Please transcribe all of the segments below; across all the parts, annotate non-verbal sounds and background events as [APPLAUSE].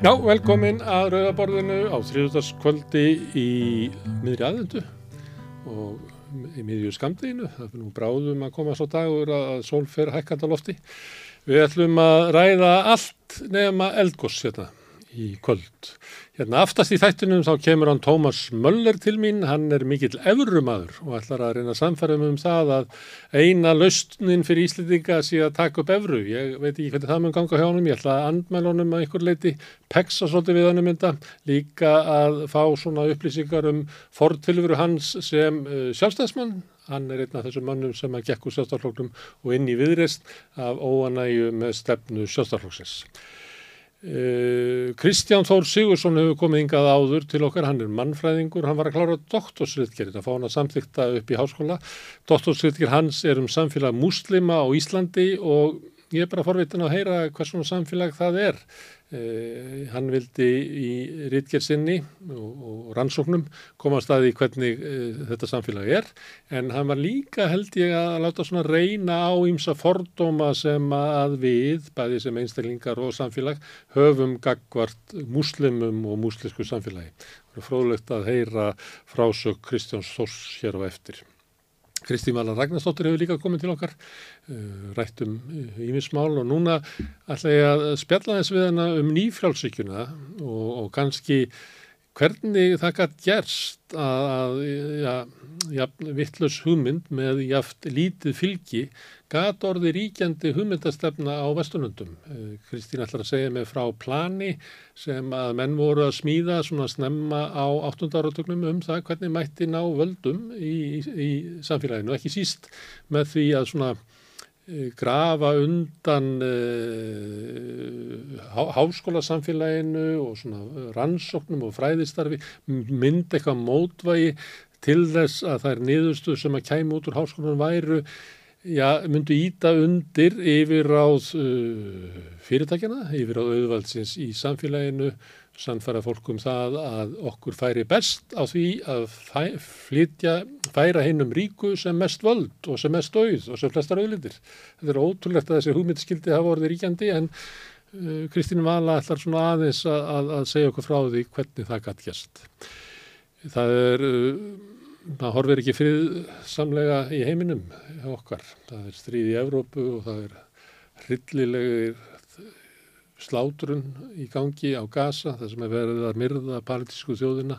Já, velkomin að Rauðaborðinu á þriðutaskvöldi í miðri aðvendu og í miðju skamdeginu. Það er nú bráðum að koma svo dagur að sól fer hækkanda lofti. Við ætlum að ræða allt nefna eldgoss hérna í kvöld. Hérna aftast í þættinum þá kemur hann Tómas Möller til mín, hann er mikill efrumadur og ætlar að reyna að samfæra um það að eina lausnin fyrir Íslendinga sé að taka upp efru. Ég veit ekki hvernig það mun ganga hjá honum, ég ætla að andmæla honum að einhver leiti, peksa svolítið við hann um þetta, líka að fá svona upplýsingar um fortilfuru hans sem uh, sjálfstæðsmann, hann er einn af þessum mannum sem að gekk úr sjálfstæðarfloknum og inn í viðreist af óanægu með stefnu sjálfstæðarflokksins. Uh, Kristján Þór Sigursson hefur komið yngað áður til okkar, hann er mannfræðingur, hann var að klára doktorsriðgerinn að fá hann að samþykta upp í háskóla. Doktorsriðger hans er um samfélag muslima á Íslandi og ég er bara forvitin að heyra hvað svona samfélag það er. Uh, hann vildi í riðgerð sinni og, og rannsóknum koma að staði hvernig uh, þetta samfélag er en hann var líka held ég að láta svona reyna á ímsa fordóma sem að við, bæði sem einstaklingar og samfélag, höfum gagvart muslimum og muslisku samfélagi. Það er fróðlegt að heyra frásök Kristjáns Þors hér á eftir. Kristín Vala Ragnarsdóttir hefur líka komið til okkar, rætt um ímismál og núna ætla ég að spjalla þess við hana um nýfrálsíkjuna og, og kannski hvernig það gætt gerst að, ja, ja, vittlus hugmynd með jaft lítið fylgi gætt orði ríkjandi hugmyndastefna á vestunundum. Kristín ætlar að segja mig frá plani sem að menn voru að smíða svona snemma á 8. áratögnum um það hvernig mætti ná völdum í, í samfélaginu, ekki síst með því að svona grafa undan uh, há, háskólasamfélaginu og svona rannsóknum og fræðistarfi mynd eitthvað mótvægi til þess að það er niðurstuð sem að kæmi út úr háskólanum væru já, myndu íta undir yfir áð uh, fyrirtækjana, yfir áð auðvaldsins í samfélaginu sannfæra fólk um það að okkur færi best á því að fæ, flytja, færa hennum ríku sem mest völd og sem mest auð og sem flestar auðlindir. Þetta er ótrúlegt að þessi hugmyndskildi hafa orðið ríkjandi en uh, Kristín Vala ætlar svona aðeins að, að, að segja okkur frá því hvernig það gætt gæst. Það er, uh, það horfir ekki friðsamlega í heiminum okkar. Það er stríð í Evrópu og það er hryllilegir slátrun í gangi á Gaza, það sem er verið að myrða politísku þjóðina.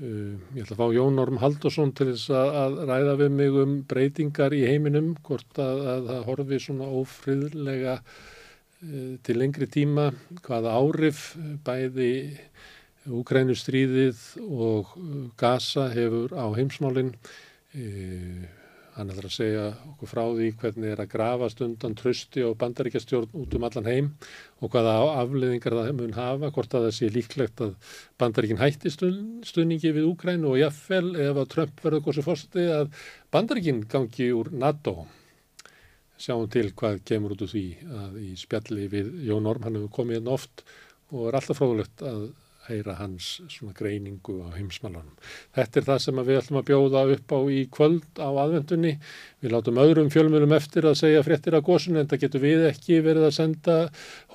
Uh, ég ætla að fá Jón Orm Haldursson til þess að, ræða við mig um breytingar í heiminum, hvort að, að það horfi svona ófriðlega uh, til lengri tíma, hvaða árif bæði Ukrænustríðið og Gaza hefur á heimsmálinn. Hann ætlar að segja okkur frá því hvernig er að grafast undan trösti og bandaríkjastjórn út um allan heim og hvaða afleðingar það mun hafa, hvort að það sé líklegt að bandaríkin hætti stuðningi við Úkrænu og jáfnvel ef að Trump verður góðsum fórstæði að bandaríkin gangi úr NATO. Sjáum til hvað kemur út úr því að í spjalli við Jón Orm, hann hefur komið hérna oft og er alltaf fróðlegt að heyra hans svona greiningu á heimsmálanum. Þetta er það sem við ætlum að bjóða upp á í kvöld á aðvendunni. Við látum öðrum fjölmjölum eftir að segja fréttir af gósun en það getur við ekki verið að senda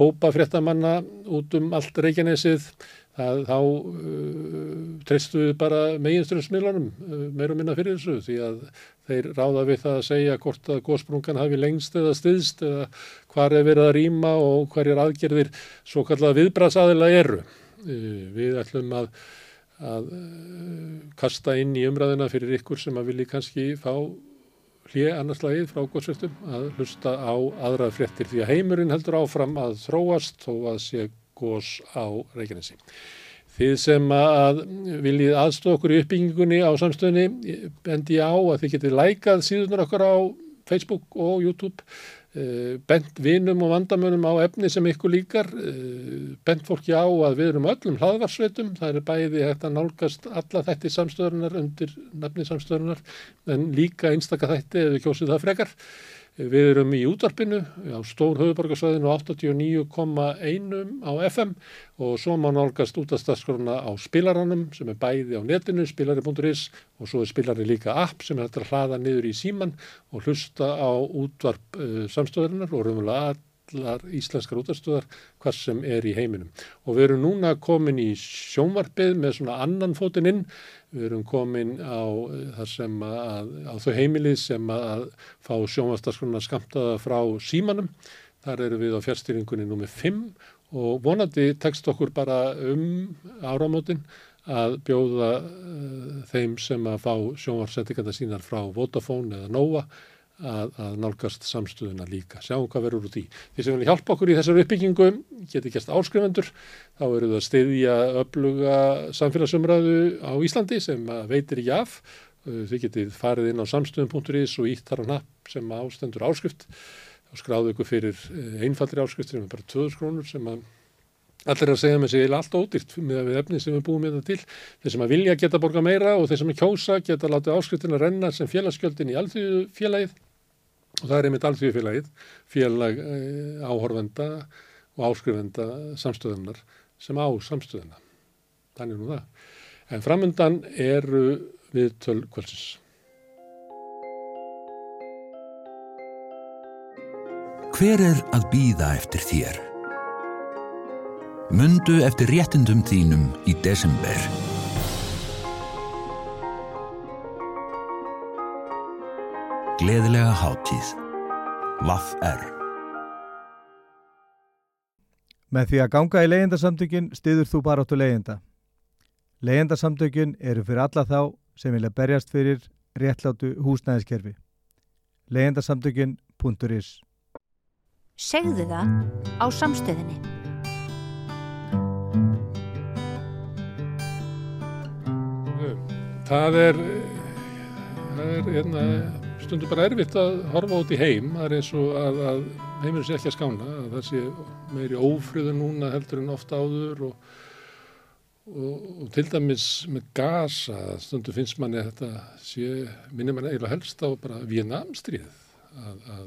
hópa fréttamanna út um allt Reykjanesið. Það, þá uh, treystu við bara meginströmsmiðlunum uh, meirum minna fyrir þessu því að þeir ráða við það að segja hvort að gósprungan hafi lengst eða stiðst eða hvað er verið að rýma og hverjar aðgerðir svo kallað viðbrasaðila eru. Við ætlum að, að kasta inn í umræðina fyrir ykkur sem að vilji kannski fá hlið annarslagið frá góðsvöldum að hlusta á aðra fréttir því að heimurinn heldur áfram að þróast þó að sé góðs á Reykjanesi. Þið sem að viljið aðstofa okkur í uppbyggingunni á samstöðinni bendi á að þið getið lækað síðunar okkar á Facebook og YouTube bent vinum og vandamönum á efni sem ykkur líkar, bent fólki á að við erum öllum hlaðvarsveitum, það er bæði hægt að nálgast alla þætti samstöðunar undir nafni samstöðunar en líka einstaka þætti eða kjósið það frekar. Við erum í útvarpinu á stór höfuborgarsvæðinu 89,1 á FM og svo má nálgast útastaskrona á spilaranum sem er bæði á netinu, spilari.is og svo er spilari líka app sem er hægt að hlaða niður í síman og hlusta á útvarp uh, samstöðurinnar og raunverulega allar íslenskar útastöðar hvað sem er í heiminum. Og við erum núna komin í sjónvarpið með svona annan fótinn inn. Við erum komin á, sem að, á þau heimilið sem að fá sjónvarpstaskruna skamtaða frá símanum. Þar eru við á fjárstýringunni nummið 5 og vonandi tekst okkur bara um áramótin að bjóða uh, þeim sem að fá sjónvarsettinganda sínar frá Vodafone eða Nova að, að nálgast samstöðuna líka. Sjáum hvað verður út í. Þeir sem vilja hjálpa okkur í þessar uppbyggingu geti gæst áskrifendur. Þá eru það stiðja öfluga samfélagsumræðu á Íslandi sem veitir í jaf. Þið getið farið inn á samstöðum.is og ítt þar á napp sem ástendur áskrift. Þá skráðu ykkur fyrir einfallir áskriftir sem er bara 2000 krónur sem að Allir að segja með sig eða allt ódýrt með efni sem við búum með það til. Þeir sem að vilja geta borga meira og þeir sem að kjósa geta látið áskriftina renna sem félagsgjöldin í alþjóðu félagið og það er einmitt alþjóðfélagið, félag eh, áhorfenda og áskrifenda samstöðunar sem á samstöðuna. Þannig nú það. En framöndan eru við töl kvöldsins. Hver er að býða eftir þér? Mundu eftir réttindum þínum í desember. Gleðilega hátíð. Vaff er. Með því að ganga í leyendasamtökin stiður þú bara áttu leyenda. Leyendasamtökin eru fyrir alla þá sem vilja berjast fyrir réttlátu húsnæðiskerfi. leyendasamtökin.is Segðu það á samstöðinni. Það er, það er hérna, stundur bara erfitt að horfa út í heim. Það er eins og að, að heimur sé ekki að skána, að það sé meiri ófröðu núna heldur en ofta áður og, og, og til dæmis með gasa, stundur finnst manni að þetta sé, minnir manni eiginlega helst á bara Vietnamstríð, að, að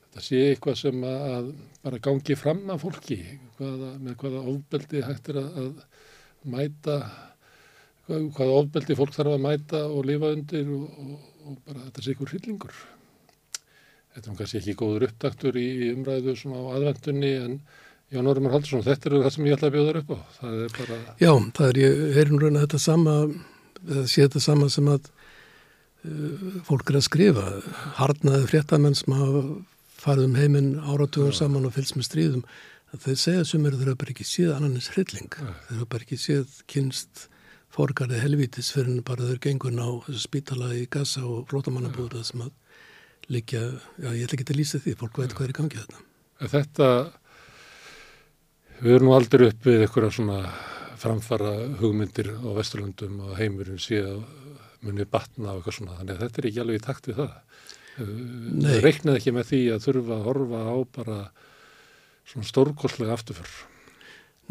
þetta sé eitthvað sem að bara gangi fram af fólki, hvaða, með hvaða ofbeldi hægt er að, að mæta hvaða ofbeldi fólk þarf að mæta og lifa undir og, og, og bara þetta sé ykkur hryllingur. Þetta er kannski ekki góður upptaktur í umræðu svona á aðvendunni en Jón Ormar Haldursson, þetta er það sem ég ætla að bjóða upp á. Það er bara... Já, það er, ég heyrum raun að þetta sama, það sé þetta sama sem að uh, fólk er að skrifa. Harnaði fréttamenn sem hafa farið um heiminn áratugum saman og fylgst með stríðum. Þeir segja sem eru þeirra bara ekki séð annarins hrylling. Þeirra bara ekki séð kynst fórgarði helvítis fyrir bara þau gengun á spítala í Gaza og flótamannabúða sem að líka, já ég ætla ekki að lýsa því, fólk veit hvað er í gangi þetta. Þetta, við erum nú aldrei upp við eitthvað svona framfara hugmyndir á Vesturlandum og heimurinn síðan munið batna og eitthvað svona, þannig að þetta er ekki alveg í takt við það. Nei. Reiknaði ekki með því að þurfa að horfa á bara svona stórkostlega afturförr.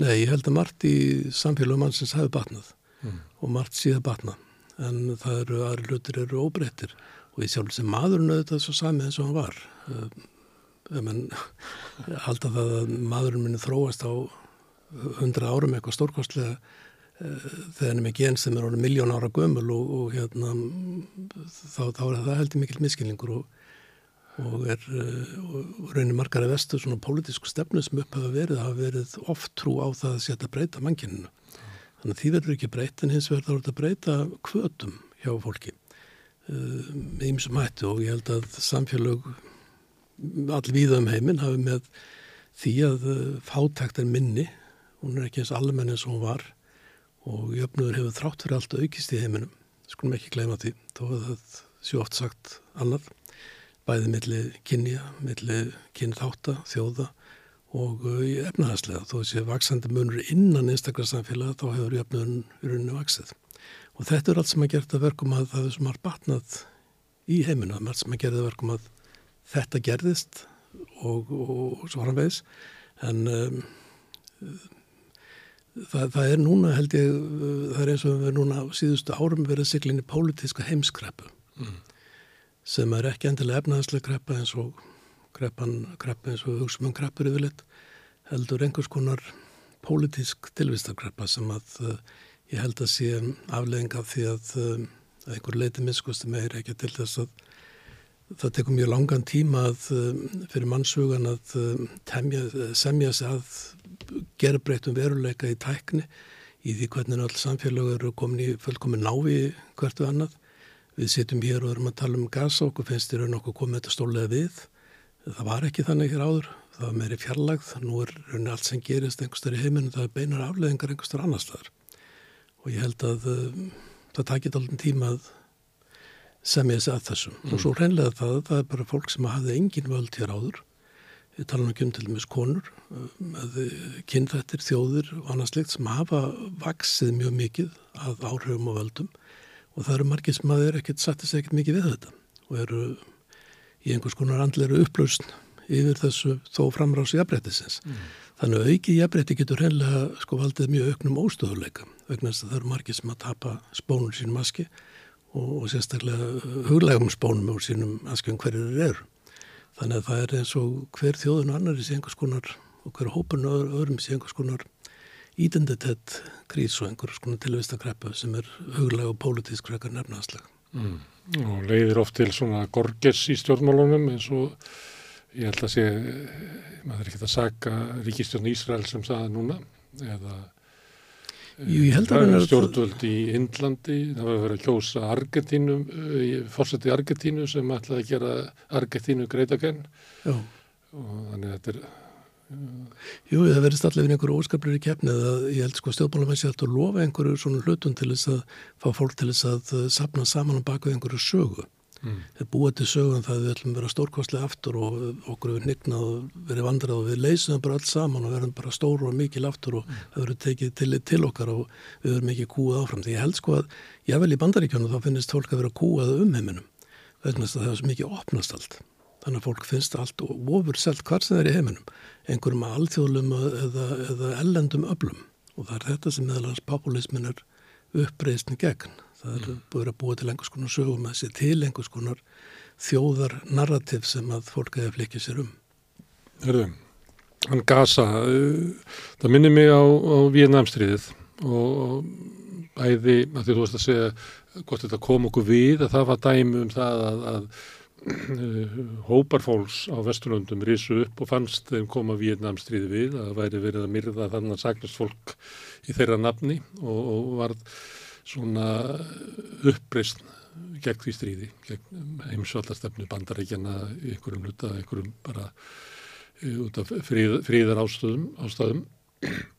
Nei, ég held að margt í samfélagum mannsins hafi batnað mm. og margt síða batna. En það eru aðri hlutir eru óbreyttir. Og ég sjálf sem maðurinn auðvitað svo sami eins og hann var. Um, [LAUGHS] halda það að maðurinn minni þróast á hundra árum eitthvað stórkostlega uh, þegar hann er með gen sem er orðið miljón ára gömul og, og hérna þá, þá er það heldur mikil miskilningur og, og er uh, og raunir margar að vestu svona pólitísku stefnu sem upp hafa verið hafa verið oft trú á það að setja breyta mannkyninu Þannig að því verður ekki breytt en hins er þetta að breyta kvötum hjá fólki uh, með ýmsum hættu og ég held að samfélag allvíða um heiminn hafi með því að uh, fátækt er minni, hún er ekki eins almenn eins og hún var. Og jöfnur hefur þrátt fyrir allt aukist í heiminum, skulum ekki gleyma því, þó að það sé oft sagt annað, bæði milli kynja, milli kynþáta, þjóða og uh, í efnahagslega þó að sé vaksandi munur innan einstaklega samfélag þá hefur jöfnun í rauninu vaksið og þetta er allt sem að gera verkum að það er sem har batnað í heiminu, allt sem að gera verkum að þetta gerðist og, og, og svo framvegs en um, það, það er núna held ég það er eins og við núna síðustu árum verið siklinni pólitíska heimskreppu. Mm. sem er ekki endilega efnahagslega kreppa eins og kreppan, kreppa eins og hugsa um kreppur yfirleitt, heldur einhvers konar pólitísk tilvistarkreppa sem að uh, ég held að sé aflegging af því að uh, einhver leiti miskusti meir ekki til þess að það tekur mjög langan tíma að, um, fyrir mannshugan að temja, semja sig að gera breytum veruleika í tækni í því hvernig all samfélag eru komin í fullkomin návi hvert við annað. Við sittum hér og erum að tala um gasa okkur finnst þér raun okkur komið þetta stólega við. Það var ekki þannig hér áður, það var meiri fjarlagð, nú er raun allt sem gerist einhverstar í heiminu, það er beinar afleðingar einhverstar annar staðar. Og ég held að um, það takit alveg tíma að semja þessi að þessum. Mm. Og svo reynlega það, það er bara fólk sem hafði engin völd hér áður. Við tala um til dæmis konur, með kynþættir, þjóðir og annars slikt sem hafa vaksið mjög mikið að áhrifum og völdum og það eru margir sem að þeir ekkert sattist ekkert mikið við þetta og eru í einhvers konar andleira upplausn yfir þessu þó framrási jafnbrettisins. Mm. Þannig að auki jafnbretti getur hennilega sko valdið mjög auknum óstöðuleika vegna þess að það eru margir sem að tapa spónur sínum aski og, og sérstaklega huglegum spónum úr sínum askjum hverjur eru. Þannig að það er eins og hver þjóðun og annar í einhvers konar og hver hópun og öðrum í einhvers konar identitet krís og einhvers konar tilvistakreppu sem er huglega og pólitísk frekar nefnaðslega. Mm. Og leiðir oft til svona gorgess í stjórnmálunum eins og ég held að sé, maður er ekkert að saka Ríkistjórn Ísrael sem saða núna eða Jú, stjórnvöld í Indlandi, það var að vera að kjósa Argentínu, eh, fórseti Argentínu sem ætlaði að gera Argentínu greitakenn og þannig að þetta er Jú, það verðist allavega einhverju óskaplir í kefnið að ég held sko stjórnbólamenn sé alltaf að lofa einhverju svona hlutum til þess að fá fólk til þess að eh, sapna saman á baku einhverju sögu. Mm. Það búið til sögum það við ætlum að vera stórkostlega aftur og okkur við nignað og verið vandrað og við leysum það bara alls saman og verðum bara stóru og mikil aftur og mm. það verður tekið til, til okkar og við verðum ekki kúað áfram. Því ég held sko að ég vel í bandaríkjónu þá finnist fólk að vera kúað um heiminum vegna þess að það er svo mikið opnast allt. Þannig að fólk finnst allt og ofur selt hvar sem það er í heiminum einhverjum alþjóðlum eða, eða ellendum öflum og það er þetta sem meðalans populismin er uppreysni gegn. Það er mm. búið að búa til einhvers konar sögum að sé til einhvers konar þjóðar narrativ sem að fólk hefur flikið sér um. Hörðu, hann gasa, uh, það minnir mig á, á Víðnamstriðið og æði, að því þú veist að segja hvort þetta kom okkur við, að það var dæmi um það að, að [CLEARS THROAT] hópar fólks á Vesturlundum risu upp og fannst þeim koma Vietnamstríði við að væri verið að myrða þannig að sagnast fólk í þeirra nafni og, og var svona uppreist gegn því stríði, gegn heimsvallastefnu bandarækjana einhverjum luta, einhverjum bara uh, út af fríð, fríðar ástöðum, ástæðum. [CLEARS THROAT]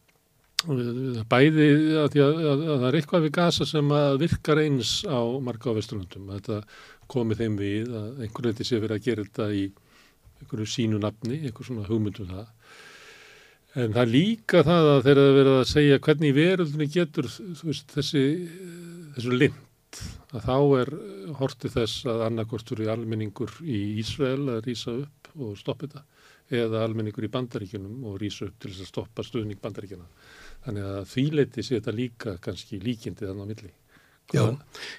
Bæði að, að, að það er eitthvað við gasa sem virkar eins á marka á Vesturlundum, þetta komið þeim við að einhvern veginn sé verið að gera þetta í einhverju sínu nafni, einhver svona hugmyndum það. En það líka það að þeirra verið að segja hvernig veröldunni getur veist, þessi, þessu lind að þá er hortið þess að annarkostur í almenningur í Ísrael að rýsa upp og stoppa þetta eða almenningur í bandaríkunum og rýsa upp til þess að stoppa stuðning bandaríkjana. Þannig að því leiti sé þetta líka kannski líkindi þannig á milli. Já,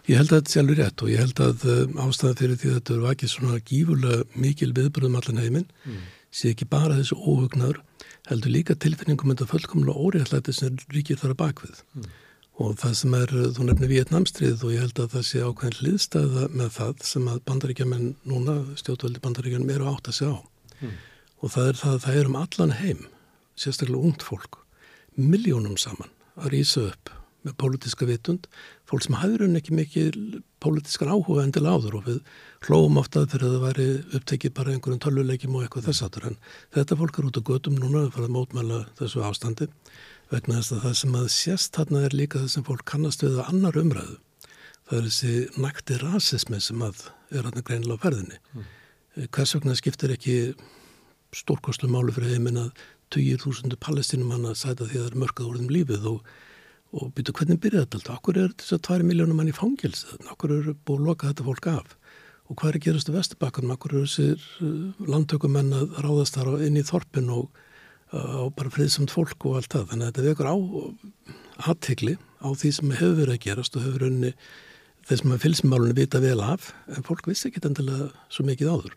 ég held að þetta sé alveg rétt og ég held að um, ástæðan fyrir því að þetta eru vakið svona gífurlega mikil viðbröðum allan heiminn mm. sé ekki bara þessu óhugnaður heldur líka tilfinningum en það fullkomlega óréttlæti sem ríkir þar að bakvið mm. og það sem er, þú nefnir Vietnamstrið og ég held að það sé ákveðin hliðstæða með það sem að bandaríkjaman núna, stjórnvöldi bandaríkjanum eru átt að segja á mm. og það er það að það er um allan heim sérstaklega ungt fólk miljónum saman að rýsa upp með pólitíska vitund, fólk sem hafður henni ekki mikið pólitískan áhuga endil áður og við hlóum fyrir að það væri upptekið bara einhverjum tölvuleikjum og eitthvað þess aftur en þetta fólk er út á gödum núna að fara að mótmæla þessu ástandi vegna þess að það sem að sést þarna er líka það sem fólk kannast við að annar umræðu. Það er þessi nakti rasismi sem að er hann greinilega á ferðinni. Mm. Hvers vegna skiptir ekki stórkoslu málu fyrir heiminn að 20.000 palestinum hann að sæta því að það er mörkað úr þeim lífið og og byrju hvernig byrjaði þetta alltaf, okkur er þess að 2 miljónum mann í fangilsi, okkur er búið að loka þetta fólk af? Og hvað er gerast á Vesturbakkanum, okkur eru þessir uh, landtökumenn að ráðast þar inn í þorpin og uh, bara friðsamt fólk og allt það, þannig að þetta vekur á aðtegli á því sem hefur verið að gerast og hefur unni þeir sem að fylgsmálunni vita vel af en fólk vissi ekki endilega svo mikið áður.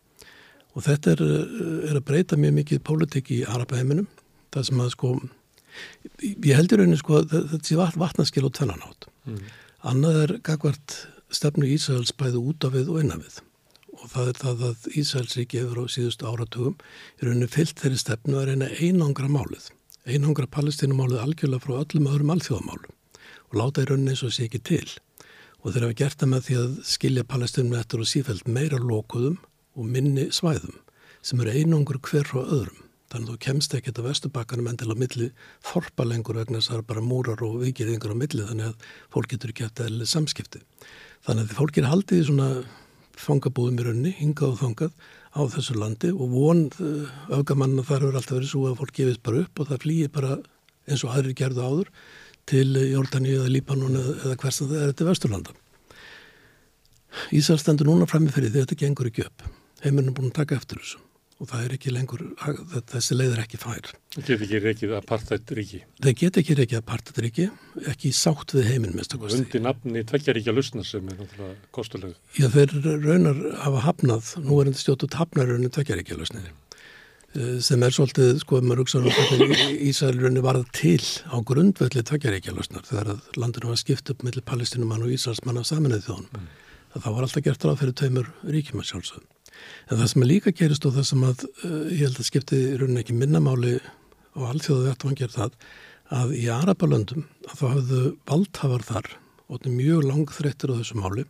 Og þetta er, uh, er að breyta mjög mikið pólitik í Arabaheiminum, það sem að sko Ég heldur raunin sko að þetta sé vatnaskil og tvennanátt. Mm. Annað er gagvart stefnu Ísraels bæði út af við og innan við og það er það að Ísælsríki hefur á síðustu áratugum í rauninni fyllt þeirri stefnu að reyna einangra málið, einangra palestínumálið algjörlega frá öllum öðrum alþjóðamálum og láta í rauninni eins og sé ekki til og þeir hafa gert það með því að skilja palestínum eftir og sífælt meira lókuðum og minni svæðum sem eru einangur hver frá öðrum þannig að þú kemst ekki þetta vestubakkanum endil á milli þorpa lengur vegna þess að það er bara múrar og vikiðingur á milli þannig að fólk getur ekki eftir eða samskipti. Þannig að fólk er haldið í svona fangabúðum í raunni, hingað og þangað á þessu landi og von augamanna þar eru alltaf verið svo að fólk gefist bara upp og það flýir bara eins og aðrir gerðu áður til Jórdaní eða Líbanon eða, eða hvers að það er þetta vesturlanda. Ísar stendur núna frammi fyrir því að þetta gengur ekki upp. Heimurinn er búin að taka eftir þessu og það er ekki lengur, þessi leið er ekki fær. Það get ekki reikið apartheid ríki. Það get ekki reikið apartheid ríki, ekki sátt við heiminn mest að kosti. Undi nafni tveggjaríkja lusna sem er náttúrulega kostuleg. Já, þeir raunar hafa hafnað, nú er þetta stjótut hafnar raunin tveggjaríkja lusninni eh, sem er svolítið, sko, maður hugsa um Ísælrunni varð til á grundvelli tveggjaríkja lusnar þegar landinu var skipt upp millir palestinumann og Ísælsmann af saminnið þjóðan. Mm. Það var alltaf gert ráð fyrir tveimur ríkjum að sjálfsögum. En það sem er líka gerist og það sem að uh, ég held að skipti í rauninni ekki minnamáli og allþjóðu þetta að gera það að í Arabalöndum að þá hafðu valdhafar þar og þetta er mjög langþreyttir á þessu máli.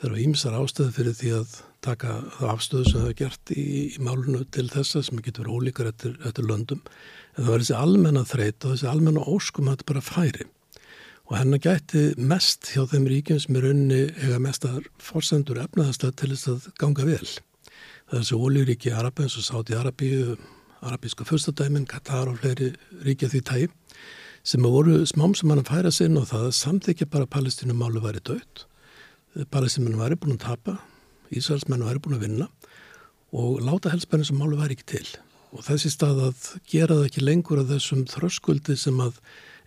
Þeir eru ímsar ástöðu fyrir því að taka það afstöðu sem það er gert í, í málunu til þessa sem getur verið ólíkar eftir, eftir löndum. En það var þessi almenna þreyt og þessi almenna óskum að þetta bara færi. Og hennar gæti mest hjá þeim ríkjum sem er unni ega mestar forsendur efnaðastað til þess að ganga vel þessu ólíuríki Arabi eins og Sáti Arabíu, arabíska fyrstadæmin, Katar og fleiri ríkja því tægi sem voru smám sem hann að færa sinn og það samþykja bara að palestinumálu væri dött, palestinumálu væri búin að tapa, Ísraelsmennu væri búin að vinna og láta helspennir sem málu væri ekki til. Og þessi stað að gera það ekki lengur að þessum þröskuldi sem að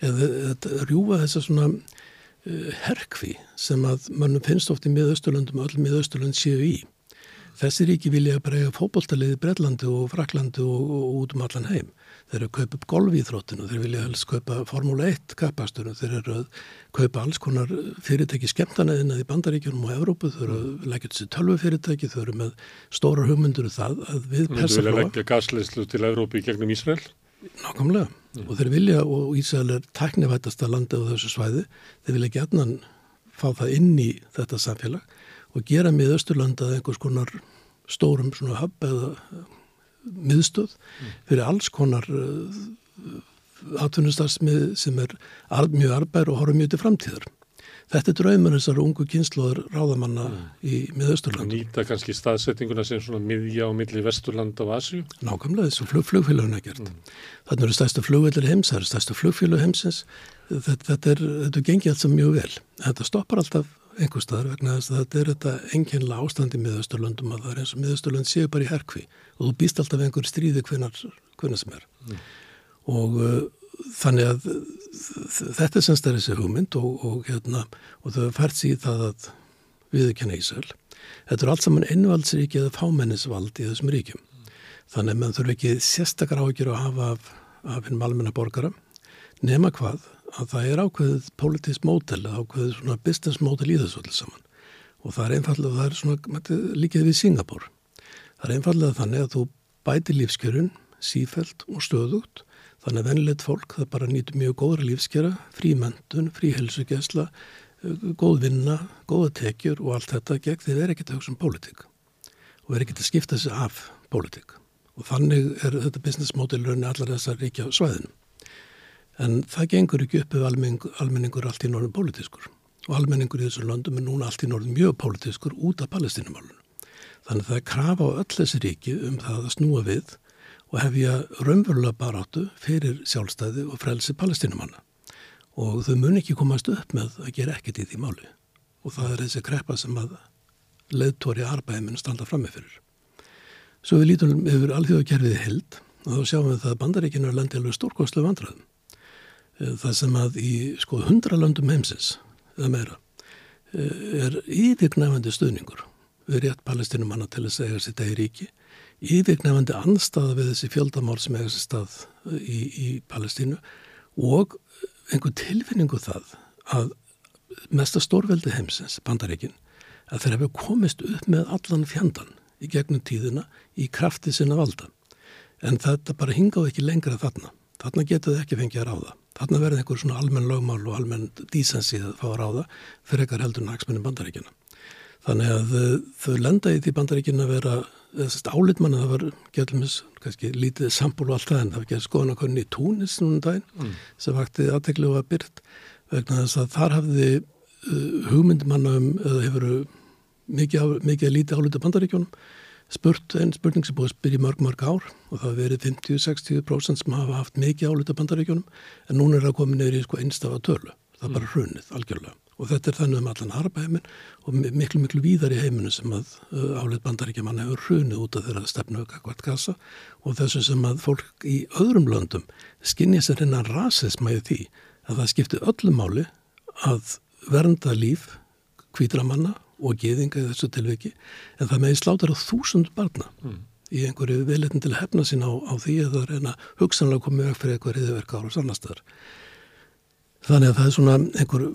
eða, eða rjúfa þessa svona uh, herkvi sem að mannum finnst oft í miðausturlöndum og öll miðausturlönd séu í Þessi ríki vilja bara eiga fókbóltaliði Breitlandi og Fraklandi og, og út um allan heim. Þeir eru að kaupa upp golfi í þróttinu, þeir vilja helst kaupa Formule 1 kappastunum, þeir eru að kaupa alls konar fyrirtæki skemmtanæðina í bandaríkjunum og Evrópu, þeir eru að leggja þessi tölvu fyrirtæki, þeir eru með stóra hugmyndur um það að við persaflóa... Þeir vilja leggja gasleyslu til Evrópu í gegnum Ísrael? Nákvæmlega, mm. og þeir vilja, og Ísrael er tæknivætasta landi á þessu svæði, þeir vilja gætnan fá það inn í þetta samfélag og gera með Östurlanda einhvers konar stórum svona hub eða eh, miðstöð fyrir alls konar uh, atvinnustarfsmið sem er mjög arbær og horfa mjög til framtíðar. Þetta er draumur þessar ungu kynsluður ráðamanna mm. í miðausturland. Nýta kannski staðsettinguna sem svona miðja á milli vesturland og Asju? Nákvæmlega þess að flug, flugfélaguna er gert. Mm. Þannig eru stærsta flugveldir heims, það eru stærsta flugfélag heimsins. Þetta, þetta er, þetta gengið alltaf mjög vel. Þetta stoppar alltaf einhver staðar vegna þess að þetta er þetta enginlega ástandi miðausturlöndum að það er eins og miðausturlönd séu bara í herkvi og þú býst alltaf einhver stríði hvenar, hvenar sem er mm. og uh, þannig að þetta er semst er þessi hugmynd og, og, hérna, og þau fært síð það að viðkenna Ísæl þetta er allt saman ennvaldsríki eða fámennisvald í þessum ríkjum mm. þannig að mann þurfi ekki sérstakar ágjör að hafa af, af hennum almenna borgara nema hvað að það er ákveðið politísk mótel ákveðið svona business mótel í þessu allir saman. Og það er einfallega, það er svona líkið við Singapur það er einfallega þannig að þú bæti lífskjörun sífælt og stöðugt. Þannig að vennilegt fólk það bara nýtur mjög góðra lífskjöra frí mentun, frí helsugjæsla góð vinna, góða tekjur og allt þetta gegn því við erum ekkert að hugsa um pólitík. Og við erum ekkert að skipta þessu af pólitík. Og þannig er þetta business mótel raunin allar þessar ríkja svæðinu En það gengur ekki upp ef almenningur, almenningur allt í norðum pólitískur og almenningur í þessu löndum er núna allt í norðum mjög pólitískur út af palestinumálunum. Þannig að það er krafa á öll þessi ríki um það að snúa við og hefja raunverulega baráttu fyrir sjálfstæði og frelsi palestinumanna og þau mun ekki komast upp með að gera ekkert í því máli og það er þessi kreppa sem að leðtóri arbæðiminn standa fram með fyrir. Svo við lítum yfir alþjóðakerfiði held og þá sjáum við það að bandaríkinu er landið alveg stórkostlu vandraðum það sem að í sko hundralöndum heimsins eða meira eh, er yfirgnæfandi stuðningur við rétt palestinumanna til að segja sitt eða ríki yfirgnæfandi anstaða við þessi fjöldamál sem eiga sér stað eh, í, í Palestínu og einhver tilfinningu það að mesta stórveldi heimsins, bandaríkin að þeir hefur komist upp með allan fjandan í gegnum tíðina í krafti sinna valda. En þetta bara hingaðu ekki lengra þarna. Þarna getur þau ekki fengið að ráða. Þarna verður einhver svona almenn lögmál og almenn dísensið að fá að ráða fyrir ekkar heldur en hagsmunum bandaríkjana. Þannig að uh, þau lenda í því bandaríkjana að vera, þessast álitmanna það var gælumis, kannski lítið sambúl og allt það en það var gerð skoðanakonin í Túnis núna daginn mm. sem vakti aðteglu og að byrt vegna þess að þar hafði uh, hugmyndmanna um, eða hefur mikið, mikið lítið álita bandaríkjónum spurt, en spurning sem búið að spyrja mörg mörg ár og það verið 50-60% sem hafa haft mikið álita bandaríkjónum en núna er það komið neyri í sko einstafa tölu það er bara mm. hrunið algjörlega og þetta er þannig um allan harpaheimin og miklu miklu víðar í heiminu sem að uh, álit bandaríkjaman hefur hrunið út af þeirra stefnu hvert kassa og þessu sem að fólk í öðrum löndum skinnja sér innan rasisma í því að það skiptir öllum máli að vernda líf kvítramanna og geðinga í þessu tilviki en það meði slátar á þúsund barna mm. í einhverju velitin til að hefna sín á, á því að það reyna hugsanlega komið vekk fyrir eitthvað riðverka ára sannastöðar. Þannig að það er svona einhver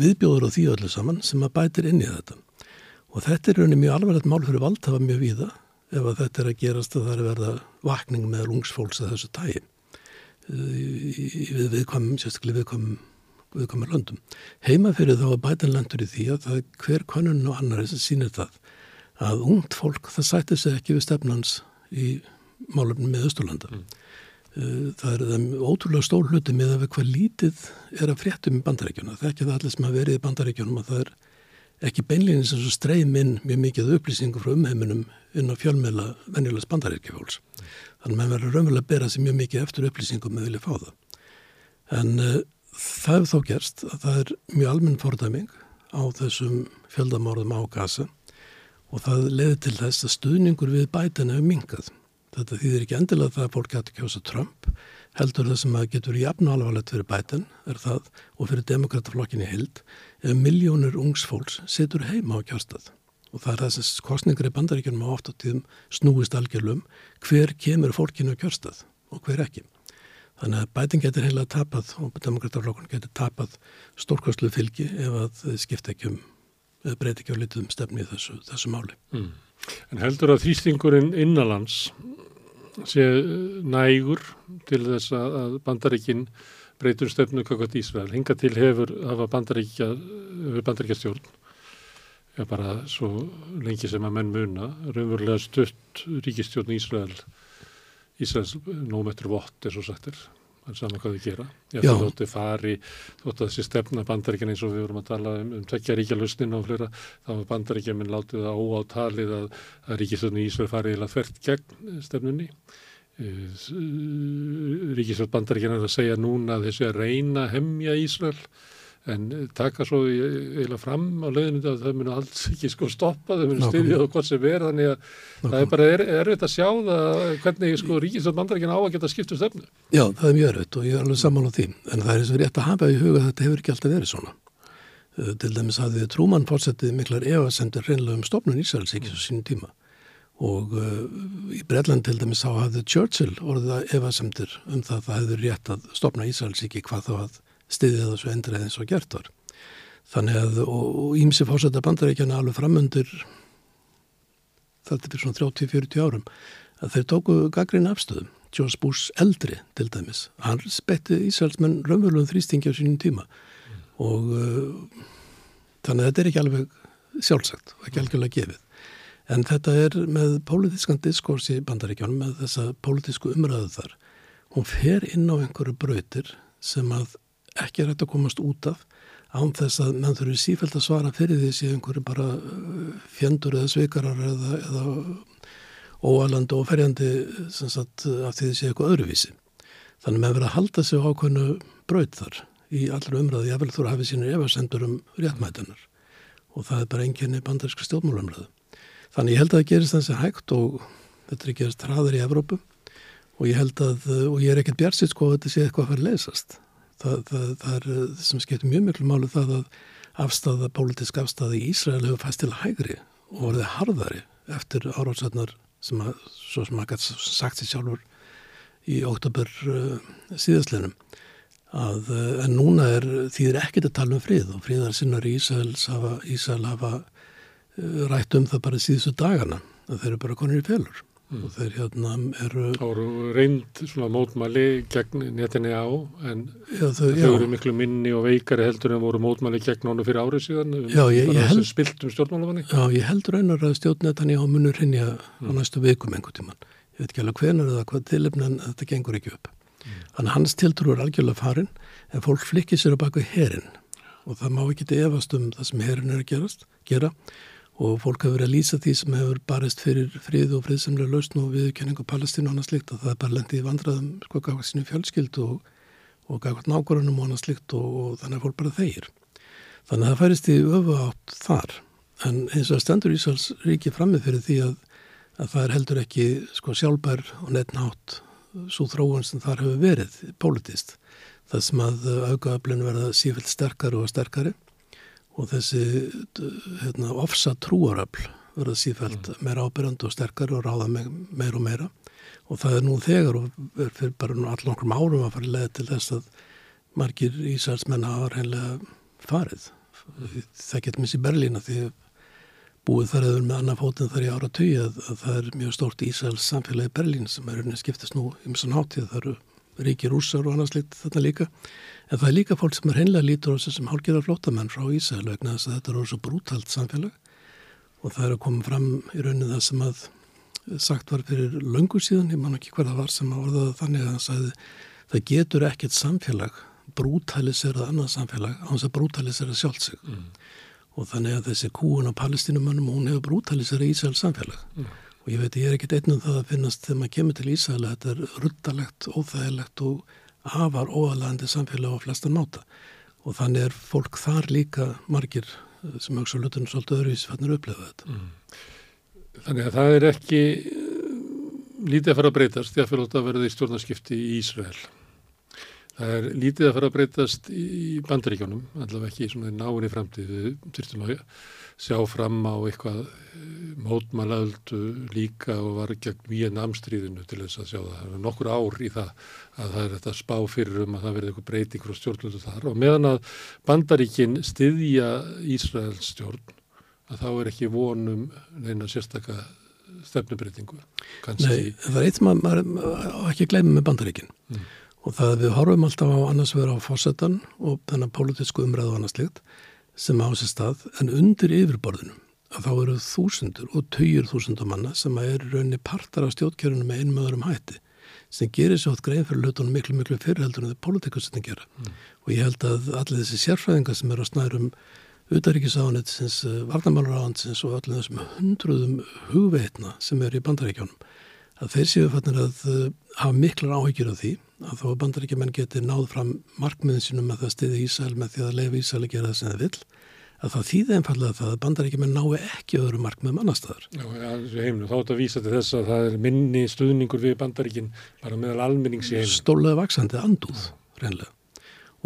viðbjóður á því öllu saman sem að bætir inn í þetta og þetta er rauninni mjög alvarlegt mál fyrir vald það var mjög víða ef að þetta er að gerast að það er að verða vakning með lungsfólks að þessu tægi við viðkvæmum, sérstaklega viðkvæmum viðkomar löndum. Heima fyrir þá að bætan landur í því að það er hver konun og annari sem sínir það að ungt fólk það sættir sig ekki við stefnans í málumni með Östurlanda. Mm. Eh, það er það ótrúlega stól hluti með að hvað lítið er að fréttum í bandaríkjuna. Það er ekki það allir sem hafa verið í bandaríkjunum að það er ekki beinleginn sem streym inn mjög mikið upplýsingur frá umheiminum inn á fjölmjöla venjulegs bandaríkjafólks. Mm. Þannig að maður verður raunverulega að bera sér mjög mikið eftir upplýsingum með vilja fá það. En uh, það hefur þó gerst að það er mjög almenn fordæming á þessum fjöldamárðum á gasa og það leði til þess að stuðningur við bætan hefur mingað. Þetta þýðir ekki endilega það að fólk hætti kjósa Trump, heldur það sem að getur jafn alvarlegt fyrir bætan er það og fyrir demokrataflokkinni held ef miljónur ungsfólks setur heima á kjárstað. Og það er þess að kostningar í bandaríkjunum á oft á tíðum snúist algjörlum hver kemur fólkinu á kjárstað og hver ekki. Þannig að bæting getur heila tapað og demokrataflokkun getur tapað stórkostlu fylgi ef að skipta ekki um, eða breyti ekki á litum stefni í þessu, þessu máli. Mm. En heldur að þýstingurinn innanlands sé nægur til þess að bandaríkinn breytur stefnu kakot Ísrael. Hinga til hefur hafa bandaríkja, bandaríkja stjórn, ja, bara svo lengi sem að menn muna, raunverulega stutt ríkistjórn Ísrael Íslands nómetru vott er svo sagtir það er saman hvað þið gera. Ég ætti þótti fari, þótti að þessi stefna bandaríkjan eins og við vorum að tala um, um tvekja ríkja lusnin og flera, þá var bandaríkjan minn látið það óáttalið að, að ríkistöðni Ísverð farið eða þvert gegn stefnunni. Eh, ríkistöð bandaríkjan er að segja núna að þessi að reyna hemmja Ísverð en taka svo eiginlega fram á leiðinu að það munu alls ekki sko stoppa, þau munu styðja það hvort sem er þannig að Nákvæm. það er bara er, erfitt að sjá það hvernig sko ríkistöld mandaríkina á að geta skiptu stefnu. Já, það er mjög erfitt og ég er alveg saman á því, en það er eins og rétt að hafa í huga að þetta hefur ekki alltaf verið svona. Uh, til dæmis hafði Trúmann fórsettið miklar efasendur reynlega um stopnun Ísraels ekki svo sínum tíma og uh, í Breitland til dæmis þá hafði Churchill orðið efasendur um það að það hefði rétt að stopna Ísraels ekki hvað þá að stiðið þessu endrið eins og gert var. Þannig að, og ímsi fórsetta bandarækjana alveg framundur þetta fyrir svona 30-40 árum, að þeir tóku gaggrín afstöðum. George Bush eldri til dæmis. Hann spetti Ísraelsmenn raunverulegum þrýstingi á sínum tíma mm. og uh, þannig að þetta er ekki alveg sjálfsagt, ekki algjörlega gefið. En þetta er með pólitískan diskors í bandaríkjónum, með þessa pólitísku umræðu þar. Hún fer inn á einhverju brautir sem að ekki er hægt að komast út af án þess að menn þurfi sífælt að svara fyrir því séu einhverju bara uh, fjendur eða sveikarar eða, eða óalandi og ferjandi sagt, af því því séu eitthvað öðruvísi. Þannig með verið að halda sig á ákveðinu braut þar í allra umræði, ég vel þú að hafa sínir efarsendur um réttmætunar og það er bara enginni bandaríska stjórnmálumræðu. Þannig ég held að það gerist þessi hægt og þetta er gerist hraðar í Evrópu og ég held að, og ég er ekkert bjart sitt sko að þetta sé eitthvað að fara að leysast það, það, það er eh, sem skiptir mjög miklu málu það að afstæða, pólitísk afstæða í Ísrael hefur fæst til hægri og verið harðari eftir áráðsatnar sem að, svo sem að sagt sér sjálfur í oktober uh, síðastlinum að, uh, en núna er þýðir ekkert að tala um frið og friðar sinnar í Ísæls hafa, Ísæl hafa uh, rætt um það bara síðustu dagana að þeir eru bara konir í felur mm. og þeir hérna eru voru reynd svona mótmæli gegn netinni á en já, þau, þau eru miklu minni og veikari heldur en voru mótmæli gegn honum fyrir árið síðan Já, ég, ég held spiltum stjórnmálamanni Já, ég held raunar að stjórnnetan í ámunur hinja mm. á næstu vikum einhvern tíman ég veit ekki alveg hvenar eða hvað tilöfn en þetta gengur ekki upp mm. þannig hans tiltrú er algjörlega farin en fólk flikkir sér á baku herin og það má ekki efast um það sem herin er að gerast, gera og fólk hefur verið að lýsa því sem hefur barist fyrir frið og friðsamlega lausn og viðkenningu Palestínu og annað slikt og það er bara lendið vandraðum sko gafast sinu fjölskyld og, og gafast nákvörunum og annað slikt og, og þannig að fólk bara þeir. Þannig að það færist í öfu átt þar en eins og stendur Ísals ríki frammið fyrir því að, að það er heldur ekki sko sjálfbær og netnátt svo þróun sem þar hefur verið politist. Það sem að aukaöflun verða sífælt sterkari og sterkari og þessi hérna, ofsa trúaröfl verða sífælt mm. meira ábyrjandi og sterkari og ráða me meira og meira. Og það er nú þegar og er fyrir bara nú allan okkur árum að fara leið til þess að margir Ísælsmenn hafa reynilega farið. Það getur missi Berlína því búið þar eður með annar fótinn þar í ára tugi að, að það er mjög stórt Ísæls samfélagi Berlín sem er skiptist nú mjög sann hátíð. Það eru ríki rússar og annars líkt þetta líka en það er líka fólk sem er hreinlega lítur á þessu sem hálfgerðar flótamenn frá Ísæl vegna þess að þetta eru svo brútalt samfélag. Og það er að koma fram í raunin það sem að sagt var fyrir löngu síðan, ég man ekki hvað það var sem að orðaða þannig að það sagði það getur ekkert samfélag brútæliserað annað samfélag á þess að brútæliserað sjálfsig mm. og þannig að þessi kúun á palestinumannum hún hefur brútæliserað Ísæl samfélag. Mm. Og ég veit ég er ekkert einnum það að finnast þegar maður kemur til Ísæla þetta er ruttalegt, óþægilegt og afar óalægandi samfélag á flestan máta og þannig er fólk þar líka margir eh, sem auðvitað lutunum svolítið öðruvísi fannir upplefa þetta. Mm. Þannig að það er ekki eh, lítið að fara að breytast að fyrir að verða í stjórnarskipti í Ísrael. Það er lítið að fara að breytast í bandaríkjónum, allavega ekki í svona náinni framtíð, þurftum að sjá fram á eitthvað eh, mótmælaöldu líka og var gegn Víetnamstríðinu til þess að sjá það. Það er nokkur ár í það að það er þetta spá fyrir um að það verði eitthvað breyting frá stjórnlöldu þar og meðan að bandaríkin styðja Ísraels stjórn að þá er ekki vonum neina sérstakka stefnubreitingu. Nei, það er eitt sem maður ekki gleyma með bandaríkin mm. og það við horfum alltaf á annars vegar á fórsetan og þennan pólitísku umræðu og annars líkt sem á sér stað en undir yfirborðinum að þá eru þúsundur og töyjur þúsundur manna sem að eru raunni partar af stjórnkjörunum með einum öðrum hætti sem gerir svo átt grein fyrir lötunum miklu miklu fyrirheldur en það er politikus sem það gera mm. og ég held að allir þessi sérfræðingar sem eru að snærum utaríkisáðanetsins, varnamálur og allir þessum hundruðum hugveitna sem eru í bandaríkjónum að þeir séu fannir að uh, hafa miklar áhyggjur af því að þó að bandaríkjumenn geti náð fram markmiðin sínum með það stiði Ísæl með því að lefa Ísæl að gera það sem það vil að það þýði einfallega það að bandaríkjumenn nái ekki öðru markmiðum annar staðar. Já, ja, heimlu, þá er þetta að vísa til þess að það er minni stuðningur við bandaríkin bara meðal almennings í heimlu. Stólega vaksandi andúð, reynlega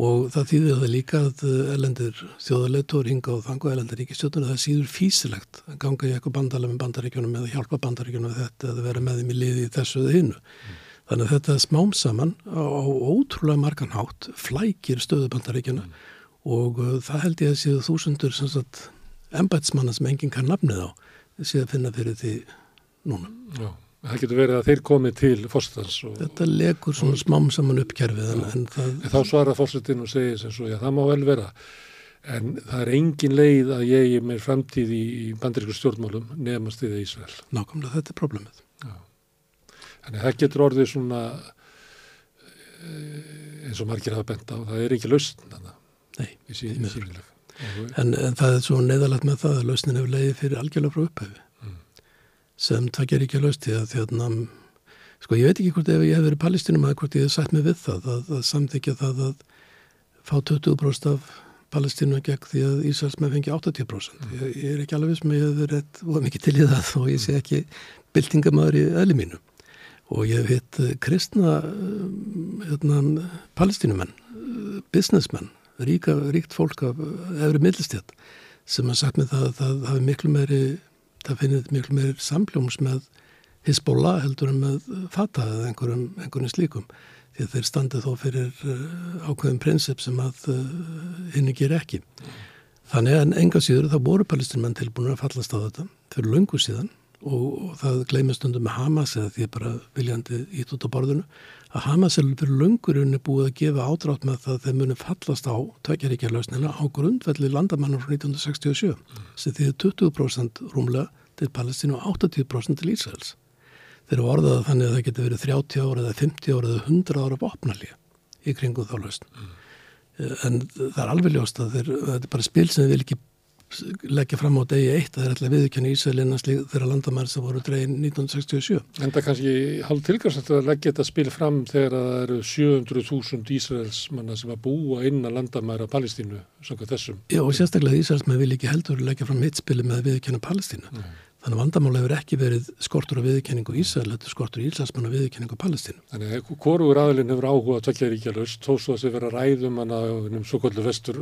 og það þýðir það líka að elendir þjóðarleitur hinga og þangu elendir ríkistjóttur það síður físilegt að ganga í eitthvað bandala með bandaríkjunum eða hjálpa bandaríkjunum með þetta eða vera með þeim í liði þessu eða hinnu. Mm. Þannig að þetta smám saman á, á ótrúlega margan hátt flækir stöðu bandaríkjuna mm. og uh, það held ég að séu þúsundur embætsmanna sem enginn kann nafnið á séu að finna fyrir því núna. Já. Það getur verið að þeir komið til fórstans. Þetta legur svona smám saman uppkerfið. En, en, það, en þá svarar fórstinn og segir sem svo, já það má vel vera. En það er engin leið að ég er með framtíð í bandaríkur stjórnmálum nefnast í það Ísrael. Nákvæmlega, þetta er problemið. Já. Þannig það getur orðið svona eh, eins og margir hafa bent á, það er ekki lausn. Nei, sí, en, en það er svo neðalagt með það að lausnin hefur leiðið fyrir algjörlega frá upphæfi sem það ger ekki að löst því að sko ég veit ekki hvort ef ég hef verið palestinum að hvort ég hef sætt mig við það að, að samþykja það að fá 20% af palestinum gegn því að Ísars með fengi 80% mm. ég, ég er ekki alveg sem ég hef verið rétt og mikið til í það og ég sé ekki byltingamöður í öðli mínu og ég hef hitt eh, kristna eh, hérna, palestinumenn eh, businessmenn, ríka, ríkt fólk af efri millistjætt sem har sagt mig það að það hafi miklu meiri það finnir miklu meir samljóms með Hisbollah heldur en með Fatah eða einhverjum, einhverjum slíkum því að þeir standi þó fyrir ákveðum prinsip sem að henni ger ekki. Þannig að enga síður þá voru palestinmenn tilbúin að fallast á þetta fyrir löngu síðan og, og það gleymist undir með Hamas eða því bara viljandi ít út á borðinu að Hamas er fyrir lungurinn búið að gefa ádrátt með það að þeir muni fallast á tveikjaríkja lausnina á grundvelli landamannar frá 1967 mm. sem því 20% rúmlega til Palestínu og 80% til Ísraels. Þeir eru orðað þannig að það getur verið 30 ára eða 50 ára eða 100 ára opnalíja í kringum þá lausn. Mm. En það er alveg ljóst að þeir, þetta er bara spil sem þeir vil ekki leggja fram á degi eitt að það er alltaf viðkjörni Ísælina þeirra landamæri sem voru dregin 1967. En það kannski halv tilkvæmst að leggja þetta spil fram þegar það eru 700.000 Ísælsmanna sem að búa inn að landamæra Palestínu, svona þessum. Já og sérstaklega Ísælsmann vil ekki heldur leggja fram mitt spili með viðkjörna Palestínu. Nei. Þannig að vandamála hefur ekki verið skortur á viðkenningu Ísrael, þetta er skortur í Íslandsmann á viðkenningu Palestínu. Þannig að hvorur aðlinn hefur áhuga að tvekja ríkja laust, þó svo að þið vera ræðum hana um svo kvöldu vestur.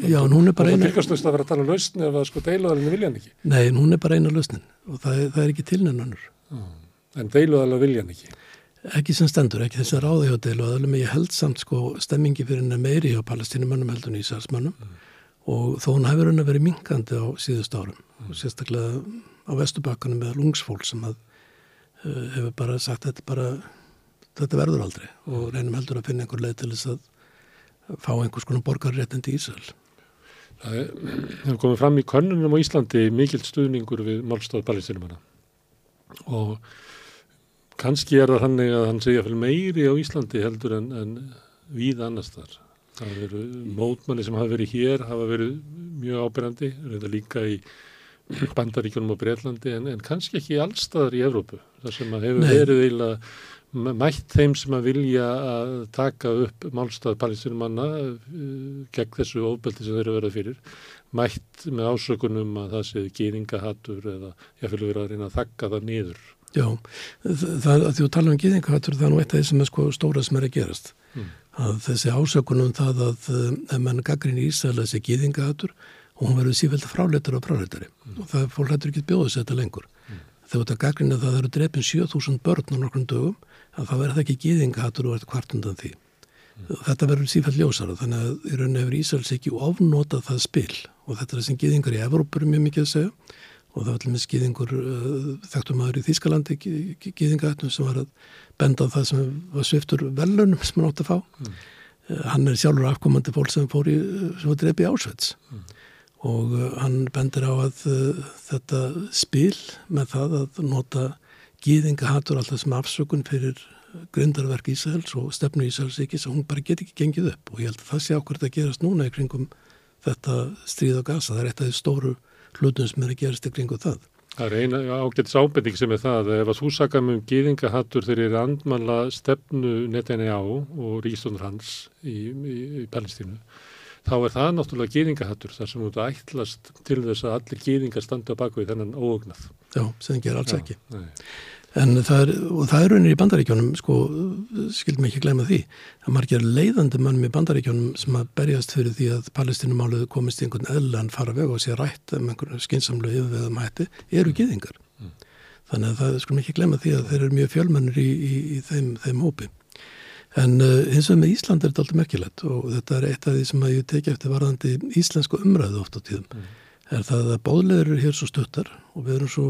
Já, hún er bara eina... Það fylgast laust að vera að tala lausni ef að sko deiluðalinn viljan ekki. Nei, hún er bara eina lausnin og það er, það er ekki tilnennanur. En deiluðalinn viljan ekki? Ekki sem stendur, ekki þess að ráði hjá deiluðalinn, og þó hún hefur hennar verið minkandi á síðust árum og sérstaklega á vestubakkanum með lungsfólk sem að uh, hefur bara sagt þetta bara þetta verður aldrei og reynum heldur að finna einhver leið til þess að fá einhvers konar borgarréttindi í Ísrael. Það hefur komið fram í könnunum á Íslandi mikill stuðningur við málstáð palestinumanna og kannski er það hann að hann segja fyrir meiri á Íslandi heldur en, en við annars þar. Það verið mótmanni sem hafa verið hér, hafa verið mjög ábyrgandi, þetta líka í bandaríkjunum og Breitlandi en, en kannski ekki allstaðar í Evrópu þar sem að hefur Nei. verið eiginlega mætt þeim sem að vilja að taka upp málstað palestinumanna uh, gegn þessu ofbeldi sem þeir eru verið fyrir mætt með ásökunum að það séð gýringahattur eða ég fylgur verið að reyna að þakka það niður Já, það að því að tala um gýringahattur það er nú eitt af því sem er sko stóra sem er að gerast mm. að þessi ásökunum það að ef mann gaggrin í Ísæla þessi gýringahattur og hún verður sífælt fráleitar og fráleitari mm. og það fólk hættur ekki bjóðis þetta lengur. Mm. Þegar þetta gaggrinni að það eru drefin 7000 börn á nokkrum dögum að það verður það ekki gíðingahatur og verður hvart undan því. Mm. Þetta verður sífælt ljósara þannig að í rauninni hefur Ísals ekki ofnotað það spil og þetta er sem gíðingar í Evrópur mjög mikið að segja og það var með skýðingur uh, þekktum aður í Þýskalandi skýðingahatnum sem var að benda á það sem var sviftur velunum sem hann átt að fá. Mm. Uh, hann er sjálfur afkomandi fólk sem fór í, sem var drefi ásveits. Mm og uh, hann bendir á að uh, þetta spil með það að nota gýðingahatur alltaf sem afsökun fyrir grindarverk Ísæls og stefnu Ísæls ekki sem hún bara get ekki gengið upp. Og ég held að það sé ákveðt að gerast núna í kringum þetta stríð og gasa, það er eitt af því stóru hlutum sem er að gerast í kringum það. Það er eina ágættis ábending sem er það að ef að þú sakar með um gýðingahatur þegar er andmanla stefnu Netanyahu og Rísson hans í, í, í Palestínu þá er það náttúrulega gýðingahattur þar sem þú ætlast til þess að allir gýðingar standa á bakvið þennan óögnað. Já, sem ger alls Já, ekki. Nei. En það er, og það er rauninni í bandaríkjónum, sko, skildum ekki glemja því, að margir leiðandi mannum í bandaríkjónum sem að berjast fyrir því að palestinumáluðu komist í einhvern eðlan fara veg og sé rætt um einhvern skinsamlu yfirveðum hætti, eru gýðingar. Mm. Þannig að það skulum ekki glemja því að þeir eru mjög fjölmennir í, í, í þeim, þeim hópi. En eins og með Ísland er þetta alltaf merkilegt og þetta er eitt af því sem að ég teki eftir varðandi íslensku umræðu oft á tíðum. Mm. Er það að báðlegur eru hér svo stuttar og við erum svo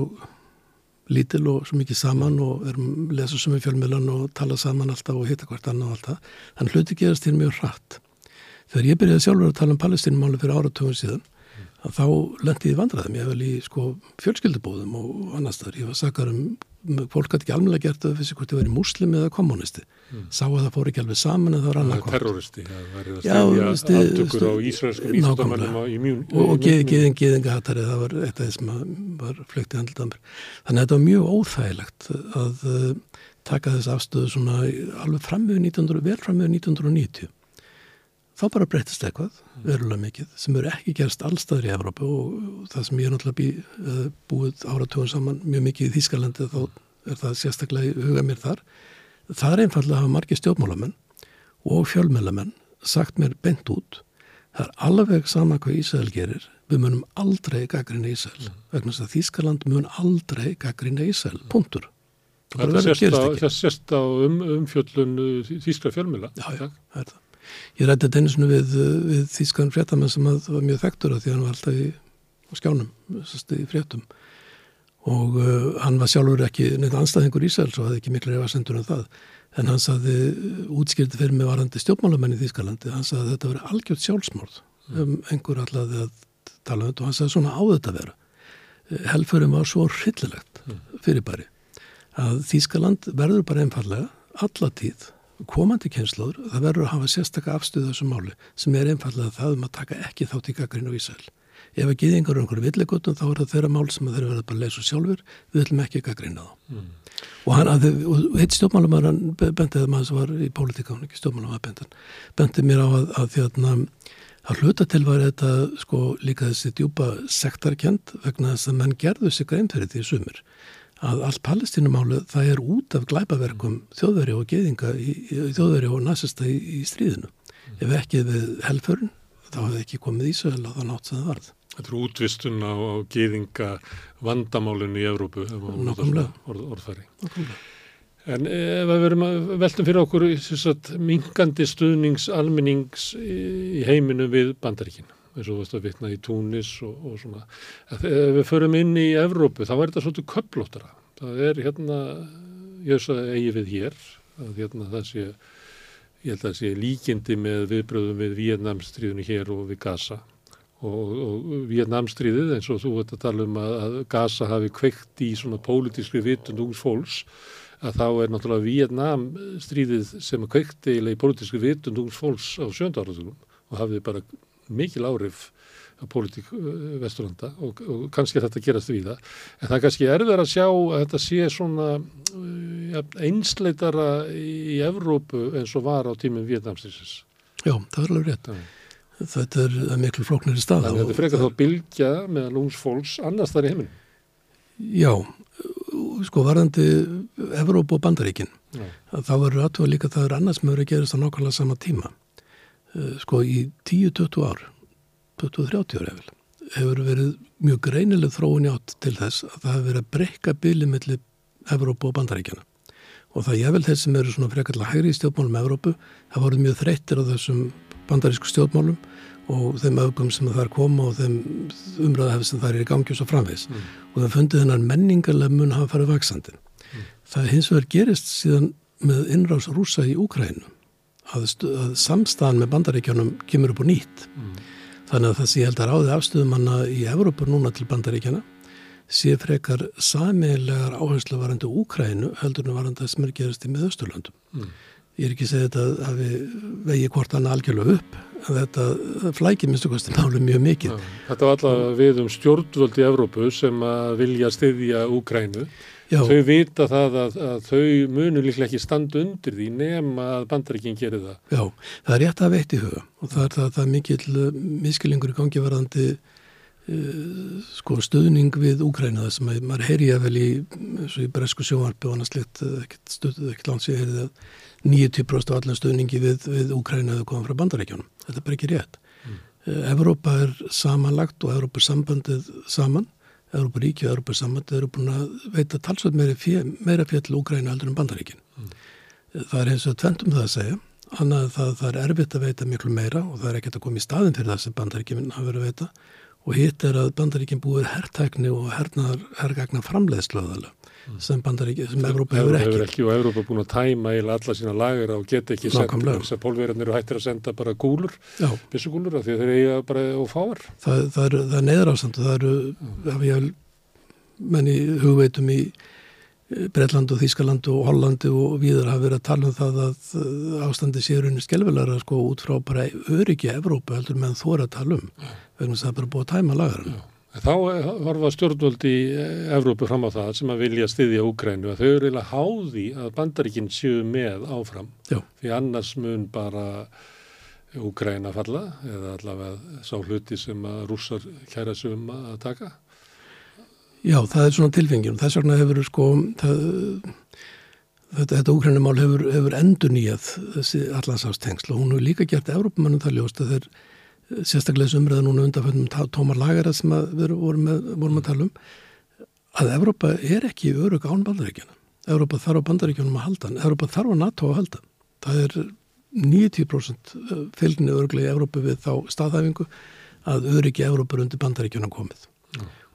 lítil og svo mikið saman og erum lesa sem við fjölmjölan og tala saman alltaf og hitta hvert annað og alltaf. Þannig hluti gerast hér mjög hratt. Þegar ég byrjaði sjálfur að tala um palestínumáli fyrir áratugum síðan þá lendi ég vandraðum. Ég hef vel í sko, fjölskyldubóðum og annars þar. Ég var sakar um fólk hætti ekki alveg gert að þessi hvort þið verið muslim eða kommunisti mm. sá að það fór ekki alveg saman en það var annað terroristi, það var að stefja aftökur á ísraelskum ísraelsmannum og geðingahattari það var eitt af það sem var flögt í handildamur þannig að þetta var mjög óþægilegt að uh, taka þess afstöðu svona alveg framöðu 1900 vel framöðu 1990 þá bara breytist eitthvað verulega mikið sem eru ekki gerst allstaður í Evrópu og það sem ég er náttúrulega bí, búið áratugum saman mjög mikið í Þýskalandi þá er það sérstaklega í huga mér þar. Það er einfallega að hafa margi stjórnmálamenn og fjölmjölamenn sagt mér bent út það er alveg sama hvað Ísæl gerir við munum aldrei gaggrina Ísæl mm. vegna þess að Þýskaland mun aldrei gaggrina Ísæl, punktur Það sést gerist á, á um, umfjöllun uh, þýskra fjölmjöla. Já, já, það er það. Ég rætti þetta einu sinni við, uh, við þýskan fréttamenn sem að var mjög þekktur að því að hann var alltaf í skjánum, í fréttum. Og uh, hann var sjálfur ekki neitt anstæðingur Ísæls og hafði ekki miklu reyfasendur en það. En hann saði útskýrti fyrir mig varandi stjórnmálamenn í Þýskalandi hann saði að þetta veri algjört sjálfsmórð um einhver allaði að tala um þetta. Og hann saði svona á þetta vera. Helförum var svo hryllilegt fyrirbæri að Þýskaland verður bara einfallega alla tíð komandi kynnslóður, það verður að hafa sérstakka afstöðu þessu máli sem er einfallega það um að taka ekki þátt í gaggrinu í Ísæl. Ef að geðingar eru einhverju villigutum þá er það þeirra mál sem þeir verða bara að leysa sjálfur, við ætlum ekki gaggrina þá. Mm. Og hann, að, og heitt stjórnmálumar, hann bendið að maður sem var í pólitíka, hann ekki stjórnmálumar bendan, bendið mér á að, að því að, að hluta til var þetta sko líka þessi djúpa sektarkend vegna þess að menn gerðu sig grein fyrir því sumir að allt palestinumálu það er út af glæpaverkum þjóðveri og geðinga þjóðveri og næsasta í, í stríðinu. Ef ekki við helförun, þá hefði ekki komið Ísrael á það nátt sem það varð. Þetta er útvistun á, á geðinga vandamálinu í Evrópu, orðfæri. En ef við verum að veltum fyrir okkur sagt, mingandi stuðnings almennings í heiminu við bandaríkinu eins og þú veist að vitna í Túnis og, og svona. Ef við förum inn í Evrópu þá er þetta svolítið köplóttara. Það er hérna, ég veist að eigi við hér, að hérna það sé, ég held að það sé líkindi með viðbröðum við Vietnamstríðinu hér og við Gaza. Og, og Vietnamstríðið eins og þú veit að tala um að, að Gaza hafi kveikt í svona pólitískri vitund úrs fólks að þá er náttúrulega Vietnamstríðið sem kveikti í pólitískri vitund úrs fólks á sjöndarátugum og hafði bara mikil áhrif á pólitík vesturlanda og, og kannski þetta gerast við það. En það er kannski erður að sjá að þetta sé svona ja, einsleitara í Evrópu eins og var á tímum Vietnamstrísins. Já, það er alveg rétt. Já. Þetta er miklu flóknir í stað. Þannig að þetta frekar þá bylgja meðan ungs fólks annars þar í heiminn. Já, sko varðandi Evrópu og Bandaríkin. Já. Þá verður aðtöfa líka það er annars með verið að gerast á nákvæmlega sama tíma sko í 10-20 ár 20-30 ár efil hefur verið mjög greinileg þróun átt til þess að það hefur verið að breyka bylið mellir Evrópu og Bandaríkjana og það ég vel þeir sem eru svona frekarlega hægri í stjórnmálum Evrópu hafa voruð mjög þreyttir á þessum bandarísku stjórnmálum og þeim öfgum sem það er koma og þeim umræðahef sem það er í gangi og svo framvegs mm. og það fundið hennar menningarlega mun hafa farið vaksandi. Mm. Það hins vegar gerist síðan með innrás rúsa í Úkrænu að, að samstæðan með bandaríkjanum kemur upp á nýtt. Mm. Þannig að það sé held að ráði afstöðumanna í Evrópur núna til bandaríkjana sé frekar samilegar áherslu varandi Úkrænu heldur en varandi að sem er gerast í miðausturlöndum. Mm. Ég er ekki að segja þetta að við vegi hvort hann algjörlega upp en þetta flækir minnstu máli mjög mikið. Þetta var alltaf við um stjórnvöld í Evrópu sem að vilja styðja Úkrænu. Já. Þau vita það að, að þau munur líklega ekki standa undir því nema að bandaríkinn gerir það. Já, það er rétt að veitt í huga og það er, það, það mikil miskilingur í gangi varandi uh, sko, stuðning við Úkræna það sem að, maður heyri að vel í, í bresku sjónvarpi og annars slikt ekkert stuðuð, ekkert lands ég heyrið að 90% af allan stuðningi við, við Úkræna hefur komið frá bandaríkjónum. Þetta er bara ekki rétt. Mm. Evrópa er samanlagt og Evrópa er sambandið saman. Evrópa ríki og Evrópa sambandið eru búin að veita talsveit meira, fjall Úkræna heldur en bandaríkin. Mm. Það er eins og tventum það að segja. Annað það, það er erfitt að veita miklu meira og það er ekkert að koma í staðin fyrir það sem bandaríkinn hafa verið að veita. Og hitt er að bandaríkinn búir herrtækni og herrgagna framleiðslöðalega sem bandaríki, sem Evrópa hefur ekki. Hefur ekki og Evrópa búin að tæma eða alla sína lager og geta ekki senda, þess að pólverðarnir eru hættir að senda bara gúlur, byssugúlur af því að þeir eiga bara og fáar. Það, það er, er neðrástand og það eru, ef ég menn í hugveitum í Breitland og Þískaland og Hollandi og viður hafa verið að tala um það að ástandi sérunni skelvelara sko út frá bara öryggi Evrópa heldur meðan þú er að tala um vegna það er bara búið að tæma lagarinn. Þá horfa stjórnvöld í Evrópu fram á það sem að vilja styðja Úkrænu að þau eru eiginlega háði að bandaríkinn séu með áfram Já. því annars mun bara Úkræna falla eða allavega sá hluti sem að rússar kæra sig um að taka. Já, það er svona tilfengið og þess vegna hefur sko það, þetta, þetta Úkrænumál hefur, hefur endur nýjað allansástengsl og hún hefur líka gert Evrópumannum það ljóst að þeir sérstaklega umræða núna undanfjöndum tómar lagara sem við vorum, með, vorum að tala um að Evrópa er ekki örug án bandaríkjana. Európa þarf á bandaríkjónum að halda hann, Európa þarf á NATO að halda það er 90% fylgni örglega í Európa við þá staðhæfingu að öryggi Európa undir bandaríkjónum komið.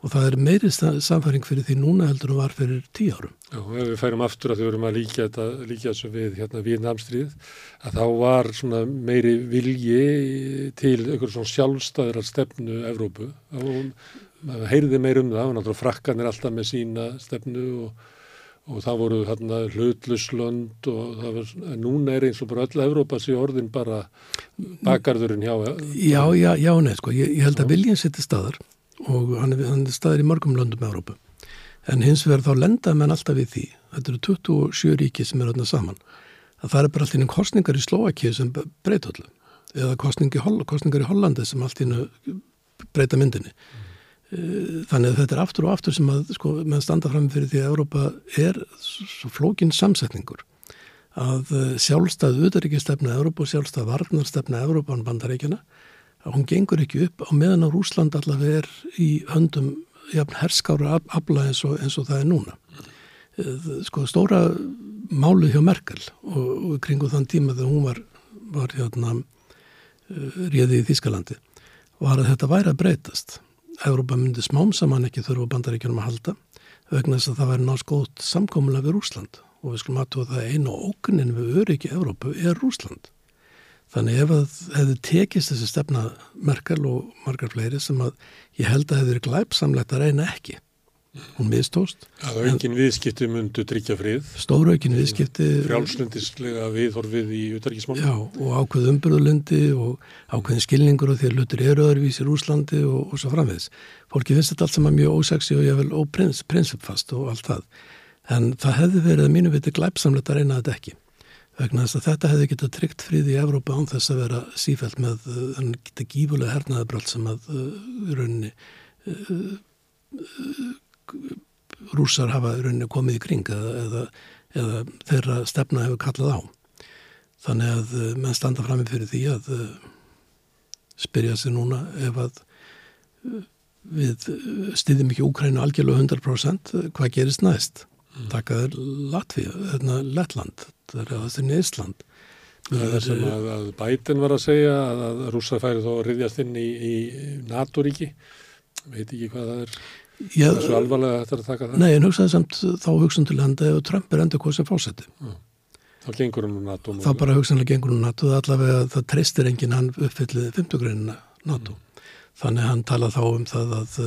Og það er meiri samfæring fyrir því núna heldur en var fyrir tíu árum. Já, ef við færum aftur að við verum að líka þessu við hérna Vínamstríð að þá var svona meiri vilji til einhverjum svona sjálfstæðra stefnu Európu og maður heyrði meir um það og náttúrulega frakkan er alltaf með sína stefnu og og það voru hérna hlutluslönd og það var, núna er eins og bara öll Evrópa sé orðin bara bakarðurinn hjá Já, já, já, nei, sko, ég, ég held að viljinn setja staðar og hann er, hann er staðar í mörgum löndum Evrópu. En hins vegar þá lenda menn alltaf við því þetta eru 27 ríki sem er öllna saman að það er bara alltaf einn kostningar í Slovakíu sem breyta allir eða kostningar í Hollandi sem alltaf breyta myndinni. Eh, þannig að þetta er aftur og aftur sem að sko, með standa fram fyrir því að Európa er svo flókin samsetningur að eh, sjálfstæð auðaríkistefna Európa og sjálfstæð varnarstefna Európa án bandaríkjana að hún gengur ekki upp á meðan á Rúsland allavega er í höndum jafn, herskára afla eins og, eins og það er núna eh, sko stóra málu hjá Merkel og, og kringu þann tíma þegar hún var, var hérna réði í Þískalandi var að þetta væri að breytast Európa myndi smám saman ekki þurfa bandaríkjunum að halda vegna þess að það væri náttúrulega gótt samkomulega við Rúsland og við skulum aðtóða það einu ógunnin við öryggi Európu er Rúsland. Þannig ef það hefði tekist þessi stefna Merkel og margar fleiri sem að ég held að hefði glæpsamlegt að reyna ekki hún miðstóst. Það var engin viðskipti mundu tryggja frið. Stóra engin viðskipti. Frjálslundislega viðhorfið í utarkismál. Já og ákveð umbyrðulendi og ákveðin skilningur og því að lutur eru öðruvís í Rúslandi og, og svo framvegs. Fólki finnst þetta allt saman mjög ósexi og ég vil óprinsipfast og allt það. En það hefði verið að mínu viti glæpsamlegt að reyna þetta ekki. Vegna þess að þetta hefði getið tryggt frið í Evrópa án þess að vera sífælt með uh, þetta gífulega hernaðabröld sem að uh, rauninni uh, rússar hafa rauninni komið í kring eða, eða, eða þeirra stefna hefur kallað á. Þannig að eh, menn standa fram með fyrir því að uh, spyrja sig núna ef að uh, við stýðum ekki Úkrænu algjörlega 100% hvað gerist næst. Mm. Takkaður Latvija, hérna Lettland, það er að það er Ísland. Það er sem að, að bætin var að segja að, að rússar færi þó að riðjast inn í, í NATO-ríki, veit ekki hvað það er. Já, það er svo alvarlega að þetta er að taka það. Nei, en hugsaði samt þá hugsun til handa ef Trump er enda hvað sem fósetti. Þá gengur hann um NATO. Þá bara hugsanlega gengur hann um NATO, allavega það treystir enginn hann uppfyllið 50 greinina NATO. Mm. Þannig hann talað þá um það að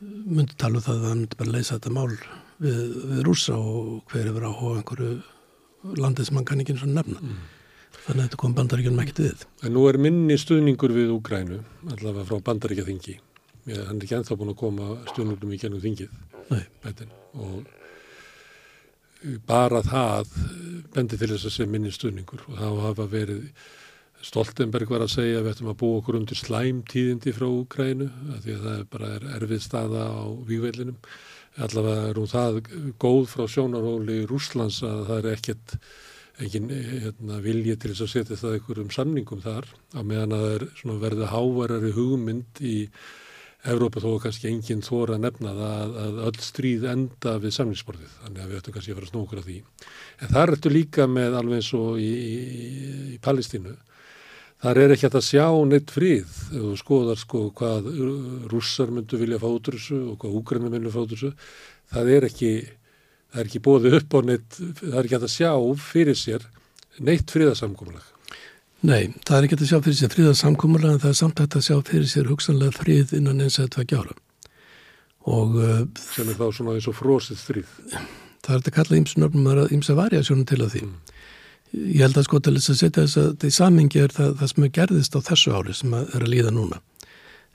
myndi tala um það að hann myndi bara leysa þetta mál við, við rúsa og hver er verið á einhverju landið sem hann kann ekki eins og nefna. Mm. Þannig að þetta kom bandaríkjum ekkert við. En nú er minni stuðningur við Úgrænu, allavega frá bandaríkjaþingi Ég, hann er ekki enþá búin að koma stjórnum í gennum þingið og bara það bendi til þess að sé minni stjórningur og þá hafa verið Stoltenberg var að segja að við ættum að búa okkur undir slæmtíðindi frá Ukrænu því að það bara er erfið staða á vývelinum allavega er hún það góð frá sjónaróli Rúslands að það er ekkert engin hérna, vilji til þess að setja það ykkur um samningum þar á meðan að það er verið hávarari hugmynd í Evrópa þó kannski enginn þóra að nefna það að öll stríð enda við samlingsborðið, þannig að við ættum kannski að að snókur af því. En það ertu líka með alveg eins og í, í, í Palestínu. Þar er ekki að sjá neitt fríð, þú skoðar sko hvað rússar myndu vilja fá út úr þessu og hvað úgrænum myndu fá út úr þessu. Það er ekki, það er ekki bóðið upp á neitt, það er ekki að sjá fyrir sér neitt fríðasamkomlag. Nei, það er ekki að sjá fyrir sér fríðarsamkúmulega en það er samt að sjá fyrir sér hugsanlega fríð innan eins að það gjára. Og, uh, Sem er þá svona eins og frósið stríð. Það er að kalla ímsa varjasjónum til að því. Mm. Ég held að sko til þess að setja þess að það í samingi er það, það sem er gerðist á þessu ári sem er að líða núna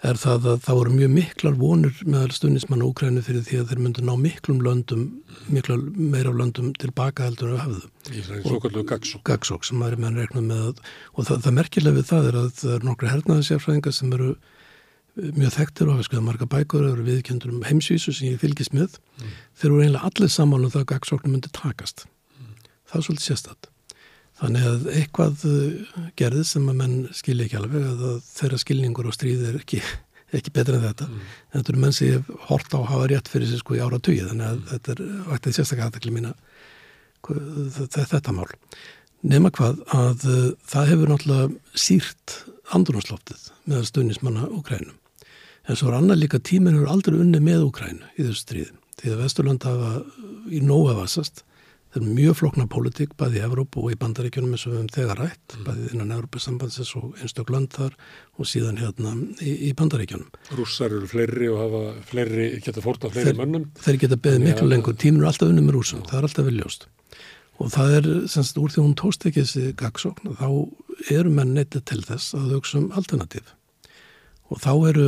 er það að það voru mjög miklar vonur meðal stundismann og Ukrænu fyrir því að þeir myndu ná miklum löndum, miklar meira löndum tilbaka heldur að hafðu. Í það er svo kallu gagsók. Gagsók sem maður er meðan regnum með að, og það, það merkilega við það er að það eru nokkru hernaðarsjárfræðingar sem eru eh, mjög þekktir og hafa skoðað marga bækur og eru viðkjöndur um heimsvísu sem ég fylgis með. Mm. Þeir eru einlega allir saman og það gagsóknum myndi takast. Mm. Það er svolítið sérstatt. Þannig að eitthvað uh, gerðið sem að menn skilja ekki alveg að þeirra skilningur og stríð er ekki, [LAUGHS] ekki betur en þetta. Mm. En þetta eru menn sem ég hort á að hafa rétt fyrir sig sko í ára tugi, þannig að mm. þetta er væktið sérstaklega aðtakli mín að þetta mál. Nefna hvað að uh, það hefur náttúrulega sírt andrunarsloftið með stöðnismanna Ukrænum. En svo er annað líka tíminn hefur aldrei unni með Ukrænu í þessu stríðum. Því að Vesturland hafa í nóga vasast Það er mjög flokna pólitík bæði í Evrópu og í bandaríkjunum eins og við hefum þegar rætt, mm. bæði innan Evrópusambandsins og einstak land þar og síðan hérna í, í bandaríkjunum. Rússar eru fleiri og hafa fleiri, geta fórta fleiri þeir, mönnum. Þeir geta beðið miklu ja, lengur, tímur er alltaf unni með rúsum, það er alltaf viljóst. Og það er, semst, úr því hún tóst ekki þessi gagsókn, þá eru menn neytið til þess að hugsa um alternatíf og þá eru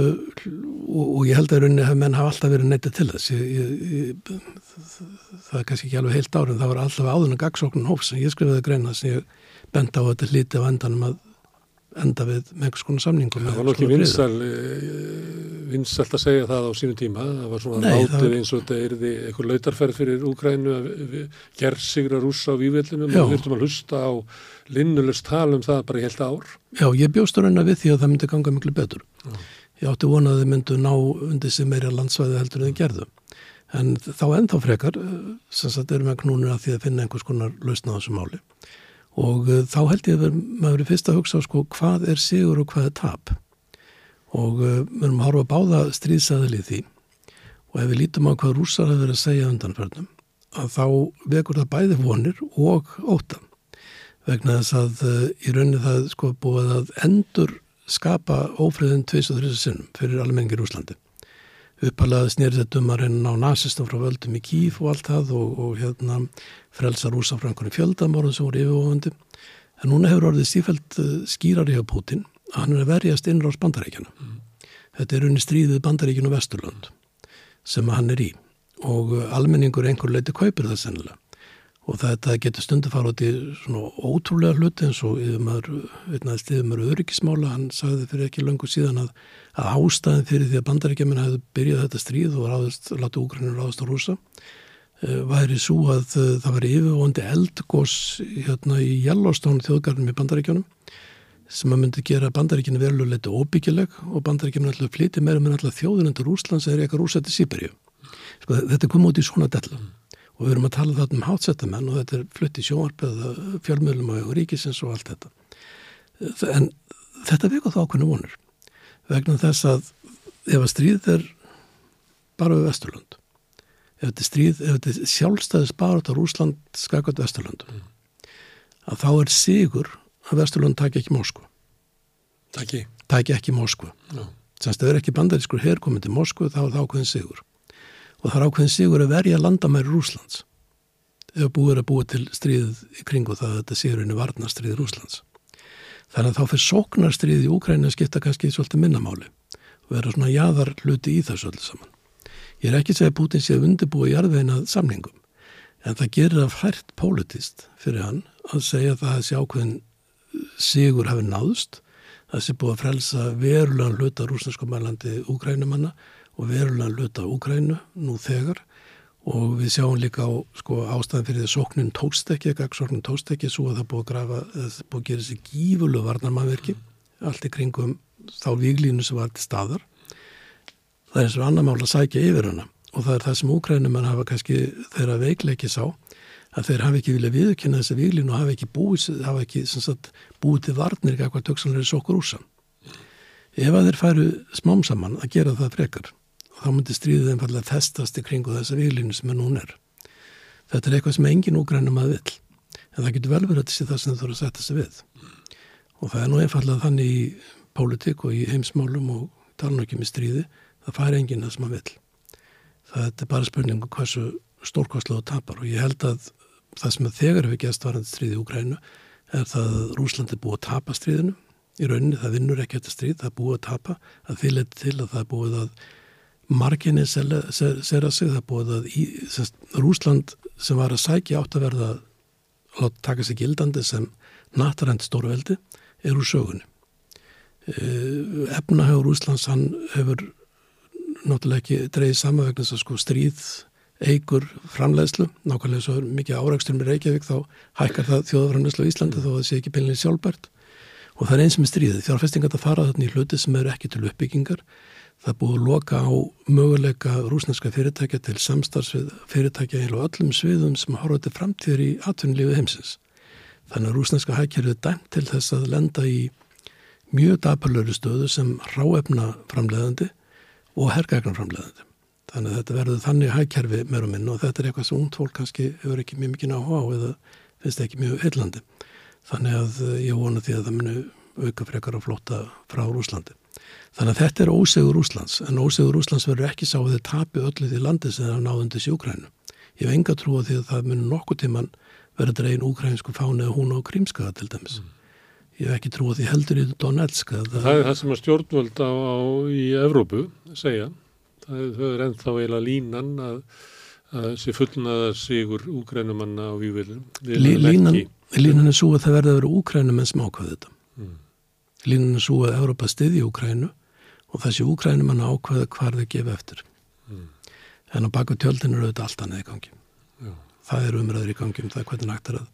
og, ég held að rauninni að menn hafa alltaf verið neytið til þess. Ég, ég, það er kannski ekki alveg heilt árið það var alltaf áðurna gagsóknun hófs sem ég skrifaði greina sem ég bent á að þetta hlíti á endanum að enda við með einhvers konar samningum Það var nokkið vinsal eh, vinsalt að segja það á sínu tíma. Það var svona Nei, látið var... eins og þetta er því eitthvað lautarferð fyrir Úgrænu að gerð sigra rúsa á vývillinu og við þurftum að hlusta á linnulust tala um það bara í heilt ár. Já, ég raun að við því að það myndi ganga miklu betur. Já. Ég átti vonað að þið myndu ná undir sig meira landsvæði heldur en þið gerðu. En þá ennþá frekar eh, sem sagt erum við knúnir að því að finna einhvers konar lausna á þessu máli og uh, þá held ég að maður er fyrst að hugsa sko hvað er sigur og hvað er tap? Og uh, við erum að horfa báða stríðsæðili því. Og ef við lítum á hvað rússar hefur verið að segja undanförnum að þá vekur það bæði vonir og óta vegna þess að uh, í rauninni það sko búið að endur skapa ófriðin 23 sinnum fyrir almenningir Úslandi uppalega snýrið þetta um að reyna á nazistum frá völdum í Kíf og allt það og, og hérna frelsa rúsa frá einhvern fjöldamorðum sem voru yfirvofandi. En núna hefur orðið stífælt eh, skýrar í á Putin að hann er að verjast innra á bandaríkjana. Mm. Þetta er unni stríðið bandaríkjana Vesturlund sem hann er í og eh, almenningur einhver leiti kaupir það sennilega og þetta getur stundu fara út í svona ótrúlega hluti eins og yfirmaður, veitnaðist yfirmaður öryggismála, hann sagði fyrir ekki löngu síðan að, að ástæðin fyrir því að bandaríkjaman hefði byrjað þetta stríð og ráðist, látið úgrænir ráðast á rúsa uh, væri svo að uh, það væri yfirvondi eldgós hérna í Yellowstone þjóðgarnum í bandaríkjanum sem að myndi gera bandaríkinu veruleguleiti óbyggileg og bandaríkinu alltaf flyti meira með alltaf þjóðunendur Rúslands eða eitthvað rúsætti Sýberíu. Sko, þetta kom út í svona della og við erum að tala þarna um hátsettamenn og þetta er flutt í sjónvarpið fjölmjölum og ríkisins og allt þetta. En þetta veku þá okkurna vonur vegna þess að ef að stríð er bara við Vesturlund ef þetta stríð, ef þetta sjálfstæðis bara á Rúsland skakot Vesturlund mm. að þá er sigur að Vesturlund takja ekki Moskva takja ekki Moskva no. semst ef það er ekki bandarískur herrkominn til Moskva þá er það ákveðin sigur og það er ákveðin sigur að verja landamæri Rúslands ef búið að búa til stríðið í kringu það að þetta séur einu varnastríð Rúslands. Þannig að þá fyrir sóknarstríðið í Úkræna skipta kannski svolítið minnamáli og vera svona jáðar hluti í þessu öllu saman. Ég er ekki að segja að Putin sé að undirbúa jarðveinað samlingum en það gerir af hært politist fyrir hann að segja að það sé ákveðin sigur hafi náðust það sé búið að frelsa verulega hluta rúsnesku mælandi Úkrænumanna og verulega luta Úgrænu nú þegar. Og við sjáum líka á sko, ástæðan fyrir því að sóknin tóstekki, gagsóknin tóstekki svo að það búið að grafa, það búið að gera þessi gífulu varnarmannverki allt í kringum þá výglínu sem var til staðar. Það er eins og annar mál að sækja yfir hana. Og það er það sem Úgrænum mann hafa kannski þeirra veikleiki sá að þeir hafi ekki viljað viðkynna þessi výglínu og hafi ekki búið, hafi ekki sagt, búið til varnir eitthvað töksanlega sokkur úrsan ef að þeir færu smám saman að gera það frekar þá myndi stríðið einfallega festast í kringu þessa výlinu sem er núna er. Þetta er eitthvað sem engin úgrænum að vill, en það getur vel verið að þessi það sem það þurfa að setja sig við. Og það er nú einfallega þannig í pólitík og í heimsmálum og tala ekki með stríði, það fær engin það sem að vill. Það er bara spurningu um hversu stórkostlega það tapar og ég held að það sem þegar hefur gæst varandi stríði í Úgrænu er það að Rúslandi búið að tapa stríðinu. Í rauninni það vinnur ekki þetta stríð, það er búið að tapa, að leti til að það er búið að marginni sér að sig það búið að í, semst, Rúsland sem var að sækja átt að verða að taka sig gildandi sem natarhend stórveldi er úr sögunni. Eh, efnahauður Rúslands hann hefur náttúrulega ekki dreyið saman vegna þess að sko stríð eigur framleiðslu, nákvæmlega svo mikið árækstur með Reykjavík þá hækkar það þjóðaframleiðslu í Íslandi þó að það sé ekki beilinni sjálfbært. Og það er eins með stríðið, fjárfestingar það fara þarna í hluti sem eru ekki til uppbyggingar það er búið að loka á möguleika rúsneska fyrirtækja til samstarfsvið fyrirtækja í öllum sviðum sem horfa til framtíður í atvinnulífið heimsins. Þannig að rúsneska hækjörðu dæmt til þess að lenda í mjög dapalöru stöðu sem ráefna framleiðandi og herrgækna framleiðandi þannig að þetta verður þannig hækjörfi meir og minn og þetta er eitthvað sem ungd fólk kannski hefur ekki mjög mikið náhuga á eða finnst ekki mjög heillandi. Þannig að eh, ég vona því að það munu auka frekar að flóta frá Rúslandi. Þannig að þetta er ósegur Rúslands, en ósegur Rúslands verður ekki sá að þið tapi öllu því landi sem það náðundi sjókrænu. Ég hef enga trú að því að það munu nokkuð tíman verður dregin úkrænsku fáni eða hún á Krímskaða til dæmis. Mm. Ég hef ekki trú að því heldur í Donetska. Það, það er það sem að stjórnvöld á, á í Evrópu segja. Það er ennþá eiginlega línan að, að sé fullnaða sigur úkrænumanna á vývilum. Línan, línan er svo að það verði að vera úkrænum en smákvæði þetta. Mm. Línan er svo að Európa stiði úkrænu og þessi úkrænum hann ákvæði hvar þau gefa eftir. Mm. En á baku tjöldin eru þetta allt annað í gangi. Já. Það eru umræður í gangi um það hvernig nægt er að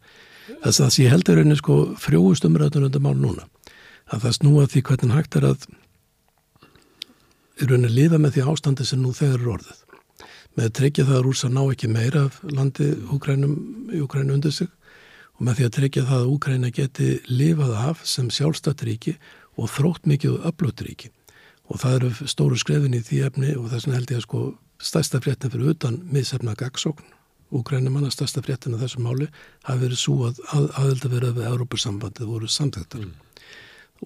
þess að ég heldur einnig sko frjóust umræður undir mál núna. Að það snúa því hvernig hægt er að er raunin að lifa með því ástandi sem nú þegar eru orðið. Með að tryggja það að rúsa ná ekki meira af landi Úkrænum í Úkrænu undir sig og með því að tryggja það að Úkræna geti lifað af sem sjálfstætt ríki og þrótt mikið og öflutt ríki og það eru stóru skrefin í því efni og þess vegna held ég að sko stærsta fréttin fyrir utan miðsefna gagsókn Úkrænumanna stærsta fréttin af þessu máli hafi verið svo að aðelda verið við Európa-sambandið voru samtæktar mm.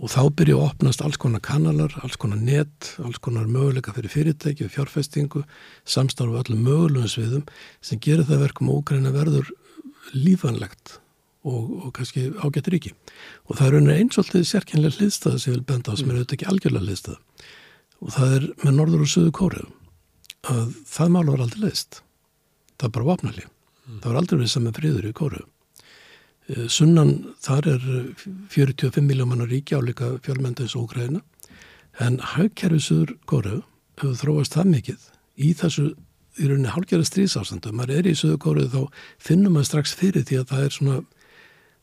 og þá byrja að opnast alls konar kanalar, alls konar net alls konar möguleika fyrir fyrirtæki og fjárfestingu, samstarfu öllum mögulegum sviðum sem gerir það verkum að Úkræna verður lífanlegt og, og kannski ágættur ekki. Og það er eins og alltaf sérkynlega hliðstæða sem ég vil benda á sem er mm. auðvitað ekki algjörlega hliðstæða. Og það er með norður og söðu kóruðum að það mála var aldrei leist. Það er bara vapnali. Mm. Það var aldrei við saman friður í kóruðum. Eh, sunnan þar er 45 miljómanar ríki áleika fjölmendins og græna en haugkerfisuður kóruð hefur þróast það mikið í þessu í rauninni hálgjara stríðsástandu. Maður er í söðu kóruð þá finnum maður strax fyrir því að það er svona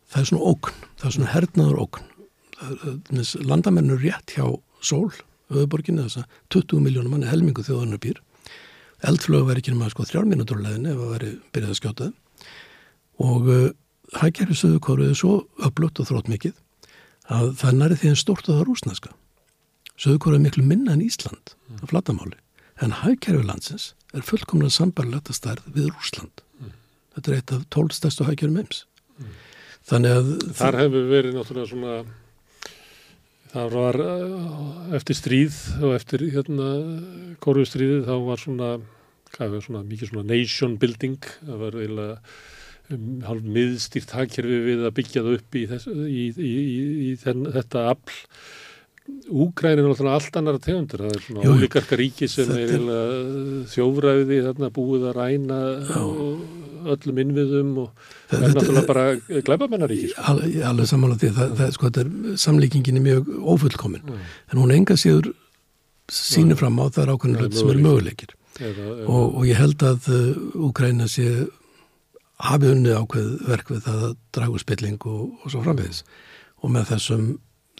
það er svona ókn, það er svona hernaður ókn. Landamennur rétt hjá Sól, öðuborginni, þess að 20 miljónum manni helmingu þjóðanar býr. Eldflög væri ekki náma sko þrjár mínútur leðinni ef það væri byrjað að skjóta. Og uh, hægkerfi söðukóruð er svo öflutt og þrótt mikið að það nærið því en stort að það rúsneska. Söðukóruð er miklu minna en Ísland mm. af flatamáli. En hægkerfi landsins er fullkomlega sambarlegt að stærð við Rúsland. Mm. Þetta er eitt af tólstæstu hægkerfi meims. Mm. Þannig að... Þar hefur verið náttúrulega svona, það var eh, eftir stríð og eftir hérna kóruðstríðið þá var svona, hvað hefur svona, mikið svona nation building, það var eiginlega um, halv miðstýrt hagkerfi við að byggja það upp í, þess, í, í, í þenn, þetta afl. Úgræn er náttúrulega allt annar tegundur, það er svona ólíkarka ríki sem er þjófræði þarna búið að ræna öllum innviðum og það er náttúrulega bara glæbamennaríki. Sko. Alveg samanlega því, það, það, sko, samlíkingin er mjög ofullkomin, mm. en hún enga séður sínir fram á það ákveðinu sem er möguleikir eða. Og, og ég held að uh, sé hafi unnið ákveð verk við það að dragu spilling og, og svo framvegis og með þessum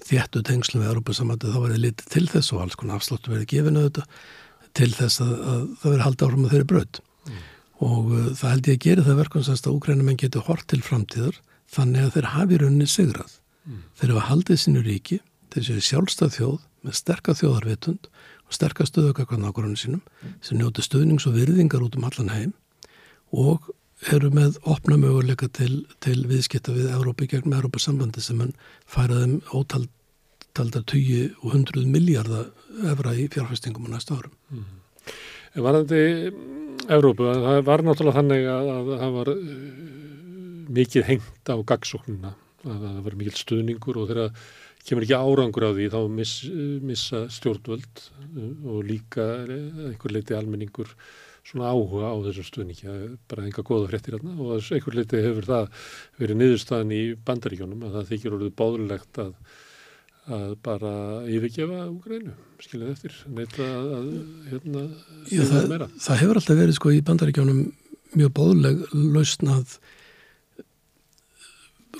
þéttu tengslum við Európa-samandi þá var það litið til þess og alls konar afsláttu verið gefinu auðvitað til þess að, að það verið haldið áfram að þeirri mm. Og uh, það held ég að gera það verkum semst að úgrænumenn getur hort til framtíðar þannig að þeir hafi rauninni sigrað. Mm. Þeir hafa haldið sínu ríki, þeir séu sjálfstað þjóð með sterkast þjóðarvitund og sterkast stöðugakvarn ákvarðinu sínum mm. sem njóti stöðnings og virðingar út um allan heim og eru með opna möguleika til, til viðskipta við Európi gegn Európa sambandi sem hann færaðum ótaldar 20 og 100 miljardar efra í fjárfæstingum á næsta árum. Mm. Varðandi Európu, það var náttúrulega þannig að, að það var uh, mikið hengt á gagsóknuna, að það var mikið stuðningur og þegar kemur ekki árangur á því þá miss, missa stjórnvöld uh, og líka einhver leiti almenningur svona áhuga á þessum stuðningi. Bara enga goða fréttir hérna og einhver liti hefur það verið niðurstaðan í bandaríkjónum að það þykir orðið báðulegt að, að bara yfirgefa Úgrænu, skiljað eftir neita að, hérna Já, það. Það hefur alltaf verið sko í bandaríkjónum mjög báðuleg lausn að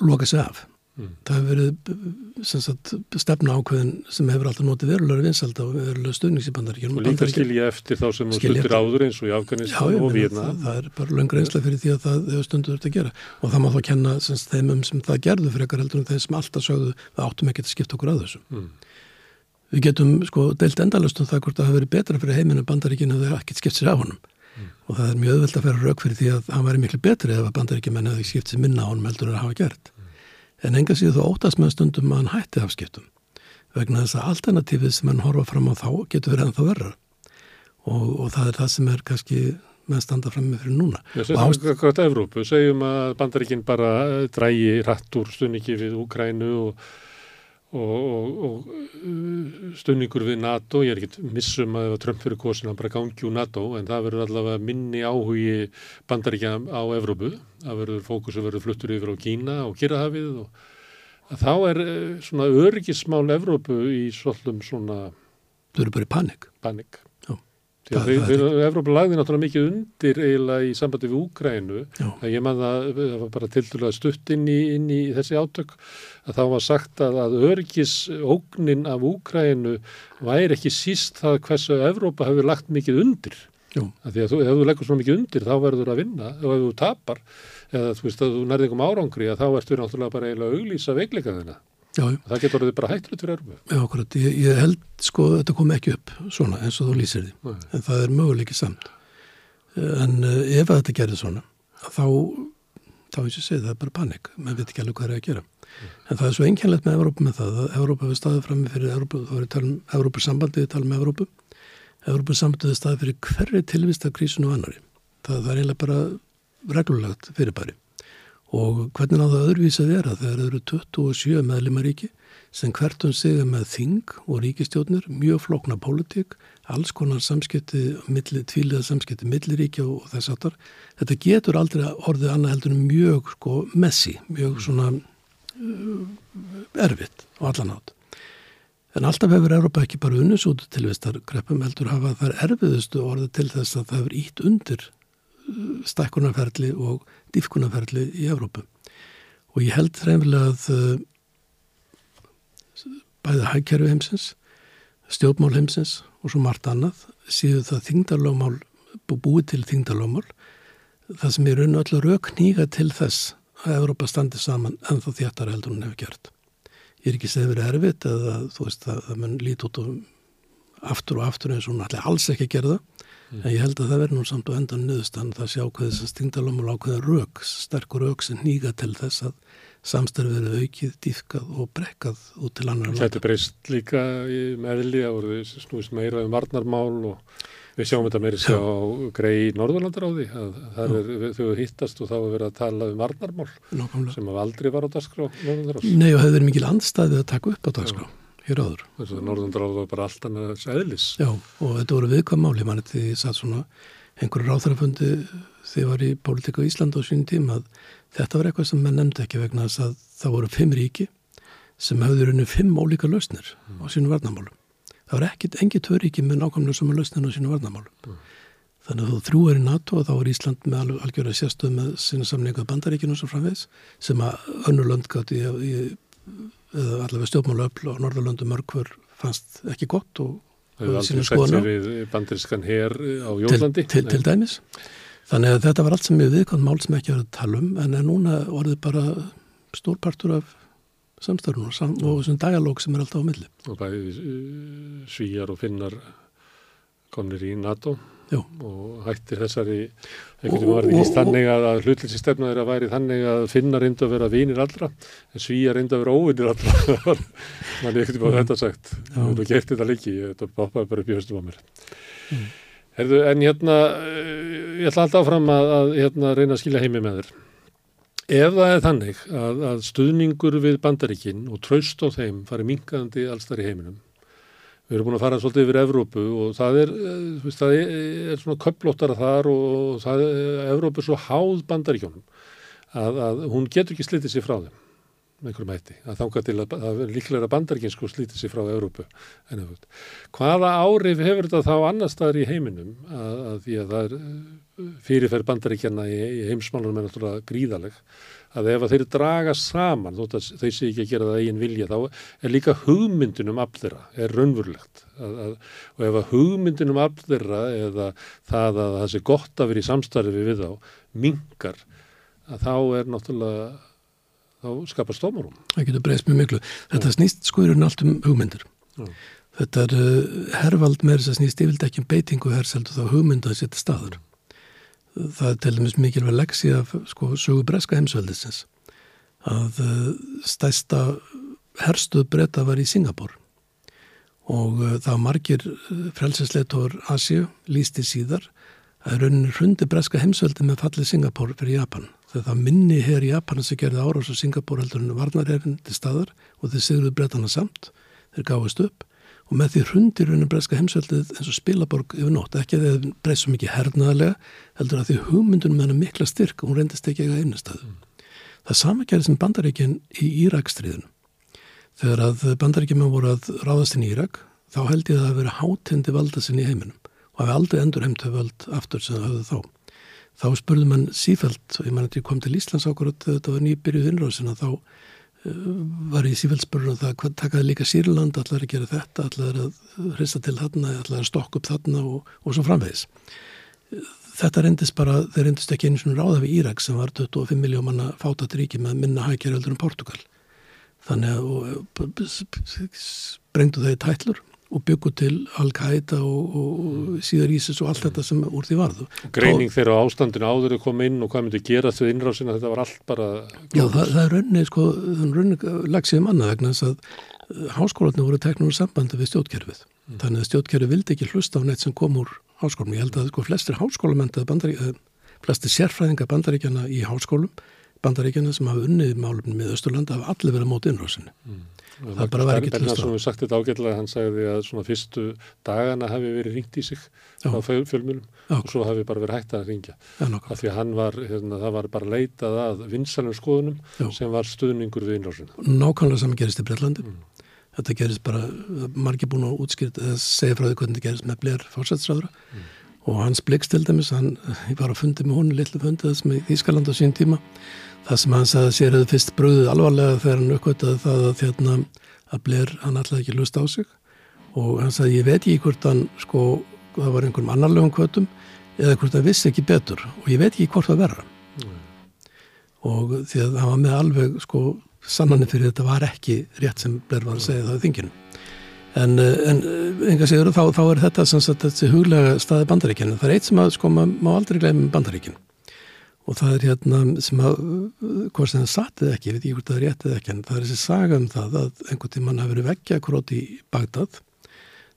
loka sig af Það hefur verið sagt, stefna ákveðin sem hefur alltaf notið verulega vinsald og verulega stuðnings í bandaríkjunum. Og líka skilja eftir þá sem stuttir eftir. áður eins og í Já, Afganistan ég og meina, það, það er bara löng reynsla fyrir því að það hefur stundu þurft að gera og það má þá kenna sem sagt, þeim um sem það gerðu fyrir ekkar heldur en þeim sem alltaf sögðu við áttum ekki að skipta okkur að þessu. Mm. Við getum sko deilt endalust um það hvort það hefur verið betra fyrir heiminu bandaríkinu að það ekkert skipt sér af honum og það er mjög öðvöld að vera rauk fyrir því að hann væri miklu betri ef að bandaríkjumenn hefði skipt sér minna á honum heldur en að hafa gert. En enga síðu þó óttast með stundum að hann hætti afskiptum. Vegna þess að alternatífið sem hann horfa fram á þá getur verið ennþá verra. Og, og það er það sem er kannski með standa fram með fyrir núna. Já, sem ást- hvað Evrópu, segjum að bandaríkinn bara eh, drægi rætt úr stunningi við Úkrænu og, og, og, uh, stunningur við NATO, ég er ekkit missum að ef að Trump fyrir kosin hann bara gangi úr NATO en það verður allavega minni áhugi bandaríkja á Evrópu, það verður fókusu verður fluttur yfir á Kína og Kirrahafið og að þá er eh, svona öryggismál Evrópu í svolum svona Þau eru bara í panik. panik. Því að Það- þeir, Evrópa lagði náttúrulega mikið undir eiginlega í sambandi við Úkrænu að ég man að það var bara tildulega stutt inn í, inn í þessi átök að þá var sagt að, að örgis ógnin af Úkrænu væri ekki síst það hversu Evrópa hefur lagt mikið undir Jú. að því að þú, ef þú leggur svona mikið undir þá verður að vinna og ef þú tapar eða þú veist að þú nærði einhverjum árangri að þá ertu náttúrulega bara eiginlega að auglýsa veikleika þina Já, já. Það getur orðið bara hættilegt fyrir Evrópu Já, akkurat, ég, ég held sko að þetta kom ekki upp svona eins og þú lýsir því, Nei. en það er möguleiki samt. En uh, ef þetta gerir svona, þá, þá eins og ég segi, það er bara panik, maður veit ekki alveg hvað er að gera. En það er svo einkennlegt með Evrópu með það, að Evrópa hefur staðið frammi fyrir Evrópu, þá er ég tala um Evrópusambandið, ég tala um Evrópu, Evrópusambandið hefur staðið fyrir hverri tilvist af krísun og annari. Það, það er eiginlega bara reglulegt fyrirbæri. Og hvernig á það öðruvísi að vera þegar það eru 27 meðlimaríki sem hvert um sig er með þing og ríkistjórnir, mjög flókna pólitík, alls konar samskipti, milli, tvíliða samskipti, milliríkja og þess aftar. Þetta getur aldrei orðið annað heldur mjög sko, messi, mjög svona uh, erfitt á allan átt. En alltaf hefur Európa ekki bara unnus út tilvistar kreppum heldur hafa þær erfiðustu orðið til þess að það hefur ítt undir stækkunarferli og dýfkunarferli í Evrópu. Og ég held þreiflega að uh, bæði hægkerfi heimsins, stjórnmál heimsins og svo margt annað síðu það þingdarlómál, búið til þingdarlómál, það sem er raun og öll rauk nýga til þess að Evrópa standi saman en þá þéttar heldur hún hefur gert. Ég er ekki segið verið erfitt eða þú veist að það mun lít út og aftur og aftur eins og hún ætli alls ekki að gera það En ég held að það verður nú samt og endan niðurstann það sé ákveðið sem stingdalómul ákveðið rauk, sterkur rauk sem nýga til þess að samstarfið verið aukið, dýfkað og brekkað út til annar landa. Þetta breyst líka í meðli að voru snúist meira um varnarmál og við sjáum þetta meira sjá grei í Norðurlandaráði að það er þau hittast og þá er verið að tala um varnarmál Nákvæmlega. sem aldrei var á dagskrá Norðurlandaráðs. Nei og hefur verið mikil andstæðið að taka upp á dagskrá hér áður. Þess að Norðurlandaráð var bara allt annars eðlis. Já og þetta voru viðkvæm máli mann því ég satt svona einhverju ráþarafundi þegar ég var í pólitíku í Ísland á sínum tíma að þetta var eitthvað sem menn nefndi ekki vegna þess að það voru fimm ríki sem hefðu runni fimm ólíka lausnir á sínum varnamálum. Það var ekkit engi tvö ríki með nákvæmlega sama lausnir á sínum varnamálum. Þannig að þú þrjú er í NATO og þá er Ísland með algjörlega sérstöð með sína samningu bandaríkinu sem framvegs sem að önnur lönd gátt í, í allavega stjórnmálaöfl og Norðurlöndu mörgfur fannst ekki gott og hefur aldrei sett við bandarískan her á til, Jólandi. til, til dæmis. Þannig að þetta var allt sem við viðkvæmt mál sem ekki verið að tala um en núna orðið bara stórpartur af samstörnum og, sam, og þessum dialóg sem er alltaf á milli. Og bæði uh, svíjar og finnar komnir í NATO Já. og hættir þessari veginn var ekki þannig að, að hlutlýsi stefna þeirra væri þannig að finna reyndu að vera vinir allra en svíja reyndu að vera óvinir allra. Mann er einhvern veginn þetta sagt. Og þú gert þetta líki, þetta poppaði bara upp í höstum á mér. Mm. Herðu, en hérna eh, ég ætla alltaf áfram að, að hérna, reyna að skilja heimi með þér. Ef það er þannig að, að stuðningur við bandaríkin og traust á þeim fari minkandi alls þar í heiminum Við erum búin að fara svolítið yfir Evrópu og það er, eh, veist, það er, svona köplóttara þar og það er, Evrópu er svo háð bandaríkjónum að, að hún getur ekki slítið sér frá þeim með einhverjum hætti. Það þángar til að, að líklega bandaríkinn sko slítið sér frá Evrópu. En, hvaða árif hefur þetta þá annar staðar í heiminum að, að því að það er eh, fyrirferð bandaríkjana í, í heimsmálunum er náttúrulega gríðaleg að ef að þeir draga saman, þótt að þeir sé ekki að gera það eigin vilja, þá er líka hugmyndin um aflera, er raunverulegt. Að, að, og ef að hugmyndin um aflera eða það að það sé gott að vera í samstarfi við þá, mingar, að þá er náttúrulega, þá skapar stómarum. Það getur breyst mjög miklu. Þetta Já. snýst skoðurinn allt um hugmyndir. Já. Þetta er uh, hervald með þess að snýst yfirlega ekki um beitingu herseldu þá hugmynda að setja staður það er til dæmis mikilvæg leksi af sko, sögu breska heimsveldisins. Að uh, stæsta herstuð breyta var í Singapur og uh, það margir uh, frelsesleitor Asju lísti síðar að rauninni hrundi breska heimsveldi með fallið Singapur fyrir Japan. Þegar það minni hér í Japan sem gerði árás á Singapur heldur en varnarherrin til staðar og þeir sigruð breytana samt. Þeir gáðist upp og með því hrundir raunin breska heimsveldið eins og spilaborg yfir nótt, ekki að það breyst svo mikið hernaðarlega, heldur að því hugmyndunum með hennar mikla styrk og hún reyndist ekki eitthvað einnastöðu. Það sama gerði sem bandaríkinn í Írakstríðun. Þegar að bandaríkjum voru að ráðast inn í Írak, þá held ég að það að vera hátindi valda sinni í heiminum og hafi aldrei endur heimtöð völd aftur sem það höfðu þá. Þá spurði mann sífælt, og ég man að ég kom til Íslands þetta þá var í sífælspurður og það hvað takaði líka Sýrland, allar að gera þetta, allar að hrista til þarna, allar að stokka upp þarna og, og svo framvegis. Þetta reyndist bara, þeir reyndist ekki einu svona ráða við Írak sem var 25 miljón manna fátat ríki með minna hækjaröldur en Portugal. Þannig að sprengdu þau tætlur og byggu til Al-Qaida og, og síðar Ísis og allt þetta sem úr því varðu. Greining á ástandinu áður að koma inn og hvað myndi gera þau innrásina þetta var allt bara... Já það, það er raunni, sko, raunni lagsið manna vegna þess að uh, háskólanir voru teknur sambandi við stjórnkerfið. Mm. Þannig að stjórnkerfið vildi ekki hlusta á neitt sem kom úr háskólum. Ég held að sko flestir háskólamendað bandaríkjana, flestir sérfræðinga bandaríkjana í háskólum, bandaríkjana sem hafa unnið málumni með Östurlanda hafa allir verið mót innrásinu. Mm það, það bara var ekki til þess að Bernhardsson sagt þetta ágætlega, hann sagði að svona fyrstu dagana hafi verið ringt í sig Já. á fjölmjölum og svo hafi bara verið hægt að ringja af því að hann var, hérna, það var bara leitað að vinsalum skoðunum Já. sem var stuðningur við innlásinu. Nákvæmlega saman gerist í Breitlandi mm. þetta gerist bara, margir búin að útskýrt að segja frá því hvernig þetta gerist með Blair fórsætsræðura mm. og hans bliks til dæmis, hann, var að fundi með hún litlu fundið þess með Ískaland á sín tíma það sem hann sagði að sér hefði fyrst bröðið alvarlega þegar hann uppkvötaði það að þérna að Blair hann alltaf ekki lust á sig. Og hann sagði ég veit ekki hvort hann sko það var einhverjum annarlegum kvötum eða hvort hann vissi ekki betur og ég veit ekki hvort það verða mm. og því að hann var með alveg sko sannanir fyrir þetta var ekki rétt sem Blair var að segja það í þinginu. En, en enga segur þá, þá er þetta sem sagt þessi huglega staði bandaríkjana það er eitt sem að sko maður aldrei gleyma bandaríkjana og það er hérna sem að hvort sem það satið ekki, ég veit ekki hvort það er rétt eða ekki en það er þessi saga um það að einhvern tíman hafi verið vekkja krót í Bagdad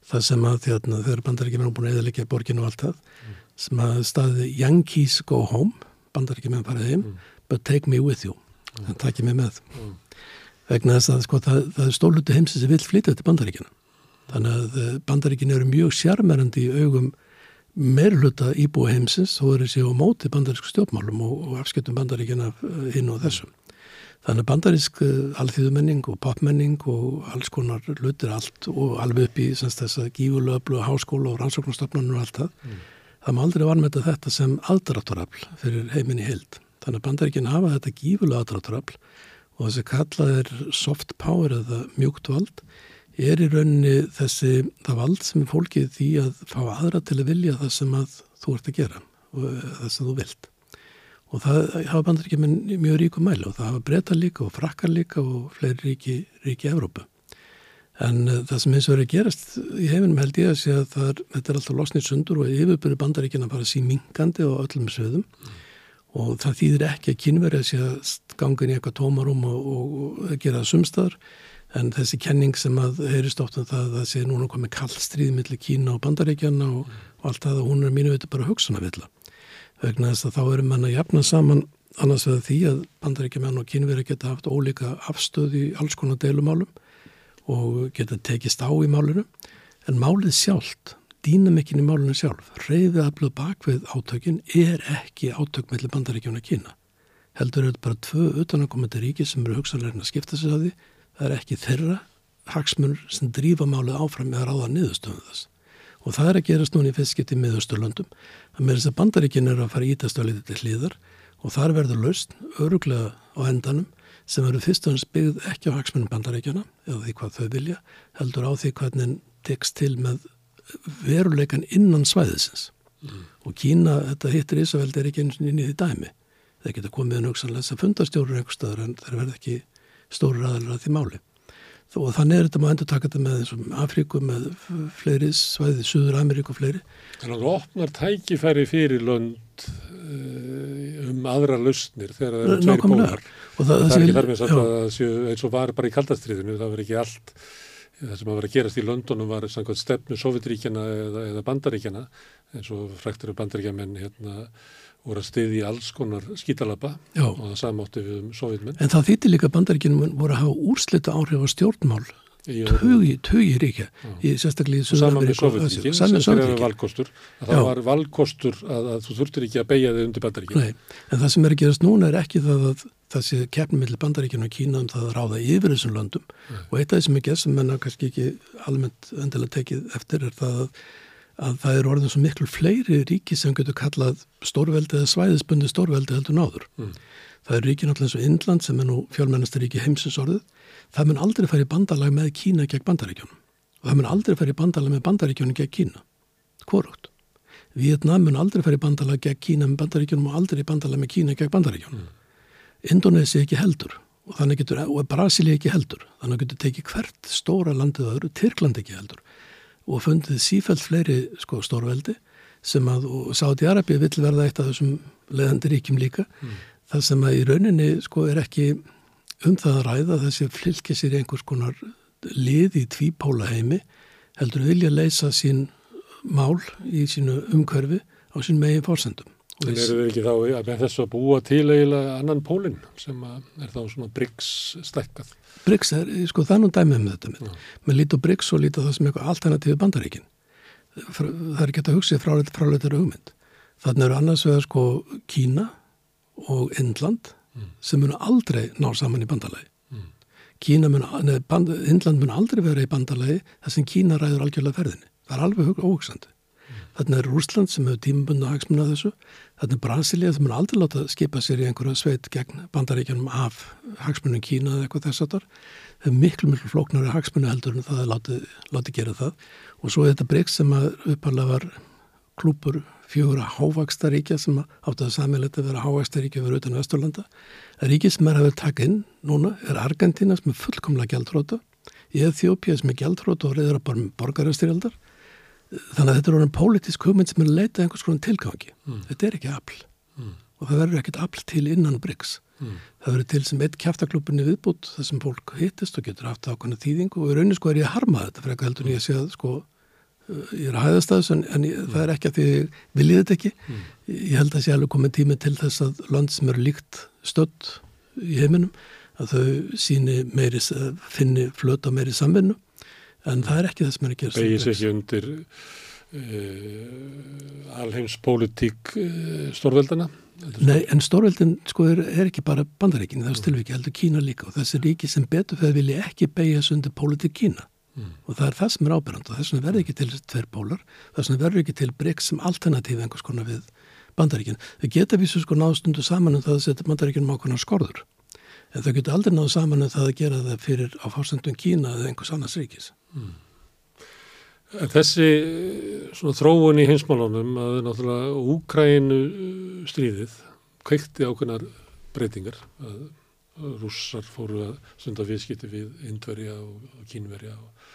það sem að hérna, þegar bandaríkjumenn búin að eðalikja borginu og allt það mm. sem að staði Yankees go home bandaríkjumenn farið heim mm. but take me with you mm. en takk ég mig með mm. vegna þess að sko, það, það er stóluti heimsins sem vil flytja til bandaríkjana þannig að eh, bandaríkjana eru mjög sjarmerandi í augum meirluta íbúi heimsins þó er þessi á móti bandarísku stjórnmálum og, og afskiptum bandaríkina inn og þessum. Þannig að bandarísk eh, alþýðumenning og popmenning og alls konar lutir allt og alveg upp í þess að gífurlöflu, háskóla og rannsóknarstofnunum og allt það. Mm. Það má aldrei varmeta þetta sem aldratúrafl fyrir heiminni hild. Þannig að bandaríkina hafa þetta gífurlega aldratúrafl og þessi kallað er soft power eða mjúkt vald er í rauninni þessi það vald sem er fólkið því að fá aðra til að vilja það sem að þú ert að gera og eh, það sem þú vilt. Og það hafa bandur ekki með mjög ríku mæli og það hafa breyta líka og frakkar líka og fleiri ríki ríki Evrópu. En uh, það sem eins og verið að gerast í heiminum held ég að sé að það er, þetta er alltaf losnið sundur og yfirbyrju bandaríkina bara sí mingandi og öllum sveðum mm. og það þýðir ekki að kynverið sé að ganga inn í eitthvað tómarum og, og, og gera það sumstaðar en þessi kenning sem að heyrist ofta um það að það sé núna komið kallstríð millir Kína og Bandaríkjana og, og allt það og hún er mínu veitur bara hugsanavilla vegna þess að þá erum mann að jafna saman annars veða því að Bandaríkjaman og Kínveri geta haft ólíka afstöð í alls konar deilumálum og geta tekist á í málinu. En málið sjálft, dýnamikinn í málinu sjálf, reyðið að blöða bakvið átökin er ekki átök mellir Bandaríkjana Kína. Heldur er þetta bara tvö utanakomandi ríki sem eru hugsanlegna að skipta sig að því það er ekki þeirra hagsmunur sem drífa málið áfram með að ráða niðurstöðum þess. Og það er að gerast núna í fyrstskipti í miðausturlöndum að með þess að bandaríkin er að fara ítast á litið til hlýðar og þar verður laust öruglega á endanum sem eru fyrst og hans byggð ekki á hagsmunum bandarækjana eða því hvað þau vilja heldur á því hvernig tekst til með veruleikan innan svæðisins mm. og Kína, þetta hittir Ísafeld er ekki eins og inn í því dæmi þeir geta komið en auksanlega þess að fundastjórur einhver staðar en þeir verða ekki stóru ræðilega því máli. Og þannig er þetta maður endur taka þetta með Afríku með fleiri svæði, Suður Ameríku og fleiri. Þannig að það opnar tækifæri fyrir lönd um aðra lausnir þegar það eru tveir pólar. Og það, það er ekki þar með að séu, eins og var bara í kaldastriðinu, það var ekki allt það sem að vera að gerast í Londonum var stefnu Sovjetríkjana eða, eða Bandaríkjana eins og fræktur Bandaríkjamenn hérna voru að stiði alls konar skítalapa Já. og það samátti við um Sovjetmenn En það þýtti líka Bandaríkjana voru að hafa úrslita áhrif á stjórnmál. Tögi, tögi ríkja. Í sérstaklega í Saman með valkostur. Að það var valkostur að, að þú þurftir ekki að beigja þig undir bandaríkinu En það sem er að gerast núna er ekki það að það sé keppnum millir bandaríkinu og Kína um það að ráða yfir þessum löndum. Nei. og eitt af því sem er gert sem menna kannski ekki almennt endilega tekið eftir er það að, að það er orðin svo miklu fleiri ríki sem getur kallað stórveldi eða svæðisbundi stórveldi heldur náður mm. Það er ríki náttúrulega eins og Indland sem er nú fjölmennastaríki heimsins orðið. Það mun aldrei færi bandalag með Kína gegn bandaríkjónum og það mun aldrei færi bandalag með bandaríkjónum gegn Kína. Hvorugt. Vietnam mun aldrei færi bandalag gegn Kína með bandaríkjónum og aldrei bandalag með Kína gegn bandaríkjónum mm. Indonési ekki heldur. Og þannig getur, og Brasíli ekki heldur. Þannig getur tekið hvert stóra landið öðru, Tyrkland ekki heldur og fundið sífælt fleiri sko, stórveldi sem að, og Sáti-Arabi vill verða eitt af þessum leðandi ríkjum líka mm. það sem að í rauninni sko er ekki um það að ræða þessi fylgja sér einhvers konar lið í tvípóla heimi heldur vilja leysa sín mál í sínu umkörfi á sín megin fórsendum. En eru þið ekki þá að með þess að búa til eiginlega annan pólinn sem er þá svona BRICS stækkað? BRICS er, sko það er nú dæmið með þetta með. Með lítið BRICS og lítið það sem eitthvað alternatífið bandaríkin. Það er ekki að hugsið fráleitur hugmynd. Þannig eru annars vegar sko Kína og Indland mm. sem mun aldrei ná saman í bandalagi. Mm. Kína mun, neð, band, Indland mun aldrei vera í bandalagi þar sem Kína ræður algjörlega ferðinni. Það er alveg óhugsandi. Þannig er Rúsland sem hefur tímabunna hagsmunna þessu. Þannig er Brasilia sem mun aldrei láta skipa sér í einhverja sveit gegn bandaríkjanum af hagsmunum Kína eða eitthvað þess að það er. Það er miklu, miklu flóknari hagsmunna heldur en það er látið, látið gera það. Og svo er þetta breyks sem að uppalega var klúpur fjóra hávaksstaríkja sem áttu að samilegt að vera hávaksstaríkja fyrir utan Vesturlanda. Ríki sem er að vera takk inn núna er Argentina sem er fullkomlega gældróta, Eþjópia sem er gældróta og reyður að borgarastyrjaldar. Þannig að þetta er orðin pólitísk hugmynd sem er að leita einhvers konar tilgangi. Mm. Þetta er ekki afl mm. og það verður ekkert afl til innan Bryggs. Mm. Það verður til sem eitt kæftaklubinni viðbútt þar sem fólk hittist og getur haft ákvæmna þýðingu og í raunin sko er ég að harma þetta fyrir eitthvað heldur en ég sé að sko ég er að hæðast að þessu en, en ég, það er ekki að því viljið þetta ekki mm. ég held að sé alveg komið tími til þess að land sem eru líkt stödd í heiminum að þau síni meiri, en það er ekki þess að maður ekki Begis ekki undir uh, alheimspólitík uh, stórveldana? Nei, en stórveldin sko er, er ekki bara bandaríkin, það er stilviki, heldur Kína líka og þessi ríki sem betur þegar vilja ekki begja undir pólitík Kína mm. og það er það sem er ábyrgand og þess vegna verður ekki til tverr pólar, þess vegna verður ekki til breyk sem alternatíf einhvers konar við bandaríkinn. Þau geta vísu sko náðstundu saman um það að setja bandaríkinnum ákveðnar skorður en þau geta aldrei náðu saman um það að gera það fyrir á fórsendun Kína eða einhvers annars ríkis. Mm. Þessi svona þróun í hinsmálunum að náttúrulega Úkrænu stríðið kveikti ákveðnar breytingar að rússar fóru að sunda viðskipti við Indverja og Kínverja og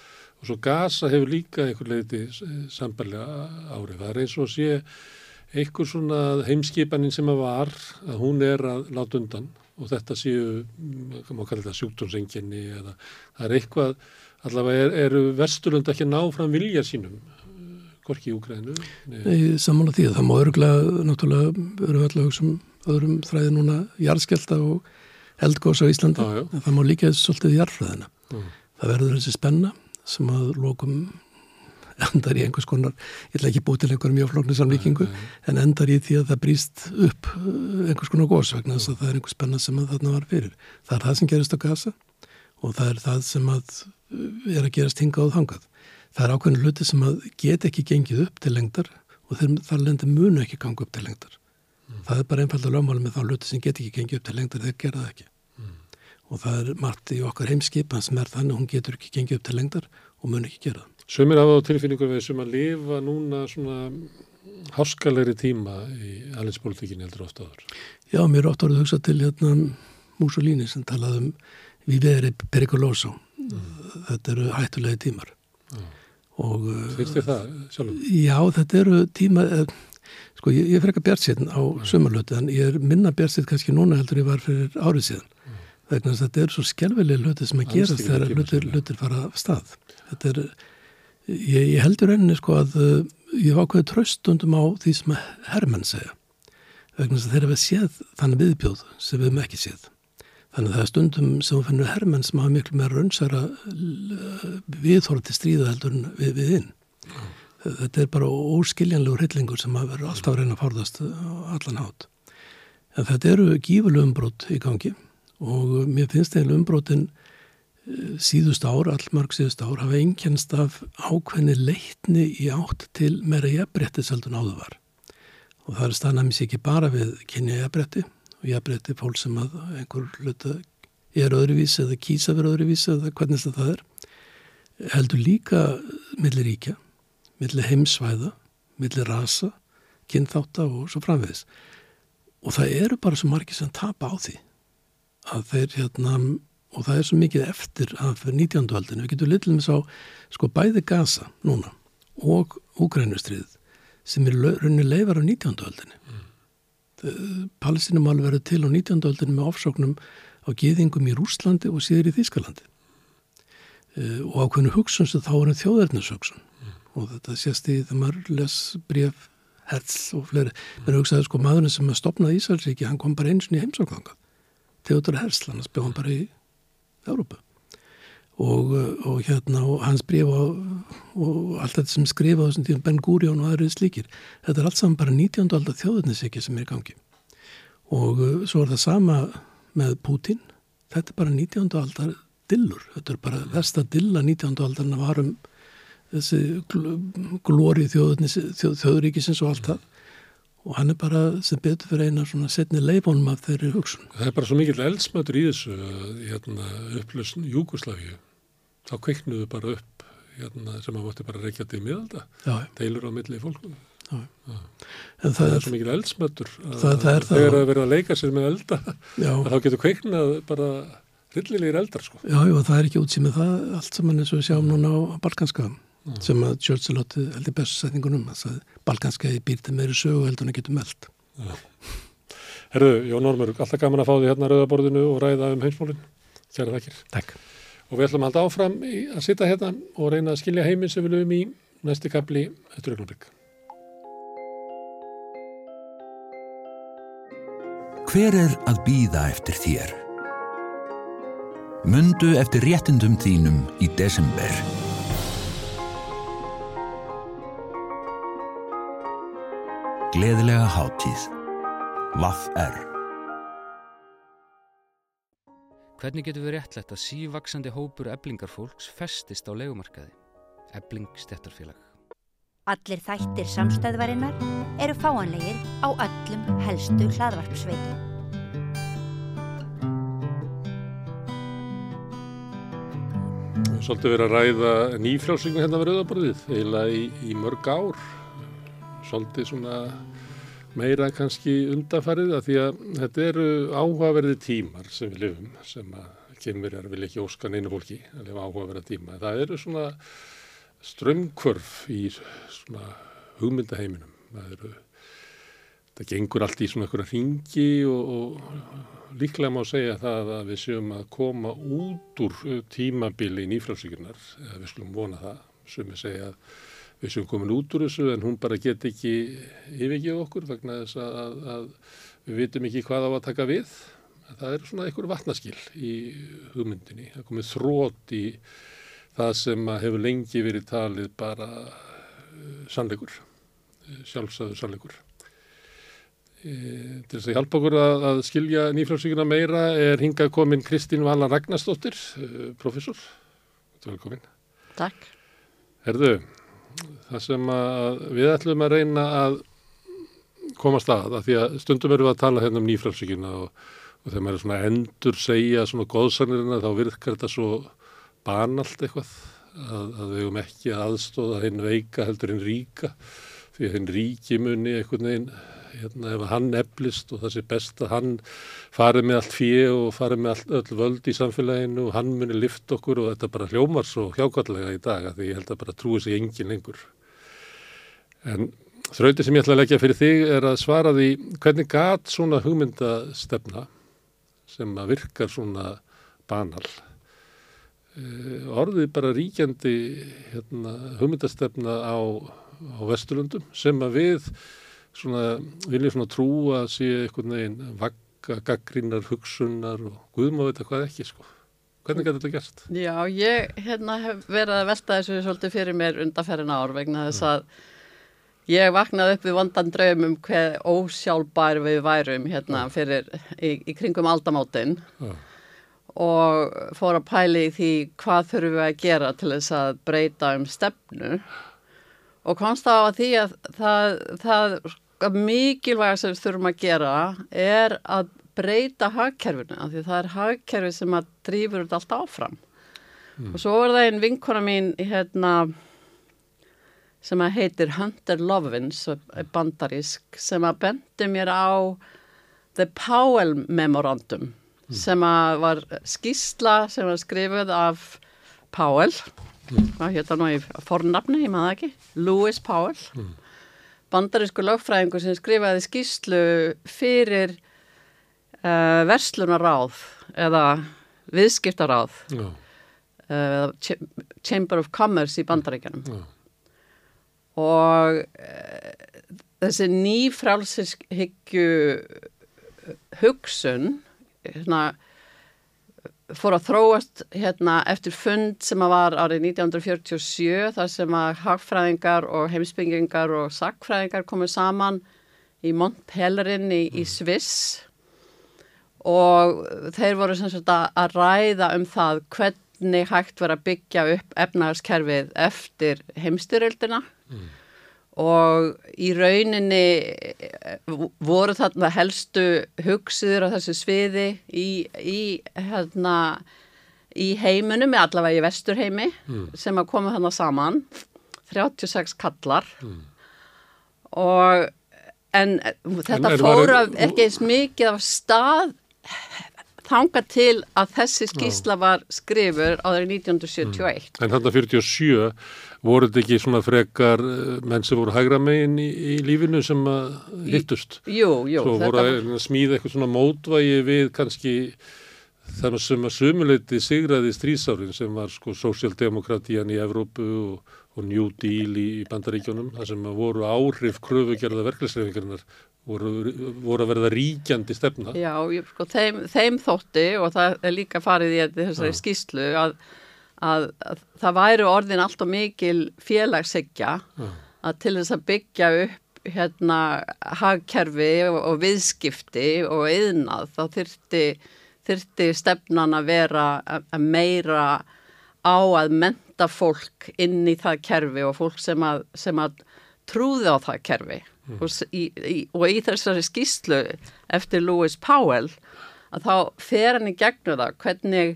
og svo gasa hefur líka einhver leiti sambarlega árið. Það er eins og sé einhver svona heimskipanin sem að var að hún er að láta undan og þetta séu, maður kallar þetta sjúkdómsenginni eða það er eitthvað, allavega er, eru Vesturlund ekki að ná fram vilja sínum gorki í Úgrænu? Nei, samanlega því að það má öruglega, náttúrulega, eru alltaf um öðrum þræði núna jarðskelta og eldgós á Íslandi, já. en það má líka svolítið jarðfræðina. Mm. Það verður þessi spenna sem að lokum endar í einhvers konar, ég ætla ekki búið til einhverjum mjög flóknu samlíkingu, en endar í því að það brýst upp einhvers konar gós vegna þess að það er einhvers spenna sem að þarna var fyrir. Það er það sem gerist á gasa og það er það sem að uh, er að gerast hingað og þangað. Það er ákveðin hluti sem að get ekki gengið upp til lengdar og þar lendir munu ekki ganga upp til lengdar. Mm. Það er bara einfalda lögmáli með þá hluti sem get ekki gengið upp til lengdar þegar gera það ekki. og það er margt í okkar heimskipan sem er þannig að hún getur ekki gengið upp til lengdar og mun ekki gera það. Sumir hafa á tilfinningu við sem að lifa núna svona háskalegri tíma í allinspolitikinni heldur ofta áður. Já, mér er ofta að hugsa til hérna Mussolini sem talaði um við verið perikoloso. Mm. Þetta eru hættulegi tímar. Já. Og, Finnst þið það sjálfum? Já, þetta eru tíma, eh, sko ég, ég fer ekki bjart á sömurlötu en ég er minna bjart kannski núna heldur ég var fyrir árið síðan. Mm. Vegna þess að þetta eru svo skjálfilega hluti sem að gerast þegar hlutir, hlutir fara af stað. Þetta er, ég, ég heldur enni sko að uh, ég var ákveðið tröstundum á því sem herrmenn segja. Vegna þess að þeirra við séð þannig viðbjóð sem við hefum ekki séð. Þannig að það er stundum sem við finnum herrmenn sem hafa miklu meira raunsæra viðhóra til stríða heldur við, við inn. Mm. Þetta er bara óskiljanlegur hillingur sem að vera alltaf að reyna að fórðast allan hát. En þetta eru gífurlu umbrót í gangi og mér finnst eiginlega umbrótin eh, síðust ár, allmarg síðust ár, hafa einkennst af ákveðni leitni í átt til meira jafnbrettis heldur en áður var. Og það er stannamins ekki bara við kynja jafnbretti og jafnbretti fólk sem að einhver hluta er öðruvísi eða kýsa verið öðruvísi eða hvernig það er. Heldur líka millir ríkja, millir heimsvæða, millir rasa, kynþáta og svo framvegis. Og það eru bara svo margir sem tapa á því að þeir hérna og það er svo mikið eftir af 19. aldinu. Við getum litlum sá sko bæði Gaza núna og Úgrænustriðið sem er rauninni leifar af 19. aldinu. Palestinumál verður til á 19. aldinu með ofsóknum á geðingum í Rúslandi og síður í Þískalandi. Uh, og ákveðinu hugsun sem þá er um þjóðverðnashugsun mm. og þetta sést í það maður les bref herz og fleiri. Mm. hugsaði sko maðurinn sem stopnaði Ísælsríki, hann kom bara eins og í heimsóknangað Theodor Herzl, hann spjóð hann bara í Európa og, og hérna og hans bref og, og allt þetta sem skrifa þessum tíum Ben Gurion og aðrið slíkir þetta er allt saman bara 19. aldar þjóðurnisiki sem er í gangi og uh, svo er það sama með Putin þetta er bara 19. aldar dillur, þetta er bara versta dilla 19. aldarna varum þessi glóri þjóðuríkisins og allt það og hann er bara sem betur fyrir eina svona setni leifonum af þeirri hugsun. Það er bara svo mikil eldsmötur í þessu hérna, upplösn Júkoslavíu. Þá kveiknuðu bara upp hérna, sem að mátti bara reykja til miðalda. Deilur á milli fólkum. Já. Já. Það, það er, er svo mikil eldsmötur að það, það er þegar það verður að leika sér með elda [LAUGHS] þá getur kveiknað bara rillilegir eldar sko. Já, já, það er ekki útsýmið það allt sem hann er svo að sjá núna á Balkanskaðum mm. sem að Churchill átti heldur bestu setningunum að balkanskeiði býrti meiri sögu heldur en að getur meld ja. Herru, Jón Ormur, alltaf gaman að fá því hérna rauðaborðinu og ræða um heimsmólin Kjæra þakkir Takk Og við ætlum að halda áfram í, að sitta hérna og reyna að skilja heiminn sem við lögum í næsti kapli eftir augnablik Hver er að býða eftir þér? Mundu eftir réttindum þínum í desember Gleðilega hátíð. Vaff er. Hvernig getur við réttlegt að sívaksandi hópur eblingarfólks festist á legumarkaði? Ebling stettarfélag. Allir þættir samstæðvarinnar eru fáanlegir á öllum helstu hlaðvarpsveitum. Svolítið verið að ræða nýfrjálsingu hérna við Rauðaborðið, eiginlega í, í mörg ár svolítið svona meira kannski undafarið að því að þetta eru áhugaverði tímar sem við lifum sem að kemurjar vil ekki óska neina fólki að lifa áhugaverða tíma. Það eru svona strömmkvörf í svona hugmyndaheiminum. Það eru, það gengur allt í svona einhverja ringi og, og líklega má segja það að við séum að koma út úr tímabili í nýfrálsíkunar, eða við skulum vona það, sem við segja að við sem komin út úr þessu en hún bara get ekki yfirgeð okkur vegna þess að, að, að við vitum ekki hvað á að taka við. Það er svona einhver vatnaskil í hugmyndinni. Það komið þrótt í það sem hefur lengi verið talið bara uh, sannleikur, uh, sjálfsögðu sannleikur. E, til þess að hjálpa okkur að, að skilja nýfrálsvíkuna meira er hingað komin Kristín Vala Ragnarstóttir, professor. Velkomin. Takk. Herðu, það sem við ætlum að reyna að komast að, að því að stundum erum við að tala hérna um nýfrælsíkina og, og þegar maður er svona endur segja svona góðsannirina þá virkar þetta svo banalt eitthvað að, að við höfum ekki að aðstóða hinn veika heldur hinn ríka því að hinn ríki muni einhvern veginn hérna, ef hann eflist og það sé best að hann farið með allt fjö og farið með allt, öll völd í samfélaginu og hann muni lift okkur og þetta bara hljómar svo hjákvallega í dag að því ég held að bara trúi sig engin lengur. En þrauti sem ég ætla að leggja fyrir þig er að svara því hvernig gat svona hugmyndastefna sem að virkar svona banal eh, orðið bara ríkjandi hérna, hugmyndastefna á, á Vesturlundum sem að við svona, viljum svona trúa að sé einhvern veginn vakka, gaggrínar, hugsunar og að veit hvað ekki sko. Hvernig getur þetta gert? Já, ég hérna, hef verið að velta þessu svolítið fyrir mér undanferðin ár vegna þess að ég vaknaði upp við vandan draum um hver ósjálfbær við værum hérna fyrir í, í kringum aldamótin Já. og fór að pæli því hvað þurfum við að gera til þess að breyta um stefnu og komst á að því að það, það að mikilvæg sem við þurfum að gera er að breyta hagkerfinu af því það er hagkerfi sem að drýfur þetta allt áfram. Og svo var það einn vinkona mín hérna sem að heitir Hunter Lovins bandarísk sem að bendi mér á The Powell Memorandum sem að var skýsla sem var skrifuð af Powell. Hvað hétt það nú í fornafni, ég maður ekki? Lewis Powell bandarísku lögfræðingur sem skrifaði skýslu fyrir uh, verslunaráð eða viðskiptaráð Já, uh, Ch Chamber of Commerce í bandaríkjanum já, og uh, þessi nýfrálshyggju hugsun hérna, fór að þróast hérna, eftir fund sem að var árið 1947 þar sem að hagfræðingar og heimsbyggingar og sakfræðingar komu saman í Montpellerin í, í Sviss. Og þeir voru að ræða um það hvernig hægt var að byggja upp efnahagskerfið eftir heimstyröldina og í rauninni eh, voru þarna helstu hugsiður á þessu sviði í, í, hérna, í heiminum, allavega í vesturheimi sem að koma þarna saman. 36 kallar. Og en þetta En er- fór var- af ekki eins mikið af stað þanga til að þessi skýsla var skrifur áður 1971 En þarna 47 voru þetta ekki svona frekar eh, menn sem voru hægra megin í, í lífinu sem að hittust? Jú, jú, Svo voru að smíða eitthvað svona mótvægi við kannski það sem að sumuleiti sigraði strísárin sem var sko sósjaldemokratían í Evrópu og, og New Deal í, í bandaríkjónum, það sem voru áhrif kröfugerða verklæsreifingarinnar voru, voru að verða ríkjandi stefna. Já, ég, sko, þeim, þeim þótti og það er líka farið í þessari skýslu að, að, að það væri orðin allt og mikil félagshyggja Já. að til þess að byggja upp hérna hagkerfi og, og viðskipti og yðnað þá þyrfti, þyrfti stefnan að vera að, meira á að menta fólk inn í það kerfi og fólk sem að, sem að trúði á það kerfi og, s- í, í, og í þessari skýslu eftir Lewis Powell að þá fer hann í gegnum það hvernig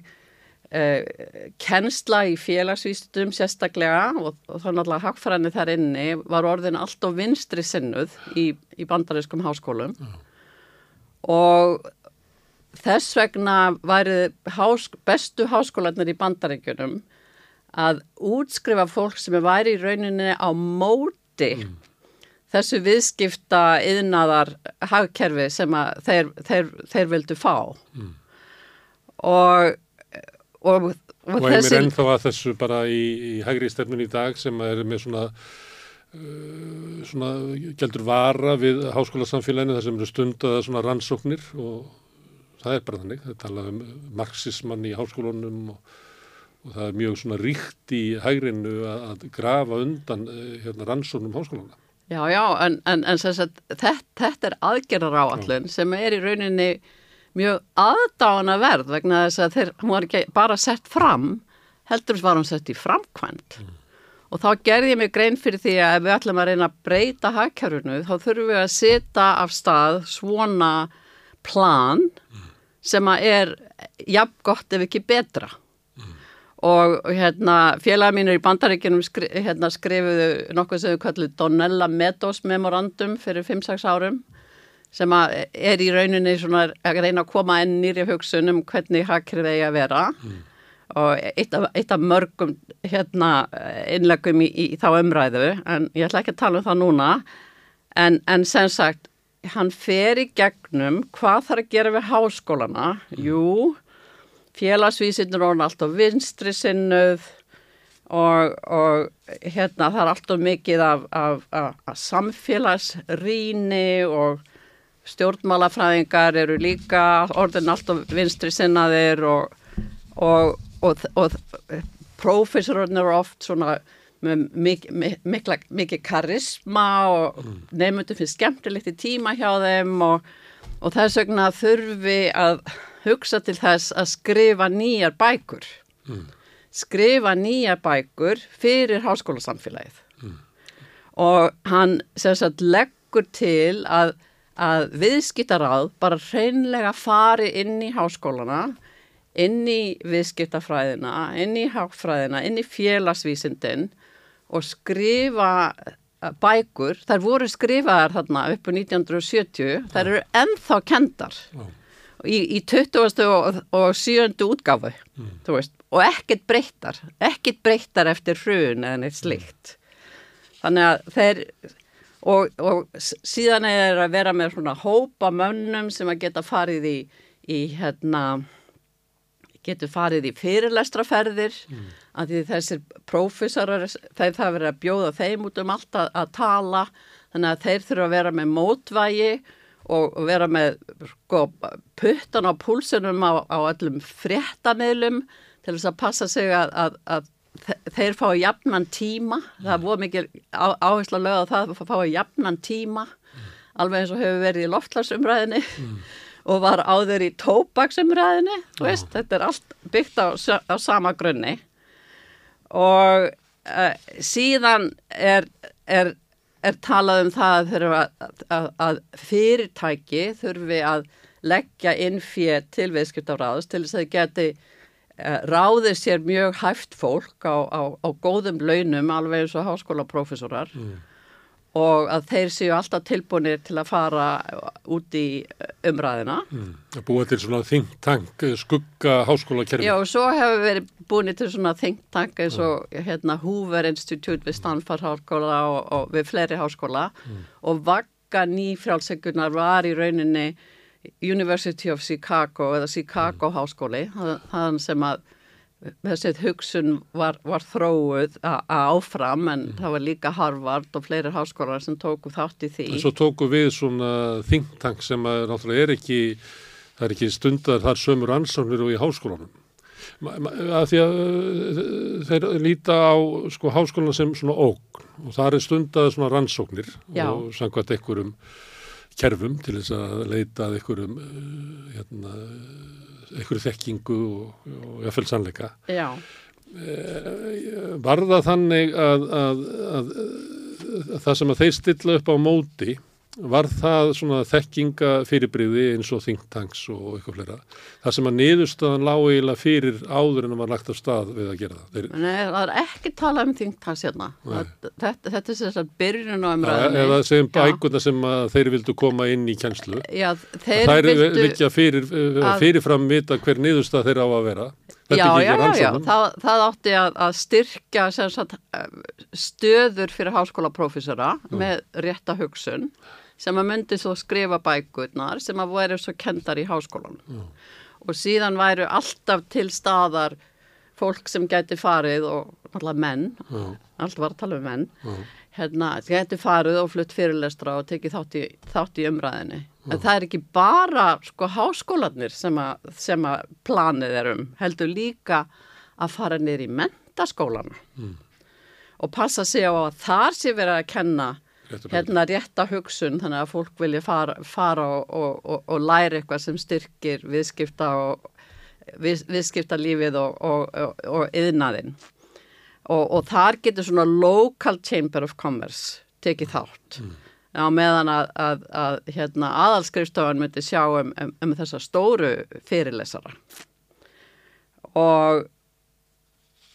kennsla í félagsvístum sérstaklega og, og þá náttúrulega hagfræðinni þar inni var orðin allt og vinstri sinnuð í, í bandarískum háskólum. Og þess vegna væri hás, bestu háskólanir í bandaríkjunum að útskrifa fólk sem væri í rauninni á móti þessu viðskipta yðnaðar hagkerfi sem þeir, þeir, þeir vildu fá. Og, og, og, Og einmir ennþá að þessu bara í, í hægri stefnun í dag sem er með svona, uh, svona gældur vara við háskólasamfélaginu þar sem eru stundaða svona rannsóknir og það er bara þannig. Það er talað um marxismann í háskólunum og, og það er mjög svona ríkt í hægrinu að, að grafa undan uh, hérna, rannsóknum háskólana. Já, já, en, en, en sagt, þetta, þetta er aðgerðar áallun sem er í rauninni mjög aðdána verð vegna þess að þeir, hún var ekki bara sett fram, heldur var hún sett í framkvæmt. Og þá gerði ég mig grein fyrir því að ef við ætlum að reyna að breyta hagkerfinu þá þurfum við að setja af stað svona plan sem að er jafn gott ef ekki betra og hérna félaga mínur í bandaríkjunum skri, hérna, skrifuðu nokkuð sem við kallum Donella Meadows memorandum fyrir 5-6 árum sem er í rauninni svona að reyna að koma enn nýri hugsun um hvernig hakkrið eigi að vera. Og eitt af, eitt af mörgum hérna innlegum í, í, í þá umræðu en ég ætla ekki að tala um það núna en, en sem sagt hann fer í gegnum hvað þarf að gera við háskólana. Jú félagsvísinur og alltaf vinstri sinnuð og, og hérna það er alltaf mikið af, af, af, af samfélagsrýni og stjórnmálafræðingar eru líka orðin alltaf vinstri sinnaðir og, og, og, og prófessorinn eru oft svona með mikið mik karisma og mm. nefndum finnst skemmtilegt í tíma hjá þeim og, og þess vegna þurfi að hugsa til þess að skrifa nýjar bækur mm. skrifa nýjar bækur fyrir háskólasamfélagið mm. og hann sagt, leggur til að, að viðskiptaráð bara hreinlega fari inn í háskólana inn í viðskiptafræðina inn í háfræðina, inn í félagsvísindin og skrifa bækur, þær voru skrifaðar þarna uppu 1970, þær eru ennþá kendar í, í 20. og, og 7. útgáfu mm. veist, og ekkert breyttar ekkert breyttar eftir hrun eða neitt slikt þannig að þeir og, og síðan er að vera með svona hópa mönnum sem að geta farið í, í hérna getur farið í fyrirlestraferðir mm. að því þessir prófessorar þeir það verið að bjóða þeim út um allt að, að tala þannig að þeir þurfa að vera með mótvægi og vera með sko, puttan á púlsunum á, á öllum fréttamiðlum til þess að passa sig að, að, að þeir fá jafnan tíma. Það er voru mikil á, áherslu að lögða það að fá jafnan tíma mm. alveg eins og hefur verið í loftlagsumræðinni mm. [LAUGHS] og var áður í tópaksumræðinni, þetta er allt byggt á, á sama grunni. Og uh, síðan er, er, er talað um það að, að, að fyrirtæki þurfi að leggja inn fér til viðskiptafræðus til þess að það geti uh, ráðið sér mjög hæft fólk á, á, á góðum launum alveg eins og háskólaprofessorar mm og að þeir séu alltaf tilbúinir til að fara út í umræðina. Mm. Að búa til svona think tank, skugga háskólakerfi. Já, og svo hefur við búin til svona think tank eins og mm. hérna Hoover Institute við Stanford háskóla og, og við fleiri háskóla mm. og vagga nýfrálsegunar var í rauninni University of Chicago eða Chicago mm. háskóli, þann sem að þessið hugsun var, var þróuð áfram en mm. það var líka Harvard og fleiri háskólar sem tóku þátt í því. En svo tóku við svona think tank sem að náttúrulega er ekki, það er ekki stundar þar sömur ansóknir og í háskólanum. Að því að þeir líta á sko háskólan sem svona ógn og það er stundar svona rannsóknir Já. og samkvæmt einhverjum kerfum til þess að leita að einhverjum hérna einhverju þekkingu og, og jáfnveil sannleika. Já. Eh, var það þannig að, að, að, að það sem að þeir stilla upp á móti var það svona þekkinga fyrirbríði eins og think tanks og eitthvað flera það sem að niðurstaðan lág eiginlega fyrir áður en að maður lagt á stað við að gera það. Þeir... Nei, það er ekki tala um think tanks hérna. Þetta, þetta er þess að byrjun á umræðinni Eða segjum bækuna sem þeir vildu koma inn í kjænslu Já, þeir vildu vilja fyrir, fyrirfram vita hver niðurstað þeir á að vera. Já, já, já, já, það, það átti að, að styrkja sagt, stöður fyrir háskólaprófessora með rétta hugsun sem að myndi svo skrifa bækurnar sem að væri svo kendar í háskólan mm. og síðan væru alltaf til staðar fólk sem geti farið og alltaf menn mm. allt var að tala um menn mm. hérna, geti farið og flutt fyrirlestra og tekið þátt í, þátt í umræðinni en það er ekki bara sko háskólanir sem að, sem að planið er um heldur líka að fara niður í mentaskólana mm. og passa sig á að þar sé verið að kenna hérna rétta hugsun þannig að fólk vilja fara, fara og, og, og, og læra eitthvað sem styrkir viðskipta og við, viðskiptalífið og yðnaðinn og þar getur svona local chamber of commerce tekið þátt. Mm. á meðan að, að, að hérna, aðalskrifstofan myndi sjá um, um, um þessa stóru fyrirlesara. Og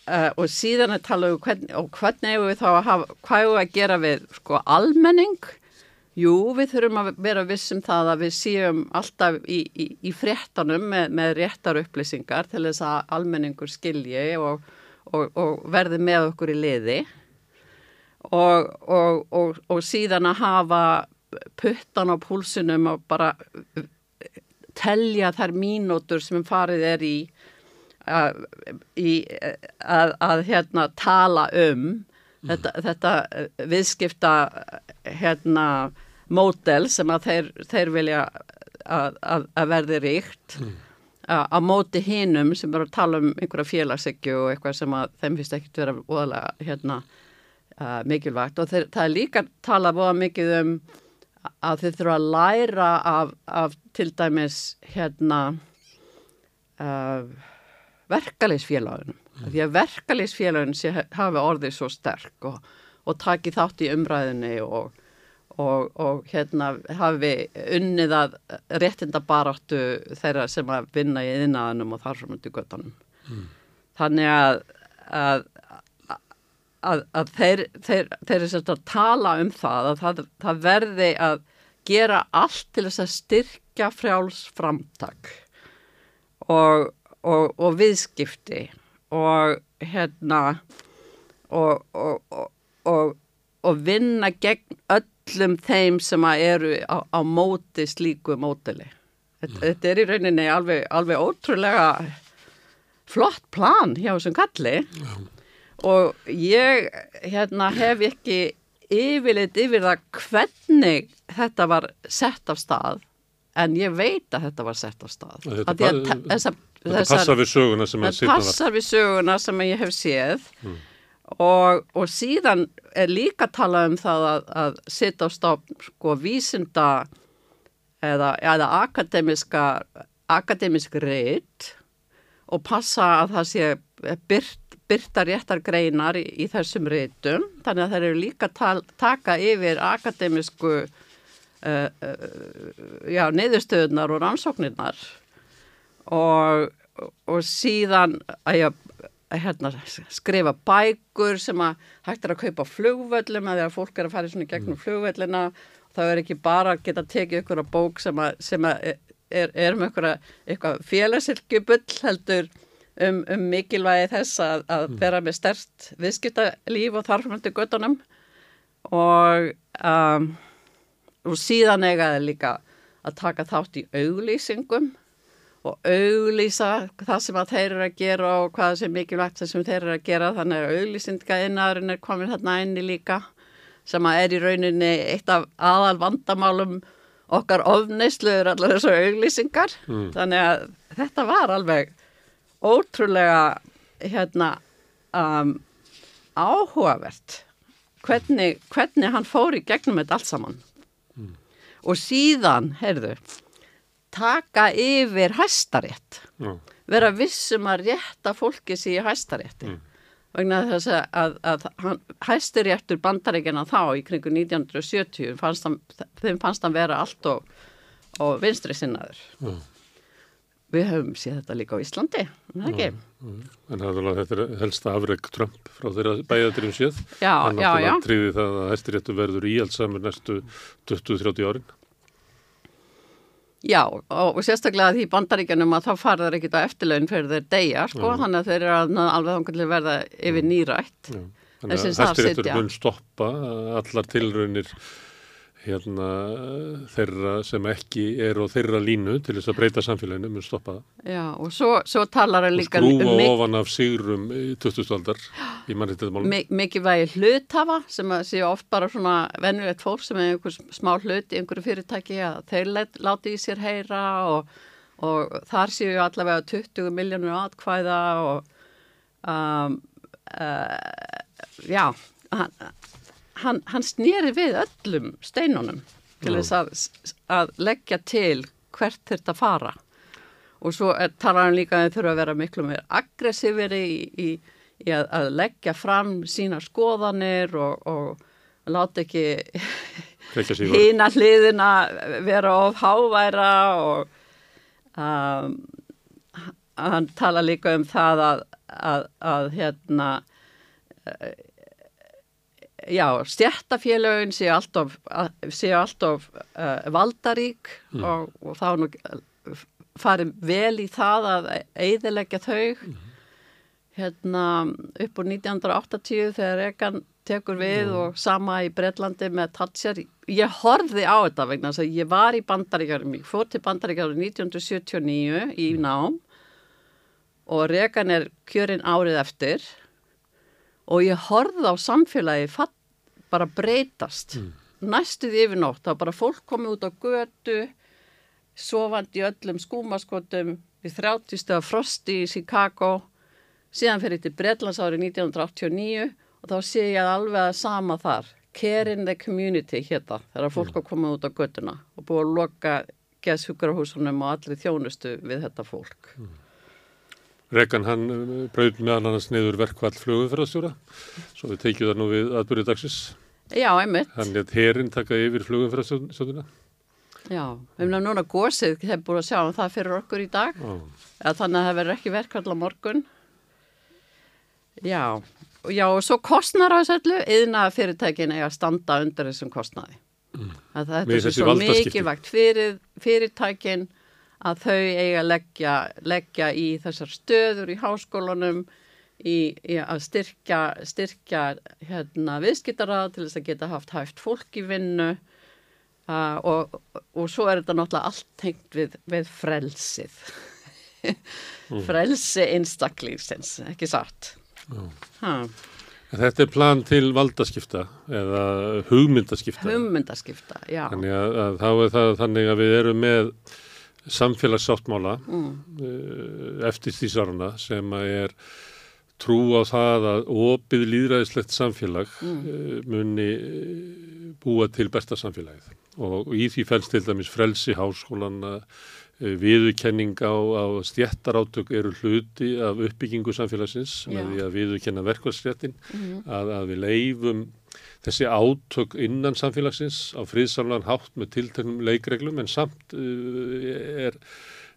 uh, og síðan að tala um hvernig, og hvernig hefur við þá að hafa, hvað hefur við að gera við sko almenning? Jú við þurfum að vera vissum það að við séum alltaf í, í, í fréttanum með, með réttar upplýsingar til þess að almenningur skilji og, og, og verði með okkur í liði. Og, og, síðan að hafa puttan á púlsunum og bara telja þær mínútur sem farið er í að, að, að hérna, tala um þetta, þetta viðskipta hérna, mótel sem að þeir, þeir vilja að, að verði ríkt. Mm. að móti hinnum sem eru að tala um einhverja félagsegju og eitthvað sem að þeim finnst ekkert vera óðalega hérna, uh, mikilvægt. Og þeir, það er líka talað búið mikið um að þið þurfa að læra af, af til dæmis hérna uh, verkaleysfélagunum. Mm. Því að verkaleysfélagun hafi orðið svo sterk og, og taki þátt í umræðinni og, og, og hérna hafi unnið að réttinda baráttu þeirra sem að vinna í yðnaðanum og þar sem undir göttanum. Mm. Þannig að, að að, að þeir, þeir, þeir er sérst að tala um það að það, það verði að gera allt til þess að styrkja frjálsframtak og, og, og viðskipti og hérna og, og vinna gegn öllum þeim sem eru á, á móti slíku mótili. Þetta, mm. þetta er í rauninni alveg, alveg ótrúlega flott plan hjá þessum kalli. Já og ég hérna, hef ekki yfirleitt yfir það hvernig þetta var sett af stað en ég veit að þetta var sett af stað Þetta, að að þessa, þetta þessar, passar við söguna sem þetta passar við söguna sem ég hef séð. Mm. og, og síðan er líka talað um það að, að setja á stað sko vísinda eða, eða akademiska akademisk reyt og passa að það sé byrt byrta réttar greinar í, í þessum reytum þannig að það eru líka tal, taka yfir akademisku uh, uh, já, neyðustöðunar og rannsóknirnar og, og síðan að ég hérna, skrifa bækur sem að hægt er að kaupa flugvöllum eða fólk er að fara svona gegnum mm. flugvöllina þá er ekki bara að geta tekið ykkur að bók sem að, sem að er, er með ykkur að félagsilkjubull heldur um, um mikilvægi þess að, að mm. vera með stert viðskiptalíf og þarfmöldu göttunum og, um, og síðan eigaði líka að taka þátt í auglýsingum og auglýsa það sem að þeir eru að gera og hvað sem mikilvægt það sem þeir eru að gera þannig að auglýsingaðinnaðurinn er komin hérna einni líka sem að er í rauninni eitt af aðal vandamálum okkar ofneisluður allar þessu auglýsingar mm. þannig að þetta var alveg ótrúlega hérna um, áhugavert hvernig, hvernig hann fór í gegnum þetta allt saman mm. og síðan, heyrðu taka yfir hæstarétt mm. vera vissum að rétta fólki í hæstarétti mm. vegna þess að, að, að hann, hæstaréttur bandaríkjana þá í kringu 1970 fannst hann, þeim fannst hann vera allt og, og vinstri sinnaður Við höfum séð þetta líka á Íslandi, en það ekki. Mm, mm. En þetta er helsta afreg Trump frá þeirra bæðaturum séð. Hann. Hann tríði það að hæstiréttu verður íhaldsamur næstu 20-30 árin. Já, og, sérstaklega því bandaríkjanum að þá farðar ekkit á eftirlaun fyrir þeir degja, sko, já. þannig að þeir eru alveg þannig að verða yfir nýrætt. Já. Þannig að hæstiréttur mun stoppa allar tilraunir hérna, þeirra sem ekki er á þeirra línu til þess að breyta samfélaginu mun stoppa það. Já, og svo, svo talar það líka... Og skrúfa um ofan af sigrum í 2000-aldar í mannreittæðmálum. Mikið vægi hluthafa sem að séu oft bara svona vennulegt fólk sem er einhver smá hlut í einhverju fyrirtæki að þeir láti í sér heyra og, og þar séu allavega 20 miljónur atkvæða og um, uh, já, hann hann, hann snýri við öllum steinunum til þess að, að leggja til hvert þetta fara. Og svo talar hann líka að þau þurfa að vera miklu meir aggressíferi í, í, í að, að leggja fram sína skoðanir og, og láta ekki hína hliðina vera of háværa og um, hann tala líka um það að, að, að hérna já, stjættafélögin séu alltof, séu alltof uh, valdarík og, og þá nú eh, farið vel í það að eiðilegja þau. Hérna upp úr 1980 þegar Rekan tekur við og sama í Bretlandi með Thatcher. Ég horfði á þetta vegna þess að ég var í bandaríkjarum, ég fór til bandaríkjarum 1979 í nám og Rekan er kjörinn árið eftir og ég horfði á samfélagi fatt, bara breytast. Næstuð yfirnótt, þá bara fólk komið út á götu sofandi öllum skúmaskotum við 30 stöða frosti í Chicago. Síðan fyrir til Bretlands árið 1989 og þá sé ég alveg að sama þar. Care in the Community hérna þegar fólk er komið út á götuna og búið að loka geðshugrahúsunum og allir þjónustu við þetta fólk Rekan hann brauð meðan annars niður verkvall flugumferðarstjóra, svo við tekjum það nú við aðbyrðið dagsins. Já, einmitt, Hann létt herin taka yfir flugumferðarstjóðuna. já, við erum núna gósið hefur búið að sjá um það fyrir okkur í dag Eða þannig að það verður ekki verkvall á morgun. Já, já, og svo kostnar á þessu öllu, yðna fyrirtækin eiga að standa undir þessum kostnaði. Mm. Þetta er svo mikilvægt fyrir fyrirtækin að þau eiga að leggja, leggja í þessar stöður í háskólanum í, í að styrkja, styrkja hérna, viðskiptarað til þess að geta haft hæft fólk í vinnu uh, og, og svo er þetta náttúrulega allt tengt við, við frelsið. [LAUGHS] Frelsi einstaklífsins, ekki satt. En Þetta er plan til valdaskipta eða hugmyndaskipta. Hugmyndaskipta, já. Þannig að, að þá er það þannig að við erum með samfélagssáttmála Mm. uh, eftir því sárna sem er trú á það að opið líðræðislegt samfélag uh, muni uh, búa til besta samfélagið. Og, í því fælst til dæmis frelsi háskólanna viðurkenning á, á stjættarátök eru hluti af uppbyggingu samfélagsins með því að viðurkenna verkvarsréttin að, að við leifum þessi átök innan samfélagsins á friðsamlan hátt með tilteknum leikreglum en samt uh, er,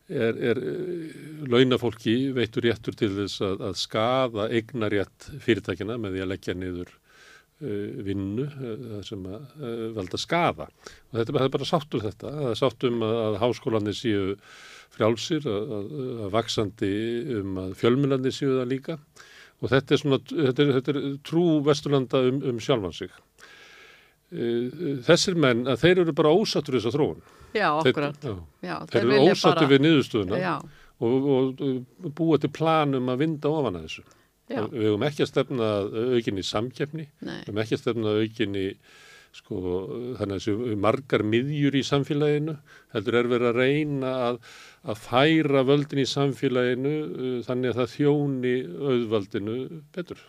er, er uh, launafólki veitur réttur til þess að, að skaða eignarétt fyrirtækina með því að leggja niður uh, vinnu sem að valda skaða. Og þetta er bara- það er bara sátt um þetta, það er sátt um að, að háskólanir séu frjálsir, að, að, að vaksandi um að fjölmjölandir séu það líka og þetta er svona, þetta er, þetta er trú Vesturlanda um, um sjálfan sig. Eh, Þessir menn, að þeir eru bara ósattur þessa þróun. Já, já, Já, þeir eru ósattur bara- við niðurstöðuna og, og, búa til plan um að vinda ofan að þessu. já, Við höfum ekki að stefna að aukinni samkeppni, nei, við höfum ekki að stefna að aukinni sko, þannig að þessu margar miðjur í samfélaginu, heldur er verið að reyna að, að færa völdin í samfélaginu uh, þannig að það þjóni auðvaldinu betur.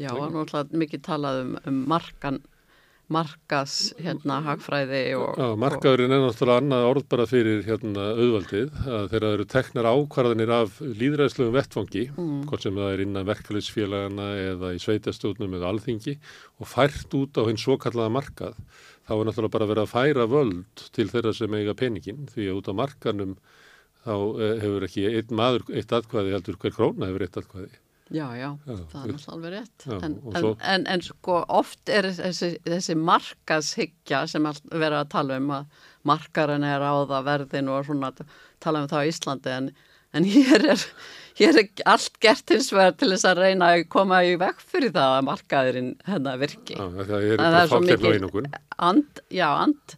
já, og náttúrulega mikið talað um, um markan, markas, hérna, hagfræði og... Já, markaðurinn er náttúrulega annað orð bara fyrir hérna auðvaldið að þegar það eru teknar ákvarðanir af líðræðslegum vettfangi, hvort sem það er innan verkefliðsfélagana eða í sveitastjóðnum eða alþingi og fært út á hinn svo kallaða markað, þá er náttúrulega bara verið að færa völd til þeirra sem eiga peningin því að út á markanum þá eh, hefur ekki einn maður eitt atkvæði heldur hver króna hefur eitt atkvæði. Já, já, Já, það er náttúrulega alveg rétt. Já, en, svo- en, en sko oft er þessi, þessi markashyggja sem verið að tala um að markarinn er á það verðin og svona tala um það á Íslandi en, en hér, er, hér er allt gert hins vegar til þess að reyna að koma í vekk fyrir það að markaðurinn hennar virki. Já, það er En bara svo mikið and, já, and,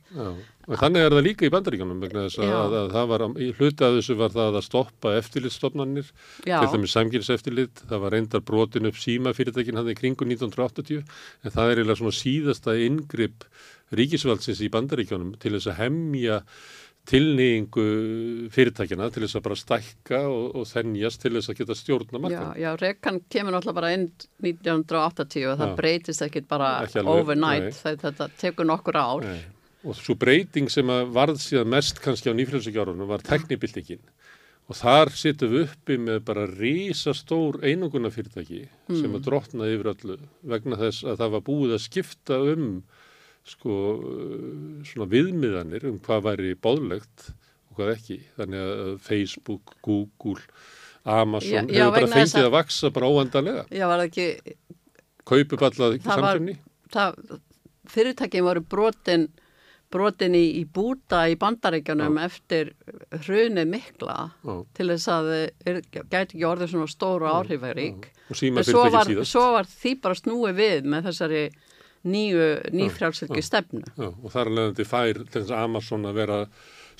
þannig er það líka í bandaríkjunum vegna þess að, Já. að, að það var, í hluti af þessu var það að stoppa eftirlitsstofnanir, já, til dæmis samkynnseftirlit, það var reyndar brotin upp símafyrirtækin hann í kringu 1980, en það er eiginlega svona síðasta ingripp ríkisvaldsins í bandaríkjunum til þess að hemja tilnýingu fyrirtækina til þess að bara stækka og, og þennjast til þess að geta stjórna já, markan. já, rekan kemur náttúrulega bara inn 1980 og það Já. breytist ekkit bara overnight, þetta tekur nokkur ár. Nei. Og svo breyting sem varð síðan mest kannski á nýfrælsugjárunum var teknibildingin. Og þar sittum við uppi með bara risastór einunguna fyrirtæki sem að drotnaði yfir öllu vegna þess að það var búið að skipta um sko svona viðmiðanir um hvað væri bóðlegt og hvað ekki. Þannig að Facebook, Google, Amazon Já, já, hefur bara fengið að- vaksa bara óvandarlega. Já, var það ekki, Kaupi bara Það var- samkjöfni. það, fyrirtækin voru brotin, brotin í, í búta í bandaríkjanum eftir hrunið mikla Já. til þess að þeir gæti ekki orðið svona stóru áhrifarík. En svo var, svo var því bara snúið við með þessari nýju, nýfrjálsölki stefnu. Já, og þar er leiðandi fær til þess að Amazon að vera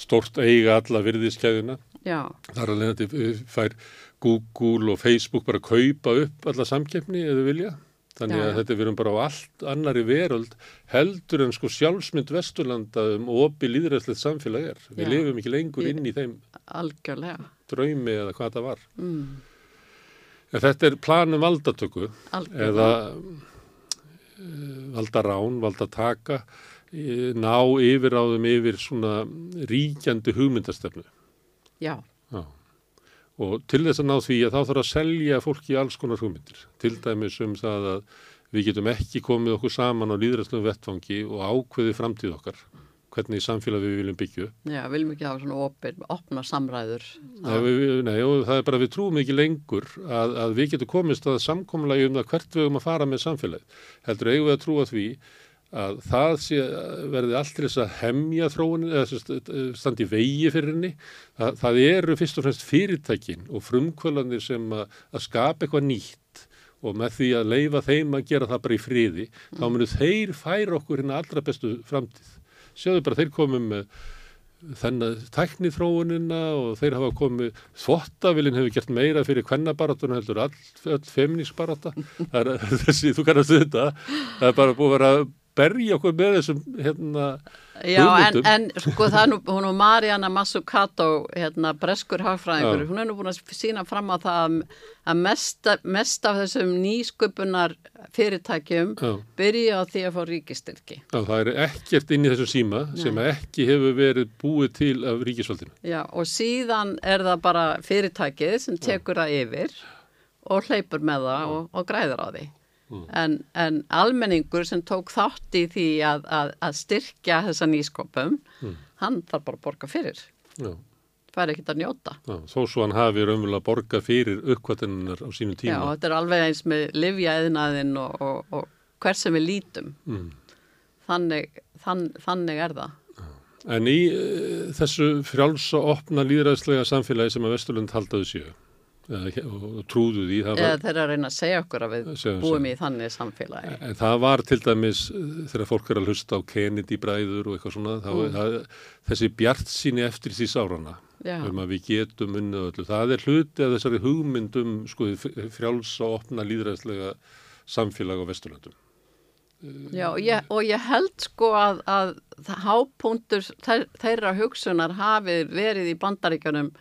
stórt eiga alla virðiskeiðina. Já, Þar er leiðandi fær Google og Facebook bara kaupa upp alla samkeppni eða vilja. Þannig að þetta er erum bara á allt annari veröld heldur en sko sjálfsmynd Vesturlanda um opi líðræðslegt samfélag er. Við Já. lifum ekki lengur inn í þeim algjörlega. draumi eða hvað það var. Mm, þetta er planum valdatöku algjörlega. eða uh, valda rán, valda taka, eh, ná yfiráðum yfir svona ríkjandi hugmyndastefnu. Já, Já. Og til þess að ná því að þá þarf að selja fólki alls konar hugmyndir. Til dæmis um það að við getum ekki komið okkur saman á líðræðslegum vettfangi og ákveði framtíð okkar. Hvernig samfélag við viljum byggja já, viljum ekki hafa svona opin, opna samræður. Nei, við, við- nei, og það er bara við trúum ekki lengur að, að við getum komist að samkomulagi um það hvert við höfum að fara með samfélagið. Heldur eigum við að trúa því að það sé, verði allt til þess að hemja þróunin eða sagt, standi vegi fyrir henni. Það, það eru fyrst og fremst fyrirtækin og frumkvölanir sem að, að skapa eitthvað nýtt og með því að leifa þeim að gera það bara í friði, þá munu þeir færa okkur hérna allra bestu framtíð. Sjáðu bara, þeir komum með þennan tækni þróunina og þeir hafa komið, þvottavillin hefur gert meira fyrir kvennabaratuna heldur all, all er [LAUGHS] þessi, þú kannast þetta, það er bara búið að vera berja okkur með þessum hérna, Já, en, en sko það er nú, hún og Mariana Mazzucato, hérna, breskur hagfræðingur, Já. hún er nú búin að sína fram á það að- að mest, mest af þessum nýsköpunar fyrirtækjum Já. byrja á því að fá ríkistyrki. Já, það er ekkert inn í þessum síma sem ekki hefur verið búið til af ríkisvaldinu. Já, og síðan er það bara fyrirtækið sem tekur það yfir og hleypur með það og, og græður á því. En, en almenningur sem tók þátt í því að, að, að styrkja þessa nýskopum, hann þarf bara að borga fyrir. Já, Það er ekkert að njóta. já, þó svo hann hafi raunverulega borgað fyrir uppkvættinnar á sínum Já, tíma. þetta er alveg eins með livjaðinaðinn og, og, og hver sem við lítum. Mm. Þannig, þann, þannig er það. En í uh, þessu frjálsa opna líðræðslega samfélagi sem að Vesturlund haldaðu séu og, og trúðu því, það Eða var, þeir eru að reyna að segja okkur að við Segjum, búum segjum. í þannig samfélagi. en það var til dæmis uh, þegar fólk er að hlusta á Kennedy bræður og eitthvað svona, þá, Mm. það, þessi bjart síni eftir því sárana Já, um að við getum unnið öllu. Það er hluti af þessari hugmyndum sko, frjálsa opna líðræðslega samfélag á Vesturlandum. já og, ég, og ég held sko að, að það- hápunktur þeir, þeirra hugsunar hafi verið í bandaríkjunum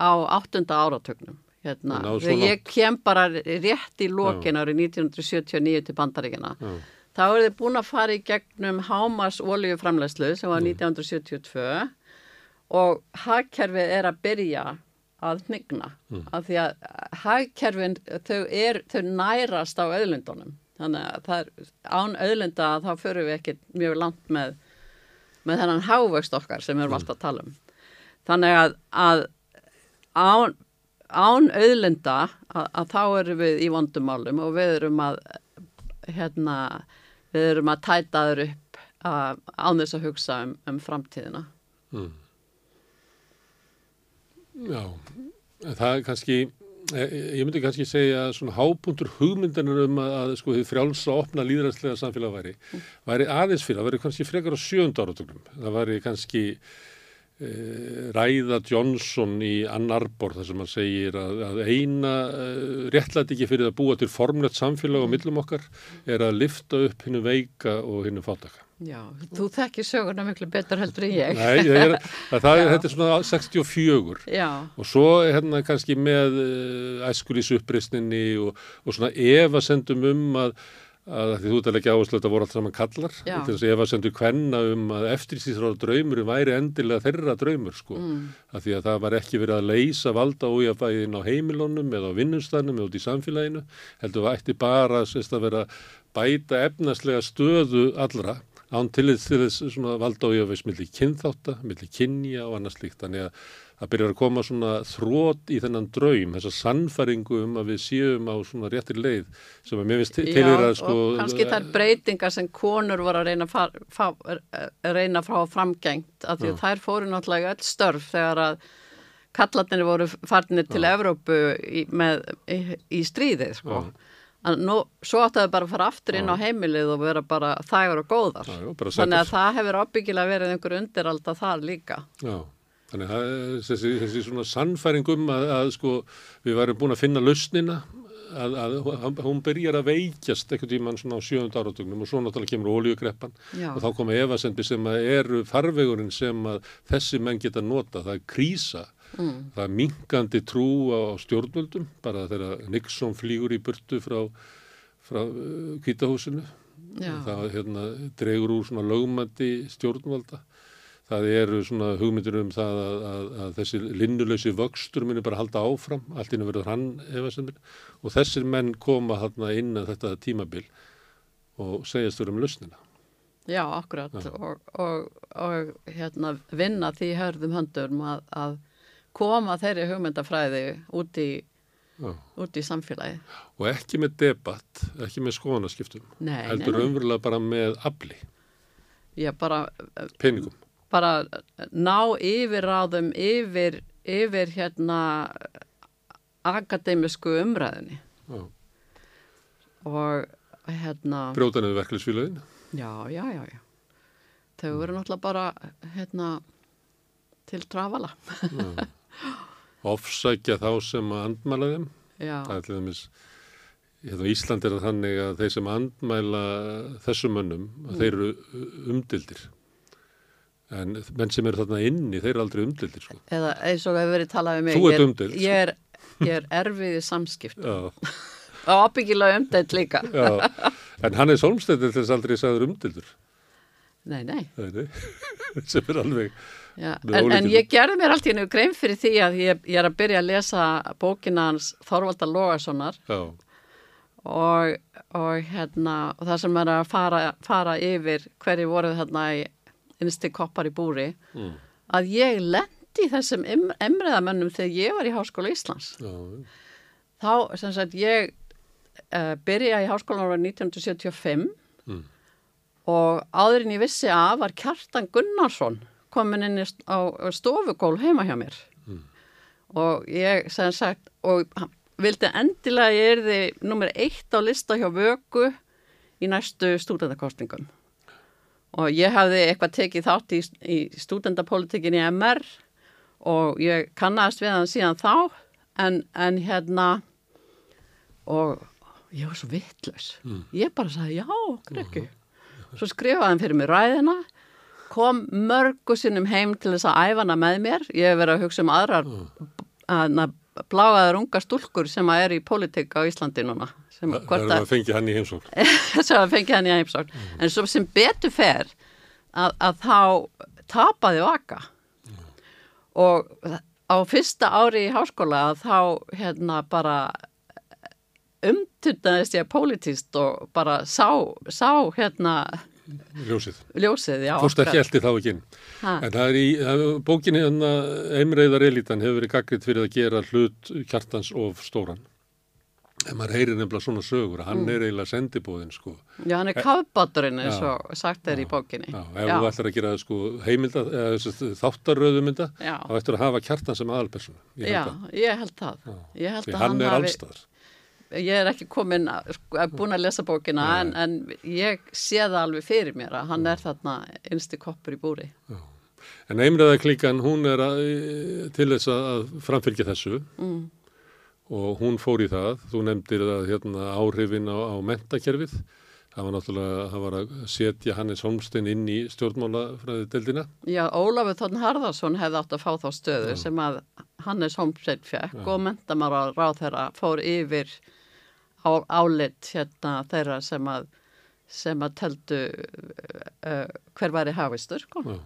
á áttunda áratögnum. Hérna, ég kem bara rétt í lokin árið 1979 til bandaríkjana. Já. Þá eru þið búin að fara í gegnum hámas oljuframlegslu sem Mm. var 1972 og hagkerfið er að byrja að hnigna Mm. af því að hagkerfin þau, er, þau nærast á auðlindunum þannig að það er án auðlinda þá förum við ekki mjög langt með, með þennan hávöxt okkar sem við erum alltaf að tala um þannig að, að án, án auðlinda að, að þá erum við í vondumálum og við erum að hérna, við erum að tæta þur upp að, án þess að hugsa um, um framtíðina Mm. Já, en það er kannski, eh, ég myndi kannski segja að svona hápuntur hugmyndanir um að, að sko þið frjálsa opna líðræðslega samfélag væri, væri aðeins fyrir, það væri kannski frekar á sjönda áratögnum. Það væri kannski e, ræða Johnson í Ann Arbor þar sem hann segir að, að eina e, réttlæti ekki fyrir að búa til formlegt samfélag á millum okkar er að lifta upp hinnu veika og hinnu fátaka. Já, þú þekkir söguna miklu betur heldur en ég. Nei, það [LAUGHS] er, það, það er, þetta er svona 64 Já, og svo hérna kannski með uh, æskulís uppreisninni og, og svona efasendum um að, að því þú ert að leggja áherslu að þetta voru allt saman kallar þess að efasendum kvenna um að eftirsýþrára draumurum væri endilega þeirra draumur sko. Mm, að því að það var ekki verið að leysa valda ójafæðin á heimilónum eða á vinnunstanum eða út í samfélaginu heldur það ætti bara að vera bæta efnaslega stöðu allra án til þess, valda og jöfis milli kynþátta, milli kynja og annars líkt. Þannig að það byrjar að koma svona þrótt í þennan draum, þessa sannfæringu um að við séum á svona réttir leið sem að mér finnst til Já, þeirra sko... og kannski þær breytingar sem konur voru að reyna að, far, fá, að reyna að fá framgengt af því að þær fóru náttúrulega öll störf þegar að kallarnir voru farnir til Evrópu í, með, í, í stríðið sko. En nú, svo áttu þau bara að fara aftur inn á heimilið og vera bara þægur og góðar. Já, já, Þannig að það hefur ábyggilega verið einhver undiralda þar líka. Já, þannig að þessi, þessi svona sannfæring um að, að sko við varum búin að finna lausnina að, að hún- hún byrjar að veikjast ekkert tímann svona á sjöfund áratugnum og svo náttúrulega kemur ólíugreppan og þá koma efasendi sem að eru farvegurinn sem að þessi menn geta nota, það er krísa. Mm. það er minkandi trú á stjórnvöldum, bara þegar Nixon flýgur í burtu frá, frá uh, kvítahúsinu Já. það hérna, dregur úr svona lögmandi stjórnvalda það eru svona hugmyndir um það að, að, að þessi linnuleysi vöxtur muni bara halda áfram, allt inn verður hann efasemir og þessir menn koma hérna inn að þetta tímabil og segjast þurrum lausnina. Já, akkurat. Og, og, og hérna vinna því hörðum höndum að, að koma þeirri hugmyndafræði út í, út í samfélagi. og ekki með debatt, ekki með skoðanaskiptum. Heldur nei. raunverulega bara með afli, Já, bara, peningum bara ná yfirráðum yfir, yfir hérna akademisku umræðinni Já. og hérna brjóta niður verkefliðsfélagin já, já, já, já. Þau voru náttúrulega bara hérna til trafala. Ofsækja þá sem að andmæla þeim. Það er til dæmis hérna Ísland er þannig að þeir sem andmæla þessum mönnum að þeir eru umdildir en menn sem eru þarna inni þeir eru aldrei umdildir sko. eða eins og hefur verið talað um mig Þú ert er- umdeild. ég er, ég er erfið í samskipt [LAUGHS] og ábyggilega umdeild líka já. en hann er solmstættir þess aldrei sagður umdildur nei, nei, Nei, nei. [LAUGHS] sem er alveg já. En, en ég gerði mér allt í hennu grein fyrir því að ég, ég er að byrja að lesa bókina hans Þorvaldar Lógasonar já, og, og hérna og það sem er að fara, fara yfir hverju voru þarna í innsti koppar í búri Mm. að ég lendi þessum em- emriðamönnum þegar ég var í Háskóla Íslands. Já, þá sem sagt ég uh, byrja í háskólan ára 1975 Mm. og áður en ég vissi að var Kjartan Gunnarsson komin inn á stofugól heima hjá mér. Og ég sem sagt og vildi endilega ég erði nummer eitt á lista hjá vöku í næstu stúdendakostningum og ég hafði eitthvað tekið þátt í, í stúdendapolitikin í MR og ég kannast við hann síðan þá en, en hérna og ég var svo vittlaus ég bara sagði já, ekki svo skrifaði hann fyrir mig ræðina kom mörgu sinnum heim til þess að æfa hana með mér. Ég hef verið að hugsa um aðrar mm. blágaður unga stúlkur sem að er í pólitík á Íslandi núna sem, hvort að, að fengi hann í heimsókn [LAUGHS] sem að fengi hann í heimsókn en svo sem betur fer að, að þá tapaði vaka og á fyrsta ári í háskóla að þá hérna bara umtundaðist ég pólitíst og bara sá, sá hérna ljósið ljósið, já. Fórst ekki akkurat. eldi þá ekki inn. Ha. En það er í bókinni hann að Emreiðar Elítan hefur verið gaggriðt fyrir að gera hlut kjartans of stóran. En maður heyrir nefnilega svona sögur, hann Mm. er eiginlega sendibúðin sko. Já, hann er kafbáturinn eins Já. og sagt er í bókinni. Já, ef þú ætlar að gera sko heimilda, þáttaröðumynda, Já. þá ættir að hafa kjartan sem aðalpersonu. Já, ég held það. Ég held að hann hann er allstaðar. ég er ekki komin, að- sko, að búin að lesa bókina, en, en ég sé það alveg fyrir mér að hann er þarna einsti koppur í búri. En Emreiðar klíkan, hún er að, til þess að framfylgja þessu Mm. Og hún fór í það. Þú nefndir að hérna, áhrifin á, á mentakerfið. Það var náttúrulega, það var að setja Hannes Holmstein inn í stjórnmálafræðideldina. Já, Ólafur Þorn Harðarsson hefði átt að fá þá stöðu sem að Hannes Holmstein fekk og mentamara ráð þeirra fór yfir á, álit hérna þeirra sem að sem að teldu uh, hver væri hafistur, sko. Já.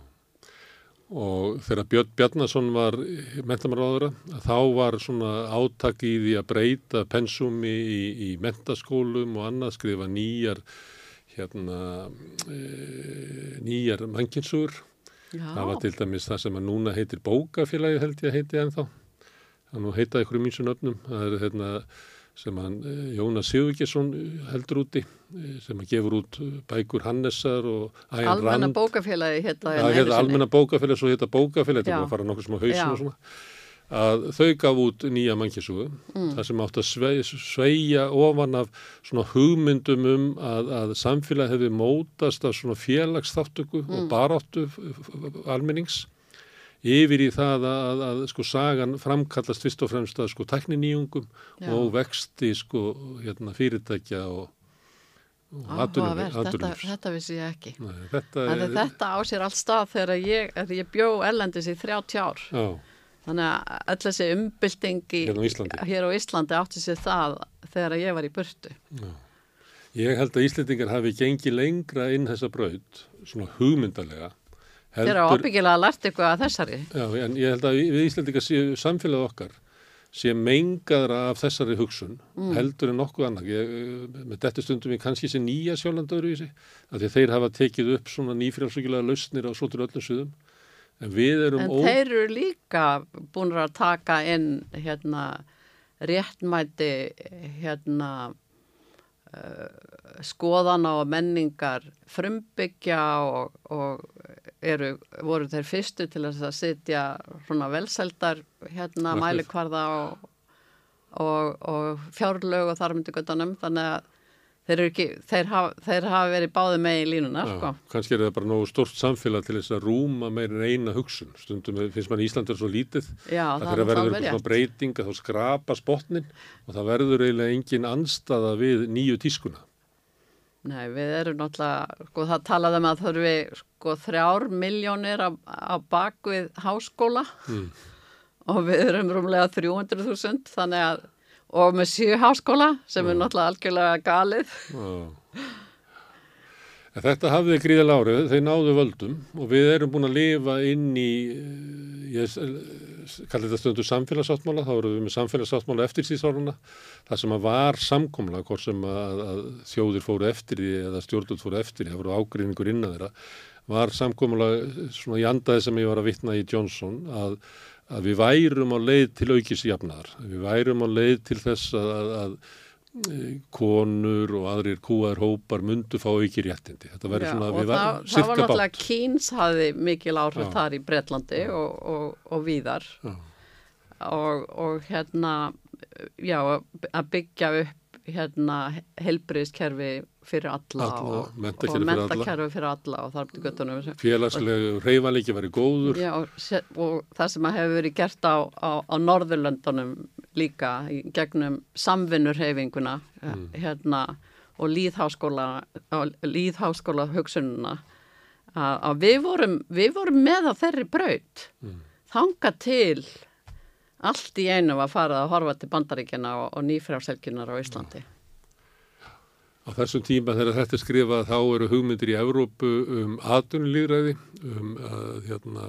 Og þegar Björn Bjarnason var mentamáraðura, þá var svona átak í því að breyta pensumi í, í mentaskólum og annað skrifa nýjar hérna e, nýjar mannkynnsugur. Já, Það var til dæmis það sem að núna heitir bókafélagi held ég að heiti ennþá. Það nú heitaði ykkur mýnsu nöfnum. Það er hérna sem hann eh, Jónas Sigurgesson heldur úti eh, sem að gefur út eh, bækur Hannesar og Æjan almenna Rand. bókafélagi hérna Það heita almenna bókafélag, svo heita bókafélag, þetta Já. er bara að fara nokkuð sem á hausinu Já. og svona. Að þau gaf út nýja mannkjessugu, Mm. það sem átt að svei- sveigja ofan af svona hugmyndum um að, að samfélag hefði mótast af svona félagsþáttöku Mm. og baráttu almennings yfir í það að, að sko sagan framkallast fyrst og fremst að sko tækniníungum Já. og vexti sko hérna fyrirtækja og, Áhugavert, þetta, þetta vissi ég ekki. Nei, þetta að þetta á sér allt stað þegar ég, ég bjó ellendis í 30 ár. Já, Þannig að öll þessi umbylting í, Hérna á hér á Íslandi átti sér það þegar ég var í burtu. Ég held að Íslendingar hafi gengið lengra inn þessa braut, svona hugmyndalega. Þeir eru ábyggilega lært eitthvað að þessari. Já, en ég held að við Íslendingar séu samfélag okkar sé mengaðra af þessari hugsun heldur en nokkuð annað. Ég, eh, með þetta stundum ég kannski sé nýja sjálfandaður í að þeir hafa tekið upp svona nýfrjálsökulega lausnir á svotur öllum suðum. En við erum En ó... þeir eru líka búin að taka inn hérna réttmæti hérna uh, skoðana og menningar frumbyggja og, og eru, voru þeir fyrstu til að sitja svona velsældar hérna mælikvarða og, og, og fjárlög og þar myndi göttunum þannig að þeir, ekki, þeir, hafa, þeir hafa verið báði með í línuna Já, sko. kannski er það bara nógu stort samfélag til þess að rúma meir en eina hugsun. Stundum finnst mann Ísland er svo lítið Já, að er verður svona breyting að þá skrapa spotnin og það verður eiginlega engin anstaða við nýju tískuna. Nei, við erum náttúrulega, sko það talaði um að þurfi sko þrjár miljónir á, bakvið háskóla og við erum rúmlega 300.000 þannig að, og með sjö háskóla sem er náttúrulega algjörlega galið. Já. En þetta hafði gríðalega árið, þeir náðu völdum og við erum búin að lifa inn í, eh, ég kalli þetta stundu samfélagsáttmála, þá erum við með samfélagsáttmála eftir síðsáruna, það sem að var samkomla, hvort sem að, að þjóðir fóru eftir því eða stjórnult fóru eftir því, það voru ágreiningur innan þeirra, var samkomla svona í andaði sem ég var að vitna í Johnson að, að við værum á leið til aukis jafnaðar, við værum á leið til þess að, að konur og aðrir kúaður hópar myndu fá auki réttindi. Þetta verður Já, svona og við það, það var náttúrulega. Keynes hafði mikil áhrif Já. þar í Bretlandi og, og, og víðar Já. og, og hérna, já, að byggja upp hérna helbriðskerfi fyrir alla, Alla, og, og mentakerfi fyrir alla og þar til göttunum Félagslegu reyfanleiki verið góður. Já, se- og það sem að hefur verið gert á, á, á Norðurlöndunum líka gegnum samvinnurheyfinguna hérna og líðháskóla, líðháskóla hugsununa að, að við, vorum, við vorum með á þeirri braut. Þanga til allt í einu var farið að horfa til bandaríkjana og, og nýfrjárselgjunar á Íslandi. Á þessum tíma þegar þetta er skrifað þá eru hugmyndir í Evrópu um atvinnulíðræði, um að hérna,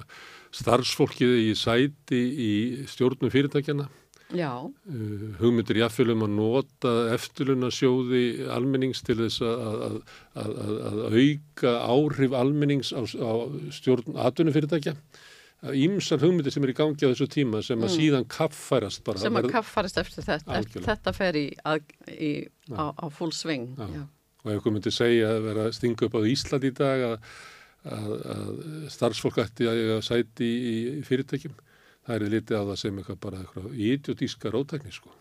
starfsfólkið í sæti í stjórnum fyrirtækjana, Já, uh, hugmyndir í affölum að nota eftirlunarsjóði almennings til þess að, að, að, auka áhrif almennings á, á stjórn atvinnufyrirtækja. Ímsar hugmyndir sem er í gangi á þessu tíma sem að síðan kaffærast bara. sem að kaffarist eftir þetta, eftir þetta fer í, að, í á, á full. Já. og ef einhver myndi segja að vera að stinga upp á Ísland í dag að, að, að starfsfólk ætti að sæti í, í fyrirtækjum það er litið á það sem eitthvað bara eitthvað idiotíska rótækni sko.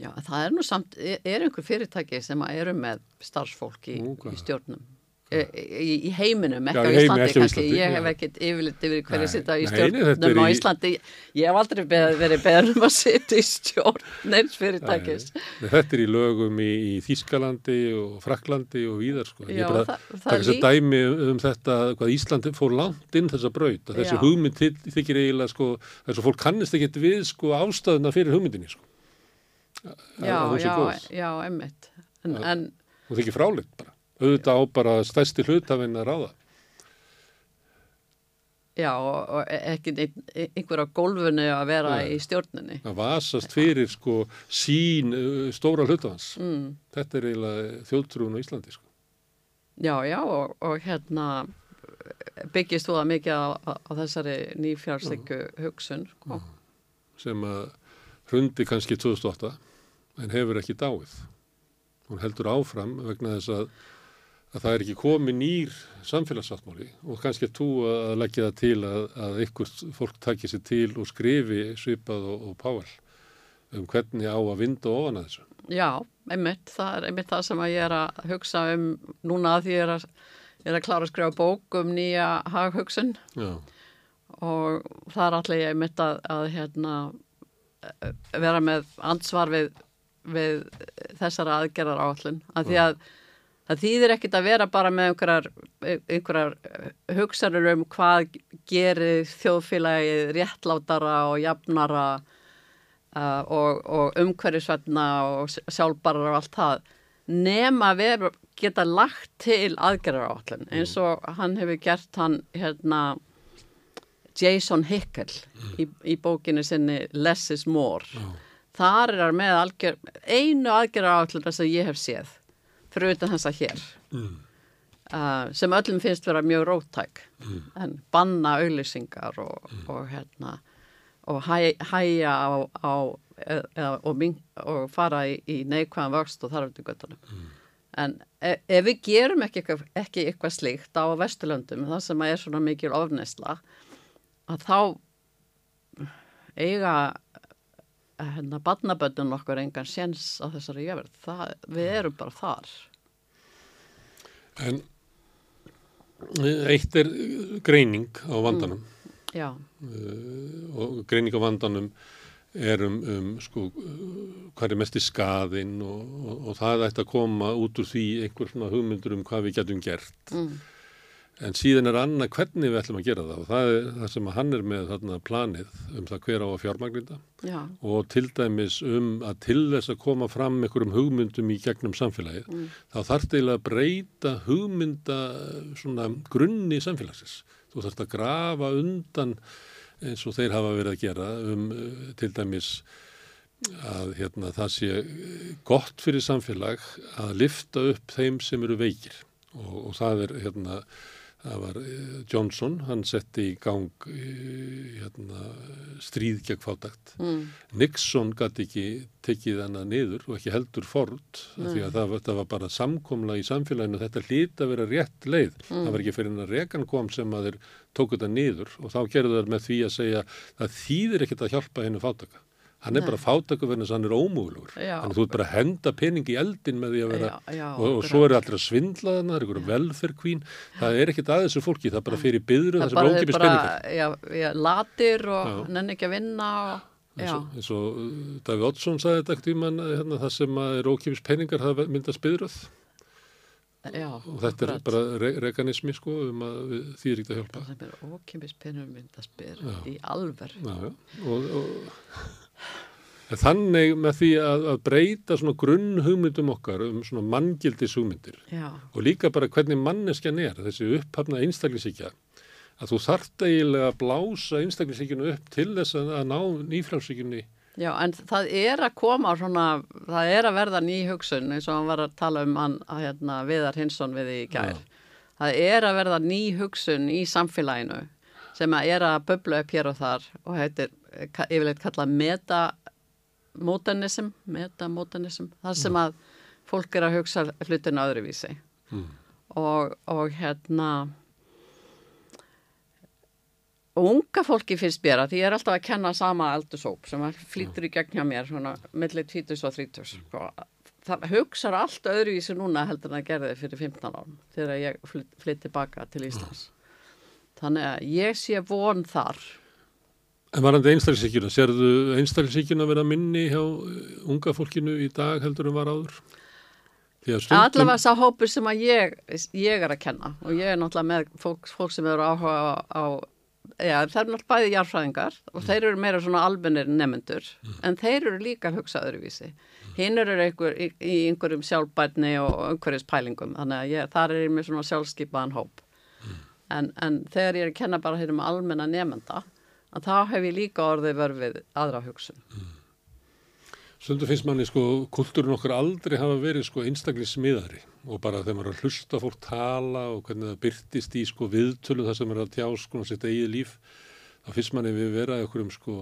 Já, það er nú samt, er er einhver fyrirtæki sem að eru með starfsfólk í, í stjórnum? E, í, í heiminum, ekki Já, á í heimi, Íslandi ekki á kannski, Íslandi, ég hef ekkert yfirleitt yfir hverju Nei, sitja í er stjórnum á í- Íslandi, ég hef aldrei beð, verið beðan um að sitja í stjórn neins fyrirtækis. Þetta er í lögum í, í Þískalandi og Fraklandi og víðar sko. Ég bara það- það taka að dæmi um þetta hvað Íslandi fór langt inn þessa braut að þessi hugmynd þy- þykir eiginlega sko, þess að fólk kannist ekkert við sko ástæðuna fyrir hugmyndinni sko. Að- Já, að já, já, emmitt. En, en Hún þykir fráleitt bara. Auðvitað á bara stærsti hlutafinn að ráða. já, og, og ekki ein- einhver á gólfinu að vera Nei. í stjórninni. að vasast fyrir sko sín stóra hlutafans. Mm. Þetta er eiginlega þjóðtrúin á Íslandi sko. Já, já, og, og hérna byggist þú það mikið á, á, þessari nýfjársleikju hugsun. Sko. sem að hrundi kannski 2008 en hefur ekki dáið. Hún heldur áfram vegna þess að, að það er ekki komið nýr samfélagssáttmáli og kannski er þú að leggja það til að, að ykkur fólk takki sér til og skrifi svipað og, og páal um hvernig á að vinda ofan að þessu. Já, einmitt, það er einmitt það sem að ég er að hugsa um núna að því ég er að, ég er að klára að skrifa bók um nýja haghugsun. Og það er allir ég einmitt að, að hérna, eh, vera með ansvar við, við þessara aðgerðar áallun að því að það þýðir ekkit að vera bara með einhverjar, einhverjar hugsanur um hvað gerir þjóðfélagið réttlátara og jafnara uh, og, og umhverfisvætna og sjálfbarar og allt það. Nema að vera geta lagt til aðgerðar áallun eins og hann hefur gert hann hérna Jason Hickel í, í bókinu sinni Less is More. Þar er hann með algjör, einu aðgerðar áallun þess að ég hef séð fyrir utan þess að hér uh, sem öllum finnst vera mjög róttæk. En banna auðlýsingar og, og hérna og hæ, hæja á, á eða, og, mink, og fara í, í neikvæðan vöxt og þar eftir göttunum en e, ef við gerum ekki eitthvað, ekki eitthvað slíkt á Vesturlöndum það sem er svona mikil ofnesla að þá eiga hérna badnaböndun okkur engan séns á þessari jöfnverð. Við erum bara þar. en eitt er greining á vandanum Já, uh, og greining á vandanum er um, um sko, hvað er mest í skaðinn og, og, og það ætti að koma út úr því einhver svona hugmyndur um hvað við getum gert. mm, En síðan er annað hvernig við ætlum að gera það og það er það sem hann er með þarna planið um það hver á að fjármagnita já, og til dæmis um að til þess að koma fram einhverjum hugmyndum í gegnum samfélagið Mm. þá þarf til að breyta hugmynda svona grunni samfélagsins. Þú þarf að grafa undan eins og þeir hafa verið að gera um uh, til dæmis að hérna, það sé gott fyrir samfélag að lifta upp þeim sem eru veikir og, og það er hérna það var eh, Johnson, hann setti í gang eh, hérna, stríð gegn fátakt. mm, Nixon gæti ekki tekið hana niður og ekki heldur Ford því að það, var- það var bara samkomla í samfélaginu og þetta hlýta að vera rétt leið. Það var ekki fyrir hennar rekan kom sem að þeir tóku þetta niður og þá gerðu þeir með því að segja það þýðir ekkert að hjálpa hennu fátaka. Hann er Nei. bara fátakur vegna þess að hann er ómúlugur. Já. Þannig að þú ert bara að henda pening í eldin með því að vera Já, já, og, og svo eru allir að svindla þarna, það er einhverjum velferðkvín. Það er ekkert að þessu fólki, það bara fyrir byðru það sem er peningar. já, já, latir og Já. nenni ekki að vinna og, eins og, uh, Daví Oddsson sagði þetta ekkert tíman hérna, það sem er ókipis peningar það myndast byðröð já, og þetta er bara re reganismi sko um að við, því er ekkert að hjálpa það er ókipis pinnum myndaspyr Já. í alver já, já. Og, og, þannig með því að, að breyta svona grunn hugmyndum okkar um svona manngildis hugmyndir já, og líka bara hvernig manneskjan er þessi upphafna einstaklisíkja að þú þarft eiginlega að blása einstaklisíkjunu upp til þess að, að ná nýfrálsíkjunni já, en það er að koma svona, það er að verða ný hugsun eins og hann var að tala um hann að hérna, Viðar Hinsson við í gær. Það er að verða ný hugsun í samfélaginu sem að er að böbla upp hér og þar og heitir yfirleitt kallað metamodernism metamodernism, það sem að fólk er að hugsa hlutinu öðruvísi. Mm. og, og hérna og unga fólki finnst mér að því ég er alltaf að kenna sama aldursóp sem flýtur í gegn hjá mér svona millir 20 og 30 sko. það hugsar allt öðruvísi núna heldur en að gerði fyrir 15 árum þegar ég flytt, flytt tilbaka til Íslands. Þannig að ég sé von þar En varandi einstaklisíkjuna, sérðu einstaklisíkjuna vera minni hjá uh, unga fólkinu í dag heldur en var áður? Stundum... allavega sá hópur sem að ég, ég er að kenna og ég er náttúrulega með fólk, fólk sem eru áhuga á, á já, það er náttúrulega bæði jarfræðingar og þeir eru meira svona almennir nefnendur en þeir eru líka að hugsa öðruvísi. Hinn eru einhver, í, í einhverjum sjálfbærni og einhverjus pælingum þannig að ég, þar er ég með svona sjálfskipaðan hóp. En, en þegar ég er að kenna bara hér um almenna nefnda að þá hef ég líka orðið verfið aðra hugsun Stundum finnst manni sko, kultúrin okkar aldrei hafa verið sko einstaklismiðari. og bara þegar maður að hlusta fólk tala og hvernig það byrtist í sko viðtölu þar sem er að tjá sko sitt eigið líf þá finnst manni við vera einhverjum sko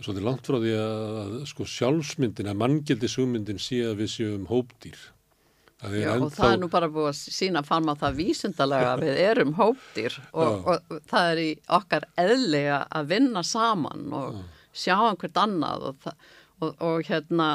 svolítið langt frá því að, sko sjálfsmyndin að manngildi sugmyndin sé að við séum hópdýr Það Já, og það er nú bara búið að sína fram á það vísundalega að við erum hópdýr og, og, og það er í okkar eðlega að vinna saman og Já. sjá einhvert annað og, og hérna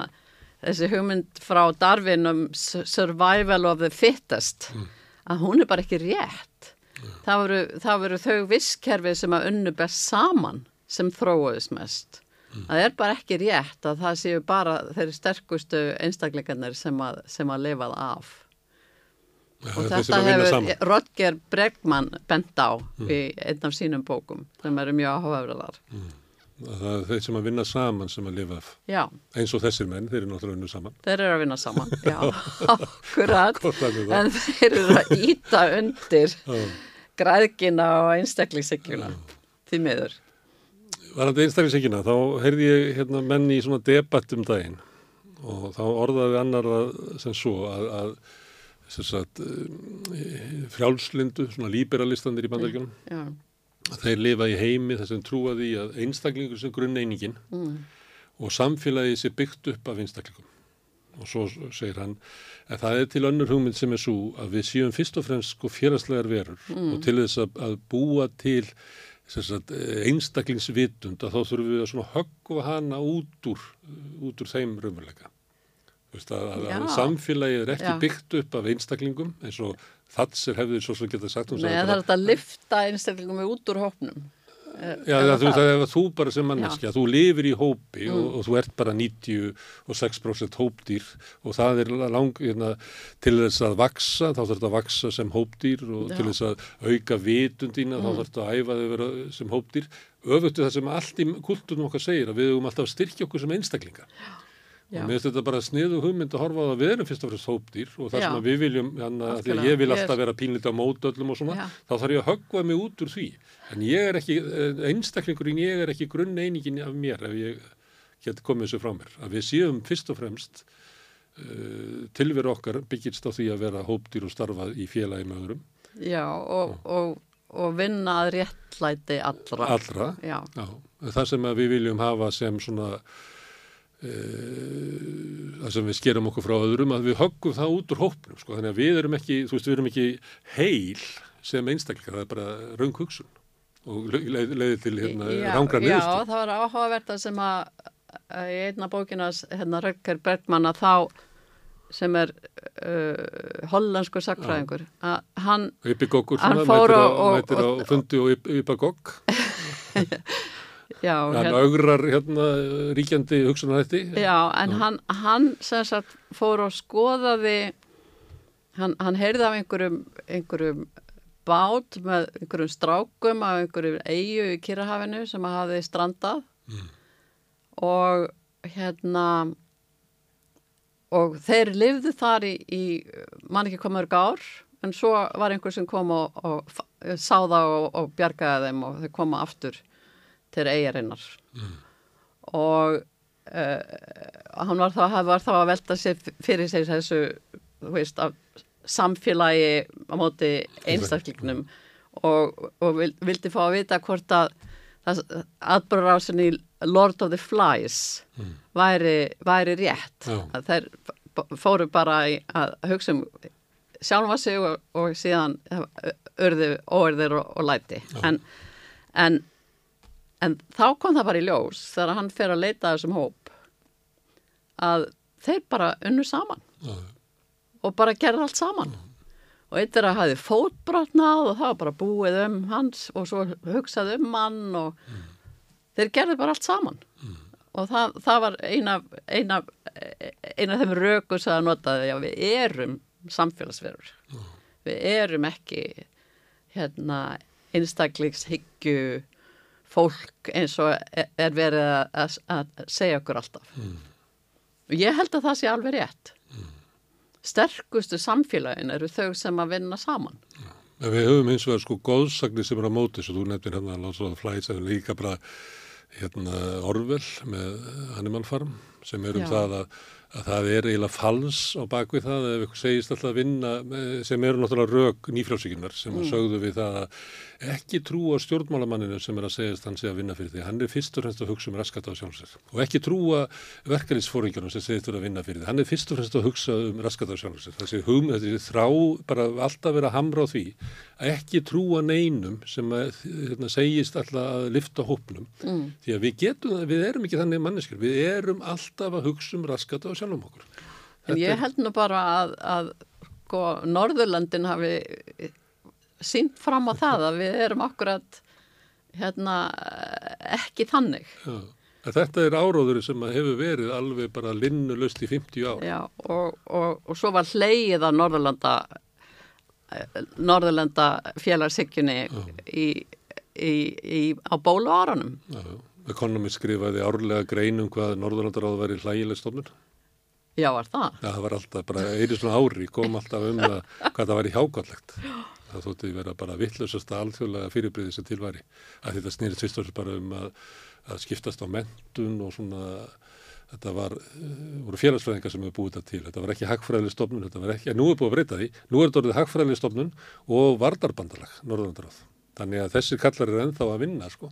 þessi hugmynd frá Darwin um survival of the fittest mm. að hún er bara ekki rétt mm. það, voru, það voru þau visskerfi sem að unnu best saman sem þróuðis mest. Það er bara ekki rétt að það séu bara þeirri sterkustu einstakleikarnir sem að, sem að lifað af ja, og þetta hefur Rodger Bregman bent á mm. í einn af sínum bókum sem eru mjög áhugaverðar mm. Það er þeir sem að vinna saman sem að lifa af. Já. Eins og þessir menn, þeir eru náttúrulega að vinna saman. Þeir eru að vinna saman, [LAUGHS] já, akkurat. en þeir eru að íta undir græðkina og einstaklingssegjuna, því miður. Varandi einstaklingssegjuna, þá heyrði ég hérna, menn í svona debatt um daginn og þá orðaði annar að, sem svo að, að sagt, eh, frjálslindu, svona líberalistandir í bandaríkjunum. Já þeir lifa í heimi þess að trúa því að einstaklingur sem grunneiningin mm. og samfélagið sé byggt upp af einstaklingum og svo segir hann að það er til önnur hugmynd sem er svo að við séum fyrst og fremst sko fjáraslegar verur mm. og til þess að, að búa til sagt, einstaklingsvitund að þá þurfum við að höggva hana út úr, út úr þeim raunveruleika. Að, að, að samfélagið er ekki Já. byggt upp af einstaklingum eins og Thatser hefði svo svo getað sagt Nei, það er þetta að lifta einstaklingum út úr hópnum. eh, Já, það, þú, það er að þú bara sem manneskja, þú lifir í hópi mm. og, og þú ert bara 96% hópdýr og það er lang, hérna, til þess að vaksa, þá þarf þetta að vaksa sem hópdýr og Já. til þess að auka vitundína, mm. þá þarf þetta að æfa þau vera sem hópdýr. Öfutu það sem allt í kultunum okkar segir að við höfum alltaf að styrkja okkur sem einstaklinga. Já Já. og mér finnst þetta bara sniðu hugmynd að horfa á að við erum fyrst og fremst hópdýr og það sem við viljum, þannig að því að ég vil alltaf vera pínlítið á mótöllum og svona Já. þá þarf ég að höggva mig út úr því. En ég er ekki, eh, einstaklingurinn ég er ekki grunn einingin af mér ef ég get komið þessu frá mér. Að við séum fyrst og fremst uh, tilveru okkar byggist á því að vera hópdýr og starfa í félagi með öðrum. Já, og, og, og vinna að réttlæti allra. Allra, Já. það sem við viljum hafa sem svona Eh, það sem við skerum okkur frá öðrum að við höggum það út úr hópnum sko. þannig að við erum ekki, þú veist, við erum ekki heil sem einstakleika, það er bara raung hugsun og leiði leið til hérna rángra niðurstu. Já, það var áhugavert að sem að í einna bókinas, hérna Rökker Bergmann að þá sem er uh, hollanskur sakfræðingur að hann, hann fór og, og, og, og fundi og ypagokk [LAUGHS] Já, hann hérna, augrar hérna ríkjandi hugsunarhætti. Já, en hann, hann sem sagt fór og skoðaði hann, hann heyrði af einhverjum einhverjum bát með einhverjum strákum af einhverjum eigu í Kirrahafinu sem hafiði strandað. Mm. og hérna og þeir livðu þar í, í mann ekki komur gár en svo var einhver sem kom og, og sá það og, og bjargaði þeim og þau koma aftur til eigarinnar mm. og uh, hann var þá, var þá að velta sér fyrir sig þessu veist, samfélagi á móti einstaklingnum. Og, og vildi fá að vita hvort að aðbúrarásin í Lord of the Flies mm. væri, væri rétt. Þeir fóru bara að hugsa um sjálfa sig og, og síðan örðu óerðir og, og læti. En, en En þá kom það bara í ljós þegar hann fer að leita þessum hóp að þeir bara unnu saman Æ. og bara gerði allt saman. Æ. Og eitt er að hafi fótbrotnað og það var bara búið um hans og svo hugsaði um hann og mm. þeir gerði bara allt saman. Mm. Og það, það var eina, eina, eina þeim rökus að notaði að við erum samfélagsverður. Við erum ekki hérna, einstaklingshyggju fólk eins og er verið að, að segja okkur alltaf. Mm. Ég held að það sé alveg rétt. Mm. Sterkustu samfélagin eru þau sem að vinna saman. Ja. Við höfum eins og það sko góðsagnir sem er á móti, svo þú nefnir hérna að láta flæs eða líka bara hérna Orvel með Hannimann Farm sem er um Já. það að, að það er eiginlega fals á bakvið það ef ykkur segist alltaf að vinna eh, sem eru náttúrulega rök nýfrjálsíkunar sem mm. sögðu við það að ekki trúa stjórnmálamanninu sem er að segja hann sé að vinna fyrir því. Hann er fyrst og fremst að hugsa um raskat á sjálfsir og ekki trúa verkefnisfóringjunum sem segist að vinna fyrir því. Hann er fyrst og fremst að hugsa um raskat á sjálfsir. Þessi, hum, þessi þrá bara alltaf vera hamra á því að ekki trúa neinum sem að, hérna, segist alltaf að lifta hópnum mm. því að við getum, við erum ekki þannig manneskir, við erum alltaf að hugsa um raskat á sjálfum okkur. En Þetta ég held nú bara að, að sko, Norðurlandin hafi sínt fram á það að við erum akkurat hérna, ekki þannig. Já. Þetta er áróður sem hefur verið alveg bara linnulust í 50 ár. Já, og, og, og svo var hleyið að Norðurlanda, Norðurlanda félagssykjunni í, í, í, á Economist skrifaði árlega greinum hvað Norðurlandaráð væri hlægileg stofnun. Já, var það? Já, það var alltaf bara einu svona ári, kom alltaf um það hvað það væri hjákvæmlegt. Já það þótti vera bara vittlausasta alþjóðlega fyrirbriði sem tilværi að þetta snýrið tvistur bara um að, að skiptast á mentun og svona þetta var, uh, voru félagsfræðingar sem hefur búið þetta til, þetta var ekki hagfræðileg stofnun þetta var ekki, en nú er búið að breyta því nú er þetta orðið hagfræðileg stofnun og vardarbandalag Norðandaráð, þannig að þessi kallar er ennþá að vinna sko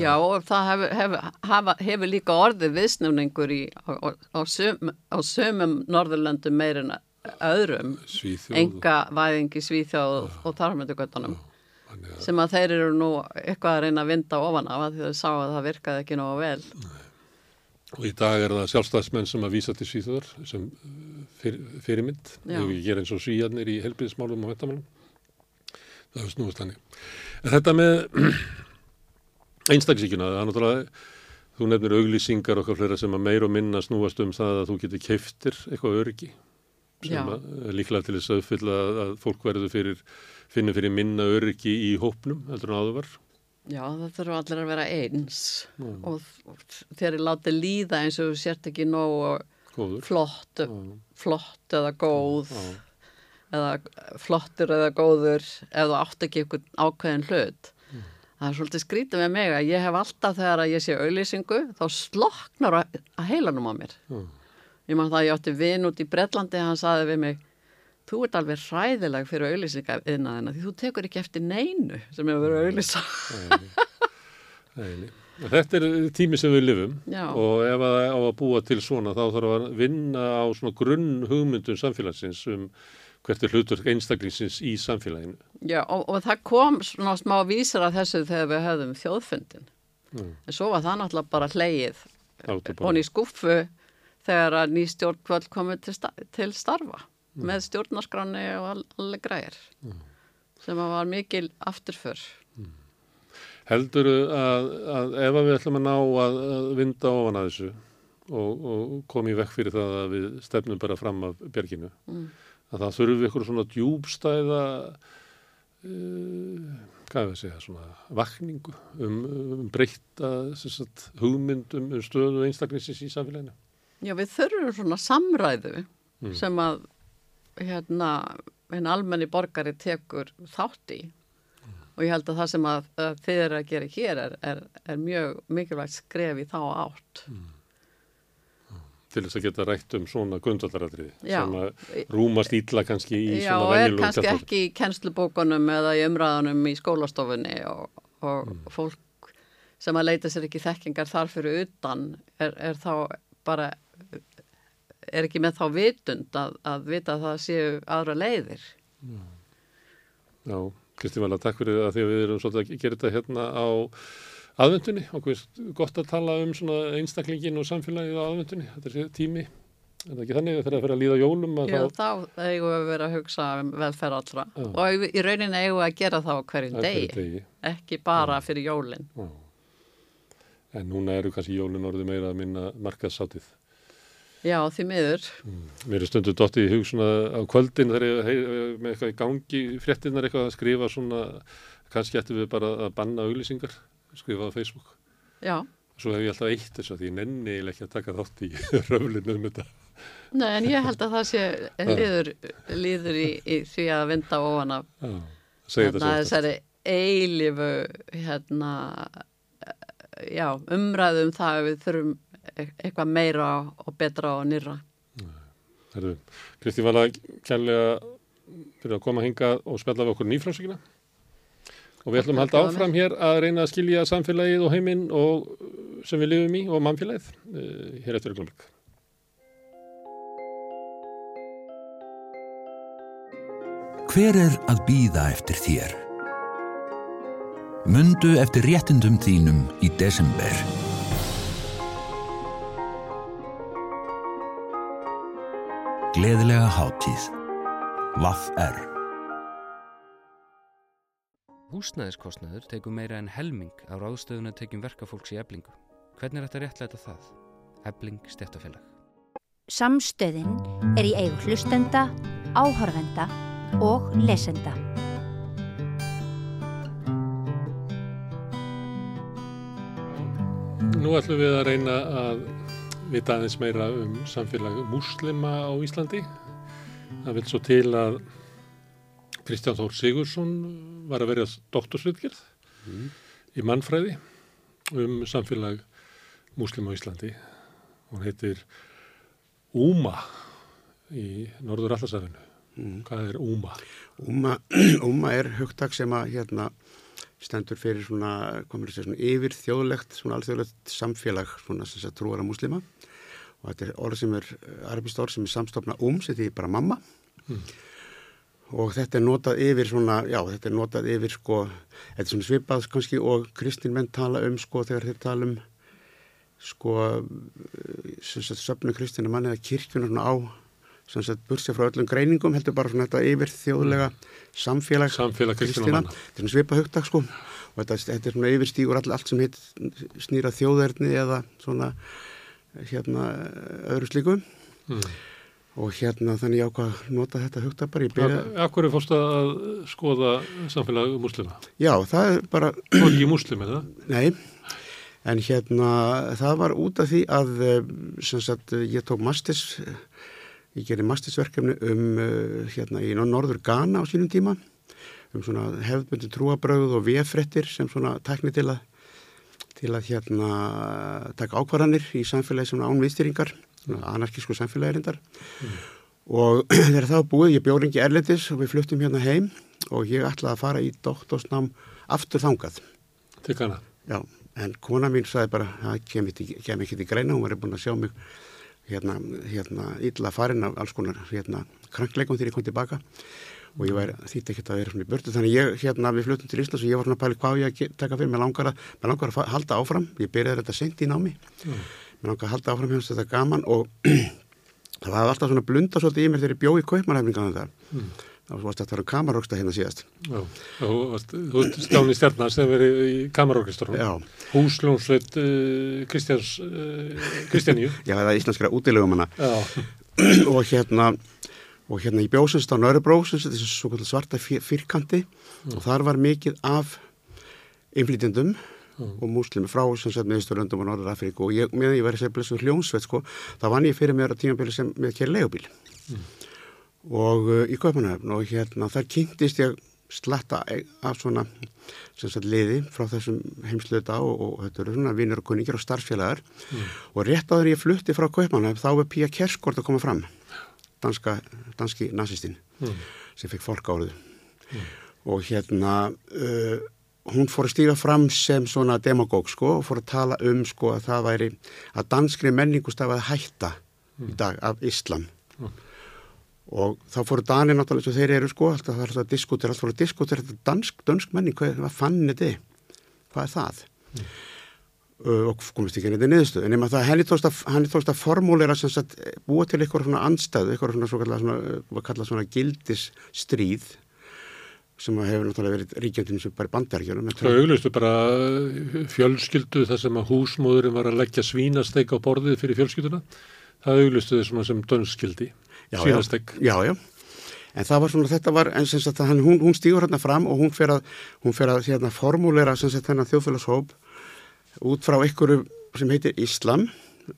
Já og það hefur hef, hef, líka orðið viðsnöfningur í, á, á, á, söm, á sömum Norðurlöndum meirinn öðrum. Enga væðingi Svíþjóð og, og þarfmyndugötunum sem að þeir eru nú eitthvað að reyna að vinda ofan af því þau sá að það virkaði ekki nógu vel. Nei. og í dag er það sjálfstæðismenn sem að vísa til Svíþjóðar sem uh, fyr, fyrirmynd. Þau ger eins og svíjarnir í helbriðismálum og vettamálum það er snúist hannig en þetta með einstaklisíkjuna, það er náttúrulega þú nefnir auglýsingar okkar flera sem að meir og minna snúast um það að þú getur keiftir eitthvað öryggi sem líklega til þess að uppfylla að fólk verður fyrir, finnir fyrir minna öryggi í hópnum, heldur en áður var. Já, það þurfa allir að vera eins Já. og, þeir eru látið líða eins og sért ekki nóg flott, flott eða góð Já. eða flottur eða góður eða átt ekki einhvern ákveðin hlut. Það er svolítið skrítið með mig að ég hef alltaf þegar að ég sé auðlýsingu þá sloknar að heilanum á mér. Já Ég man það að ég átti vinn út í Breitlandi hann saði við mig þú ert alveg hræðileg fyrir auðlýsinga yðnaðina því þú tekur ekki eftir neinu sem hefur verið auðlýsa Þetta er tími sem við lifum Já. og ef það á að búa til svona þá þarf að vinna á svona grunn hugmyndun samfélagsins um hvert er hlutur einstaklingsins í samfélaginu Já og, og það kom svona smá vísar af þessu þegar við höfðum þjóðfundin mm. en svo var það náttúrulega bara hleið og í skuffu þegar að ný stjórnkvöld komið til, sta til starfa mm. með stjórnarskráni og all, allir græðir mm. sem var mikil afturför. Mm. Heldur að, að ef við ætlum að ná að, að vinda ofan að þessu og, og komi vekk fyrir það að við stefnum bara fram af berginu, mm. Að það við eitthvað svona djúbstæða uh, hvað er það að segja, svona vakningu um, um breyta sagt, hugmyndum um stöðu einstaklingsins í samfélaginu. Já, við þurfum svona samræðu mm. sem að hérna, einn almenni borgari tekur þátt í mm. og ég held að það sem að, að þið eru að gera hér er, er, er mjög mikilvægt skref í þá átt. Mm. Til þess að geta rætt um svona grundvallaradriði sem að rúmast ítla kannski í Já, svona kjálfari. Já, er kannski ekki í kennslubókunum eða í umræðanum í skólastofunni og, og mm. fólk sem að leita sér ekki þekkingar þar fyrir utan er, er þá bara er ekki með þá vitund að, að vita að það séu aðra leiðir. Já, Já Kristi Vala, takk fyrir að því að við erum svolítið að gera þetta hérna á aðvendunni og gott að tala um einstaklingin og samfélagið á aðvendunni. Þetta er tími, það ekki þannig þegar það fyrir að líða jólum? Að Já, þá, þá eigum við að vera að hugsa um velferð allra Já. og í rauninni eigum við að gera það á hverjum degi, degi, ekki bara Já. fyrir jólinn. En núna eru kannski jólinn orðið meira að minna markaðsátið. Já, því miður. Mm. Mér er stundu dotti í hug svona á kvöldin þegar ég hei, með eitthvað í gangi fréttinnar eitthvað að skrifa svona, kannski ættum við bara að banna auglýsingar, skrifa á Facebook. Já. Svo hef ég alltaf eitt þess að ég nenni ekki að taka þátt í [LAUGHS] röflinu um þetta. Nei, en ég held að það sé [LAUGHS] liður, liður í, í því að vinda ofan af hérna, þessari eilifu hérna, já, umræðum það að við þurfum e- eitthvað meira og betra og nýra. Kristi var að kjærlega fyrir að koma hinga og spjalla við okkur nýfrásvíkina og við ætlum að halda áfram hér að reyna að skilja samfélagið og heiminn og sem við lifum í og mannfélagið uh, hér eftir ykkur Hver er að býða eftir þér? Mundu eftir réttindum þínum í desember. Gleðilega hátíð. Vaff er. Húsnæðiskostnaður tekur meira en helming á ráðstöðuna tekjum verkafólks í eblingu. Hvernig er þetta réttlæta það? Ebling stjættafélag. Samstöðin er í eigu hlustenda, áhorfenda og lesenda. Nú ætlum við að reyna að vita aðeins meira um samfélag múslima á Íslandi. Það vil svo til að Kristján Þór Sigursson var að verja doktorsvitgerð mm. í mannfræði um samfélag múslima á Íslandi. Hún heitir Úma í Norður Allarsafinu. Mm. Hvað er Úma? Úma, Úma er hugtak sem að hérna stendur fyrir svona, komur þessi svona yfir þjóðlegt, svona alþjóðlegt samfélag svona sem þess að trúara múslima og þetta er orð sem er, arabist orð sem er samstofna um, sem því bara mamma mm. Og þetta er notað yfir svona, já þetta er notað yfir sko, þetta er svona svipað kannski og kristin menn tala um sko þegar þeir tala um sko sem sagt söfnu kristina manni eða kirkjuna svona á sem sagt bursja frá öllum greiningum heldur bara svona þetta yfir þjóðlega samfélag, samfélag kristina þetta er svona svipa hugtak sko og þetta, þetta er svona yfirstígur all, allt sem heit snýra þjóðverðni eða svona hérna öðru slíku. Mm. Og hérna þannig ég ákvað að nota þetta hugtak bara byrja... Akkur er fórst að skoða samfélag muslima? Já, það er bara Það er ekki muslim, er það? Nei En hérna, það var út af því að, sem sagt, ég tók mastis Ég gerði mastisverkefni um hérna í norður Ghana á sínum tíma um svona hefðbundi trúabröð og viðfrettir sem svona tækni til að til að hérna taka ákvarðanir í samfélagi svona ánviðstýringar anarkísku samfélagirindar mm. og [CLEARS THROAT] þegar það búið, ég bjóð ringi erlendis og við fluttum hérna heim og ég ætlaði að fara í doktorsnám aftur þangað. Til Ghana? Já, en kona mín sagði bara það kem ekki til greina, hún var búin að sjá mig hérna, hérna illa farin af alls konar hérna krankleikum þegar ég kom tilbaka og ég þýtti ekki að vera svona í börtu þannig ég hérna við flutum til Íslands og ég var svona að pæli hvað ég að taka fyrir, mér langar að, mér langar að halda áfram, ég byrjaði þetta sent í námi mm. Mér langar að halda áfram hérna þetta gaman og [CLEARS THROAT] það var alltaf svona blunda svolítið í mér þegar ég bjóði í kaupmanhefningan þar mm. það var þetta að vera kamaroksta hérna síðast. Já, þú stjáni stjarnar sem verið í kamarorkestunum Húsljónsveit uh, Kristjáns uh, Kristjáníu [LAUGHS] Já, það er íslenskara útilegum hana [CLEARS THROAT] og hérna og hérna í bjósins á Nörubró þessi svarta fyrkanti mm. og þar var mikið af innflýtjandum mm. og múslimi frá meðsturlöndum og Norður Afríku og ég, meðan ég verið sér blessu hljónsveit sko, þá vann ég fyrir mér á tímabili sem með kæri legubíl mm. og uh, í Kaupanöfn og hérna þar kynntist ég slatta af svona sagt, liði frá þessum heimsluta og, og þetta eru svona vinnur og kunningir og starfsfélagar mm. og rétt á þegar ég flutti frá Kaupanöfn þá var Pía Kerskort að koma fram danska, danski nazistinn sem fekk fólk áriðu og hérna uh, hún fór að stíga fram sem svona demagóg sko og fór að tala um sko að það væri að danskri menningu stafaði hætta mm. í dag af Íslam mm. og þá fóru Danir náttúrulega sem þeir eru sko alltaf það er alltaf að diskutera, alltaf fóru að diskutera þetta dansk, dansk menning, hvað, hvað fann þetta hvað er það mm. Uh, og komist ekki neitt í niðurstöðu en það henni tókst að, að sagt búa til eitthvað svona anstæðu eitthvað svona, svona, svona, svona, svona, svona gildisstríð sem hefur náttúrulega verið ríkjandinn sem bara bandarjunum Það auglistu bara fjölskyldu þar sem að húsmóðurinn var að leggja svínasteik á borðið fyrir fjölskylduna. Það auglistu þessum sem dönskildi svínasteik Já, já En það var svona, þetta var, en sem sagt, hún, hún stígur hérna fram og hún fer að, hún fer að hérna, formúlera sem sagt þennan þjóðfélagshóp út frá einhverju sem heitir Íslam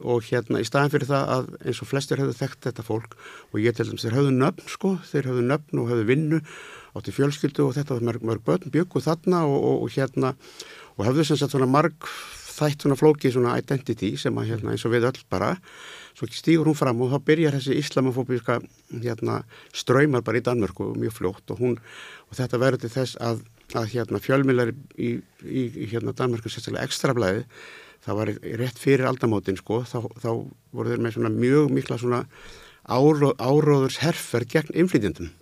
og hérna í staðan fyrir það að eins og flestir hefðu þekkt þetta fólk og ég til dæmis þeir höfðu nöfn sko, þeir höfðu nöfn og höfðu vinnu átti fjölskyldu og þetta var mörg, mörg börn bygguð þarna og, og, og hérna og höfðu sem sagt svona marg þætt svona flókið svona identity sem að hérna eins og við öll bara svo stígur hún fram og þá byrjar þessi islamofóbíska hérna ströymar bara í Danmörku mjög fljótt og hún og þetta verður til þess að, að hérna fjölmiðlar í, í, í hérna Danmörku sérstaklega ekstrablaði það var rétt fyrir aldamótin sko þá, þá voru þeir með svona mjög mikla svona áró, áróðurs herfer gegn innflytjandum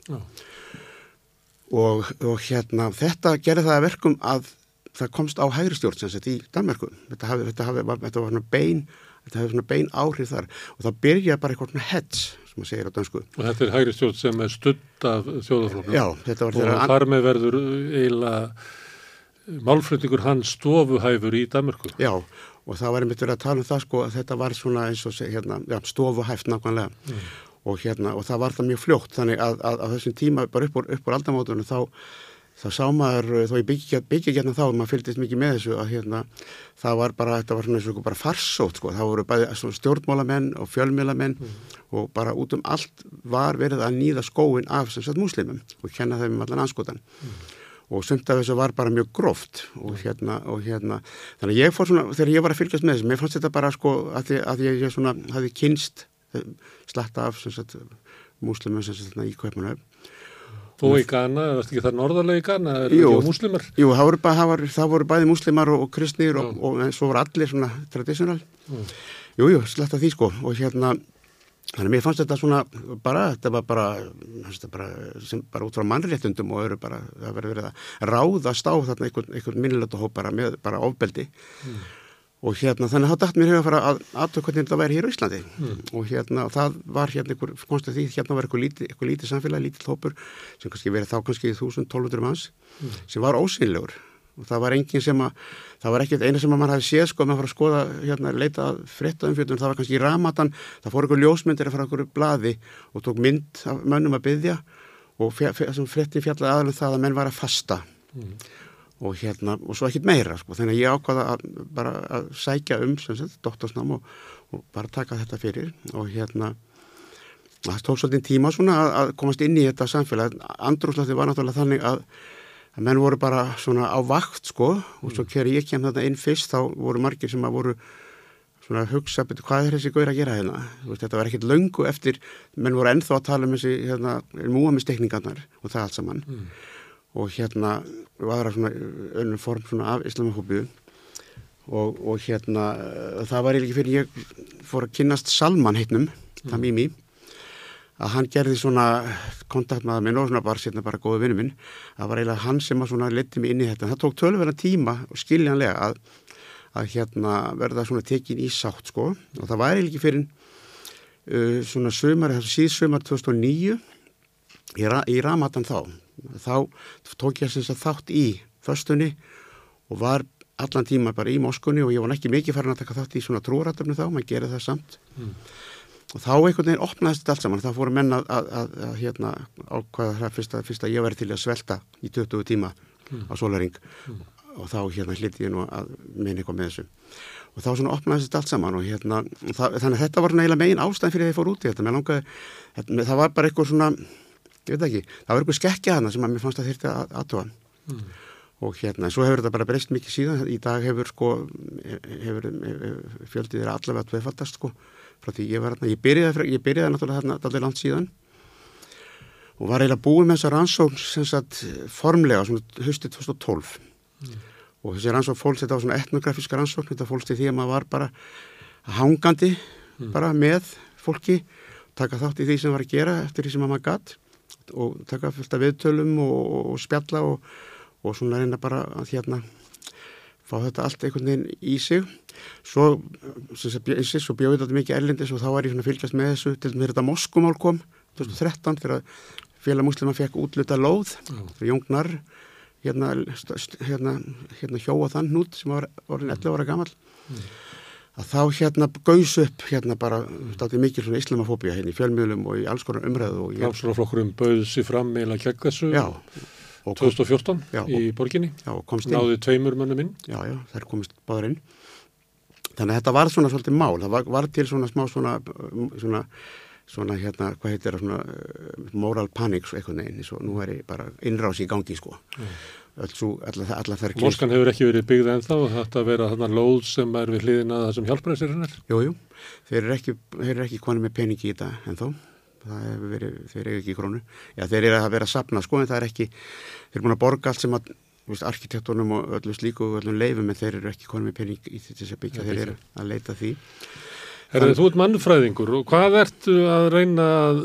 og, og hérna þetta gerði það að verkum að það komst á hægri stjórn sem sett í Danmörku. Þetta hafi, þetta hafi, þetta var svona bein þetta hefði svona bein áhrif þar. Og það byrjaði bara eitthvað svona hets sem maður segir á dansku Og þetta er hægri stjórn sem er studd af þjóðafloknum. Já, þetta var Og þar með verður eiginlega málflutningur hans stofuhæfur í Danmörku. Já, og það var einmitt verið að tala um það sko að þetta var svona eins og seg, hérna, já, stofuhæft nákvæmlega og hérna og það var það mjög fljótt. Þannig að, að, að þessum tíma bara upp úr, úr aldamótunum þá þá sá maður, þó ég byggja, hérna þá, maður fylgist mikið með þessu að hérna, það var bara, þetta var svona eins og bara farsótt sko, það voru bæði svona stjórnmálamenn og fjölmélamenn og bara út um allt var verið að nýða skóin af sem sagt múslimum og kenna þeim um allan anskotan og sumt af þessu var bara mjög gróft og hérna, og hérna þannig að ég fór svona, þegar ég var að fylgjast með þessu mér fannst þetta bara sko að, því, að ég, ég svona hafi kynst eh, slatta af þarna í Kaupanöf Og í Ghana, er þetta ekki það norðarlega í Ghana, er Jú. Jú, það voru, bara, það voru, bæði múslimar og, og kristnir og, og, en svo voru allir svona traditional. Mm. Jú, jú, sletta því sko og hérna, þannig að mér fannst þetta svona bara, þetta var bara, bara, sem, bara út frá mannréttundum og eru bara, það verið verið að ráðast á þarna einhvern, einhvern minnilegt hóp bara með bara ofbeldi og hérna þannig að þá dætt mér hefur að fara að aðtöku hvernig þetta væri hér á Íslandi. Og hérna það var hérna einhver, konsta því hérna var einhver lítið, einhver lítið samfélag, lítið hópur sem kannski verið þá kannski 1000-1200 manns sem var ósynlegur og það var enginn sem að, það var ekkert eina sem að mann hafi séð sko, maður fara að skoða, hérna, leita frétta umfjöldun, það var kannski í ramatan, það fór einhver ljósmyndir að fara einhverju blaði og tók mynd af mönnum að byggja og fe- fe- sem frétti fjallaði aðalum það að menn var að fasta og hérna, og svo ekkert meira sko, þannig að ég ákvaða að bara að sækja um, sem sagt, doktorsnám og, og bara taka þetta fyrir. Og hérna það tók svolítið tíma svona að, að komast inn í þetta samfélag, andrúslætti var náttúrulega þannig að, að menn voru bara svona á vakt sko. Og svo þegar ég kem þarna inn fyrst þá voru margir sem að voru svona að hugsa, betur, hvað er þessi gaur að gera hérna? Veist, þetta var ekkert löngu eftir menn voru ennþá að tala um þessi hérna, múamistekningarnar og það allt saman og hérna var það svona önnum form svona af islamahópiðu og, og hérna eh, það var eiginlega fyrir ég fór að kynnast Salman heitnum, það Mimi að hann gerði svona kontakt með minn og svona bara sérna bara góðu vinnu minn. Það var eiginlega hann sem að svona leti mig inn í þetta. Það tók tölverðan tíma og skiljanlega að, að hérna verða svona tekin í sátt sko. Og það var eiginlega ekki fyrir uh, svona sömar, síðsömar 2009 í, ra í Ramatan þá þá tók ég sem sagt þátt í föstunni og var allan tíma bara í Moskunni og ég var ekki mikið farin að taka þátt í svona trúratöfnu þá, maður gerir það samt. Og þá einhvern veginn opnaðist þetta allt saman, þá fóru menn að, að, að, að hérna ákvaða það fyrst að, fyrst að ég væri til að svelta í 20 tíma á solaring og þá hérna hliti ég nú að meina eitthvað með þessu. Og þá svona opnaðist þetta allt saman og hérna það, þannig að þetta var neila megin ástæðan fyrir að ég fór út í þetta, mér langaði, þetta, það var bara eitthvað svona, ég veit ekki það var eitthvað skekkja hana sem að mér fannst að þyrta að aðtóa og hérna, svo hefur þetta bara breyst mikið síðan, í dag hefur sko hefur, hefur fjöldið þeirra allavega tvefaldast sko, frá því ég var hérna, ég byrjaði, ég byrjaði náttúrulega hérna allir langt síðan. Og var eiginlega búið með þessa rannsókn sem sagt formlega, svona höstið 2012 og þessi rannsókn fólks, þetta var svona etnografíska rannsókn, þetta fólks til því að maður var bara hangandi bara með fólki, taka þátt í því sem var að gera eftir því sem maður gatt og taka fullt af viðtölum og, og, spjalla og, og svona reyna bara að hérna fá þetta allt einhvern veginn í sig. Svo, svo bjóði þetta mikið erlendis og þá var ég svona að fylgjast með þessu. Til þegar þetta Moskumál kom 2013 þegar félag muslima fekk útluta lóð þegar Jóngnar hérna, hérna, hérna hjóa þann hnút sem var orðin 11 ára gamall að þá hérna gaus upp hérna bara mikil svona islamafóbía hérna í fjölmiðlum og í alls konar umræðu og ég, Framsunarflokkurinn bauð sér fram meila gegn þessu já, og kom, 2014 Já, í borginni. já, og Náði tveimur mönnum inn. já, já, þær komist báður inn. Þannig að þetta var svona svolítið mál. Það var, var til svona smá svona svona, svona hérna, hvað heitir það svona uh, moral panic svo eitthvað svo nú er ég bara innrás í gangi sko. Allar þær Moskan hefur ekki verið byggð ennþá þetta vera þarna lóð sem er við hliðina það sem hjálpræðsirinn er. Jújú, þeir eru ekki, ekki konið með peningi í þetta hefur verið, þeir eru ekki í krónu. Já, þeir eru að vera að sapna sko en það er ekki þeir eru búin að borga allt sem að veist, arkitektunum og öllu slíku og öllum leifum en þeir eru ekki konið með pening í þess að byggja, þeir eru að leita því. Herðu, þú ert mannfræðingur og hvað ertu að reyna að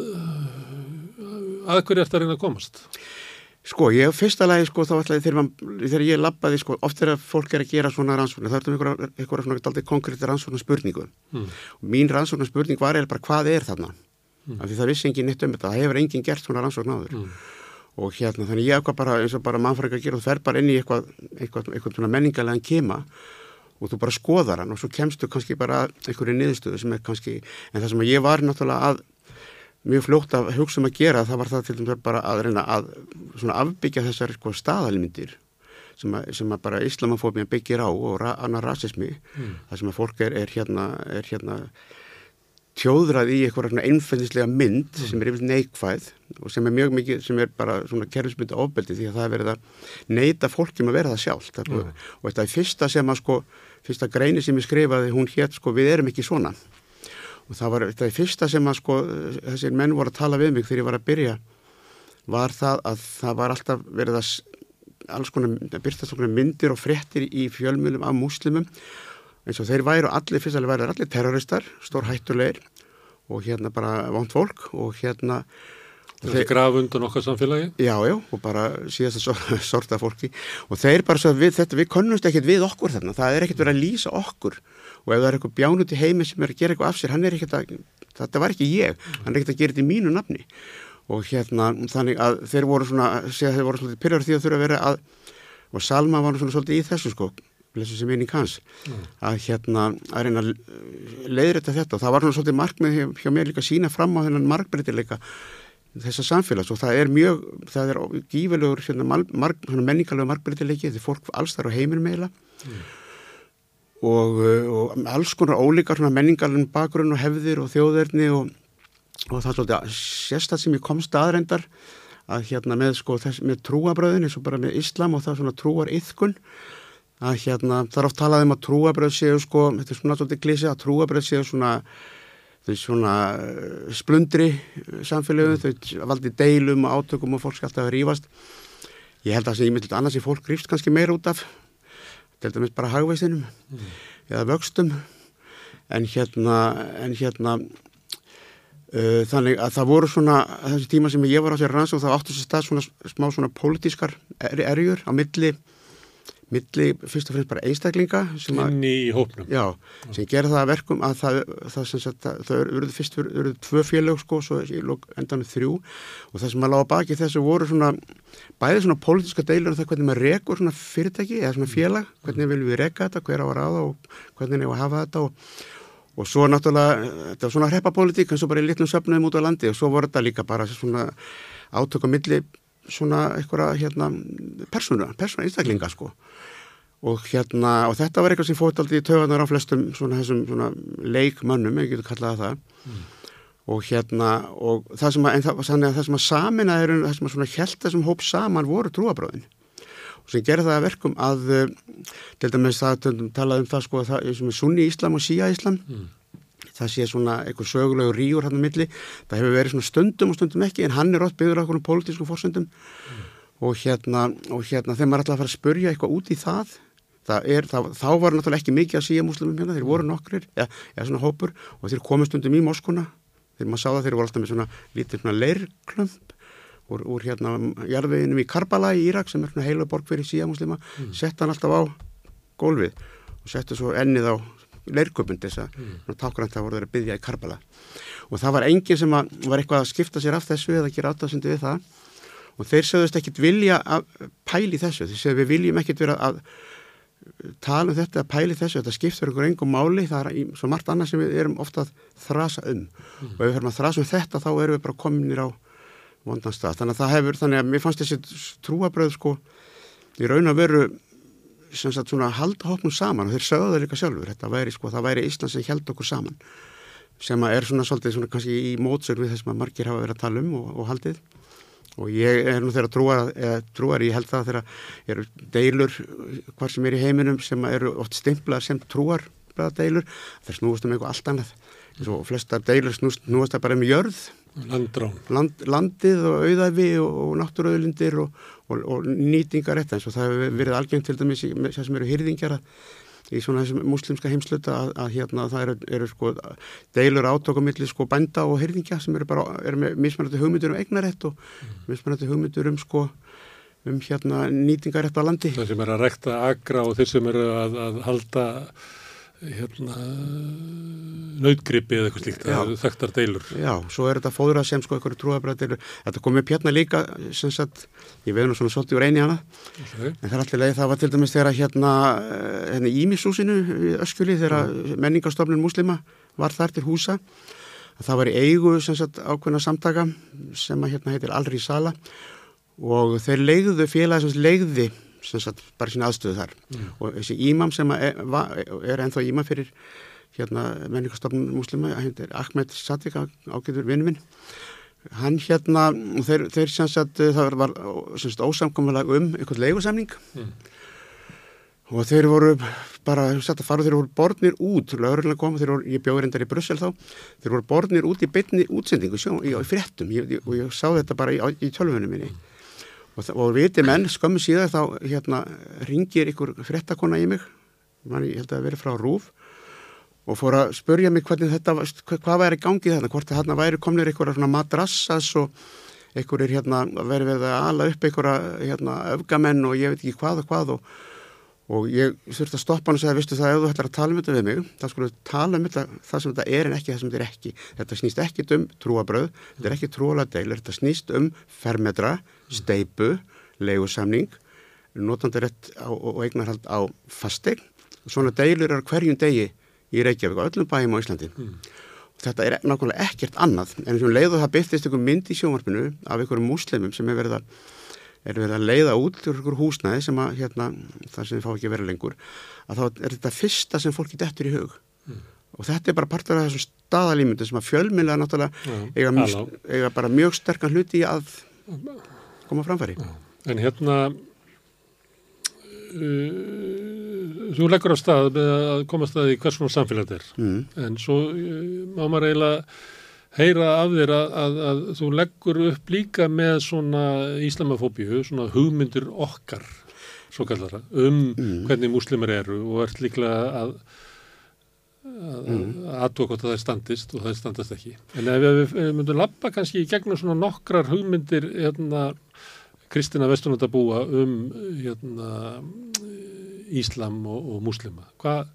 að hverju ert að reyna að komast? Sko, ég fyrsta lagi, sko, þá ætlaði þegar, þegar ég lappaði, sko, oft er að fólk er að gera svona rannsóknar, það er um einhverja, einhverja svona aldrei konkrétti rannsóknar spurningu mm. og mín rannsóknar spurning var eða bara hvað er þarna mm. af því það vissi engin neitt um þetta, það hefur engin gert svona rannsókn áður mm. og hérna þannig ég eitthvað bara eins og bara mannfrækja að gera, þú fer bara inn í eitthvað, eitthvað, eitthvað svona menningarlegan kema og þú bara skoðar hann og svo kemstu kannski bara einhverju niðurstöðu sem er kannski, en það sem ég var náttúrulega að mjög fljótt að hugsa um að gera það var það til dæmis bara að reyna að afbyggja þessar sko, staðalmyndir sem að, sem að bara islamofóbia byggir á og ra, annar rasismi mm. það sem að fólk er, er hérna, er hérna tjóðrað í eitthvað einfæðislega mynd mm. sem er yfir neikvæð og sem er mjög mikið, sem er bara svona kerfismynda ofbeldi því að það er verið að neyta fólkjum að vera það sjálf það mm. og þetta er fyrsta sem að sko fyrsta greini sem ég skrifaði hún hétt sko við erum ekki svona og það var þetta fyrsta sem að sko þessir menn voru að tala við mig þegar ég var að byrja. Var það að það var alltaf verið að alls konar byrstast okkur myndir og frettir í fjölmjölum af múslimum. Eins og þeir væru allir, fyrst alveg væru allir terroristar, stór hættulegir og hérna bara vant fólk og hérna Það er graf undan okkar samfélagi? Já, já, og bara síðast að sorta fólki. Og þeir bara svo að við, þetta, við konnumst ekkert við okkur þarna, það er ekkert verið að lýsa okkur og ef það er eitthvað bjánut í heimi sem er að gera eitthvað af sér, hann er ekkert að, þetta var ekki ég, hann er ekkert að gera þetta í mínu nafni. Og hérna þannig að þeir voru svona, segja þeir voru svolítið pyrjar því að þurfa að vera að, og Salma var svona svolítið í þessu sko, lesið sem eining hans, mm. að hérna að reyna að leiðrætta þetta. Og það var svona svolítið markmið hjá, hjá mér líka að sína fram á þennan markbreytileika þessa samfélags. Og það er mjög, það er gífilegur hérna, marg, menningarlega markbreytileiki því fólk alls þar á heiminum eiginlega. Mm og, uh, og alls konar ólíkar menningarinn bakgrunn og hefðir og þjóðverðni og, og það er svolítið sérstaklega sem ég komst aðrendar að hérna með, sko, þess, með trúabröðin eins og bara með islam og það er svona trúar yðkun að hérna það er oft talað um að trúabröð séu sko, þetta er svona svolítið klísi að trúabröð séu svona þau svona uh, splundri samfélögum, þau valdi deilum og átökum og fólk skal alltaf rífast. Ég held að það sé ég myndilegt annars í fólk rífst kannski meir út af til dæmis bara hagveisinum mm. eða vöxtum en hérna, en hérna uh, þannig að það voru svona þessi tíma sem ég var á sér rannsók þá áttu sér stað svona smá svona pólitískar erjur á milli milli fyrst og fremst bara einstaklinga inn í hópnum. Já, sem gerða það að verkum að það, það, það, það eruð fyrst eruð tvö félög sko, svo endanum þrjú. Og það sem að lága baki þessu voru svona bæði svona pólitíska deilur og það hvernig maður rekur svona fyrirtæki eða svona félag, hvernig viljum við reka þetta hver á að ráða og hvernig nefnum að hafa þetta og, og svo náttúrulega þetta var svona hreppapólitík en svo bara í litnum söfnum út á landi og svo voru þetta líka bara svona átökum milli svona eitthvað hérna persóna, persóna einstaklinga sko. Og hérna, og þetta var eitthvað sem fótt aldrei í töðanar á flestum svona þessum svona leikmönnum, ég getur kallaða það. Mm. og hérna og það sem að, það, það sem að samina er það sem að svona held þessum hóp saman voru trúabröðin og sem gerði það að verkum að til dæmis það talaði um það sko að það er sunni íslam og síja íslam mm það sé svona eitthvað sögulegu ríur hann á milli, það hefur verið svona stundum og stundum ekki en hann er ótt byggður á einhvern pólitísku fórsöndum mm. og hérna og hérna þegar maður ætlaði að fara að spurja eitthvað út í það, það er, það, þá var náttúrulega ekki mikið að síja muslimum hérna, þeir voru nokkrir, eða ja, svona hópur og þeir komið stundum í Moskuna þegar maður sá það þeir voru alltaf með svona lítið svona leirklömp úr, úr hérna jarðveginum í Karbala í Írak sem er svona heiluborg fyrir síja muslima, mm. sett hann alltaf á gólfið og settu svo ennið á leirköpund þess að mm. tákrand það voru að byggja í Karbala. Og það var enginn sem að, var eitthvað að skipta sér af þessu eða gera áttasundi við það. Og þeir sögðust ekkit vilja að pæli þessu, þeir sögðu við viljum ekkit vera að tala um þetta að pæli þessu, þetta skiptur einhver engum máli, það er svo margt annað sem við erum ofta að þrasa um. Mm. og ef við höfum að þrasa um þetta þá erum við bara kominir á vondan stað, þannig að það hefur þannig að mér fannst þessi trúabröð sko í raun að veru sem sagt svona halda hópnum saman. Og þeir sögðu það líka sjálfur, þetta væri sko, það væri Ísland sem held okkur saman sem er svona svolítið svona kannski í mótsögn við þess að margir hafa verið að tala um og, og haldið. Og ég er nú þeirra trúar, trúar ég held það þeirra eru deilur hvar sem er í heiminum sem eru oft stimplað sem trúar deilur, það snúast um eitthvað allt annað. Og flestar deilur snúast, snúast bara um jörð Land, landið og auðæfi og, og náttúruauðlindir og, og, og nýtingar þetta eins og það hefur verið algengt til dæmis sem eru hýrðingjar í svona þessum muslimska heimsluta að, að hérna það eru, eru sko deilur átökumillir sko bænda og hýrðingja sem eru bara, eru með mismannandi hugmyndur um eignarétt og mm. mismannandi hugmyndur um sko um hérna nýtingarétt á landi. Það sem eru að rekta agra og þeir sem eru að, að halda hérna nautgripi eða eitthvað slíkt það eru þekktar deilur. Já, svo er þetta fóður að sem sko eitthvað trúabræð deilur þetta kom upp hérna líka sem sagt, ég veið nú svona svolítið úr eini hana. Okay. en það er alltaf leið, það var til dæmis þegar hérna, eh, hérna Ímissúsinu í Öskjuli þegar mm. menningarstofnun muslima var þar til húsa það var í eigu sem sagt ákveðna samtaka sem að hérna heitir Alri Sala og þeir leiðuðu félag sem leiði sagt, bara sína aðstöðu þar. Mm. og þessi ímam sem er, er ennþá ímam fyrir hérna menningarstofnun muslima, Ahmed Sadik ágæður vinnu minn. Hann hérna, þeir, þeir sem sagt það var semst ósamkommalag um einhvern leigusamning. Mm. og þeir voru bara, þetta faru þeir voru borðnir út, kom, þeir voru, ég bjóði reyndar í Brussel þá, þeir voru borðnir út í bytni útsendingu sjó, í, í fréttum. Ég, og ég sá þetta bara í, í tölvunum minni. Mm og, og viti menn skömmu síðan þá hérna ringir ykkur frettakona í mig Man, ég held að veri frá Rúf og fór að spörja mig hvernig þetta hvað væri gangið þarna, hvort það hérna væri komnir ykkur svona madrassas og ykkur er hérna verið við að ala upp ykkur hérna öfgamenn og ég veit ekki hvað og hvað og og ég þurfti að stoppa hann og segja, vistu það, ef þú ætlar að tala um þetta við mig, þá skulum við tala um þetta, það sem þetta er en ekki það sem þetta er ekki. Þetta snýst ekki um trúabröð, þetta er ekki trúaladeilur, þetta snýst um fermetra, steipu, leigusamning, notandarétt og eignarhald á fastegn. Svona deilur er hverjum degi í Reykjavík og öllum bæjum á Íslandi. Mm. Þetta er nákvæmlega ekkert annað, en og leiðu það byrtist einhver mynd í sjónvarpinu af einhverjum muslimum sem er verið að er verið að leiða út úr ykkur húsnæði sem að hérna, það sem fá ekki verið lengur að þá er þetta fyrsta sem fólki dettur í hug mm. og þetta er bara partur af þessum staðalímyndu sem að fjölmjöla náttúrulega eiga, eiga bara mjög sterkan hluti að koma framfæri. En hérna uh, þú leggur á stað með að koma stað í hvers konar samfélag þetta er mm. en svo uh, má maður eiginlega heyra af þér að, að, að þú leggur upp líka með svona íslamafóbíu, svona hugmyndir okkar, svo kallara, um mm. hvernig múslimar eru og ert líklega að aðtók hvort að það er standist og það er standast ekki. En ef við, við myndum lappa kannski í gegnum svona nokkrar hugmyndir hérna, Kristina Vestunandabúa um hérna, Íslam og, og múslima, hvað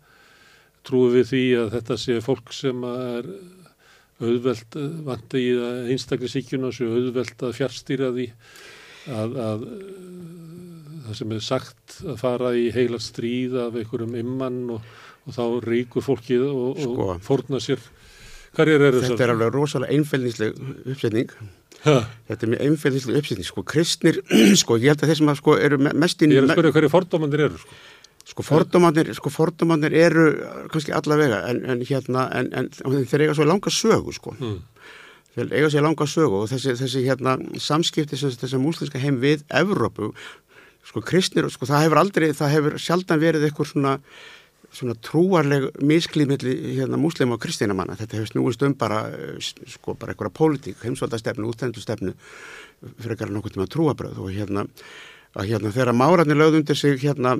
trúum við því að þetta sé fólk sem er auðvelt eh, vant í einstakli síkjuna sem auðvelt að fjárstýra því að, að eh, það sem er sagt að fara í heila stríð af einhverjum immann og, og þá ríkur fólkið og, sko, og fórna sér hverjir eru þessar? Þetta er alveg rosalega einfældnisleg uppsetning ha? Þetta er mjög einfældnisleg uppsetning sko kristnir, [CLEARS THROAT] sko ég held að þeir sem að, sko, eru mest inn Ég er að spyrja hverju fordómandir eru sko. Sko fordómanir, sko fordómanir eru kannski allavega en, en hérna en, en þeir eiga svo langa sögu sko. Mm. þeir eiga svo langa sögu og þessi, þessi hérna samskipti sem þessi múslinska heim við Evrópu sko kristnir, sko það hefur aldrei það hefur sjaldan verið eitthvað svona svona trúarleg misklíðmiðli hérna múslima og kristinamanna þetta hefur snúist um bara sko bara eitthvað pólitík, heimsvaldastefnu, útendustefnu fyrir ekkar nokkur tíma trúabröð og hérna að hérna þegar márarnir lögð undir sig hérna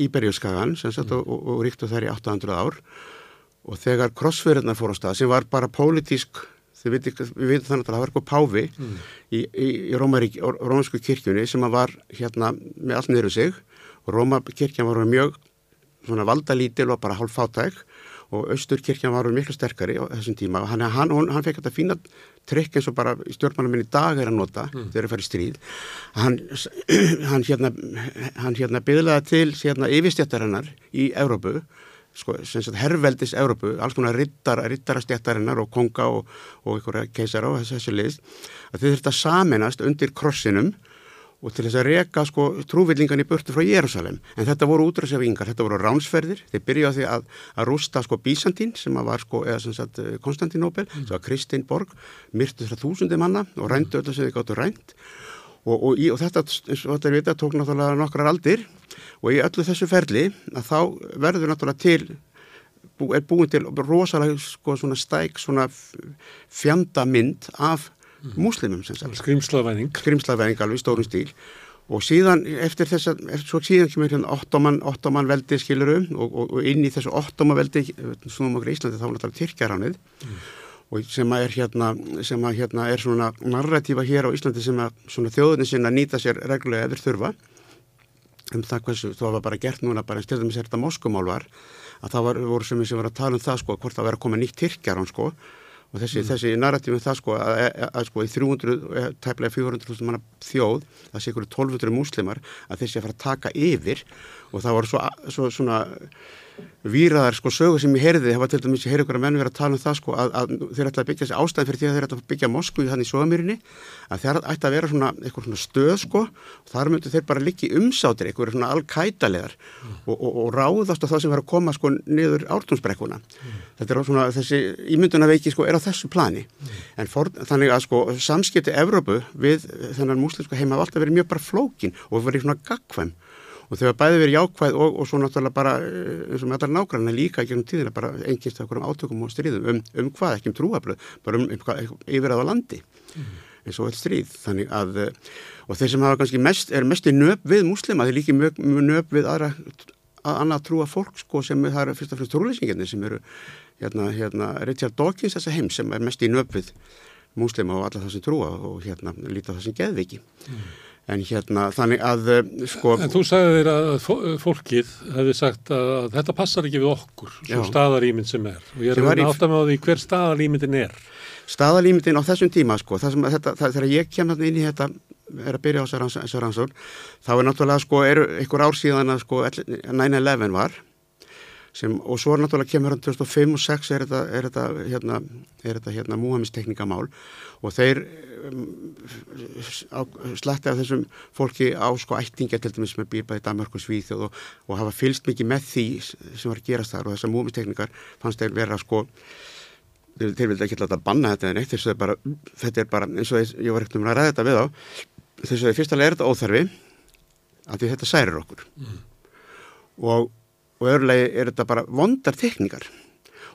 Íberjuskagan mm. og, og, og ríktu þær í 800 ár og þegar krossfyrirna fór á stað sem var bara pólitísk við veitum þannig að það var eitthvað páfi mm. í, í, í rómansku kirkjunni sem var hérna með allt niður sig og Rómakirkjan var mjög svona valdalítil og bara hálf fátæk og Östurkirkjan var miklu sterkari á þessum tíma og hann, hann, hann fekk þetta fína trikk eins og bara stjórnmálum minn í dag er að nota mm. þegar það fær í stríð hann, [CLEARS THROAT] hann hérna, hérna bygglaði til hérna, yfirstjættarinnar í Európu sko, herrveldis Európu alls konar rittarastjættarinnar og konga og, og einhverja keisara og þessu list að þau þurft að saminast undir krossinum og til þess að reka sko trúvillingan í burtu frá Jérúsalem en þetta voru útræðsjafingar, þetta voru ránsferðir. Þeir byrjaði því að, að rústa sko Bísantín sem var sko, eða sem sagt eh, Konstantinóbel, mm. sem var Kristinn Borg myrtu þessar þúsundi manna og rændu öllu sem þið gáttu rænt. Og, og, í, og þetta, eins og þetta er vitað, tók náttúrulega nokkrar aldir. Og í öllu þessu ferli að þá verður náttúrulega til er búin til rosalega sko svona stæk svona fjandamynd af múslimum skrimslavæning skrimslavæning alveg í stórum stíl. Og síðan eftir þess að svo síðan kemur hérna ottoman, ottoman veldi skiluru og, og, og inn í þessu ottoman veldi svona okkur í Íslandi þá er náttúrulega Tyrkjaránið mm. og sem að er hérna sem að hérna er svona narratífa hér á Íslandi sem að svona þjóðunni sinna nýta sér reglulega eður þurfa. Um það hversu, þá var bara gert núna bara en styrðum sér þetta Moskumál var að það var, voru sem við sem var að tala um það sko hvort það verið að koma nýtt Tyrkjarán sko og þessi, mm. þessi narratífum það sko að, að, að sko í 300, eh, tæplega 400.000 manna þjóð, það sé ykkur 1200 múslimar að þessi að fara að taka yfir og það voru svo, svo svona výraðar sko sögu sem ég heyrði, það var til dæmis ég heyrði ykkur að menn vera að tala um það sko að, að þeir ætla að byggja þessi ástæðin fyrir því að þeir ætla að byggja Moskú í þannig svoðamýrinni að þeir ætla að vera svona eitthvað svona stöð sko og þar myndu þeir bara líki umsátir eitthvað svona alkætalegar mm. og, og, og ráðast á það sem var að koma sko niður ártúnsbrekkuna mm. þetta er svona þessi ímyndunaveiki sko er á þessu plani mm. en for, þannig að sko samskipti Evrópu við þennan og þau hafa bæði verið jákvæð og, og svo náttúrulega bara eh, eins og með allar nágranna líka gegnum tíðina bara engist af hverjum átökum og stríðum. Um, um hvað, ekki um trúabröð, bara um, um yfirrað á landi. Mm. eins og eitt stríð. Þannig að eh, og þeir sem hafa kannski mest, er mest í nöp við muslima, þeir líki mjög nöp við aðra að annað trúa fólk sko sem það eru fyrst og fyrst trúleysinginni sem eru hérna, hérna Richard Dawkins þessa heim sem er mest í nöp við muslima og alla það sem trúa og hérna líta það sem geðviki mm en hérna þannig að eh, sko En þú sagði þér að fólkið hefði sagt að þetta passar ekki við okkur svo staðarýmynd sem er. Og ég er að með á því hver staðarýmyndin er. Staðarýmyndin á þessum tíma sko þegar ég kem inn í þetta er að byrja á þessu rannsókn þá er náttúrulega sko, ykkur ár síðan að sko 9-11 var sem, og svo er náttúrulega kemur hann 2005 og 2006 er þetta, er þetta hérna, er þetta hérna múhamistekningamál og þeir um, slatti af þessum fólki á sko ættinga til dæmis með býrbaði Danmark og Svíþjóð og, og hafa fylst mikið með því sem var að gerast þar. Og þessar múhamistekningar fannst þeir vera sko þeir, þeir vildi ekki alltaf banna þetta en eitt þess að bara, þetta er bara eins og ég var ekkert um að ræða þetta við á þess að fyrstulega er þetta óþarfi að því þetta særir okkur. Mm. og og öðrulegi er þetta bara vondar tekníkar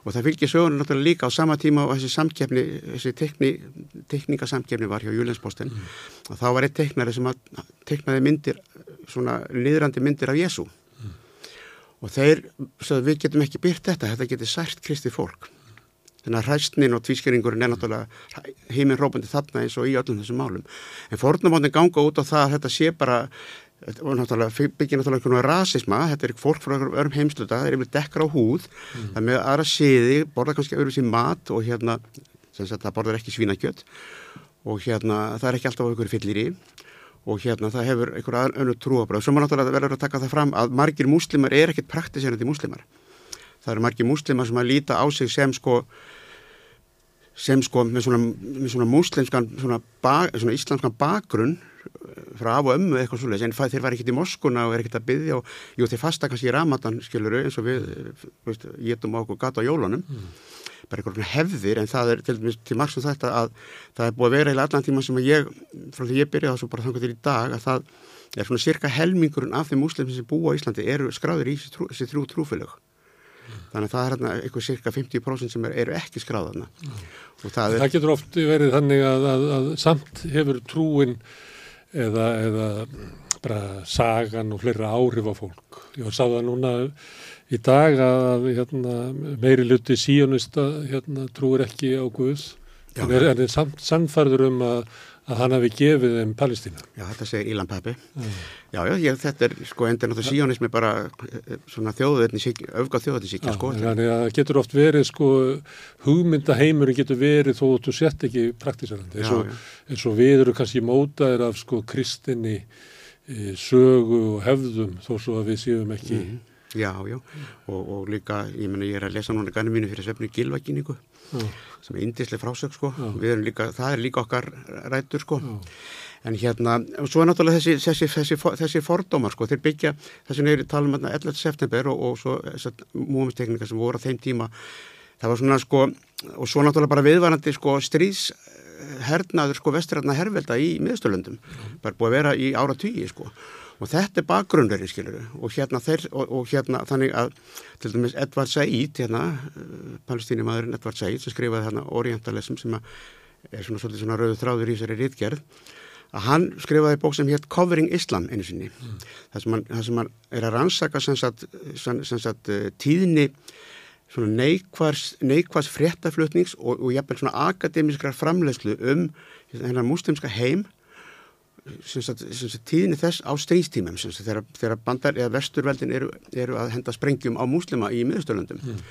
og það fylgir sögurinn náttúrulega líka á sama tíma og þessi samkefni, þessi tekni, tekníkasamkefni var hjá Júlensposten mm. og þá var eitt teknari sem að teknaði myndir, svona liðrandi myndir af Jésu mm. og þeir, svo við getum ekki byrt þetta, þetta getur sært kristi fólk. Þannig að hræstnin og tvískeringurinn er náttúrulega heiminn rópandi þarna eins og í öllum þessum málum. En fornumóndin ganga út á það að þetta sé bara og náttúrulega byggja náttúrulega einhvern veginn rasisma, þetta er fólk frá öðrum heimsluta, það er yfir dekkar á húð. Mm. það er með aðra siði, borða kannski öðru sín mat og hérna það borðar ekki svínakjött og hérna það er ekki alltaf á einhverju fyllir í og hérna það hefur einhverja önnu trúabröð sem er náttúrulega verður að taka það fram að margir múslimar er ekkert praktiserandi múslimar. Það eru margir múslimar sem að líta á sig sem sko sem sko með svona, með svona frá af og ömmu eitthvað svolítið en þeir var ekkert í Moskuna og er ekkert að byggja og jú þeir fasta kannski í Ramadan skiluru eins og við getum á okkur gata á jólunum mm. bara einhvern hefðir en það er til, til margs um þetta að það er búið að vera í allan tíma sem ég, frá því ég byrjaði þessu bara þannig til í dag að það er svona cirka helmingurinn af þeim muslimir sem búa á Íslandi eru skráður í þessi þrjú trúfélög mm. þannig að það er hérna eitthvað cirka 50% sem er, eru ekki skráðarna mm. það, það getur oft verið þannig að, að, að samt hefur trúin eða, eða bara sagan og fleira áhrif á fólk. Ég sá það núna í dag að hérna, meiri luti síjónista hérna, trúir ekki á Guðs en er, er samt sannfærður um að að hann hafi gefið þeim Palestína. Já, þetta segir Ílan Peppi. Mm. Já, já, ég, þetta er sko endur náttúrulega síjónismi bara eh, svona þjóðuðetni, öfgað þjóðuðetni síkja sko. Þannig að það getur oft verið sko, hugmyndaheimurinn getur verið þó þú sett ekki og, eins og við eru kannski mótaðir af sko kristinni e, sögu og hefðum þó svo að við séum ekki. Mm. Já, já, og, og líka, ég menna ég er að lesa núna ganni mínu fyrir svefni gilvækningu sem er indislega frásög sko, líka, það er líka okkar rættur sko, Já. En hérna, svo er náttúrulega þessi, þessi, þessi, þessi fordómar sko, þeir byggja þessi neyri talum hérna 11. september og, og svo múmisteknika sem voru á þeim tíma, það var svona sko, og svo náttúrulega bara viðvarandi sko stríðshernaður sko vestræðna hervelda í miðstöldum, bara búið að vera í ára tugi sko og þetta er bakgrunverið skilur og hérna, þeir, og, og hérna þannig að til dæmis Edvard Said hérna, palestínimaðurinn Edvard Said sem skrifaði hérna Orientalism sem er svona svolítið svona rauðu þráður í þessari rítgerð að hann skrifaði bók sem hétt Covering Islam einu sinni mm. það, sem sem hann er að rannsaka sem sagt, sem, sem sagt uh, tíðni neikvars, neikvars fréttaflutnings og, og jafnvel svona akademiskrar framlegslu um hennar muslimska heim tíðni þess á stríðstímum þegar, bandar eða vesturveldin eru, eru að henda sprengjum á muslima í miðurstölundum mm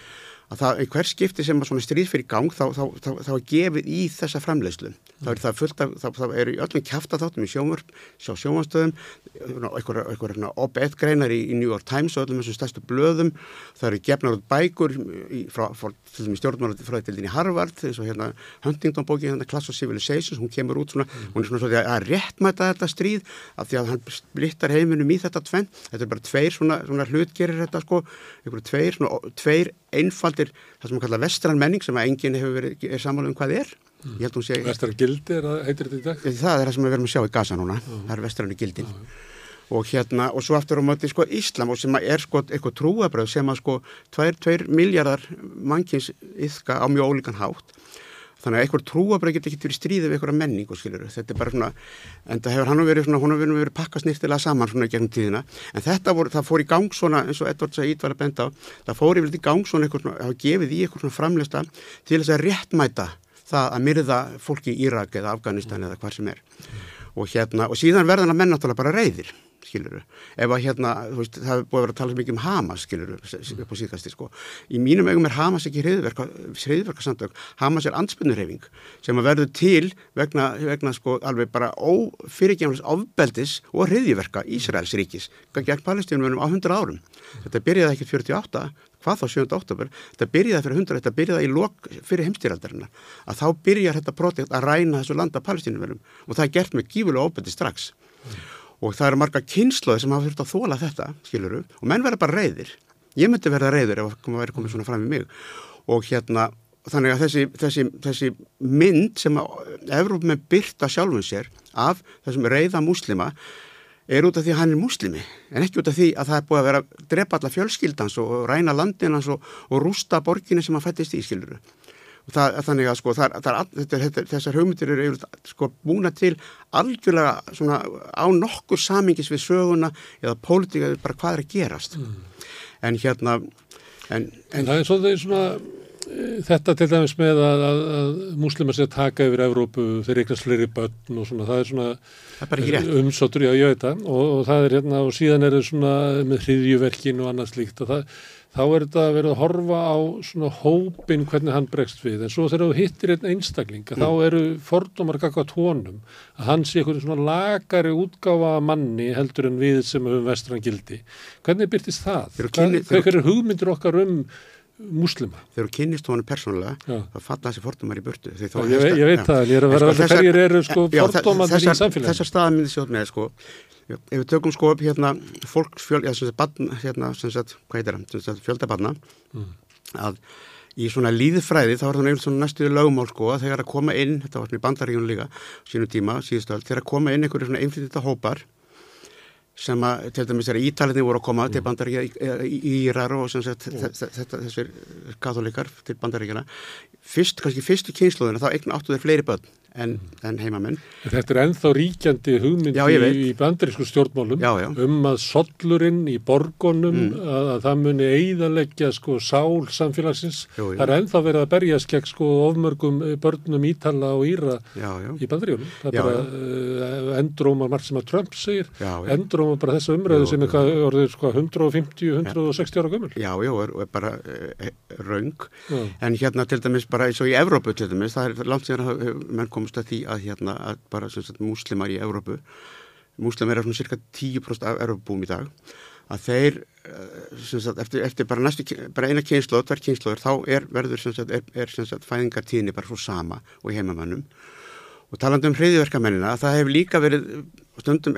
að það, hver skipti sem að svona stríð fyrir gang þá, þá, þá, þá er gefið í þessa framleiðslu. Það er það fullt af, þá er í öllum kæftaþáttum í sjónvörp, sjá sjónvanstöðum, eitthvað op-ed greinar í, í New York Times og öllum þessum stærstu blöðum. Það eru gefnar út bækur í, frá, frá stjórnmálaðildin í Harvard, eins og hérna Huntington bóki, hérna Class of Civilizations, hún kemur út svona, hún er svona svona að réttmæta þetta stríð af því að hann splittar heiminum í þetta tvenn. Þetta er bara tveir svona, svona hlutgerir þetta sko, tveir, svona, tveir einfaldir það sem við kalla vestran menning sem að enginn hefur verið er samála um hvað er mm. Vestran gildi er það, heitir þetta í dag? Það er það sem við verðum að sjá í Gaza núna uh. það er vestranu gildin uh. og hérna og svo aftur á móti sko Íslam og sem er sko eitthvað trúabröð sem að sko 2 miljardar mannkins yfka á mjög ólíkan hátt þannig að einhver trúabröð getur ekki verið stríðið við einhverja menningu skilur þetta er bara svona, en það hefur hann verið svona, hún hefur verið pakkast nýttilega saman svona gegnum tíðina, en þetta voru, það fór í gang svona eins og Edvard var að benda á það fór yfir í gang svona það gefið í eitthvað svona framlista til þess að réttmæta það að myrða fólki í Írak eða Afganistan eða hvað sem er. Og hérna, og síðan verðan að menn náttúrulega bara reyðir skiluru, ef að hérna veist, það búið að vera að tala mikið um Hamas skiluru, upp á síðkasti sko. Í mínum eigum er Hamas ekki hriðverkarsamtök Hamas er anspunnurhefing sem að verður til vegna, vegna sko alveg bara ófyrirgjafnins ofbeldis og hriðverka Ísraels ríkis gegn palestínunum á 100 árum. Þetta byrjaði ekki 48 hvað þá 7. oktober, þetta byrjaði fyrir 100 þetta byrjaði í lok fyrir heimstýraldarinnar að þá byrjar þetta projekt að ræna þessu landa palestínunum og það er gert með gífulega ofbeldi strax og það eru marga kynsloði sem hafa þurft að þóla þetta, skiluru, og menn verða bara reyðir. Ég myndi verða reyður ef það væri komið svona fram í mig. Og hérna, þannig að þessi, þessi, þessi mynd sem Evróp með byrta sjálfum sér af þessum reyða muslima er út af því að hann er muslimi en ekki út af því að það er búið að vera að drepa alla fjölskyldans og ræna landinans og, og rústa borginni sem hann fættist í, skiluru það, þannig að sko það, það er, þetta, þessar hugmyndir eru sko búna til algjörlega svona á nokkur samingis við söguna eða pólitíka bara hvað er að gerast. Mm. en hérna en, en það er svolítið svona e, þetta til dæmis með að, að, að múslimar sé að taka yfir Evrópu þeir eignast fleiri börn og svona það er svona umsóttur, já ég veit það. Og, og það er hérna og síðan er það svona með hriðjuverkin og annað slíkt og það þá er þetta að vera að horfa á svona hópin hvernig hann bregst við en svo þegar þú hittir einn einstakling mm. þá eru fordómar kakka tónum að hann sé eitthvað svona lagari útgáfa manni heldur en við sem höfum vestran gildi. Hvernig byrtist það? Hvað er hugmyndir okkar um muslima? Þegar þú kynist honum persónulega þá falla þessi fordómar í burtu. Já, ég, ég veit það, ég er að vera sko, að hverjir eru sko fordómar í samfélaginu. Þessar staðar myndi sjóð með sko ef við tökum sko upp hérna fólksfjöld, eða sem sagt barn, hérna sem sagt, hvað heitir það, sem sagt fjöldabarna mm. að í svona líðfræði þá er það nefnilega næstuði lögumál sko að þegar að koma inn, þetta var svona í bandaríunum líka sínum tíma, síðustöld, þegar að koma inn einhverju svona einflýttita hópar sem að til dæmis þegar Ítalinni voru að koma mm. til bandaríkja í Írar og sem sagt mm. þetta, þessir katholikar til bandaríkjana fyrst, kannski fyrstu kynsluðina þá eignan áttu þeir fleiri börn en, en heimamenn. Þetta er enþá ríkjandi hugmynd já, í, bandarísku stjórnmálum já, já. um að sollurinn í borgonum mm. að, að það muni eiðalegja sko sál samfélagsins. Það er enþá verið að berjast gegn sko ofmörgum eh, börnum Ítala og Íra í bandaríunum. Það er bara uh, endróma margt sem að Trump segir, endróma bara þessa umræðu sem er orðið sko 150-160 ára gömul. Já, já, og er bara uh, raung. En hérna til dæmis bara eins og í Evrópu til dæmis, það er langt síðan að menn kom komst að því að hérna að bara sagt, múslimar í Európu múslimar er svona cirka 10% af Európubúum í dag að þeir eh, sagt, eftir, eftir bara, næstu, bara eina kynslu og tverr kynsluður þá er verður sagt, er, er fæðingartíðinni bara svo sama og heimamannum Og talandi um hriðiverkamennina, það hefur líka verið, stundum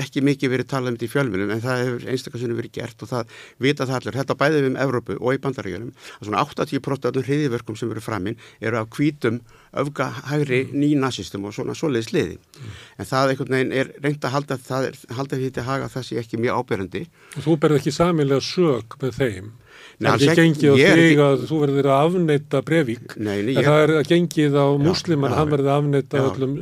ekki mikið verið talað um þetta í fjölmjölum, en það hefur einstaklega verið gert og það vita það allir, þetta bæðið við um Evrópu og í bandarígjörnum, að svona 80% af hriðiverkum sem eru framinn eru af kvítum, öfga, hægri, mm. nýnasistum og svona svoleiðis liði. Mm. En það einhvern veginn er reynd að halda, það er, halda því til haga það sé ekki mjög áberandi. Og þú berð ekki samilega sög með þeim? Nei, það er ekki gengið á þig að þú verður að afneita nei, en það er gengið á musliman hann verður að afneita öllum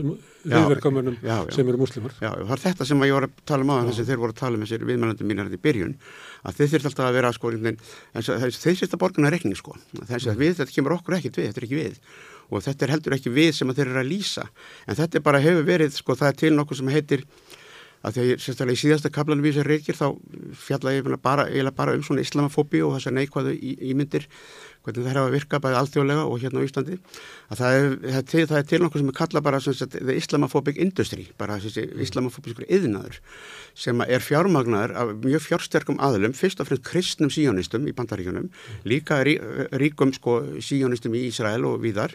viðverkamönnum sem eru muslimar Já, það er þetta sem ég var að tala um á þess að þeir voru að tala um þessir viðmælandum mínar í byrjun að þeir þurft alltaf að vera sko, þeir sérsta borgarna rekning sko. þess að við, þetta kemur okkur ekkit við, þetta er ekki við. Og þetta er heldur ekki við sem þeir eru að lýsa. En þetta er bara hefur verið, sko, það er til nokkuð sem heitir að því að sérstaklega í síðasta kaplanum í þessar reykir þá fjalla ég bara, bara um svona islamafóbi og þessar neikvæðu ímyndir hvernig það er að virka bæði alþjóðlega og hérna á Íslandi að það er, það er, það er til nokkuð sem er kalla bara the islamophobic industry bara þessi mm. islamofóbiskur yðnaður sem er fjármagnar af mjög fjársterkum aðlum, fyrst og fremst kristnum síjónistum í bandaríkunum, líka rí, ríkum sko síjónistum í Ísrael og víðar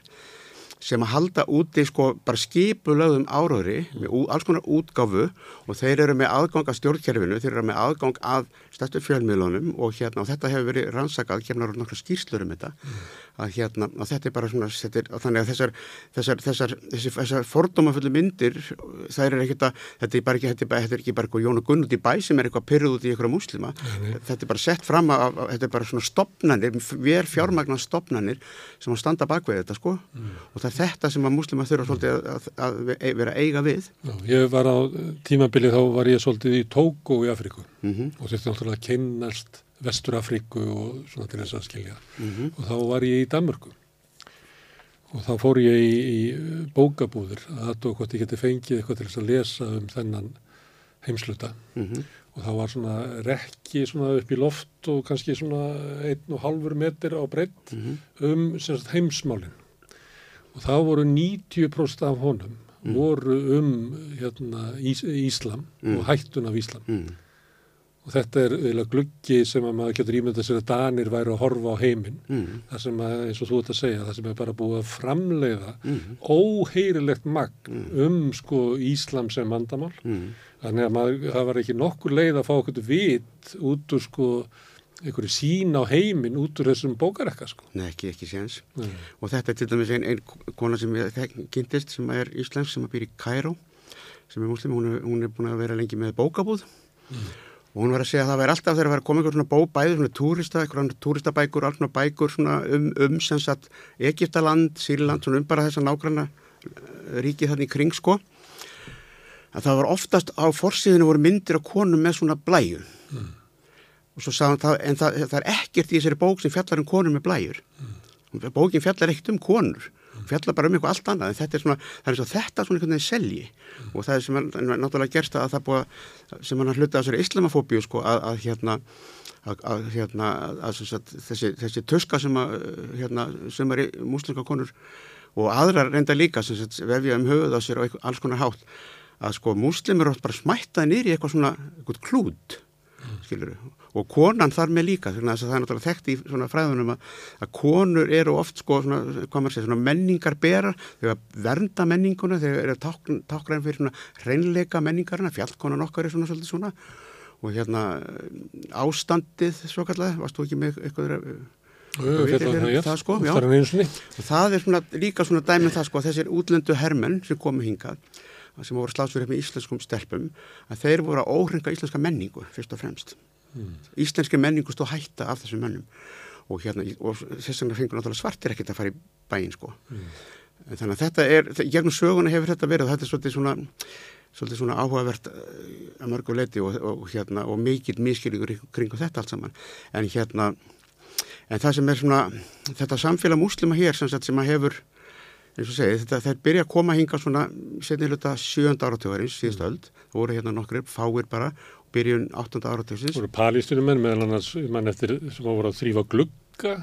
sem að halda úti sko bara skipulöðum árauri með alls konar útgáfu og þeir eru með aðgang að stjórnkerfinu, þeir eru með aðgang að stærstu fjölmiðlunum og hérna og þetta hefur verið rannsakað, kemur náttúrulega skýrslur um þetta mm að hérna, að þetta er bara svona er, að þannig að þessar þessar, þessar, þessar, þessar fordómafullu myndir það er ekkert að, þetta er bara ekki þetta er, þetta er ekki bara Jón og Gunn út í bæ sem er eitthvað pyrruð út í einhverja múslima Nei. þetta er bara sett fram að, þetta er bara svona stopnarnir, ver fjármagnar stopnarnir sem að standa bak við þetta sko mm. og það er þetta sem að múslima þurfa svolítið að, að vera eiga við Já, Ég var á tímabilið þá var ég svolítið í Tóko í Afriku mm -hmm. og þetta er náttúrulega að kennast Vesturafriku og svona til þess að skilja mm -hmm. og þá var ég í Danmörku og þá fór ég í, í bókabúður að það tók hvort ég geti fengið eitthvað til þess að lesa um þennan heimsluta mm -hmm. og þá var svona rekki svona upp í loft og kannski svona einn og halfur meter á breytt mm -hmm. um sagt, heimsmálinn og þá voru 90% af honum mhm. voru um hérna, Ís Íslam og mhm. hættun af Íslam mhm og þetta er eiginlega gluggi sem að maður getur ímyndað sér að Danir væri að horfa á heiminn mm. það sem að, eins og þú ert að segja, það sem er bara búið að framleiða mm. óheirilegt magn mm. um sko Íslam sem vandamál mm. þannig að maður, það var ekki nokkur leið að fá okkur vit út úr sko einhverju sín á heiminn út úr þessum bókarekka sko. Nei, ekki, ekki séns og þetta er til dæmis einn ein kona sem ég kynntist sem er íslensk sem að býr í Kæró sem er muslim, hún er, hún er búin að vera lengi með bókabúð mm og hún var að segja að það væri alltaf þegar það væri að koma einhver svona bó, bæði svona túrista, einhverjum túristabækur, alls svona bækur svona um, um sem sagt Egiptaland, Sýrland, svona um bara þess að nágranna eh, ríkið þannig kring sko að það var oftast á forsíðinu voru myndir af konum með svona blæju mm. og svo sagðan það, en það, það er ekkert í þessari bók sem fjallar um konum með blæjur mm. bókin fjallar ekkert um konur fjalla bara um eitthvað allt annað en þetta er svona, það er eins og þetta svona einhvern veginn selji mm. og það er sem er náttúrulega gerst að það búið, sem hann hluta á þessari islamafóbíu sko að, að hérna að, að hérna að, þessi, þessi tuska sem að hérna sem er í muslimka konur og aðrar reynda líka sem vefja um höfuð á sér og alls konar hátt að sko muslimur átt bara smættaði nýri eitthvað svona, eitthvað klút mm. skilur við og konan þar með líka þannig að það er náttúrulega þekkt í svona fræðunum að, að konur eru oft sko svona, segja, svona menningar berar þegar vernda menninguna, þegar eru tákgræn fyrir svona hreinleika menningarna fjallkonan okkar er svona svolítið svona. Og hérna ástandið svo kallega, varst þú ekki með eitthvað það, það sko? já. og það er svona, líka svona dæmið um það sko þessir útlöndu hermenn sem komu hingað sem voru slásverið með íslenskum stelpum að þeir voru að óhringa íslenska menningu fyrst og fremst mm. íslenski menningu stóð hætta af þessum mennum og, hérna, og þess vegna fengur náttúrulega svartir ekkert að fara í bæin sko. mm. þannig að þetta er, gegnum söguna hefur þetta verið og þetta er svolítið svona, svolítið svona áhugavert eh, að mörgu leiti og, og, hérna, og mikill miskilíkur kring þetta allt saman en hérna en það sem er svona þetta samfélag muslima hér sem, sem að hefur eins og segið, þetta, þeir byrja að koma hinga svona setni hluta sjönda áratögarins síðustöld, það voru hérna nokkur fáir bara byrjun 8. áratöksins. Það voru palístunumenn meðal annars mann eftir sem á voru að þrýfa glugga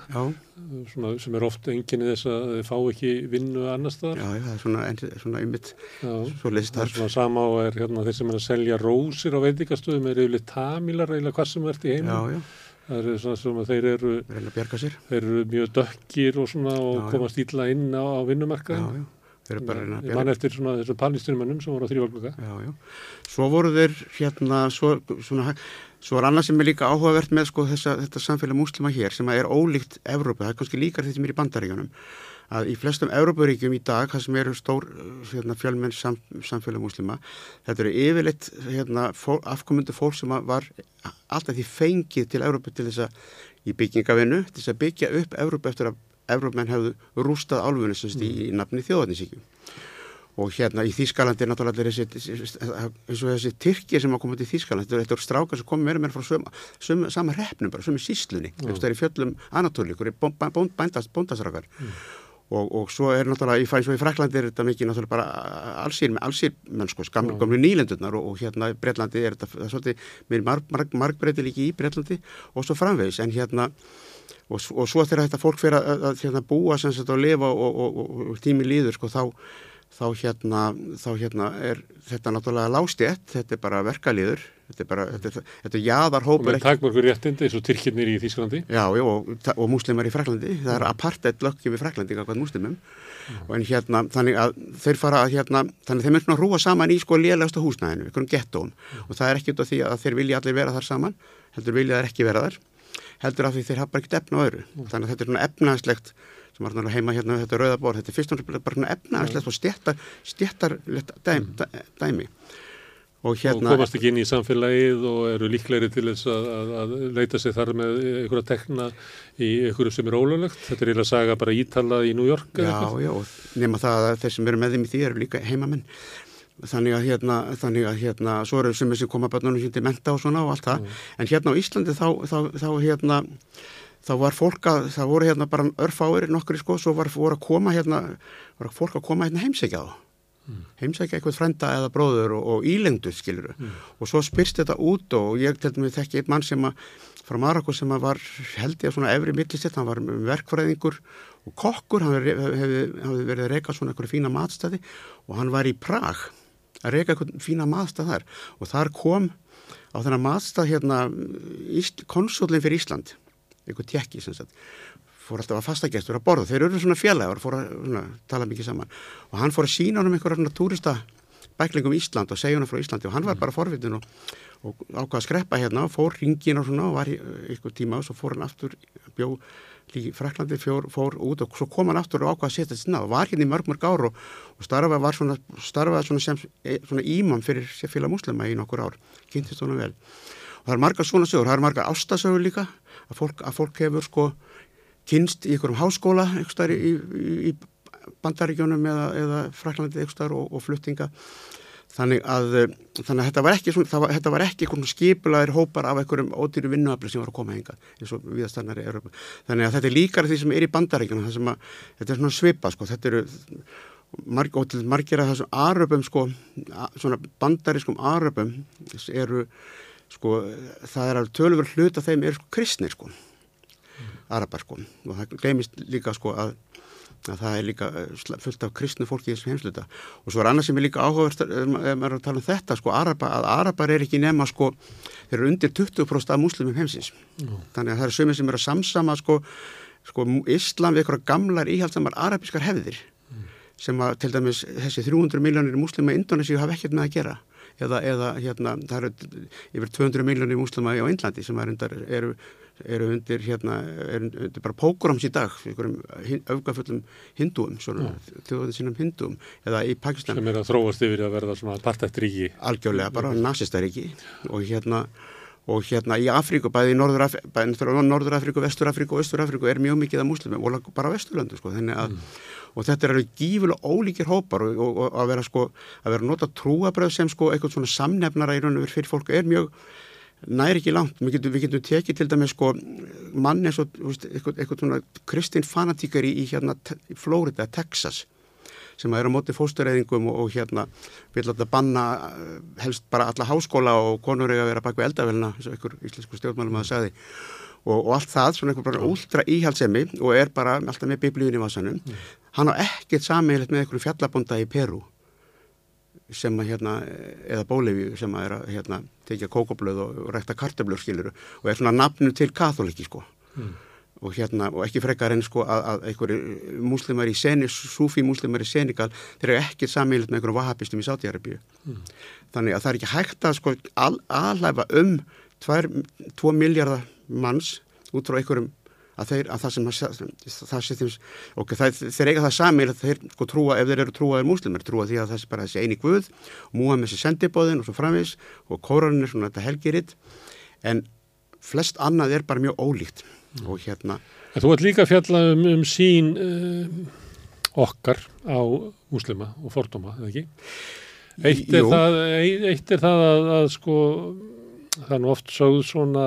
svona, sem er ofta enginni þess að þau fá ekki vinnu annar staðar. Já, það er svona, svona einmitt svo leist þar. Það er svona sama og er hérna þeir sem er að selja rósir á veitikastöðum er yfirleitt tamilar eða hvað sem ert í heimum. Já, já. Það eru svona sem að þeir eru, þeir eru mjög dökkir og, svona, og komast ílla inn á, á vinnumarkaðin. Ég man eftir svona þessu palnistunumönnum sem voru á þrjóðgluga. Já, já. Svo voru þeir hérna, svo, svona, svo er annað sem er líka áhugavert með sko þessa, þetta samfélag múslima hér sem er ólíkt Evrópa, það er kannski líkar þetta mér í bandaríkanum, að í flestum Evróparíkjum í dag, það sem eru stór hérna, fjölmenn sam, samfélag múslima, þetta eru yfirleitt hérna, fól, afkomundu fólk sem var alltaf því fengið til Evrópa til þess að í byggingavinu, til þess að byggja upp Evrópa eftir að Evrópmenn hefðu rústað álfunni mm. í, nafni þjóðarnisíkjum og hérna í Þýskalandi er náttúrulega eins og þessi Tyrkir sem hafa komið til Þýskaland, þetta eru strákar sem komið meira meira frá söm, söm, sama hreppnum bara, sömu síslunni, það er í fjöllum anatólíkur, bóndastrákar. Mm. og, og svo er náttúrulega í, í Fraklandi er þetta mikið náttúrulega bara allsýr, allsýr mennskos, gamlu, gamlu nýlendurnar og, og hérna í Breitlandi er þetta er svolítið, mér marg, marg, margbreyti líki í Breitlandi og svo framvegis, en hérna og, og svo þegar þetta fólk fyrir að, að, að hérna, búa sem þetta og lifa og, og, og tími líður sko þá, þá hérna, þá hérna er þetta náttúrulega lástjett, þetta er bara verkalíður, þetta er bara, þetta, þetta er jaðarhópur. Og með takmörgur réttindi eins og Tyrkirnir í Þísklandi. Já, já, og múslimar í Fraklandi, það er apartheid löggjum í Fraklandi, hvað múslimum, mm. en hérna, þannig að þeir fara að hérna, þannig að þeir mynda að rúa saman í sko lélægsta húsnæðinu, einhvern gettóm, mm. og það er ekki út af því að þeir vilja allir vera þar saman, heldur vilja þeir ekki vera þar heldur af því þeir hafa bara ekkert efna á öðru. Mm. þannig að þetta er svona efnaðslegt sem var náttúrulega heima hérna þetta rauðabór, þetta er fyrst og náttúrulega bara svona efnaðslegt og stjættar stjættar dæm, mm. dæmi. Og, hérna, og komast ekki inn í samfélagið og eru líklegri til þess að, að, að leita sig þar með einhverja tekna í einhverju sem er ólulegt þetta er eiginlega að saga bara ítala í New York Já, já, nema það að þeir sem eru með þeim í því eru líka heimamenn þannig að hérna, þannig að hérna svo eru sem þessi koma börnunum sín til menta og svona og allt það, mm. en hérna á Íslandi þá, þá, þá hérna þá var fólk að, það voru hérna bara örfáir nokkur í sko, svo var, voru að koma hérna, voru fólk að koma hérna heimsækja á mm. heimsækja eitthvað frenda eða bróður og, og ílengdu skiluru mm. og svo spyrst þetta út og ég til dæmis þekki einn mann sem að frá Marako sem að var held ég að svona efri millistett, hann var verkfræðingur og kokkur, hann hefði hef, verið að reyka svona eitthvað fína matstæði og hann var í Prag að reyka eitthvað fína maðstað þar. Og þar kom á þennan maðstað hérna konsólinn fyrir Ísland eitthvað tjekki sem sagt fór alltaf að fastagestur að borða, þeir eru svona fjallegar fór að svona, tala mikið saman. Og hann fór að sína honum einhverja túrista bæklingum Ísland og segja honum frá Íslandi og hann var bara forvitin og, og ákvaða að skreppa hérna og fór ringin og svona og var eitthvað tíma og svo fór hann aftur bjó líki Fraklandi fjór, fór út og svo kom hann aftur og ákvaða að setja þetta og var hérna í mörg mörg ár og, og starfaði svona, starfaði svona sem e, svona ímam fyrir félag muslima í nokkur ár, kynntist honum vel. Og það er marga svona sögur, það er marga ástasögur líka að fólk, að fólk hefur sko kynst í einhverjum háskóla einhverstaðar í, í, í bandaríkjónum eða, eða Fraklandi einhverstaðar og, og fluttinga Þannig að, eh, þannig að þetta var ekki, var, þetta var ekki skipulaðir hópar af einhverjum ódýru vinnuafli sem var að koma hinga eins og viðastannar í Europa. Þannig að þetta er líkar því sem er í bandaríkjana, þetta er svona svipa, sko, þetta eru marg, margir af þessum aröpum, sko, svona bandarískum aröpum eru, sko, það er alveg tölur hlut að þeim eru sko kristnir, sko, mm. arabar, sko, og það glemist líka, sko, að að það er líka eh, fullt af kristnu fólki í þessum heimsluta og svo er annað sem er líka áhugavert ef maður er að tala um þetta sko Araba, að Arabar er ekki nema sko þeir eru undir 20% af muslimum heimsins mm. þannig að það eru sömur sem eru að samsama sko, sko Íslam við eitthvað gamlar íhaldsamar arabískar hefðir mm. sem að til dæmis þessi 300 miljónir muslima í Indonési hafa ekkert með að gera eða, eða hérna það eru yfir 200 miljónir muslima á Índlandi sem er, eru eru undir hérna, eru undir bara pókroms í dag, einhverjum öfgafullum hindúum, svona þjóðin sínum hindúum, eða í Pakistan. Sem er að þróast yfir að verða svona partættríki algjörlega, bara nazistaríki og hérna og hérna í Afríku, bæði í Norður-Afríku, Vestur-Afríku og Östur-Afríku er mjög mikið af muslimum og bara Vesturlöndu sko, að, mm. og þetta er alveg gífulega ólíkir hópar og, og, og að vera sko, að vera nota trúabröð sem sko eitthvað svona samnefnara í raun og fyrir fólk er mjög næri ekki langt, við getum, við getum tekið til dæmis sko mann eins og eitthvað, svona kristin fanatíkari í hérna Florida, Texas sem er á móti fóstureyðingum og, og hérna vil alltaf banna eh, helst bara alla háskóla og konur eiga að vera bak við eldavelna, eins og einhver íslensku stjórnmálum að sagði. Og, og allt það svona einhver bara úldra íhaldsemi og er bara alltaf með biblíun í vasanum. Mm. hann á ekkert sammeilegt með einhverju fjallabonda í Peru sem að hérna, eða bólefi sem að er að hérna, tekja kókoblöð og, og rekta kartablur skiluru og er svona nafnu til katholiki sko mm. og hérna, og ekki frekar en sko að, að einhverju múslimar í Senegal, súfi múslimar í Senegal, þeir eru ekki sammeilitt með einhverjum vahabistum í Sátiarabíu. Mm. Þannig að það er ekki hægt að sko al, aðlæfa um 2 miljardar manns út frá einhverjum að þeir, að það sem það setjum, ok, það, þeir eiga það samil að þeir sko trúa, ef þeir eru trúaðir múslimir, trúa því að það er bara þessi eini guð múa með þessi sendibóðin og svo framvis og kóranin er svona þetta helgiritt en flest annað er bara mjög ólíkt mm. og hérna Þú ert líka fjallað um, um sín um, okkar á múslima og fordóma, eða ekki? Eitt er, það, eitt er það að, að sko nú oft sögð svona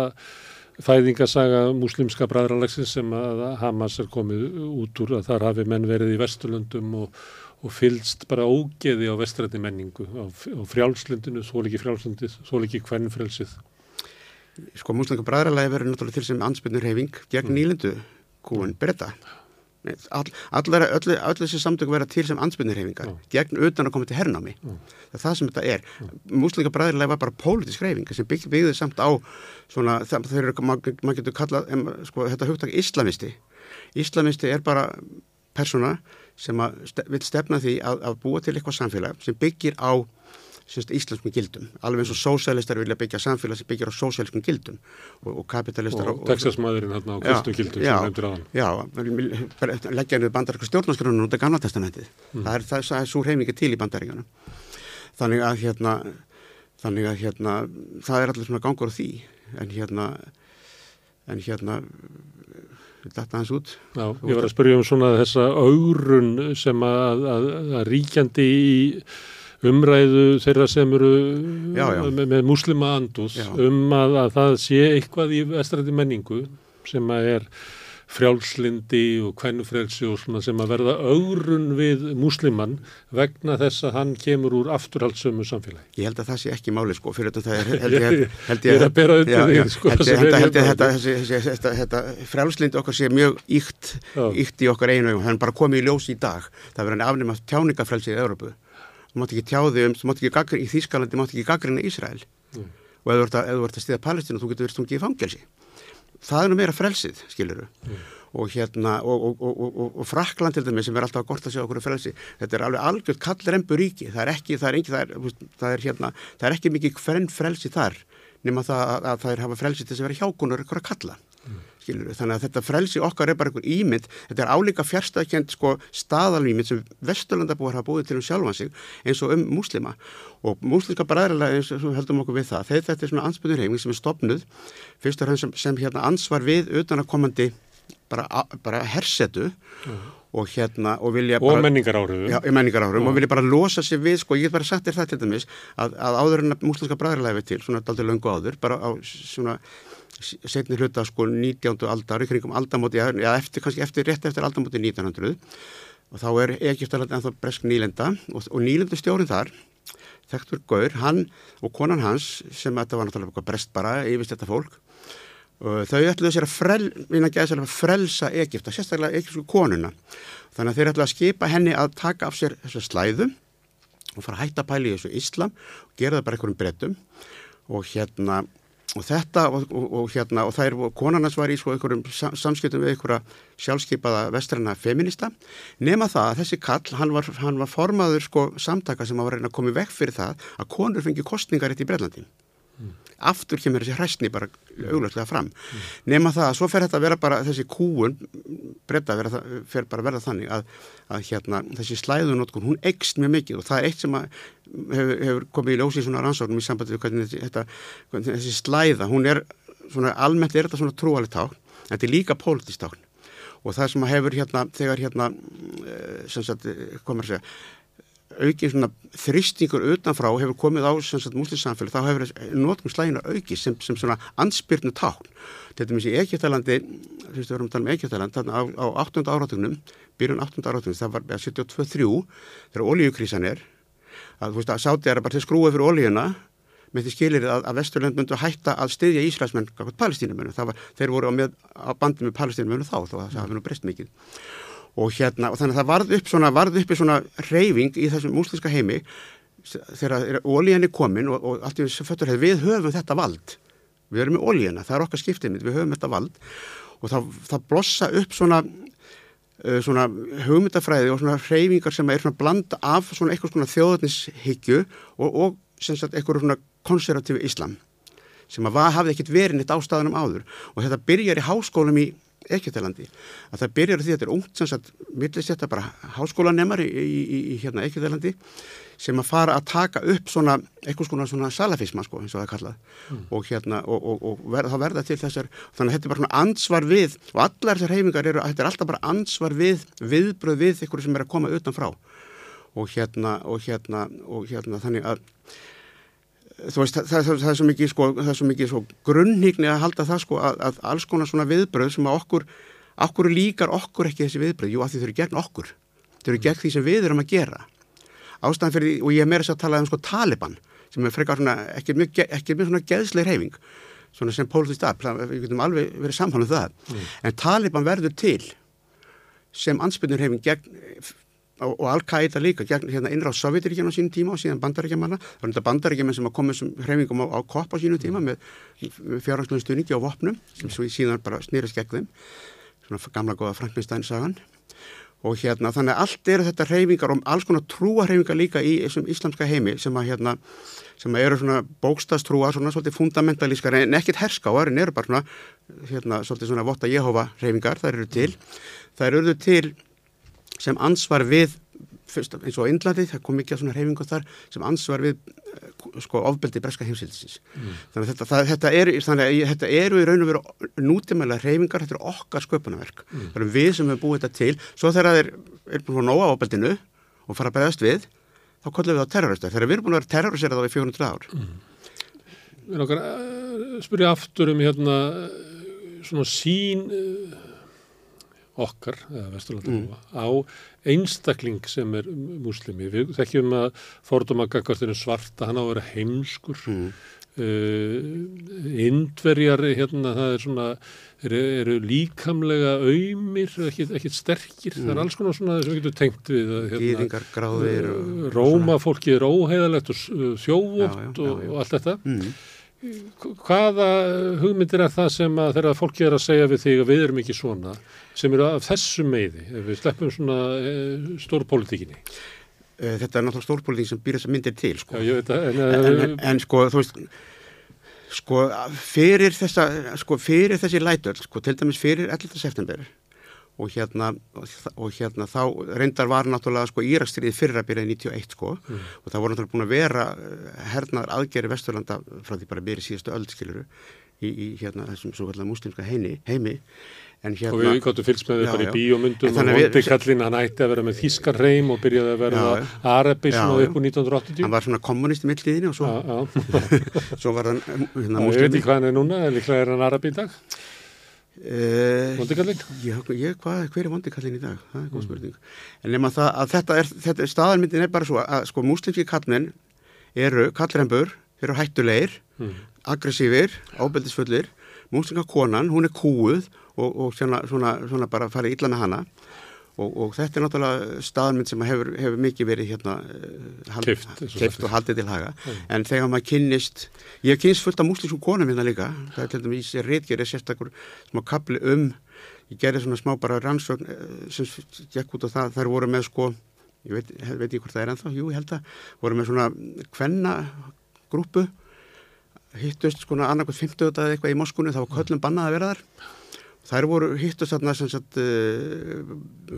fæðingasaga muslimska bræðralagsins sem að Hamas er komið út úr að þar hafi menn verið í Vesturlundum og, og fylst bara ógeði á vestrætti menningu á, á frjálslundinu, svo ekki frjálslundið, svo ekki hvernfrelsið. Sko muslimska bræðralagi verið náttúrulega til sem ansbyrnur hefing gegn mm. nýlendu kúin breyta. All, öll þessi samtöku vera til sem ansbyrnirhefingar gegn utan að koma til hernámi það er það sem þetta er. Mm. múslinga bræðilega var bara pólitísk reyfinga sem bygg, byggði samt á svona, það, er, maður mað getur kallað sko, þetta hugtak islamisti. Islamisti er bara persóna sem að, vil stefna því að, að búa til eitthvað samfélag sem byggir á semst, íslenskum gildum, alveg eins og sósælistar vilja byggja samfélag sem byggjar á sósælskum gildum og, og kapitalistar og, og Texasmaðurinn hérna á kristum gildum já, sem nefndir aðan Já, leggja henni bandaríku stjórnarskrunum út af gamla testamentið. Mm. það er, það, það er svo reymingi til í bandaríkana þannig að hérna þannig að hérna það er allir svona gangur á því. En hérna en hérna þetta hans út. Já, ég var að spyrja um svona þessa aurun sem að, að, að ríkjandi í umræðu þeirra sem eru já, já. með, með muslima andus um að, að það sé eitthvað í vestrætti menningu sem að er frjálslindi og kvennufrelsi og svona sem að verða augrun við musliman vegna þess að hann kemur úr afturhaldsömu samfélagi. Ég held að það sé ekki máli sko, fyrir þetta er [LAUGHS] held ég, held ég, ég er að bera undir því sko. Held ég að þetta frjálslindi okkar sé mjög íkt, íkt í okkar einu og hann bara komið í ljós í dag. Það verður hann afnum að tjáningafrelsi í Európu þú mátt ekki tjáði um, þú mátt ekki gaggrina í Þýskalandi, þú mátt ekki gaggrina í Ísrael. Mm. og ef þú ert að stiða Palestínu þú getur verið stungið í fangelsi. Það er nú meira frelsið, skiluru mm. og hérna, og, og, og Frakland til dæmi sem er alltaf að gorta sig á okkur frelsi þetta er alveg algjörð kallrembu ríki. Það er ekki, það er ekki, það er, það er hérna það er ekki mikið frenn frelsi þar nema það að, að það er hafa frelsi til þess að vera hjákunur ykkur að kalla skilur þannig að þetta frelsi okkar er bara einhver ímynd þetta er álíka fjärstaðkjönd sko staðalýmynd sem vesturlandabúar hafa búið til um sjálfan sig eins og um múslima og múslimska bræðilega eins og heldum okkur við það þegar þetta er svona ansbyrður heiming sem er stopnuð fyrst og sem, sem hérna ansvar við utan að komandi bara, bara hersetu mm. og hérna og vilja bara, og menningarárum já, menningarárum mm. og vilja bara losa sér við sko ég hef bara sagt þér það til dæmis að, að áður en að múslimska bræðilega við til svona aldrei löngu áður bara á svona setni hluta sko 19. aldar kringum aldamóti, já eftir, kannski eftir, rétt eftir aldamóti 1900 og þá er Egiptaland ennþá bresk nýlenda. Og, og nýlendustjórin þar Þektur Gaur, hann og konan hans sem þetta var náttúrulega brest bara yfirst þetta fólk þau ætluðu sér að frel, frelsa Egipta, sérstaklega Egipsku konuna. Þannig að þeir ætluðu að skipa henni að taka af sér þessu slæðu og fara að hætta pæli í þessu Íslam og gera það bara einhverjum brettum og hérna og þetta og, og, og hérna og það er konarnas var í svo einhverjum samskiptum við einhverja sjálfskeipaða vestræna feminista nema það að þessi kall hann var, hann var formaður sko samtaka sem var reyna að koma vekk fyrir það að konur fengi kostningar eitt í Brellandi. Aftur kemur þessi hræstni bara auglöfslega fram mm. nema það að svo fer þetta að vera bara þessi kúun breyta fer bara að verða þannig að, að hérna þessi slæðunótkun hún eikst mjög mikið og það er eitt sem að hefur, hefur komið í ljósi í svona rannsóknum í sambandi við hvernig þetta, hvernig þessi slæða, hún er svona almennt er þetta svona trúalegt tákn, þetta er líka pólitist tákn og það sem hefur hérna, þegar hérna, eh, sem sagt, komur að segja, aukið svona þristingur utanfrá hefur komið á múslisamfélag, þá hefur notum slægina aukið sem, sem svona ansbyrnu tákn. Þetta með þessi Egiptalandi, þú veist við vorum að tala um Egiptaland, þarna á, á 8. áratugnum, byrjun 8. áratugnum, það var 72-3, þegar olíukrísan er, að, veist, að sáti er bara til skrúið fyrir ólíuna með því skilir að, að Vesturlund myndu að hætta að styðja Ísraelsmenn kakot palestínumönnu. Þeir voru á, með, á bandi með palestínumönnu þá, þó að það Og, hérna, og þannig að það varð upp svona, varð upp í svona reyfing í þessum múslinska heimi þegar ólíjan er komin og, og allt í þessu föttur hefur við höfum þetta vald. Við erum með ólíjana, það er okkar skiptimit, við höfum þetta vald og það, það blossa upp svona uh, svona hugmyndafræði og svona hreyfingar sem er svona blanda af svona eitthvað svona þjóðarnishyggju og, og sem sagt eitthvað svona konservatífi islam sem að var, hafði ekkert verið neitt ástæðanum áður og þetta byrjar í háskólum í Ekkertalandi að það byrjar því að þetta er ungt sem sagt millist þetta bara háskólanemar í, í, í, hérna Ekkertalandi sem að fara að taka upp svona eitthvað svona, svona salafisma sko eins og það er kallað. Mm. og hérna og, og, og ver, það verða til þessar þannig að þetta er bara svona ansvar við og allar þessar heimingar eru þetta er alltaf bara ansvar við viðbröð við ykkur sem er að koma utan frá og hérna og hérna og hérna þannig að veist, það, það, það er svo mikið, sko, það er svo mikið sko, grunnhíkni að halda það sko, að, að alls konar svona viðbröð sem að okkur, okkur líkar okkur ekki þessi viðbröð, jú að því þau eru gegn okkur, þau eru gegn því sem við erum að gera. Ástæðan fyrir því, og ég er meira þess að tala um sko Taliban, sem er frekar svona, ekki mjög, ekki mjög svona geðsleir reyfing, svona sem pólitist að, við getum alveg verið samfannum það, mm. en Taliban verður til sem ansbyrnur reyfing gegn og, og Al-Qaida líka hérna innráð Sovjetiríkjan á sínum tíma og síðan bandaríkjamanna. Það var þetta bandaríkjaman sem að koma sem hreyfingum á, á kopp á sínum tíma með fjárhanslega stuðningi á vopnum sem síðan bara snýrast gegn þeim. Svona gamla góða Frankenstein sagan og hérna þannig að allt eru þetta hreyfingar og alls konar trúarhreyfingar líka í þessum íslamska heimi sem að hérna sem að eru svona bókstastrúar svona svolítið fundamentalískar en ekkit herskáar en eru bara svona hérna svolítið svona votta Jehova hreyfingar þær eru til. Þær eru til sem ansvar við fyrst, eins og Índlandi, það kom mikið svona reyfingu þar sem ansvar við eh, sko ofbeldi breska heimsildisins mm. þannig að þetta, það, þetta, er, þannig að þetta eru í raun og veru nútímælega reyfingar þetta eru okkar sköpunarverk mm. það eru við sem hefur búið þetta til svo þegar það er, er búin að nóa ofbeldinu og fara að bregðast við þá kollum við á terroristar, þegar við erum búin að vera terrorisera þá í 400 ár mm. Við erum okkar að spyrja aftur um hérna svona sín okkar, eða vesturlandabúa, mm. á einstakling sem er muslimi. Við þekkjum að fordóma gaggartinu svarta, hann á að vera heimskur. Mm. Uh, indverjar, hérna, það er svona, eru, eru líkamlega auðmir, ekkert sterkir. Mm. Það er mm. alls konar svona sem við getum tengt við. Hérna, gráðir. Róma fólki er óheðalegt og þjóvótt og, og allt þetta. Hvaða hugmyndir er það sem að þeirra fólki er að segja við þig að við erum ekki svona sem eru af þessu meiði ef við sleppum svona e, stórpolítikinni? Eh, þetta er náttúrulega stórpolítik sem býr þess að myndir til sko. Já, það, en, en, en, eh, en sko þú veist sko fyrir, þessa, sko, fyrir þessi lætöld sko til dæmis fyrir 11. september og hérna, og hérna þá reyndar var náttúrulega sko Írakstriðið fyrra byrjaði 91 sko. Mm. og það voru náttúrulega búin að vera hernaðar aðgeri Vesturlanda frá því bara byrjið síðustu öldskiluru í, í hérna þessum svo kallar muslimska heimi, heimi Hérna, og við gáttum fylgst með þetta í bíomundum og Vondikallin, hann ætti að vera með þískarreim og byrjaði að vera arabi svona upp úr 1980 hann var svona kommunist í milliðinni og svo, já, já. [LAUGHS] svo var hann hérna, ég veit ekki hvað hann er núna, eða líklega er hann arabi í dag Vondikallin hver er Vondikallin í dag það er góð mm. spurning en nema það að þetta er, þetta er staðarmyndin er bara svo að sko muslimski kallmenn eru kallrembur, eru hættulegir mm. aggressífir, ábeldisfullir muslimska konan, hún er kúuð og, og svona, svona, svona bara farið illa með hana og, og þetta er náttúrulega staðmynd sem hefur, hefur mikið verið hérna eh, keift og haldið til haga. Mm. en þegar maður kynnist ég hef kynst fullt af múslinsku konum hérna líka. Það er til dæmis í réttgerið sérstakur smá kapli um ég gerði svona smá bara rannsókn eh, sem gekk út á það þær voru með sko ég veit, veit ég hvort það er ennþá, jú ég held að voru með svona kvenna grúpu hittust sko annarkvæmt 50 eða eitthvað í Moskunni þá var köllum bannað að vera þar Þær voru hittust þarna sem sagt, uh,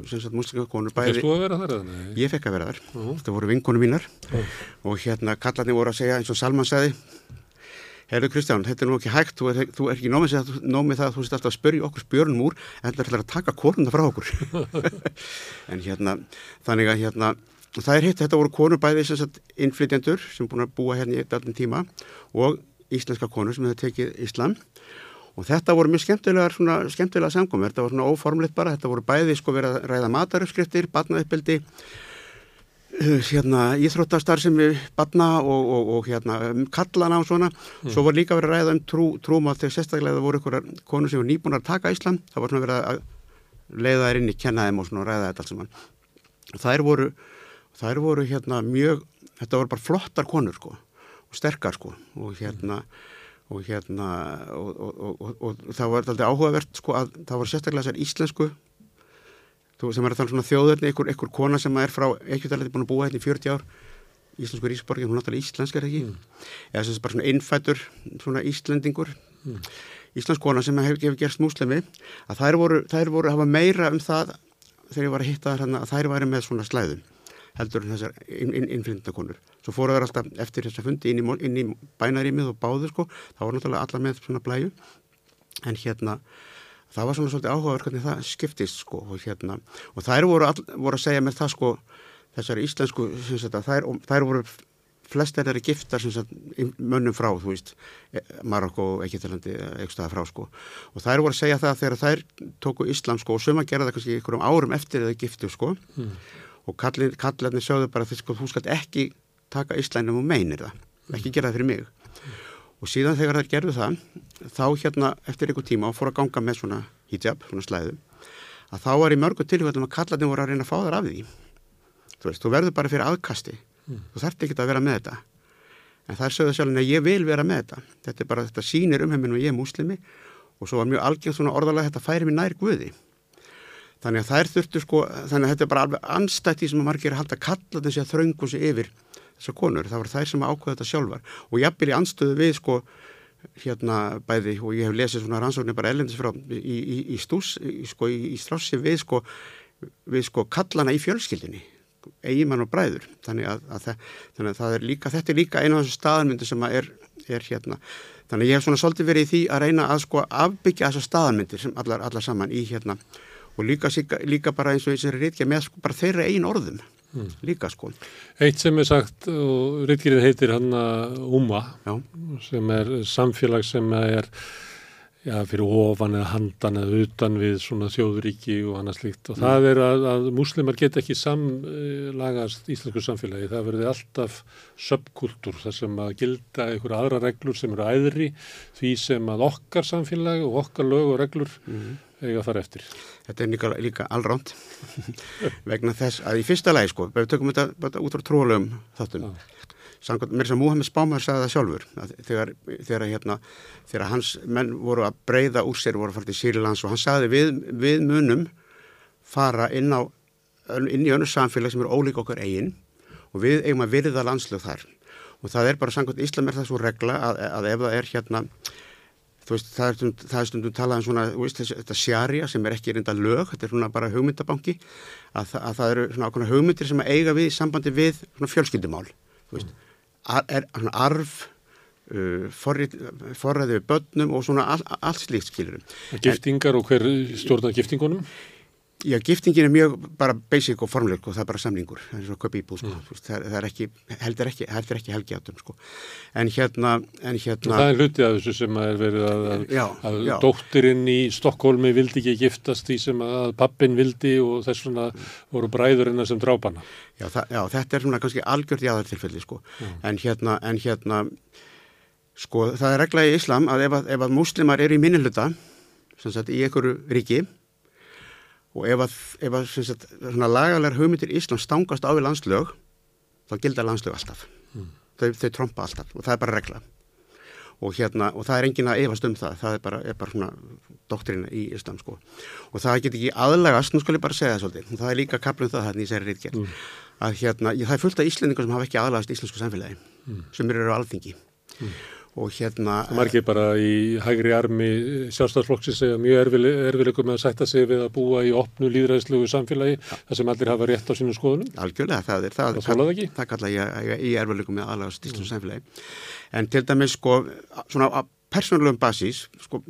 sagt muslimkakonur bæði. Fyrstu að vera þar eða? Ég fekk að vera þar. Uh -huh. Það voru vinkonum mínar uh -huh. og hérna kallarni voru að segja eins og Salman segði Herru Kristján, þetta er nú ekki hægt, þú er, þú er ekki nómið, nómið það að þú sést alltaf að spörja okkur spjörnum úr en þetta er að taka konuna frá okkur. [LAUGHS] en hérna, þannig að hérna, það er hitt, þetta voru konur bæði sem sagt innflytjendur sem búin að búa hérna í allin tíma og íslenska konur sem hefur tekið Íslam og þetta voru mjög skemmtilegar svona, skemmtilega samkomur, þetta voru svona óformleitt bara. Þetta voru bæði sko verið að ræða mataröfskriftir batnauppbildi uh, hérna íþróttastar sem við batna og, og, og hérna um kallana og svona, mm. svo voru líka verið að ræða um trú, trúmál þegar sérstaklega það voru ykkur konur sem voru nýbúin að taka Ísland. Það voru svona verið að leiða þær inn í kennaðum og svona ræða þetta alls saman. Þær voru, þær voru hérna mjög, þetta voru bara flottar konur sko. Og sterkar sko. Og hérna mm og hérna og, og, og, og það var alltaf áhugavert sko að það var sérstaklega þessar íslensku þú sem er um svona þjóðurni einhver, einhver kona sem er frá ekkert búin að búa hérna í 40 ár íslensku ríksborgin, hún er náttúrulega íslensk er ekki mm. eða sem er bara svona innfætur svona íslendingur mm. íslensk kona sem hefur hef gerst múslimi að þær voru, þær voru að hafa meira um það þegar ég var að hitta þær hérna að þær væri með svona slæðum heldur en þessar innflyndnakonur. Svo fóru þær alltaf eftir þessa fundi inn í, inn í bænarímið og báðu sko, það voru náttúrulega allar með svona blæju, en hérna það var svona svolítið áhugaður hvernig það skiptist sko og hérna, og þær voru, all, voru að segja með það sko, þessari íslensku, þetta, þær, þær voru flestir þeirri giftar mönnum frá, þú veist, e, Marokko og Egiptalandi, eitthvað frá sko. Og þær voru að segja það þegar þær tóku Íslam sko og suma gera það kannski einhverjum árum eftir þegar þau giftu sko. Mm og kallarnir sjáðu bara að sko, þú skalt ekki taka Íslænum og meinir það, ekki gera það fyrir mig. Og síðan þegar þær gerðu það þá hérna eftir einhver tíma og fór að ganga með svona hijab, svona slæðu að þá var í mörgu tilfellum að kallarnir voru að reyna að fá þær af því. Þú veist, þú verður bara fyrir aðkasti. Mm. þú þarf ekki að vera með þetta. En er sögðu sjálf að ég vil vera með þetta. Þetta er bara, þetta sínir um heiminn og ég er muslimi og svo var mjög algjörð svona orðalega þetta færi mér nær guði Þannig að þær þurftu sko, þannig að þetta er bara alveg anstætti sem að margir halda kalla þessi að þröngu sig yfir þessar konur. Það var þær sem ákveða þetta sjálfar og jafnvel í anstöðu við sko hérna bæði og ég hef lesið svona rannsóknir bara ellendis frá í, í, í stús, í, sko í strássi við sko, við sko kallana í fjölskyldinni, eigimann og bræður. Þannig að, að, það, þannig að það er líka, þetta er líka einu af þessu staðanmyndu sem að er, er hérna. Þannig að ég hef svona svolítið verið í því að reyna að sko afbyggja þessar staðanmyndir sem allar, allar saman í hérna og líka, líka bara eins og þessari rítkja með sko bara þeirra einn orðum mm. líka sko. Eitt sem er sagt og rítkjörið heitir hann að UMA Já. sem er samfélag sem er já, fyrir ofan eða handan eða utan við svona þjóðuríki og annað slíkt og mm. það er að, að muslimar geta ekki samlagast íslensku samfélagi, það verði alltaf subkultúr þar sem að gilda einhverja aðra reglur sem eru æðri því sem að okkar samfélagi og okkar lög og reglur mm eiga að fara eftir. Þetta er líka, líka allránt [LAUGHS] vegna þess að í fyrsta lagi sko, við tökum þetta, út á tróðlegum þáttum. Samkvæmt mér sem Múhammed Spámar sagði það sjálfur þegar, þegar, hérna, þegar hans menn voru að breyða úr sér voru að fara til Sýrilands og hann sagði við, við munum fara inn, á, inn í önnu samfélag sem eru ólík okkar eigin og við eigum að virða landslög þar og það er bara samkvæmt Íslam er það svo regla að, að ef það er hérna Veist, það, er stundum, það er stundum talað um svona, veist, þetta sjarja sem er ekki reynda lög, þetta er svona bara hugmyndabanki, að, að það eru svona ákveðna hugmyndir sem eiga við í sambandi við fjölskyldumál, veist, Ar, er svona arf, uh, forræði við börnum og svona all, allt slíkt skilurum. Giftingar en, og hver stjórnar giftingunum? Já, giftingin er mjög bara basic og formleg og það er bara samlingur, það er svona köp íbúð, sko. mm. það, það er ekki, heldur ekki, heldur ekki helgi átum, sko. En hérna, en hérna... Það er hluti af þessu sem er verið að, að, já, að já. dóttirinn í Stokkólmi vildi ekki giftast því sem að pappin vildi og þess vegna voru bræðurinnar sem drápana. Já, það, já, þetta er svona kannski algjört í aðartilfelli, sko. Mm. En hérna, en hérna, sko, það er regla í Íslam að ef að, ef að muslimar eru í minnilöta, sem sagt, í einhverju ríki, og ef að, ef að sagt, lagalega hugmyndir Íslands stangast á við landslög þá gildar landslög alltaf mm. þau, þau tromba alltaf og það er bara regla og, hérna, og það er engin að efast um það það er bara, er bara svona doktrina í Ísland sko. og það get ekki aðlagast nú skal ég bara segja það svolítið það er líka kaplum það hérna í sér rítgerð mm. að hérna, það er fullt af íslendingar sem hafa ekki aðlagast íslensku samfélagi mm. sem eru á alþingi mm og hérna... Margir bara í hægri armi sjálfstafsflokksins segja mjög erfileikum með að sætta sig við að búa í opnu líðræðslugu samfélagi ja. þar sem allir hafa rétt á sínum skoðunum. Algjörlega, það er það. Það, það, það kalla ég í erfileikum með aðlagast í mm. samfélagi. En til dæmis sko, svona á persónulegum basís, sko,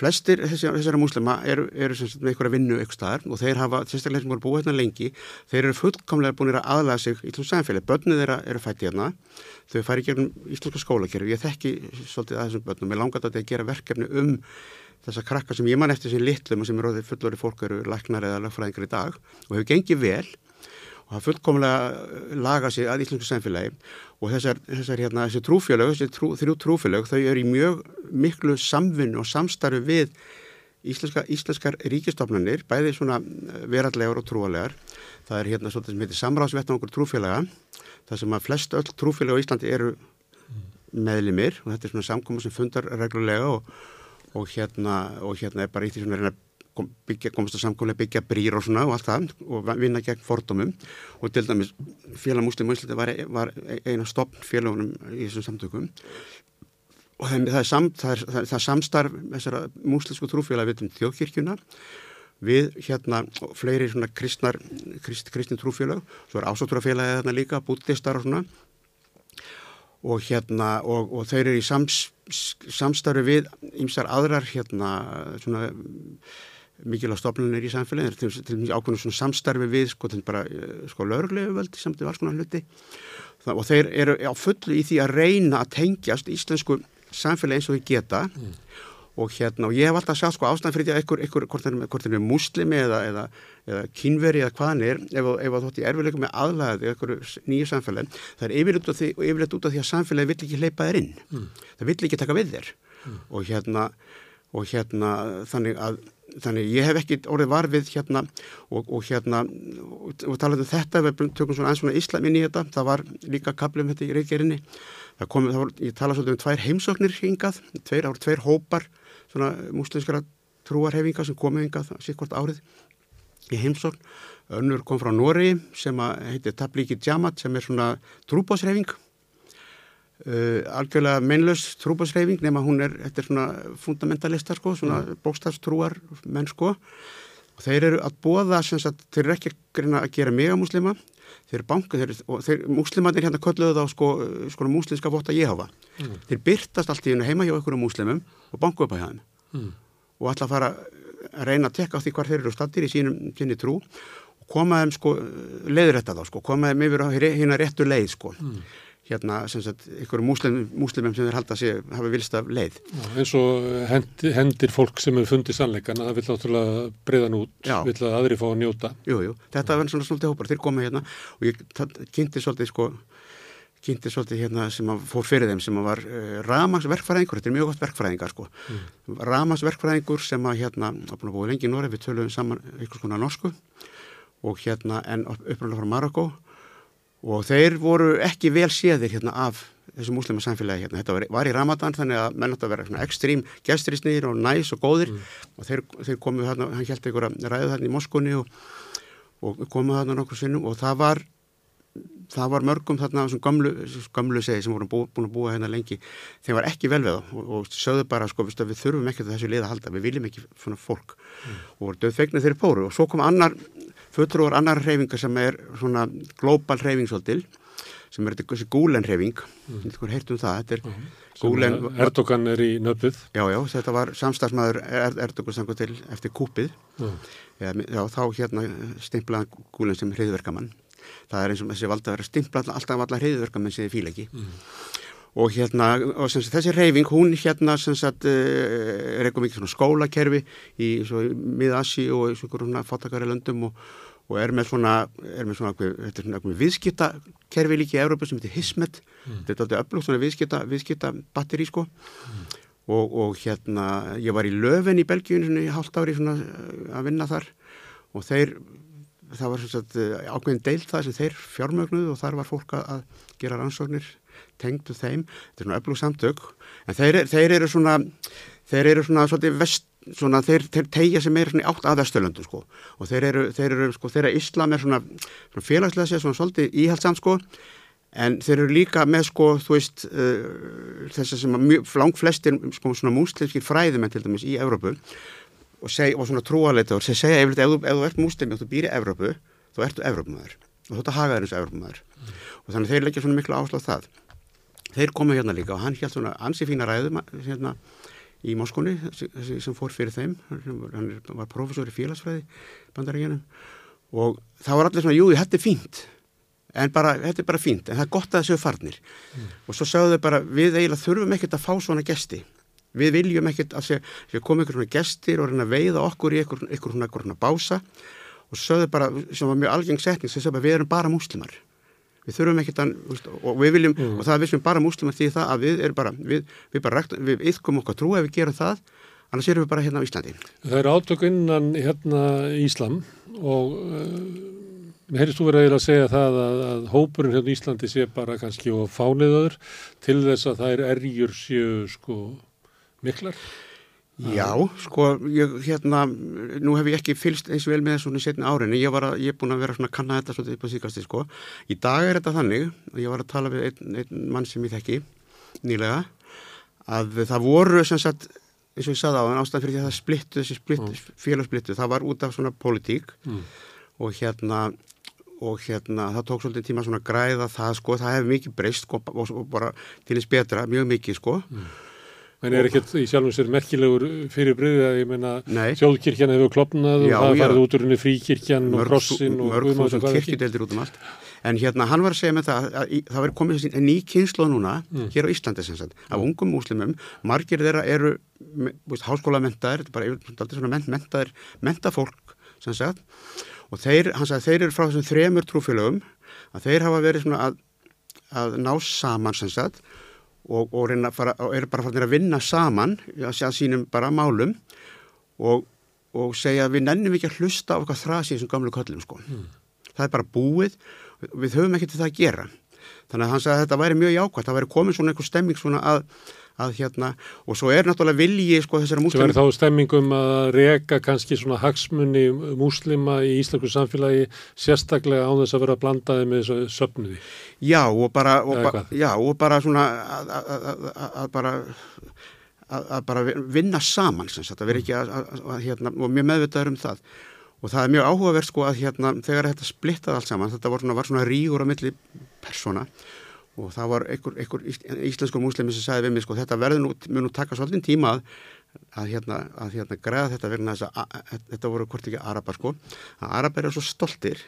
flestir þessara múslima eru, eru með einhverja vinnu eitthvað staðar og þeir hafa, sérstaklega sem voru búið hérna lengi, þeir eru fullkomlega búin að aðlaga sig í tlum samfélagi. Bönnið þeirra eru fætt hérna þau fari gegnum íslenska skólakerfi. Ég þekki svolítið að þessum börnum. Ég langar þetta að gera verkefni um þessa krakka sem ég man eftir sem litlum og sem er óðið fullori fólk eru læknar eða lagfræðingar í dag og hefur gengið vel og það fullkomlega laga sig að íslensku samfélagi og þessar, þessar hérna, þessi trúfélög, þessi trú, þrjú trúfélög þau eru í mjög miklu samvinnu og samstarfi við íslenska, íslenskar ríkistofnanir bæði svona verallegar og trúalegar það er hérna svolítið sem heitir samráðsvettan okkur trúfélaga þar sem að flest öll trúfélag á Íslandi eru meðlimir. Og þetta er svona samkoma sem fundar reglulega og, og, hérna, og hérna er bara í því svona að reyna kom, byggja, komast að samkóla byggja brýr og svona og allt það og vinna gegn fordómum. Og til dæmis félag muslim og var, var eina stopn félagunum í þessum samtökum. Og það, það, er, sam, það, er, það er samstarf þessara muslimsku trúfélag við um þjóðkirkjuna við hérna fleiri svona kristnar krist, kristin trúfélag, svo er ásátturafélagið þarna líka, búttistar og svona. Og hérna og, og þeir eru í sams, samstarfi við ymsar aðrar hérna svona mikilvægt stofnunir í samfélaginu til, til, til ákveðinu svona samstarfi við sko, bara, eh, sko lögurlegu völdi samt í alls konar hluti Það, og þeir eru á fullu í því að reyna að tengjast íslensku samfélagi eins og þau geta mm. og hérna og ég hef alltaf sagt sko ástæðan fyrir því að ykkur, ykkur hvort þeir eru muslimi eða, eða, eða kynveri eða hvaðan er ef, ef þótt ég erfiðleikum með aðlæði ykkur nýju samfélagi það er yfirleitt út, yfirleitt út af því að samfélagi vill ekki leipa þér inn mm. það vill ekki taka við þér mm. og hérna og hérna þannig að þannig ég hef ekki orðið varfið hérna og, og hérna og, og talaðum þetta, við tökum svona eins svona íslam inn í þetta, það var líka kaplum þetta í reykjerinni, það kom, það var, ég tala svolítið um tvær heimsóknir hingað tveir, það voru tveir hópar svona muslimskara trúarhefinga sem komið hingað síkkvart árið í heimsókn, önnur kom frá Nóri sem að heitir Tablíki Djamat sem er svona trúbósrefing Uh, algjörlega meinlaus trúbásreifing nema hún er, þetta er svona fundamentalistar sko, svona mm. bókstafstrúar menn sko og þeir eru að bóða sem sagt, þeir eru ekki að gera megamuslima, þeir eru banka þeir, og þeir, muslimandir hérna kölluðu þá sko, sko muslimska votta ég hafa mm. þeir byrtast allt í hennu heima hjá einhverjum muslimum og banku upp á hérna mm. og að fara að reyna að tekka á því hvar þeir eru stattir í sínum sinni trú og koma þeim sko leiðrætta þá sko, koma þeim yfir á hérna réttu leið sko mm hérna sem sagt ykkur muslim, muslimum sem þeir halda að sé hafa vilst af leið. Já, eins og hendi, hendir fólk sem er fundið sannleikan að það vil náttúrulega breyðan út, Já. vil að aðri fá að njóta. Jú, jú, þetta var svona svolítið hópar, þeir komið hérna og ég kynnti svolítið sko kynnti svolítið hérna sem að fór fyrir þeim sem að var uh, ramagsverkfræðingur, þetta er mjög gott verkfræðingar sko, mm. ramagsverkfræðingur sem að hérna, á búin að búið lengi í Noreg, við töluðum saman einhvers konar norsku og hérna en uppröðlega frá Marokko og þeir voru ekki vel séðir hérna af þessu múslima samfélagi hérna. Þetta var, var í Ramadan þannig að menn átt að vera svona ekstrím gestrisnir og næs og góðir mm. og þeir, þeir komu hérna, hann held einhver að ræða hérna í Moskunni og, og komu hérna nokkur sinnum og það var það var mörgum þarna sem gamlu, gamlu segi sem voru bú, búin að búa hérna lengi þeim var ekki vel við þá og, og sögðu bara sko við þurfum ekki þessu lið að halda við viljum ekki svona fólk mm. og voru döðfegna þeirri póru og svo kom annar fulltrúar annar hreyfingar sem er svona global hreyfingsvöldil sem er þessi gúlen hreyfing mm. eitthvað heirt um það þetta er mm. gúlen Erdogan er í nöfnið já já þetta var samstagsmaður Erdogan sangu til eftir kúpið mm. já, já þá hérna stimplaðan gúlen sem hreyðverkamann það er eins og þessi valda að vera stimplað alltaf allar hreyðverkamenn sem þið fíla ekki mm og hérna, og sagt, þessi reyfing hún hérna sem sagt er eitthvað mikið svona skólakerfi í miðassi og í svona fátakari löndum og, og er með svona er með svona, þetta svona viðskiptakerfi líki í Európa sem heitir Hismet mm. þetta er alltaf öflugt svona viðskipta viðskipta batteri sko mm. og, og hérna, ég var í Löfen í Belgíun í hálft ári svona að vinna þar og þeir það var svona ákveðin deilt það sem þeir fjármögnuð og þar var fólk að gera rannsóknir tengdu þeim, þetta er svona öflug samtök. En þeir, þeir eru svona þeir eru svona svolítið vest svona þeir, þeir tegja sem er svona átt að Vesturlöndu sko. Og þeir eru, þeir eru sko þeirra Íslam er svona, svona félagslega sér svona svolítið íhaldsamt sko. En þeir eru líka með sko þú veist uh, þess að sem að mjög lang flestir sko svona múslimskir fræðumenn til dæmis í Evrópu og, seg, og svona trúaleitur sem segja ef, ef, ef þú ert múslimi og þú býr í Evrópu þá ertu Evrópumæður og þetta hagaður eins og Evrópumæður mm. og þannig þeir leggja svona miklu áslað það þeir komu hérna líka og hann held svona ansi fína ræðum hérna í Moskóni sem fór fyrir þeim. Hann var profesor í félagsfræði bandaríkjanum og það var allir svona, jú, þetta er fínt. En bara, þetta er bara fínt, en það er gott að það séu farnir. Mm. og svo sagðu þau bara við eiginlega þurfum ekkert að fá svona gesti. Við viljum ekkert að sé koma ykkur svona gestir og reyna að veiða okkur í ykkur svona bása. Og sagðu bara, sem var mjög algeng setning, sem sagðu bara við erum bara múslimar við þurfum ekkert að, og við viljum mm. og það vissum bara múslimar því það að við erum bara við, við bara, við yfkum okkar trú ef við gerum það, annars erum við bara hérna á Íslandi Það er átök innan hérna Íslam og uh, heyrist þú verið að segja það að, að hópurinn hérna Íslandi sé bara kannski og fániðaður til þess að það er erjur séu sko miklar? Já, sko, ég, hérna, nú hef ég ekki fylst eins vel með þessu setni árin, ég var að, ég er búin að vera svona að kanna þetta svolítið upp á síkasti, sko. Í dag er þetta þannig, og ég var að tala við einn, einn mann sem ég þekki nýlega, að það voru, sem sagt, eins og ég saði á þann ástæðan fyrir því að það splittu, þessi splitt, mm. félagsplittu, það var út af svona pólitík mm. og hérna, og hérna, það tók svolítið tíma svona að græða það, sko, það hefur mikið breyst, sko, og, og bara til þess betra, mjög mikið, sko. Mm En er ekkert í sjálfum sér merkilegur fyrirbreyðið að ég meina þjóðkirkjan hefur klopnað og það farið út úr henni fríkirkjan og krossin og mörg þúsund kirkjudeldir út um allt. En hérna hann var að segja með það að, að, að það verið komið en ný kynslu núna mm. hér á Íslandi sem sagt af ungum múslimum, margir þeirra eru háskóla mentaðir, bara aldrei svona ment, mentaðir, mentafólk sem sagt. Og þeir, hann sagði þeir eru frá þessum þremur trúfélögum að þeir hafa verið svona að, að ná saman sem sagt og, og, fara, eru bara farin að vinna saman að sínum bara málum og, og segja að við nennum ekki að hlusta á eitthvað þrasi sem gamlu köllum sko. Mm. Það er bara búið, við höfum til það að gera. Þannig að hann sagði að þetta væri mjög jákvæmt, það væri komið svona einhver stemming svona að að hérna, og svo er náttúrulega vilji sko þessara múslima. Það verður þá stemmingum að reyka kannski svona hagsmunni múslima í Íslandsku samfélagi sérstaklega á þess að vera blandaði með þessu söpnuði. Já og bara, og ba já, og bara svona að, að, að, að bara að bara vinna saman það verður ekki að hérna, og mjög meðvitaður um það og það er mjög áhugaverð sko að hérna þegar þetta splittað allt saman, þetta var svona, var svona rígur á milli persóna og það var einhver, einhver íslenskur múslimi sem sagði við mig sko þetta verður nú, mun nú taka svolítið tíma að, að hérna, að hérna græða þetta verðin að þess að þetta voru hvort ekki arabar sko. Að arabar eru svo stoltir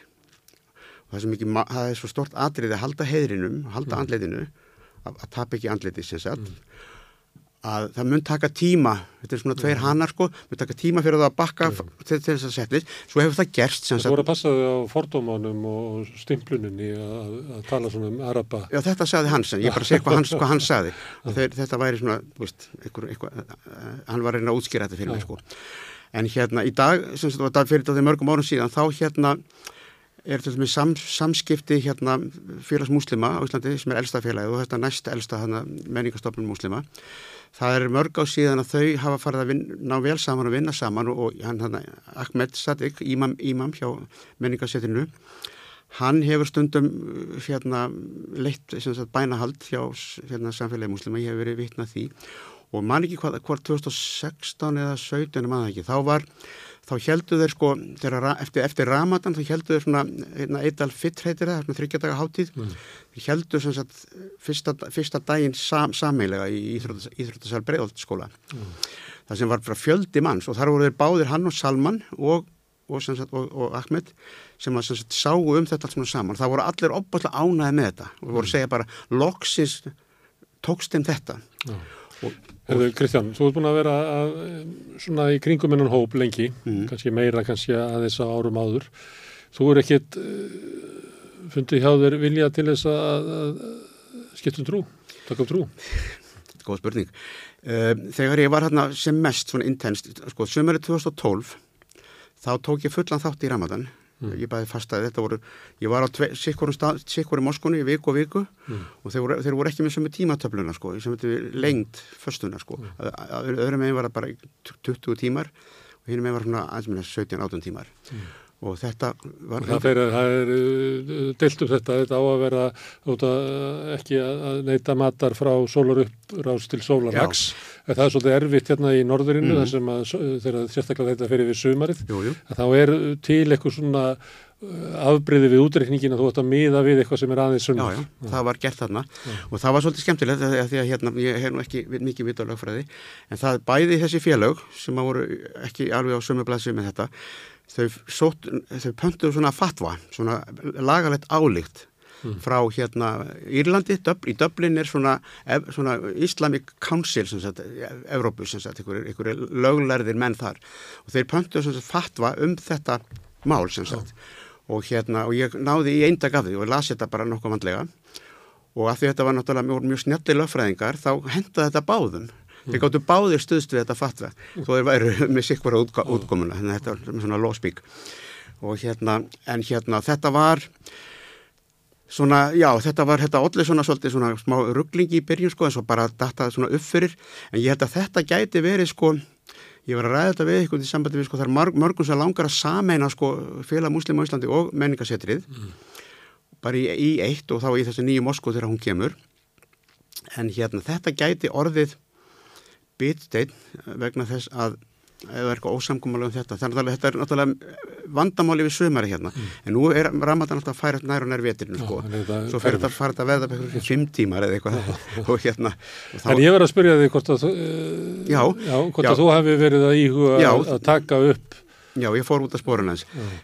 og það er, mikið, það er svo stort atrið að halda heðrinum, halda mm. andleitinu að, að tapa ekki andleiti sem sagt. Mm að það mun taka tíma, þetta er svona tveir hannar sko, mun taka tíma fyrir það að bakka til, þess að setja, svo hefur það gerst Það voru að passaði á fordómanum og stimpluninni að, að tala svona um araba. Já þetta sagði hans, en ég bara segi hvað hans, hvað hans sagði. [LAUGHS] Þeir, þetta væri svona, veist, einhver, einhver, hann var reyna að útskýra þetta fyrir mig sko. En hérna í dag, sem þetta var dag fyrir þetta mörgum árum síðan, þá hérna er þetta með sam, samskipti hérna félagsmuslima á Íslandi sem er elsta félagi og þetta næst elsta menningastofnun muslima það er mörg á síðan að þau hafa farið að vinna, ná vel saman og vinna saman og, og hann, hann Ahmed Sadik, ímam, ímam hjá menningasettinu hann hefur stundum hérna leitt sagt, bænahald hjá hérna, samfélagi muslima, ég hef verið vitnað því. Og man ekki hvað, hvort 2016 eða 17 maður ekki, þá var þá heldu þeir sko, þeirra, eftir, eftir Ramadan þá heldu þeir svona, eitthvað fitt heitir það, svona þryggjadaga hátíð mm. þeir heldu svona satt fyrsta, fyrsta daginn sam, sameilega í Íþróttasal Breiðoltskóla mm. það sem var frá fjöldi manns og þar voru þeir báðir hann og Salman og, og, sagt, og, og Ahmed sem að sagt, sáu um þetta allt svona saman það voru allir opaslega ánaði með þetta og voru að segja bara loksins tókst þeim þetta mm. Herðu, Kristján, þú ert búin að vera að, svona í kringum ennum hóp lengi, mm. kannski meira kannski að þess að árum áður. Þú er ekkit uh, fundið hjá þér vilja til þess að, að skiptum trú, taka upp trú? Þetta er góð spurning. Uh, þegar ég var hérna sem mest svona intenst, sko, sömurinn 2012, þá tók ég fullan þátt í Ramadan Mm. Ég bæði fast að þetta voru, ég var á sikkurum moskunni í viku og viku mm. og þeir voru, þeir voru ekki með sömu tímatöfluna sko, sem þetta lengt förstuna sko. Mm. Öðrum meginn var það bara 20 tímar og hinn meginn var svona aðeins minna 17-18 tímar. Mm og þetta var... Það, fyrir, það er uh, deilt um þetta, þetta á að vera að ekki að neyta matar frá sólarupprás til sólarhags. Það er svolítið erfitt hérna í norðurinnu mm. þar sem að þegar sérstaklega þetta fyrir við sumarið, jú, jú. að þá er til eitthvað svona uh, afbreyði við útreikningin að þú ætti að miða við eitthvað sem er aðeins sumar. Já, já, já, það var gert þarna já. og það var svolítið skemmtilegt að því að hérna, ég hef nú ekki mikið vitt á lögfræði, en það bæði þessi félög sem að voru ekki alveg á sumablassu með þetta þau, sótt, þau pöntuðu svona fatwa, svona lagalegt álíkt mm. frá hérna Írlandi, Döbl, í Döblin er svona, svona Islamic Council sem sagt, Evrópu sem sagt, einhverju löglærðir menn þar og þeir pöntuðu svona fatwa um þetta mál sem sagt oh. og hérna, og ég náði í eindag af því og lasi þetta bara nokkuð vandlega og að því þetta var náttúrulega mjög, mjög snjalli lögfræðingar þá hendaði þetta báðum þeir gáttu báðir stuðst við þetta fatwa þó þeir væru með sikkvara útkomuna þannig að þetta var svona lóspík og hérna, en hérna þetta var svona, já, þetta var þetta allir svona svolítið svona smá rugglingi í byrjun sko, en svo bara dataði svona upp fyrir. En ég held að þetta gæti verið sko ég var að ræða þetta við eitthvað í sambandi við sko marg, mörgum sem langar að sameina sko félag muslima á Íslandi og menningasetrið mm. bara í, í eitt og þá í þessu nýju Moskó þegar hún kemur. En hérna þetta gæti orðið bitstein vegna þess að eða eitthvað ósamkómalega um þetta þannig að þetta er náttúrulega vandamáli við sömari hérna, mm. en nú er ramadan alltaf að færa nær og nær veturinn sko svo fer þetta að fara þetta að veða fyrir fimm tímar eða eitthvað [LAUGHS] og hérna og þá... En ég verði að spyrja þig hvort að, já, já, hvort já. að þú hefði verið að íhuga að, að taka upp Já, ég fór út af spórun hans.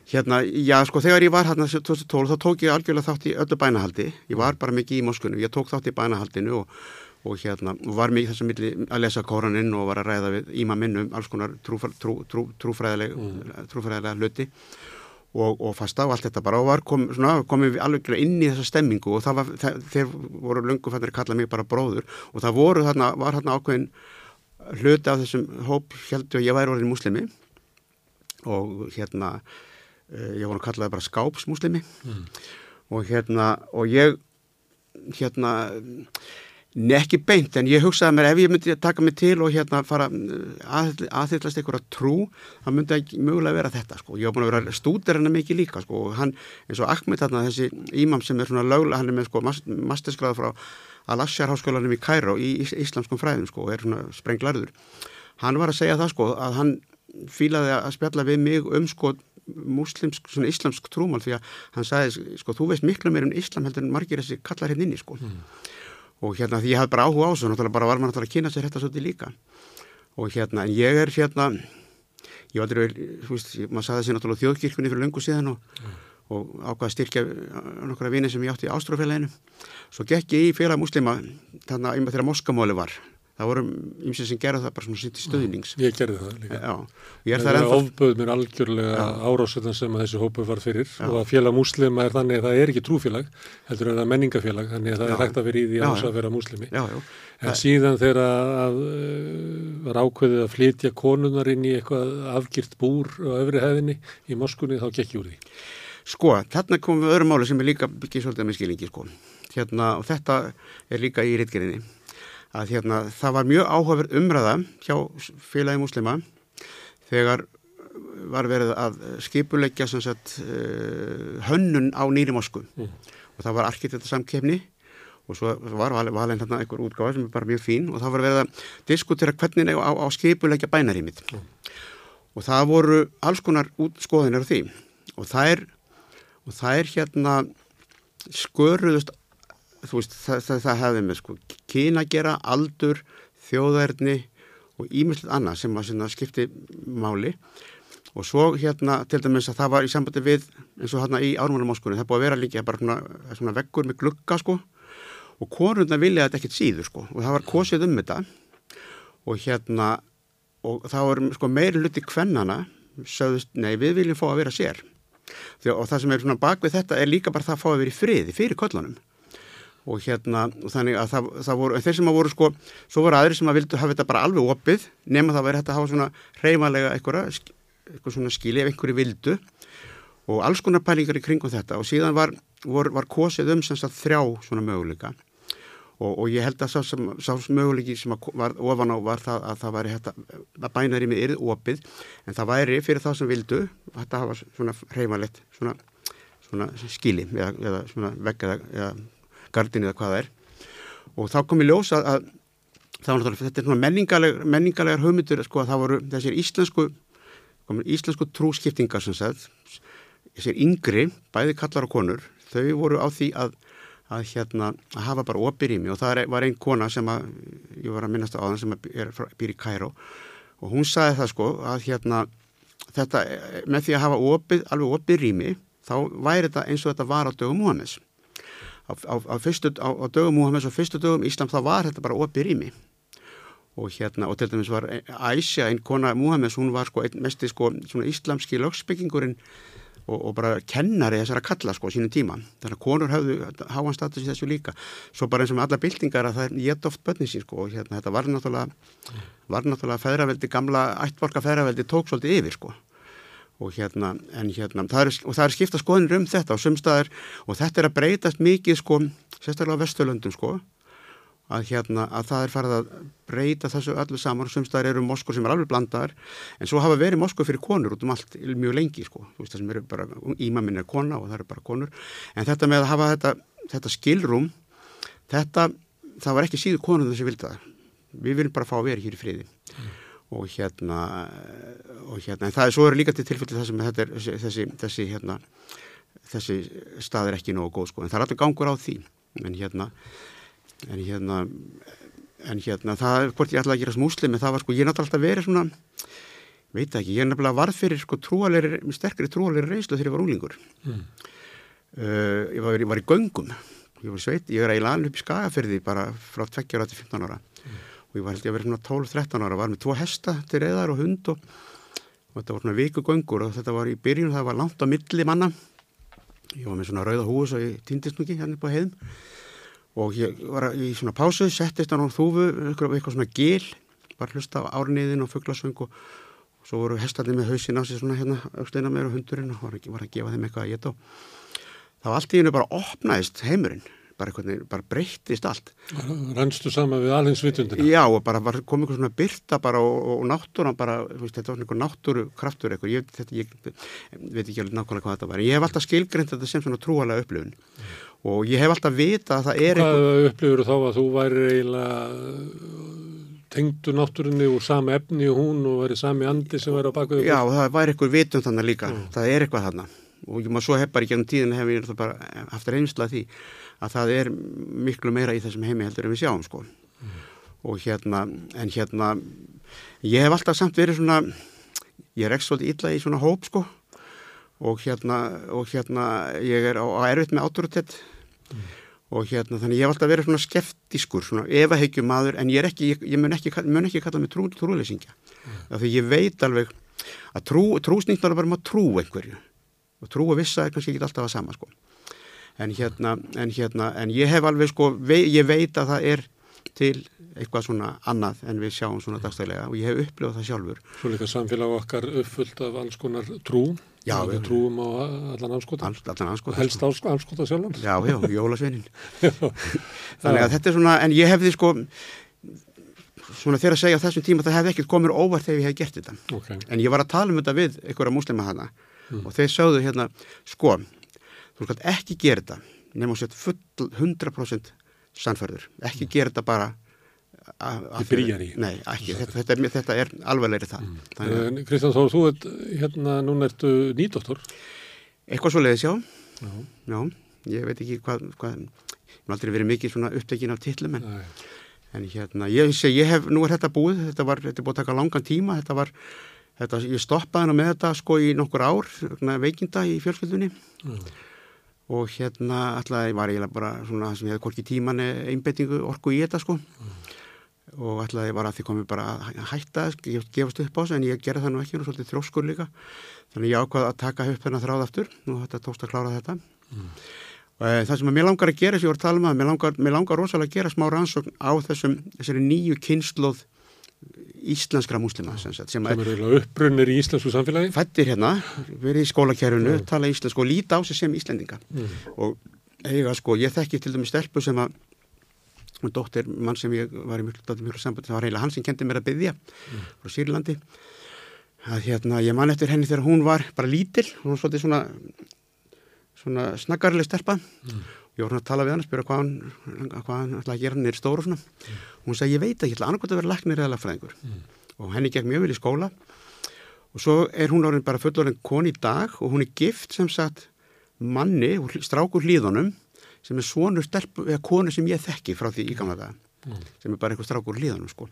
Hérna, já, sko, þegar ég var hérna 2012 þá tók ég algjörlega þátt í öllu bænahaldi. Ég var bara mikið í Moskunum. Ég tók þátt í bænahaldinu og hérna var mikið þess að milli að lesa kóraninn og var að ræða við íma minnum alls konar trúfræðilega trú, trú, mm. trúfræðilega hluti og, og fasta og allt þetta bara og var kom, svona, komið við alveg inn í þessa stemmingu og það var, það, þeir voru lungu fannir að kalla mig bara bróður og það voru þarna, var þarna ákveðin hluti af þessum hóp heldur að ég væri orðin muslimi og hérna eh, ég voru að kalla það bara skápsmuslimi mm. og hérna og ég hérna Nei ekki beint en ég hugsaði mér ef ég myndi taka mig til og hérna fara að, aðhyllast einhverja trú þá myndi ekki mögulega vera þetta sko. Ég hef búin að vera stúdir hennar mikið líka sko og hann eins og Ahmed þarna þessi ímam sem er svona lögla, hann er með sko masterskláða frá Al-Ashar háskólanum í Kæró í íslamskum fræðum sko og er svona sprenglarður. Hann var að segja það sko að hann fílaði að spjalla við mig um sko muslimsk, svona íslamsk trúmál því að hann sagði sko þú veist miklu meir um íslam heldur en margir þessi kallar hérna inni sko. Mm og hérna því ég hafði bara áhuga á þessu náttúrulega bara var maður náttúrulega að kynna sér þetta svolítið líka. Og hérna en ég er hérna ég aldrei, þú veist, maður saði þessi náttúrulega þjóðkirkunni fyrir löngu síðan og, mm. og ákvaði styrkja nokkura vini sem ég átti í Ástrafélaginu svo gekk ég í félag muslima þarna yfir þegar Moskamóli var það voru ymsið sem gerði það bara svona sitt í stöðnings ég gerði það líka. Já, ég það ennþá... ofböð mér algjörlega árásöðan sem að þessi hópu var fyrir. Já. og að félag muslima er þannig að það er ekki trúfélag heldur að það er menningafélag þannig að það já. er hægt að vera í því að, vera muslimi en það... síðan þegar að uh, var ákveðið að flytja konunar inn í eitthvað afgirt búr á öfri hefðinni í Moskunni þá gekk júr því. Sko, þarna komum við öðrum máli sem er líka byggið að hérna, það var mjög áhugaverð umræða hjá félagi muslima þegar var verið að skipuleggja sagt, uh, hönnun á nýri mosku mm. og það var arkitektarsamkefni og svo var valin hérna einhver útgáð sem er bara mjög fín og það var verið að diskutera hvernig á, á skipuleggja bænarímið mm. og það voru alls konar skoðinir á því og það er, og það er hérna sköruðust þú veist, það, það, það hefði með sko kyna gera, aldur, þjóðverðni og ímyndilegt annað sem að skipti máli. Og svo hérna til dæmis að það var í sambandi við eins og hérna í ármannamóskunni það búið að vera líka bara svona, svona veggur með glugga sko. Og konurna vilja þetta ekkert síður sko og það var kosið um þetta. Og hérna og það var sko meiri luti kvennana sögðust, nei við viljum fá að vera sér. Og það sem er svona bak við þetta er líka bara það að fá að vera í friði fyrir kollunum og hérna þannig að það, það voru, þeir sem að voru sko, svo voru aðri sem að vildu hafa þetta bara alveg opið nema það væri hægt að hafa svona reymalega eitthvað, eitthvað svona skili ef einhverju vildu og alls konar pælingar í kringum þetta. Og síðan var, vor, var kosið um semst að þrjá svona möguleika. Og, og ég held að sá, sem, sá möguleiki sem var ofan á var það að það væri hægt að bænari með yrð opið en það væri fyrir það sem vildu hægt að hafa svona reymalegt svona, svona skili eða, eða svona vegg eða, eða gardin eða hvað það er. Og þá kom ég ljós að, að það, þetta er svona menningaleg, menningarlegar hugmyndur sko að það voru þessir íslensku íslensku trúskiptingar sem sagt þessir yngri, bæði kallar og konur þau voru á því að að hérna að hafa bara opir í mig og það var einn kona sem að ég var að minnast á þann sem býr í Kæró og hún sagði það sko að hérna þetta með því að hafa opið, alveg opið rými þá væri þetta eins og þetta var á dögum Móhames á, á, á, fyrstu, á dögum Múhameds og fyrstu dögum Íslam þá var þetta bara opið rými. Og hérna og til dæmis var Æsja, einn kona Múhameds, hún var sko einn mest sko svona íslamski lögsbyggingurinn og, og bara kennari þessar að kalla sko sínum tíma, þannig að konur hafðu háan status í þessu líka, svo bara eins og með alla byltingar að það er gett oft bönni sín sko og hérna þetta var náttúrulega var náttúrulega feðraveldi, gamla ættvorka feðraveldi tók svolítið yfir sko og hérna, en hérna, það er, og það er skipta skoðinir um þetta og sumstaðar, og þetta er að breytast mikið sko, sérstaklega á Vesturlöndum sko, að hérna, að það er farið að breyta þessu öllu saman og sumstaðar eru moskur sem er alveg blandaðar, en svo hafa verið moskur fyrir konur út um allt mjög lengi sko, þú veist það sem eru bara, ímaminn er kona og það eru bara konur, en þetta með að hafa þetta, þetta skilrum, þetta, það var ekki síðu konur þessi vildaða, við viljum bara fá að vera hér í friði. Mm og hérna, og hérna en það er svo eru líka til tilfelli það sem þetta er þessi, þessi hérna þessi stað er ekki nógu góð sko. En það er alltaf gangur á því. En hérna en hérna en hérna það er hvort ég ætla að gera smúslim en það var sko ég er náttúrulega alltaf verið svona veit ekki, ég er nefnilega varð fyrir sko trúalegri, sterkri trúalegri reyslu þegar ég var unglingur. Mm. uh, ég, var, ég var í göngum. Ég var sveit, ég er í lanu upp í skagaferði bara frá 20 ára til 15 ára ég var held ég að vera svona 12-13 ára var með tvo hesta til reyðar og hund og, og þetta var svona vikugöngur og þetta var í byrjun, það var langt á milli manna. Ég var með svona rauða hús og ég týndist mikið hérna upp á heiðum. Og ég var í svona pásu settist á þúfu, eitthvað svona gil bara hlusta á árniðin og fugglasöng og, og svo voru hestarnir með hausin á sig svona hérna auksteina meira og hundurinn og var, var að gefa þeim eitthvað að geta og það var allt í hennu bara opnaðist heimurinn bara, hvernig, bara breyttist allt. Rannstu sama við alins vitundina? Já, og bara var, kom einhver svona byrta bara og, og náttúran bara, veist, þetta var einhver náttúru kraftur eitthvað, ég, þetta, ég veit ekki alveg nákvæmlega hvað þetta var, en ég hef alltaf skilgreynd þetta sem svona trúalega upplifun mm. og ég hef alltaf vita að það er. Hvað upplifur þá að þú væri eiginlega tengdu náttúrunni úr sami efni og hún og verið sami andi sem verið á baku Já, það væri eitthvað vitund þannig líka, mm. það er eitthvað þannig og ég maður svo hef bara í gennum tíðin hef ég bara haft reynslað því að það er miklu meira í þessum heimi heldur en við sjáum sko mm. og hérna, en hérna ég hef alltaf samt verið svona ég er ekki svolítið illa í svona hóp sko og hérna, og hérna ég er á, á erfitt með autoritet mm. og hérna þannig ég hef alltaf verið svona skeftiskur, svona efahegjum maður en ég er ekki, ég, ég mun ekki, mun ekki kalla mig trú, trúleysingja, mm. af því ég veit alveg að trú, trúsnýttar er bara maður trú einhverju og trú að vissa er kannski ekki alltaf að sama sko en hérna, en hérna, en ég hef alveg sko, vei, ég veit að það er til eitthvað svona annað en við sjáum svona dagstælega og ég hef upplifað það sjálfur. Svo líka samfélag okkar uppfullt af alls konar trú, já, við trúum á allan anskota, allan anskota, helst á anskota sjálfan. Já, já, jólasveinin. [LAUGHS] Þannig að þetta er svona, en ég hefði sko, svona þegar að segja á þessum tíma það hefði ekkert komið óvart þegar ég hef gert þetta. Okay. En ég var að tala um þetta við einhverja muslima hana mm. og þeir sögðu hérna, sko, þú skalt ekki gera þetta setja full 100% sannfærður, ekki mm. gera þetta bara Þið byrjar í Nei, ekki, þetta, þetta, er, þetta er alvegleiri það. Mm. Kristján Þór, þú ert hérna, núna ertu nýdoktor. Eitthvað svo leiðis, já. já. Já, ég veit ekki hvað hvað, ég hef aldrei verið mikið svona upptekinn af tillum en, en hérna, ég sé, ég hef nú er þetta búið, þetta var, þetta er búið að taka langan tíma, þetta var þetta, ég stoppaði hana með þetta sko í nokkur ár, veikinda í fjölskyldunni. Mm og hérna alltaf var ég bara svona sem ég hefði korkið tíman einbettingu orku í þetta sko mm. og alltaf ég var að því komið bara að hætta ég gefast upp á þessu en ég gerði það nú ekki og svolítið þróskur líka þannig ég ákvaði að taka upp þennan þráð aftur og þetta tókst að klára þetta mm. og e, það sem að mér langar að gera sem ég voru að tala um að mér langar, mér langar rosalega að gera smá rannsókn á þessum þessari nýju kynnslóð íslenskra múslima sem, sem eru uppbrunnir í íslensku samfélagi fættir hérna, verið í skólakjærunu mm. tala íslensku og líta á sig sem íslendinga mm. og eiga sko ég þekki til dæmis stelpu sem að dóttir mann sem ég var í mjög, sambandi, það var reyna hann sem kendi mér að byggja mm. frá Sýrlandi að hérna ég man eftir henni þegar hún var bara lítil, hún var svolítið svona svona snaggarlega stelpa mm ég voru að tala við hann, spyrja hvað hann hvað hann ætlaði að gera hann er stóru og svona mm. og hún sagði ég veit ekki, ég ætla annarkvæmt að vera leknir eða lagfræðingur mm. og henni gekk mjög vel í skóla og svo er hún orðin bara fullorinn koni í dag og hún er gift sem sagt manni, strákur hlýðunum sem er svonur stelp, eða konu sem ég þekki frá því í gamla daga mm. sem er bara eitthvað strákur líðanum sko.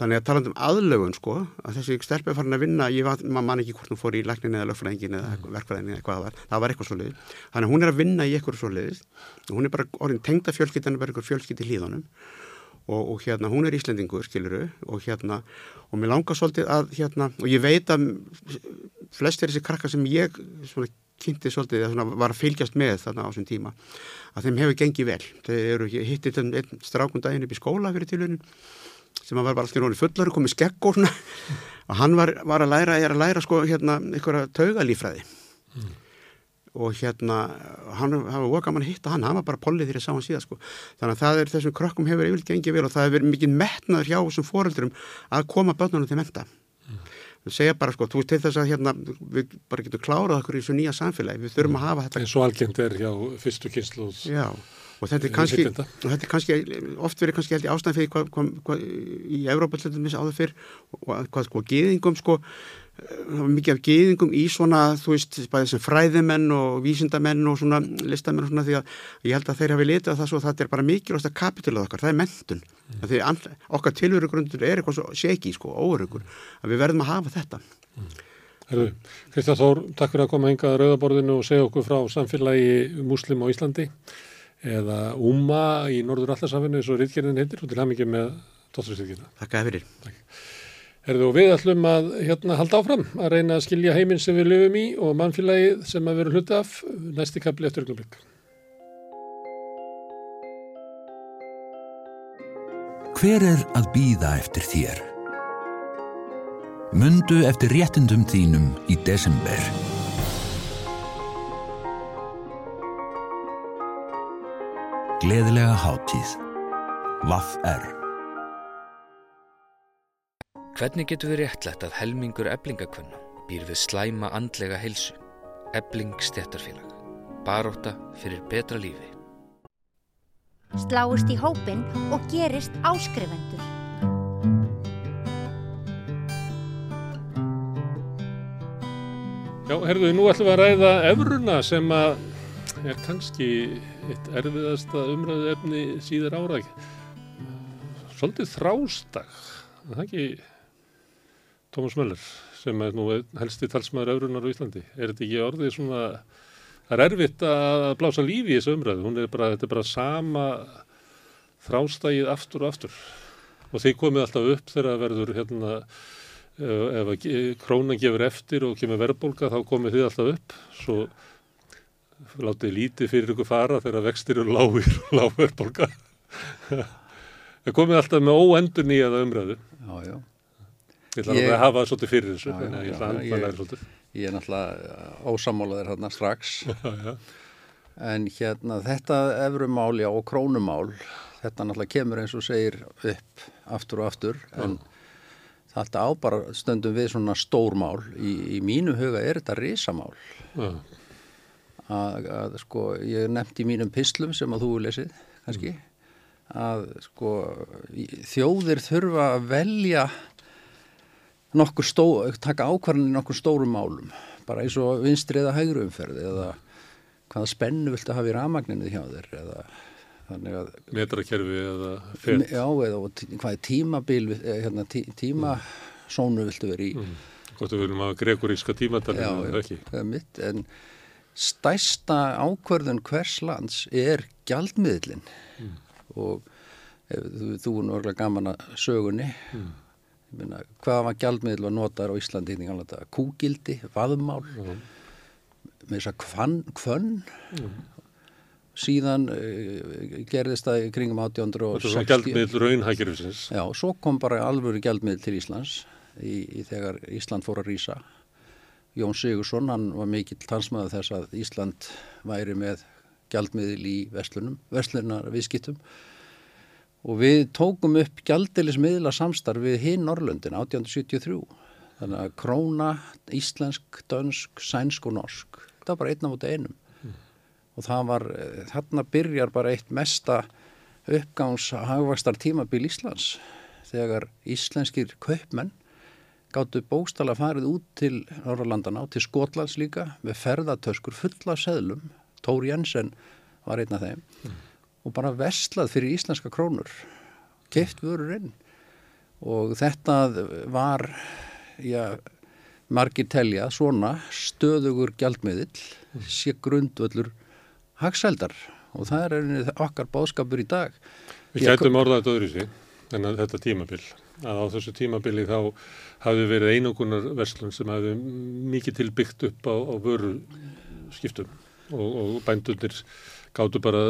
þannig að talandum aðlögun sko, að þessi stelp er farin að vinna ég man ekki hvort hún fór í læknin eða lögfræðingin eða mm. verkfræðingin eða hvað það var það var eitthvað svo leiðis, þannig að hún er að vinna í eitthvað svo leiðis og hún er bara orðin tengda fjölskyttan er bara eitthvað fjölskytti líðanum og, og hérna hún er íslendingur skiluru og hérna og mér langar svolítið að hérna og ég veit að flestir þessi krakka sem ég svona kynnti svolítið að var að fylgjast með þarna á þessum tíma. Að þeim hefur gengið vel. Þeir eru hittið einn strákundaginn upp í skóla fyrir tilhörnum sem var bara alltaf rónið fullar komið skegg og svona. [LAUGHS] Og hann var, var að læra, er að læra sko hérna einhverja taugalífræði. Mm. og hérna hann hafa voka mann að hitta hann, hann var bara pollið þegar ég sá hann síðan sko. Þannig að það er þessum krökkum hefur yfirlega gengið vel og það hefur mikið metnaður hjá þessum fóröldurum að koma börnunum til menta mm. þú segja bara sko, þú veist til þess að hérna við bara getum klárað okkur í þessu nýja samfélagi við þurfum að hafa þetta eins og algjönd er hjá fyrstu kynsluð Já og þetta er kannski, þetta er kannski oft verið kannski held í ástæðan fyrir hvað, hvað, hvað í Európa-hlutum áður fyrr og hvað sko geðingum sko mikið af geðingum í svona þú veist, bæðið sem fræðimenn og vísindamenn og svona listamenn og svona því að ég held að þeir hafi litið að það svo það er bara mikilvægast að kapitalað okkar, það er mentun mm. því okkar tilverugrundur er eitthvað svo seki sko, óörugur, að við verðum að hafa þetta mm. Herðu, Kristján Þór, takk fyrir að koma hingað að Rauðaborðinu og segja okkur frá samfélagi muslim á Íslandi eða UMA í Norður Allarsafinu eins og Ríðgerðin heitir og til ham ekki með Dótturistíkina. Herðu og við ætlum að hérna halda áfram að reyna að skilja heiminn sem við löfum í og mannfélagið sem að vera hluti af næsti kapli eftir öllumleik. Hver er að býða eftir þér? Mundu eftir réttindum þínum í desember. Gleðilega hátíð. Vaff er. Hvernig getur við réttlætt að helmingur eblingakvönna býr við slæma andlega heilsu? Ebling stjættarfélag. Baróta fyrir betra lífi. Sláist í hópin og gerist áskrifendur. Já, herðu, nú ætlum við að ræða efruna sem að er kannski eitt erfiðasta umræðu efni síðar ára svolítið þrástag það er ekki Tómas Möller sem er nú helsti talsmaður öfrunar á Íslandi. Er þetta ekki orðið svona það er erfitt að blása lífi í þessu umræðu. Hún er bara, þetta er bara sama þrástagið aftur og aftur. Og þeir komið alltaf upp þegar það verður hérna ef að krónan gefur eftir og kemur verðbólka þá komið þið alltaf upp. Svo látið lítið fyrir ykkur fara þegar vextir eru lágir og lágverðbólka [LAUGHS] það komið alltaf með óendur nýjaða umræðu. Já, já. Ég ætla ég... að hafa það svolítið fyrir þessu já, ég, ég, ég, ég er náttúrulega ósamálaður hérna strax. [LAUGHS] En hérna þetta efrumál já og krónumál þetta náttúrulega kemur eins og segir upp aftur og aftur en þetta á bara stöndum við svona stórmál í, í mínu huga er þetta risamál. Já. Að, að sko ég nefndi í mínum pislum sem að þú lesið kannski að sko þjóðir þurfa að velja nokkur stó, taka ákvarðin í nokkur stórum málum bara eins og vinstri eða hægru umferði eða hvaða spennu viltu hafa í ramagninu hjá þér eða þannig að metrakerfi eða fett já eða hvað er tímabil eh, hérna, tí, tímasónu viltu vera í mm. Hvort við verðum að greguríska tímatalinu eða ekki mitt, en stæsta ákverðun hvers lands er gjaldmiðlinn mm. og þú, þú er náttúrulega gaman að sögunni mm. Minna, hvað var gjaldmiðl að nota á Íslandi í gamla daga? Kúgildi, vaðmál mm. með þess að kvann, kvönn síðan uh, gerðist það kringum 1860 Þetta er svona gjaldmiðl raunhækjurfisins Já, svo kom bara alvöru gjaldmiðl til Íslands í, í þegar Ísland fór að rýsa Jón Sigursson, hann var mikill talsmaður þess að Ísland væri með gjaldmiðil í vestlunum, vestlunar viðskiptum og við tókum upp gjaldilismiðla samstarf við hinn Norrlöndin 1873 þannig að króna, íslensk, dönsk, sænsk og norsk. Það var bara einn á móti einum. Mm. og það var, þarna byrjar bara eitt mesta uppgáns hagvakstar tímabil Íslands. Þegar íslenskir kaupmenn gáttu bókstala farið út til Norrlandana og til Skotlands líka með ferðartöskur fulla af seðlum. Tór Jensen var einn af þeim. Mm. Og bara vestlað fyrir íslenska krónur keift vörur inn. Og þetta var já, margir telja svona stöðugur gjaldmiðil mm. sé grundvöldur hagsældar. Og það er okkar bóðskapur í dag. Við gætum orðað þetta öðru sig en þetta tímabill að á þessu tímabili þá hafi verið einogunar verslun sem hafi mikið tilbyggt upp á, á vöru skiptum og, og bændunir gáttu bara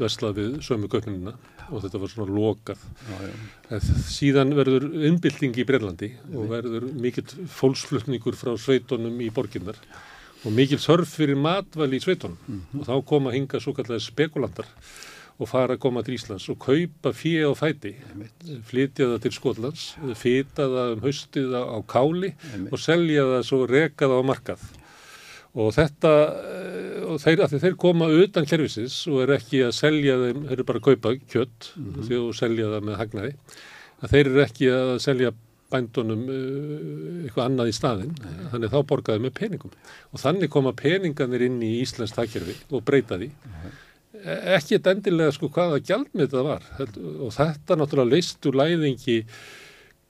veslað við sömu gögnina og þetta var svona lokað. Já, já. Síðan verður innbylting í Breilandi og verður mikill fólksflutningur frá sveitunum í borginnar og mikill sörf fyrir matvæli í sveitunum og þá koma hinga svo kallega spekulandar og fara að koma til Íslands og kaupa fíi á fæti, flytja það til Skotlands, fýta það um haustið á, káli Einmitt. og selja það svo reka það á markað. Og þetta, eh, og þeir, að þeir koma utan kerfisins og er ekki að selja þeim, þeir eru bara að kaupa kjött því að selja það með hagnaði, að þeir eru ekki að selja bændunum uh, eitthvað annað í staðinn, þannig þá borgaðu með peningum. Og þannig koma peninganir inn í Íslands takkerfi og breyta því. E- Ekki endilega sko hvaða gjaldmið það var. Og þetta náttúrulega leist úr læðingi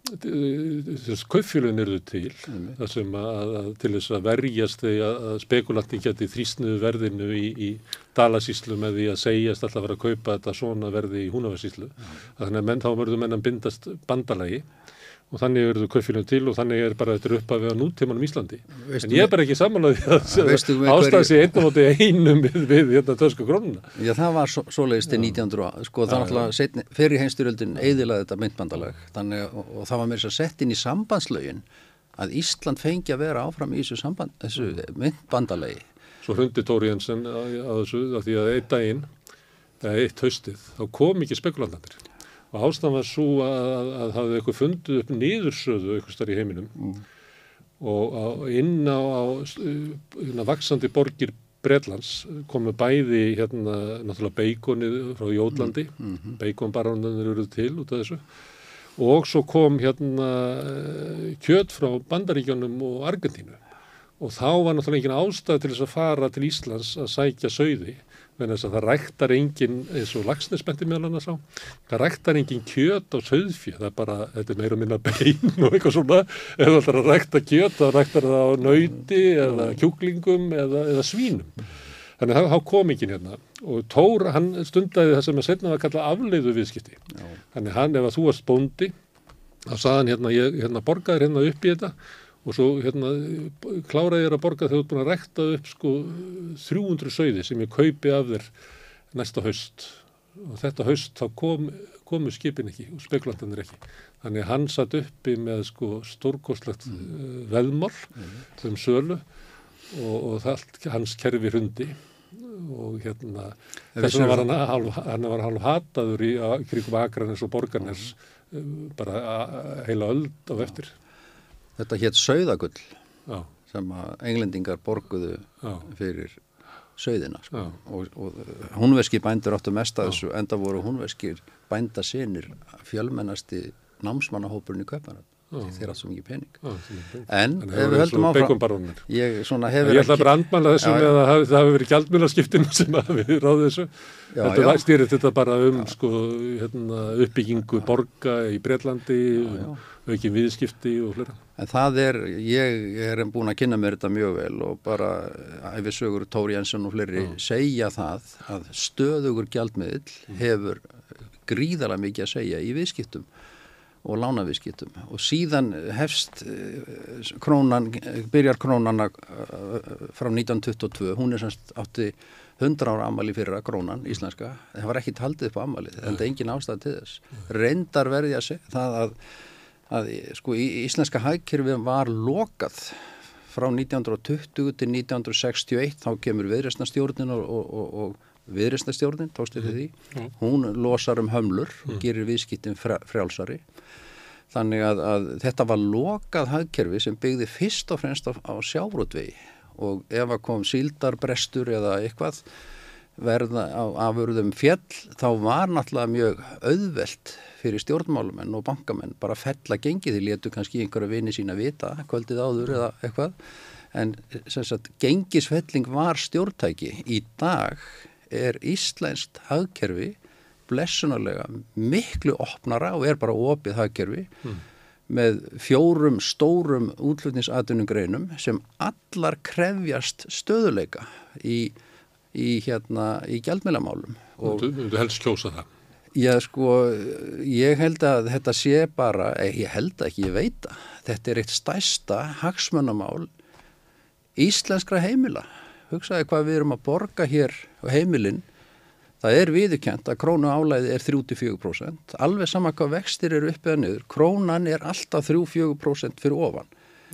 þess kaupfjölun eru til þar sem að, að til þess að verjast því að, að spekulantin geti þrýsnuðu verðinu í, í dalasíslu með því að segjast alltaf að vera að kaupa þetta svona verði í húnavarsíslu þannig að menn, þá verður menn að bindast bandalagi og þannig verður kaupfjölun til og þannig er bara þetta upp að við á nútímanum Íslandi. Veistu en ég er bara ekki Veistu að með hverju- ástæða sér einn á móti einum við, við hérna tösku krónuna. Já, það var svo, svoleiðist til 1900, og- sko það náttúrulega setni, fyrir heimstyrjöldin eðilaði þetta myndbandalag þannig, að- og, og það var mér að sett inn í sambandslögin að Ísland fengi að vera áfram í þessu, samband, þessu myndbandalagi. Svo hrundi Tóri Jensen á, á þessu að því að eitt daginn, eitt haustið, þá kom ekki spekulandandir. Og ástæðan var svo að, að, að hafði eitthvað fundið upp niðursöðu eitthvað starf í heiminum. Og á, inn á, á hérna, vaksandi borgir Bretlands komu bæði hérna náttúrulega beikonið frá Jótlandi, mm beikonbarónunir eru til út af þessu. Og svo kom hérna kjöt frá Bandaríkjónum og Argentínu. Og þá var náttúrulega engin ástæð til þess að fara til Íslands að sækja sauði þess að það ræktar engin eins og lagsnesbendi meðal annars á það ræktar engin kjöt á sauðfjö það er bara, þetta er meira minna bein [LAUGHS] og eitthvað svona, ef það ætlar að rækta kjöt þá ræktar það á nauti eða kjúklingum eða, eða svínum. Þannig að þá kom ekki hérna. Og Tór, hann stundaði það sem að setna að kalla afleiðu viðskipti þannig hann, ef að þú varst bóndi þá sagði hann hérna, ég hérna, borgaði hérna upp í þetta og svo hérna kláraði ég að borga þegar þú ert búin að rekta upp sko 300 sauði sem ég kaupi af þér næsta haust. Og þetta haust þá kom, komu skipin ekki og spekulantanir ekki. Þannig hann satt uppi með sko stórkostlegt mm. veðmál um sölu og, og það, hans kerfi hundi og hérna þess vegna var hann, hálf, hann var hálf hataður í kringum Akranes og Borgarnes mm. bara a- heila öld á eftir Þetta hétt Sauðagull Já, sem að englendingar borguðu já, fyrir sauðina sko. Og, og húnveski bændur áttu mest að þessu enda voru húnveskir bænda sinir fjölmennasti námsmannahópurinn í Kaupanar þeir áttu svo mikið pening. Já en ef hefur við höldum áfram ég Ég hefur ætla að andmæla þessu Já, að það hafi verið gjaldmjölaskiptinu [LAUGHS] sem hafi ráðið þessu. Já, Þetta já. stýrið þetta bara um sko, hérna, uppbyggingu borga í Breitlandi, um, aukin viðskipti og flera. En það er, ég er búin að kynna mér þetta mjög vel og bara æfisögur Tóri Jensen og fleiri segja það að stöðugur gjaldmiðl hefur gríðarlega mikið að segja í viðskiptum og lánaviðskiptum. Og síðan hefst eh, krónan, byrjar krónan að, eh, frá 1922, hún er semst átti 100 ára ammali fyrir að krónan íslenska, það var ekki taldið upp á ammalið, það er engin ástæð til þess. Reyndar verði að segja það að að sko íslenska hagkerfi var lokað frá 1920 til 1961 þá kemur viðreistnastjórnin og, og, og, og viðreistnastjórnin, tókstu þið því. Hún losar um hömlur og gerir viðskiptin frjálsari þannig að, að þetta var lokað hagkerfi sem byggði fyrst og fremst á, á sjárótvegi og ef að kom síldarbrestur eða eitthvað verða á afurðum fjell þá var náttúrulega mjög auðvelt fyrir stjórnmálumenn og bankamenn bara að fella gengið. Því letu kannski einhverja vini sína vita kvöldið áður eða eitthvað. En sagt gengisfelling var stjórntæki. Í dag er íslenskt hagkerfi blessunarlega miklu opnara og er bara opið hagkerfi með fjórum stórum útlutningsatunungreinum sem allar krefjast stöðuleika í, í, hérna, í gjaldmjölamálum. Þú myndu helst kjósa það. Já, sko, ég held að þetta sé bara, eh, ég held ekki, ég veit að þetta er eitt stæsta hagsmönnamál íslenskra heimila. Hugsaði hvað við erum að borga hér á heimilin Það er viðurkjent að krónu álæði er 34%, alveg sama hvað vextir eru uppið að niður, krónan er alltaf 3-4% fyrir ofan.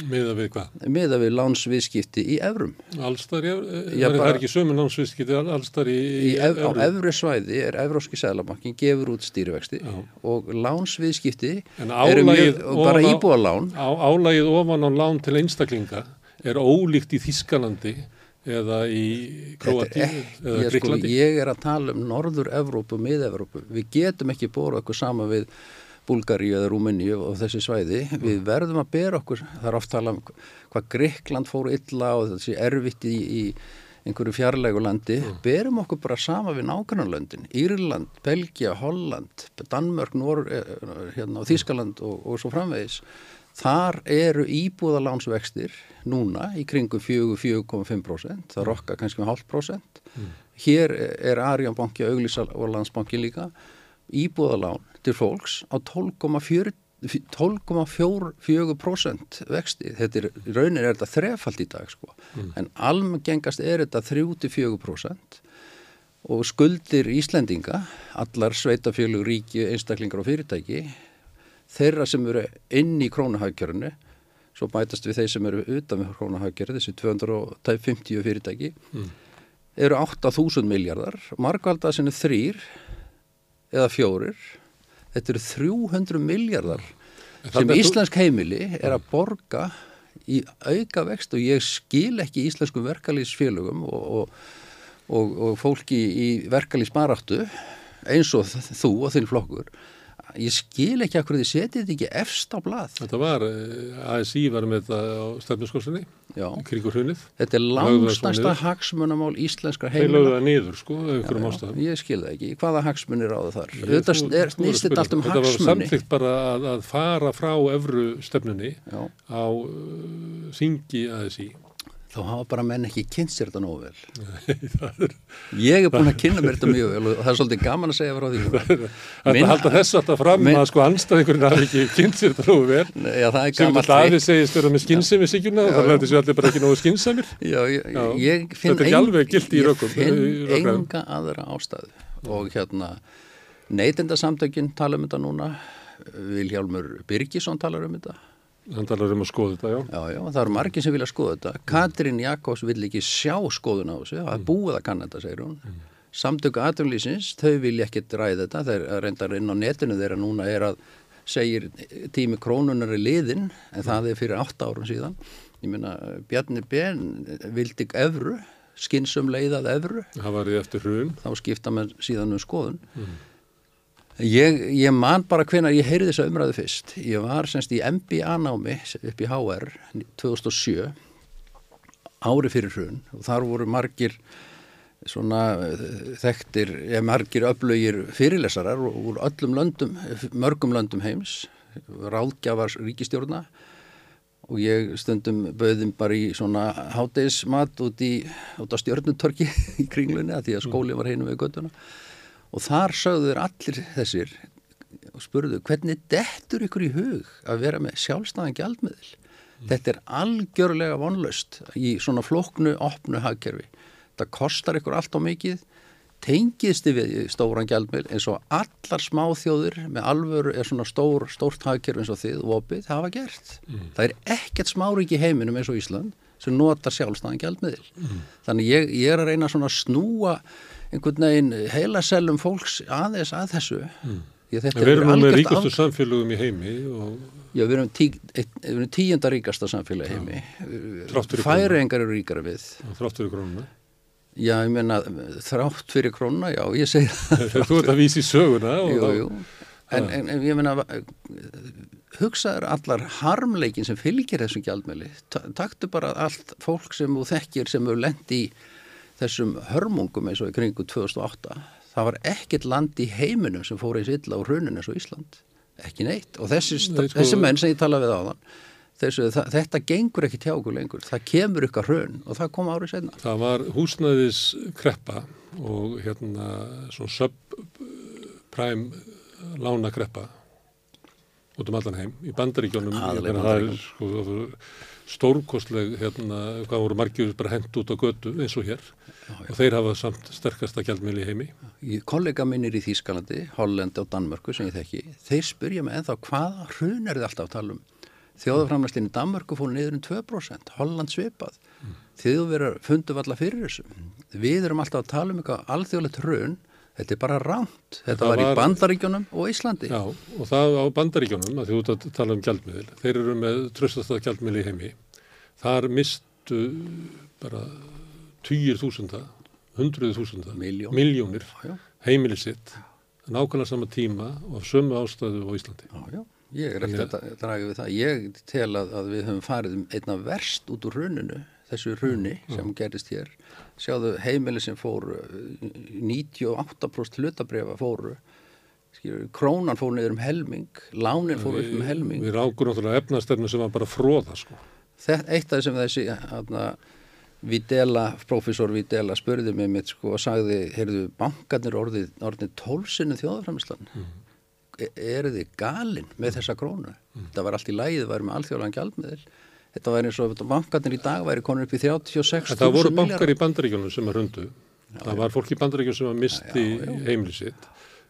Miða við hvað? Miða við lánsviðskipti í evrum. Allstar, ég, Já, það er ekki sömu lánsviðskipti allstar í, Í ev, á efri svæði er Evróski Sælabankin gefur út stýrivexti Já. og lánsviðskipti eru mjög, bara ofan á- íbúalán. Á, álagið ofan á lán til einstaklinga er ólíkt í Þískalandi eða í er eða ég, sko, Gríklandi. ég er að tala um Norður-Evrópu Mið-Evrópu. Við getum ekki bóra okkur sama við Búlgaríu eða Rúmeníu og þessi svæði. Við verðum að bera okkur, það er oft tala um hvað Gríkland fóru illa og þessi erfitt í, í einhverju fjarlægu landi. Berum okkur bara sama við nágrannarlöndin. Írland, Belgia, Holland, Danmörk, Nor, eh, hérna, Þískaland og, og svo framvegis. Þar eru íbúðalánsvextir núna í kringum 4-4,5%, það rokka kannski með hálft prósent. Hér er Arján banki, Auglísal og Landsbanki líka, íbúðalán til fólks á 12,4 12,4% vexti. Þetta er, raunin er þetta þrefald í dag sko. En almengengast er þetta 3-4% og skuldir Íslendinga, allar sveitafélug, ríki, einstaklingar og fyrirtæki, þeirra sem eru inn í krónuhagkjörnu, svo bætast við þeir sem eru utan við krónuhagkjörnu, þessi 250 fyrirtæki, eru 8.000 miljardar, margvalda sinni þrýr eða fjórir, þetta eru 300 miljardar sem er íslensk heimili er að borga í auka vext og ég skil ekki íslenskum verkalýsfélögum og, og, og, og fólki í verkalýsbaráttu eins og þú og þinn flokkur ég skil ekki akkur þið setið þetta ekki efst á blað Þetta var, eh, ASI var með þetta á stefnuskorsinni, Já. kringur hrunið. þetta er langstæsta hagsmunamál íslenskra Þeir lögðu heimila það niður, sko, einhverjum ástæðum. ég skil það ekki, hvaða hagsmunir á það þar Ég- þetta er, að þetta allt um spyrja. Þetta var hagsmunni samþygt bara að, að fara frá efru stefnunni Já. á uh, þingi ASI. Þá hafa bara menn ekki kynnt sér þetta nógu vel. [LAUGHS] Það er, ég er búin að kynna mér þetta mjög vel og það er svolítið gaman að segja frá því. Þetta Minn- halda þess alltaf fram minn- að sko anstæðingurinn hafi ekki kynnt sér þetta nógu vel. Já, það er Sem þetta aðeins segist vera með skynsemi síkjuna, Já, þannig já. að þetta séu allir bara ekki nógu ég, ég finn, þetta er ekki alveg gilt í ég rökum- finn í rökræðum. enga aðra ástæðu. Og hérna neytendasamtökin tala um þetta núna. Viljálmur Birgisson talar um þetta Hann talar um að skoða þetta, já. já, já, það eru margir sem vilja skoða þetta. Katrín Jakobs vill ekki sjá skoðun á þessu það er búið að kanna þetta, segir hún. Samtöku aðrunlýsins, þau vilja ekki ræða þetta, þeir reyndar inn á netinu þeirra núna er að segir tími krónunar er liðin en það er fyrir 8 árum síðan. Ég meina, Bjarni Ben vildi evru, skinsum leiðað evru, Það var í eftir hrun. þá skipta með síðan um skoðun ég, ég man bara hvenar ég heyrði þessa umræðu fyrst. Ég var semst í MBA námi upp í HR 2007 ári fyrir hrun og þar voru margir svona eh, þekktir, eða margir öflugir fyrirlesarar úr öllum löndum, mörgum löndum heims, ráðgjafar ríkistjórna og ég stundum bauðum bara í svona hátegismat út út á stjörnutörki [LAUGHS] í kringlunni að því að skólinn var heinum við göttuna og þar sögðu þeir allir þessir og spurðu hvernig dettur ykkur í hug að vera með sjálfstæðan gjaldmiðl þetta er algjörlega vonlaust í svona flóknu, opnu hagkerfi. Það kostar ykkur allt á mikið. Tengiðst við stóran gjaldmiðl eins og allar smáþjóðir með alvöru er svona stór, stórt hagkerfi eins og þið og opið hafa gert. Það er ekkert smárík í heiminum eins og Ísland sem notar sjálfstæðan gjaldmiðl þannig ég, ég er að reyna svona að snúa einhvern veginn heila selum fólks aðeins að þessu þetta Við erum nú með ríkustu af- samfélögum í heimi og Já, við erum, tí, við erum tíunda ríkasta samfélagi heimi. Þrátt fyrir Færingar eru ríkara við. og þrátt fyrir krónuna. Já, ég meina, þrátt fyrir krónuna, já, ég segi [LAUGHS] það. Þú ert að vísa í söguna Jú, jú. En, en, en ég meina, hugsaður allar harmleikin sem fylgir þessum gjaldmæli. Taktu bara allt fólk sem þú þekkir sem hefur lendi í þessum hörmungum eins og í kringu 2008. Það var ekkert land í heiminum sem fór eins illa á hruninu eins og Ísland. Ekki neitt. Og þessi, Nei, sko- þessi menn sem ég tala við á þann, þessu, það, þetta gengur ekki tjá okkur lengur. Það kemur ykkar hrun og það kom árið senna. Það var húsnæðis kreppa og hérna svona subprime lána kreppa út um allan heim í bandaríkjónum það er sko, stórkostleg hérna, hvað voru margir bara hend út á götu eins og hér. Já, já. og þeir hafa samt sterkasta gjaldmiðli í heimi. Í kollega minnir í Þýskalandi, Hollandi og Danmörku sem ég þekki, þeir spyrja mig ennþá hvaða hrun er þið alltaf að tala um? Þjóðaframlæslinni Danmörku fór niður um 2% Holland svipað. Mm. þið verður fundu valla fyrir þessu. Við erum alltaf að tala um eitthvað alþjóðlegt hrun Þetta er bara ránt. Þetta var, var í Bandaríkjónum og Íslandi. Já, og það á Bandaríkjónum, að þú ert að tala um gjaldmiðil, þeir eru með tröstastað gjaldmiðli í heimi. Þar mistu bara týjir þúsunda, hundruðu þúsunda, Miljón. miljónir heimilið sitt, nákvæmlega sama tíma og sömu ástæðu á Íslandi. Já, já, ég er eftir að draga við það. Ég tel að, að við höfum farið um einna verst út úr hruninu, þessu hruni sem gerist hér sjáðu heimili sem fóru 98% hlutabriða fóru skilur, krónan fóru niður um helming lánin fóru upp um helming Við rákur náttúrulega efnastefnu sem var bara fróða sko. Þetta eitt af þessum þessi aðna, Videla, profesor Videla spurði mig mitt sko og sagði heyrðu, bankarnir orðið, orðið tólsinu þjóðafræmislan mm. eru þið galinn með þessa krónu mm. það var allt í lægið, það var með alþjóðlan gjaldmiðil Þetta væri eins og bankarnir í dag væri konur upp í 36.000 Það voru bankar í bandaríkjónum sem er hundu. Já, það var fólk í bandaríkjónum sem var misti heimli sitt.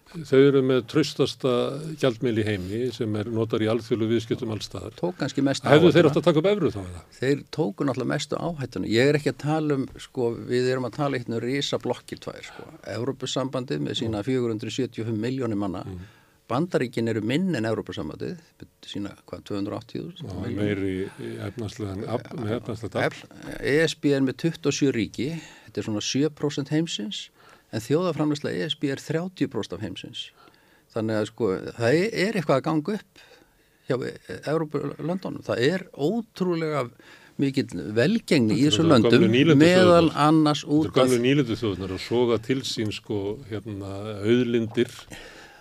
Þau eru með tröstasta gjaldmiðl í heimi sem er notar í alþjólu viðskiptum allstaðar. Tók kannski mestu áhættuna. Hefðu þeir átt að taka upp efru þá? Þeir tóku náttúrulega mestu áhættuna. Ég er ekki að tala um, sko, við erum að tala eitthvað um rísa blokkir tvær, sko. Európusambandið með sína 475 miljónir manna mm. Bandaríkin eru minn en Európa-samvætið, sína hvað, 280.000? Meiri efnarslega tafl. ESB er með 27 ríki, þetta er svona 7% heimsins, en þjóðaframlæslega ESB er 30% af heimsins. Þannig að sko, það er eitthvað að ganga upp hjá Európa-löndunum. Það er ótrúlega mikið velgengni í þessu löndum meðal annars út af... Þetta er gamlu nýlendu þjóðunar og soga til sín sko, hérna, auðlindir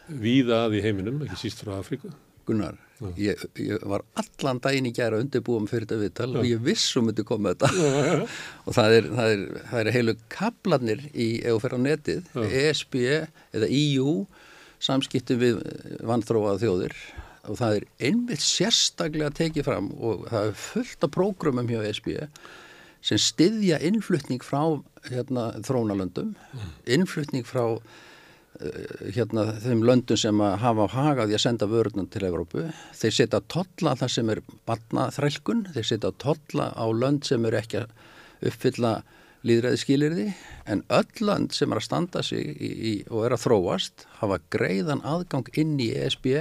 víða að í heiminum, ekki síst frá Afríku. Gunnar, ég, ég var allan daginn í gæra undirbúum fyrir þetta viðtal og ég vissum myndi koma þetta já, já. [LAUGHS] og það er, það, er, það er heilu kaplanir í, ef þú fer á netið, já. ESB eða EU samskiptum við vanþróað þjóðir og það er einmitt sérstaklega tekið fram og það er fullt af prógrumum hjá ESB sem styðja innflutning frá hérna, þrónalöndum, mm. innflutning frá hérna þeim löndum sem að hafa hagaði að senda vörðunum til Evrópu. Þeir setja totla það sem er batnaþrælkun, þeir setja totla á lönd sem eru ekki að uppfylla líðræði skilirði en öll lönd sem er að standa sig í, í, og er að þróast hafa greiðan aðgang inn í ESB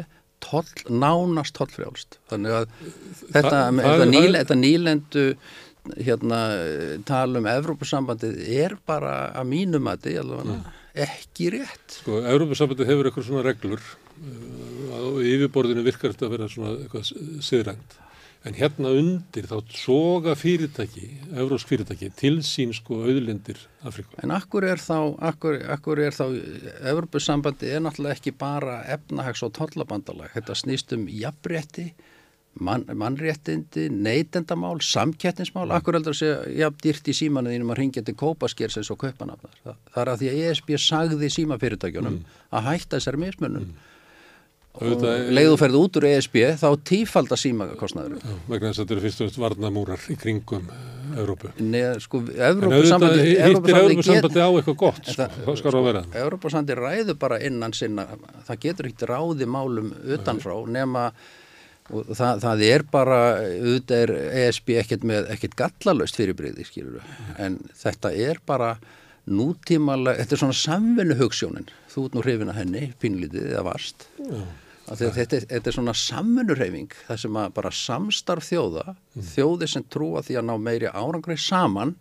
toll, nánast tollfrjálst. Þannig að þetta, Þa, þetta, ný, þetta nýlendu hérna, tala um Evrópusambandið er bara að mínum að því allavega mm ekki rétt. Sko, Európa-sambandi hefur eitthvað svona reglur og uh, yfirborðinu virkar þetta að vera svona eitthvað siðrænt. En hérna undir þá soga fyrirtæki, eurósk fyrirtæki, til sín sko auðlindir Afrika. En akkur er þá, akkur, akkur er þá, Európa-sambandi er náttúrulega ekki bara efnahags- og tollabandalag. Þetta snýst um jafnrétti, Man, mannréttindi, neytendamál, samkjættinsmál, mm. akkur heldur að segja, já, dýrt í símanuðinum að ringja til kópaskjérsins og kaupanafnar. Það, það er að því að ESB sagði símafyrirtækjunum mm. að hætta þessari mismunum. Mm. Og leiðu ferðu út úr ESB, þá tífaldar símakostnaður. Já, vegna þess að þetta eru fyrst og fyrst varnamúrar í kringum Európu. Nei, sko, Európa-sambandi... Hittir Európa-sambandi á eitthvað gott, sko, þá skar það að vera. Európa-sambandi ræðu bara innan sinna, það getur og það, það er bara auðvitað er ESB ekkert með ekkert gallalöst fyrirbreyði skilur en þetta er bara nútímalega, þetta er svona samvinnu hugssjónin, þú ert nú hrifin að henni pínlítið eða varst. Þetta, þetta, þetta er svona samvinnu hreyfing það sem að bara samstarf þjóða mm. þjóði sem trúa því að ná meiri árangri saman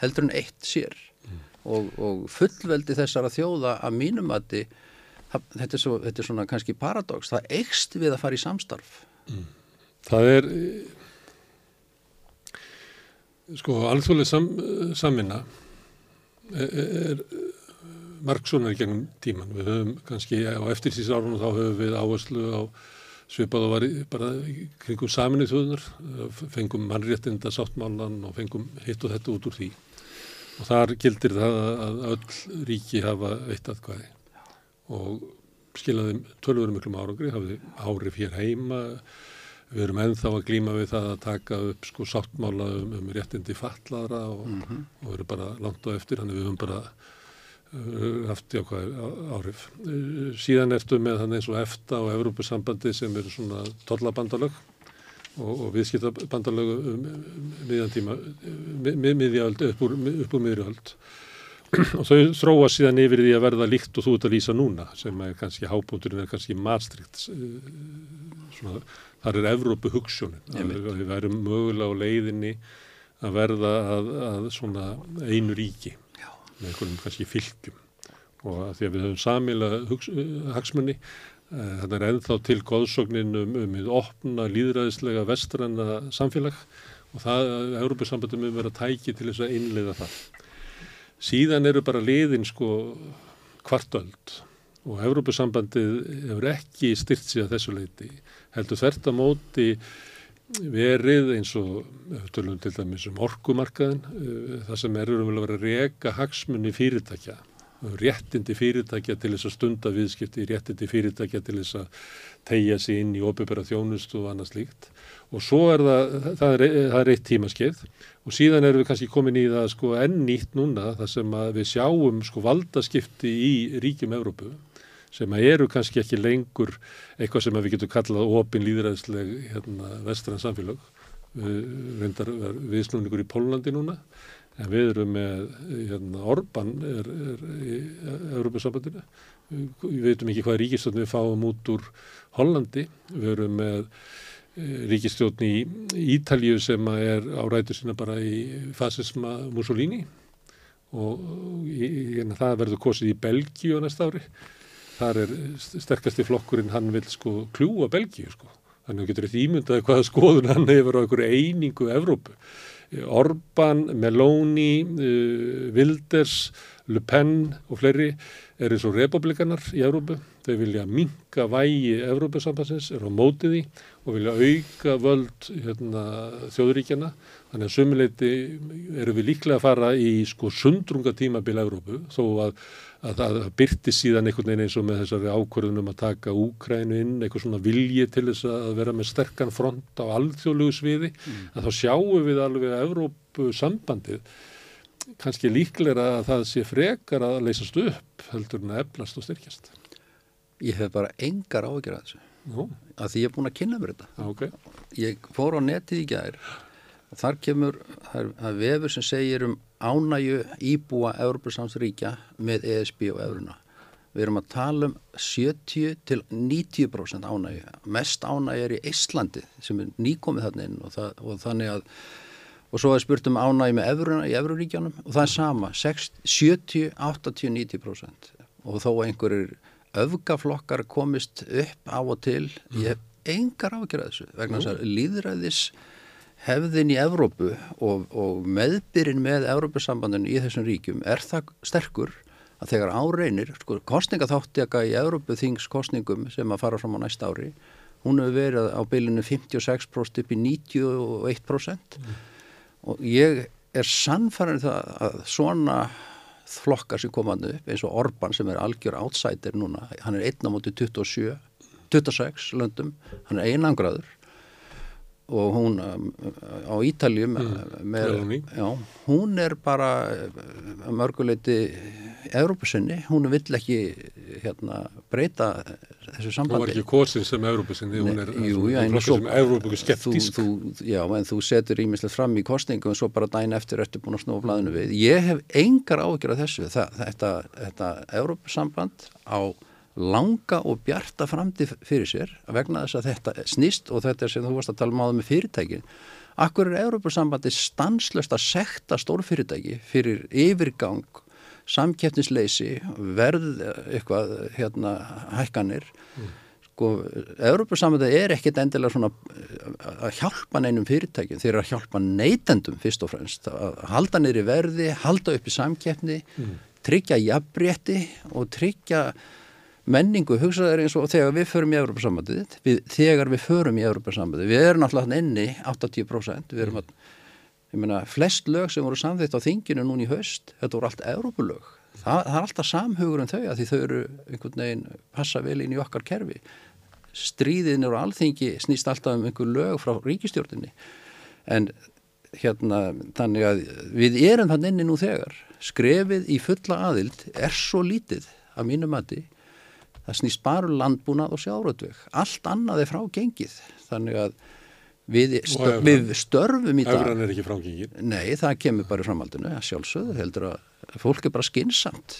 heldur en eitt sér. Mm. og, og fullveldi þessara þjóða að mínum að þetta er, svo, þetta er svona kannski paradox, það eikst við að fara í samstarf Mm. Það er sko alþjóðlega sam, samvinna er, er margsonar gennum tíman. Við höfum kannski á eftirsýsárunum þá höfum við áherslu á svipað og var bara kringum saminu þjóðunar, fengum mannréttinda sáttmálan og fengum hitt og þetta út úr því. Og þar gildir það að öll ríki hafa eitt aðkvæði og skilaði tölvurum miklum árangri, hafði árif hér heima, við erum ennþá að glýma við það að taka upp sko sáttmála um, um réttindi fallara og, mm -hmm. og við erum bara langt á eftir, þannig við höfum bara uh, haft jákvæð árif. Uh, síðan ertu með þannig eins og EFTA og Evrópusambandi sem eru svona tollabandalög og, og viðskiptabandalög um, um, miðjan tíma, miðjöld, upp úr, upp úr miðjöld [CLEARS THROAT] og þau þróa síðan yfir því að verða líkt og þú ert að lýsa núna sem er kannski hábúndurinn er kannski Maastricht svona, þar er Evrópu hugssjónin að við værum mögulega á leiðinni að verða að, að svona einu ríki Já. með einhvern kannski fylgjum. Og að því að við höfum samila hagsmunni þannig er ennþá til góðsóknin um, um við opna líðræðislega vestranna samfélag. Og það að Európa sambandum um verið að tæki til þess að innleiða það síðan eru bara liðin sko kvartöld og Európusambandið hefur ekki styrt sig að þessu leiti heldur þert að móti verið eins og tölum til dæmis um orkumarkaðin eh, það sem er um að vera reyka hagsmunni fyrirtækja réttindi fyrirtækja til þess að stunda viðskipti, réttindi fyrirtækja til þess að tegja sig inn í opibera þjónustu og annað slíkt og svo er það, það er, það er eitt tímaskeið. Og síðan erum við kannski komin í það sko enn nýtt núna þar sem við sjáum sko valdaskipti í ríkjum Evrópu sem eru kannski ekki lengur eitthvað sem við getum kallað opin líðræðsleg hérna, vestran samfélag við reyndar viðsnúningur í Pólandi núna. En við erum með hérna, Orban er, er í Európa-sambandinu við veitum ekki hvað ríkistjóðin við fáum út úr Hollandi. Við erum með eh, ríkistjóðin í Ítalju sem er á rætu sína bara í fasisma Mussolini og í, hérna, það verður kosið í Belgíu næsta ári. Þar er sterkasti flokkurinn hann vil sko kljúa Belgíu sko. Þannig að þú getur eitthvað ímyndaði hvaða skoðun hann hefur á einhverju einingu Evrópu. Orban, Meloni, uh, Wilders, Le Pen og fleiri er eins og republikanar í Európu. Þau vilja minka vægi Európa-sambansins, eru á mótið í og vilja auka völd hérna, þjóðuríkjana. Þannig að sumuleiti eru við líklega að fara í sko sundrunga tímabil Európu þó að að það byrti síðan einhvern veginn eins og með þessari ákvörðunum að taka Úkrænu inn, eitthvað svona vilji til þess að vera með sterkan front á alþjóðlugu sviði, mm. að þá sjáum við alveg að Evrópu sambandið kannski líklega að það sé frekar að leysast upp heldur en að eflast og styrkjast. Ég hef bara engar ágjör að þessu, Nú. að því ég er búin að kynna mér þetta. Okay. Ég fór á netið í gæðir og þar kemur, það vefur sem segir um ánæju íbúa Európa-samsríkja með ESB og Euruna. Við erum að tala um 70 til 90% ánægu. Mest ánægu er í Íslandi sem er nýkomið þarna inn og, það, og þannig að og svo er spurt um ánægi með Euruna í Eururíkjanum og það er sama, 60, 70, 80, 90% og þó einhverjir öfgaflokkar komist upp á og til, ég hef engar ágjörð þessu vegna þess að líðræðis hefðin í Evrópu og, og meðbyrinn með Evrópusambandinu í þessum ríkjum er það sterkur að þegar áreinir, sko, kostningaþáttjaka í Evrópu þings kostningum sem að fara fram á næsta ári, hún hefur verið á bylinu 56% upp í 91% mm. Og ég er sannfærið það að svona flokkar sem komaðu upp eins og Orban sem er algjör outsider núna, hann er 1 á móti 27, 26 löndum, hann er einangraður og hún um, á Ítaljum mm, já, hún er bara mörguleiti Európusinni, hún vill ekki hérna, breyta þessu sambandi. Hún var ekki kosin sem Európusinni, hún er Európuskeptísk. Já, en þú setur ímislegt fram í kostningu og svo bara dæn eftir ertu búin að snúa blæðinu við. Ég hef engar ágjör af þessu. Það, þetta, þetta Európusamband á langa og bjarta framtíð fyrir sér vegna þess að þetta snýst og þetta er sem þú varst að tala um áður með fyrirtækin Akkur er Európa-sambandi stanslöst að sekta stórfyrirtæki fyrir yfirgang, samkeppnisleysi, verð eitthvað hérna hækkanir. Mm. Sko, Európa-sambandi er ekkit endilega svona að hjálpa neinum fyrirtækjum, þeir eru að hjálpa neytendum fyrst og fremst, að halda neyri verði, halda upp í samkeppni, mm. tryggja jafnbrétti og tryggja menningu, hugsaður eins og þegar við förum í Európa-sambandið, þegar við förum í Európa-sambandið, við erum náttúrulega inni 80%, við erum að ég meina, flest lög sem voru samþitt á þinginu núni í haust, þetta voru allt Európulög Það, það er alltaf samhugur um þau að því þau eru einhvern veginn passa vel inn í okkar kerfi. Stríðin eru alþingi snýst alltaf um einhver lög frá ríkistjórninni en hérna þannig að við erum þann inni nú þegar. Skrefið í fulla aðild er svo lítið að mínu mati það snýst bara um landbúnað og sjáratveg. Allt annað er frá gengið þannig að við, stö, við störfum í dag. Efran er ekki frágengið. Nei, það kemur bara í framhaldinu, sjálfsögðu heldur að fólk er bara skinsamt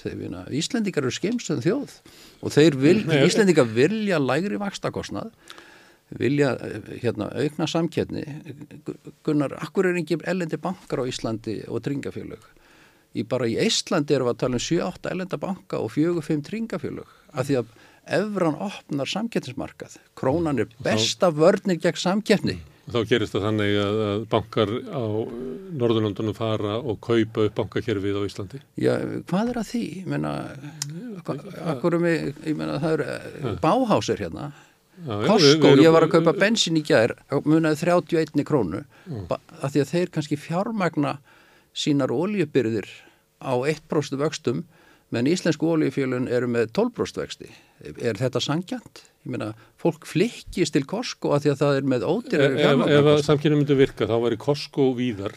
Íslendingar eru skimstöðum þjóð og þeir vil, Nei, Íslendingar vilja lægri vakstakostnað vilja hérna, aukna samkjætni Gunnar, akkur er ekki ellendi bankar á Íslandi og tringafélög í bara í Íslandi erum við að tala um 7-8 ellenda banka og 4-5 tringafélög af því að efran opnar samkjætnismarkað krónan er besta vörnir gegn samkjætni Þá gerist það þannig að, bankar á Norðurlandunum fara og kaupa upp bankakerfið á Íslandi? Já, hvað er að því? Ég meina, akkur um ég, ég meina, það eru ja. báhásir hérna. Já, Costco, ég var að kaupa bensin í gær, munaði 31 krónu, af því að þeir kannski fjármagna sínar oljubyrðir á 1% vöxtum, menn íslensku oljufjölun eru með 12% vexti. Er þetta sangjant? ég meina, fólk flikkist til Costco að því að það er með ódýrari fjármagnar. Ef, ef samkynni myndi virka þá væri Costco víðar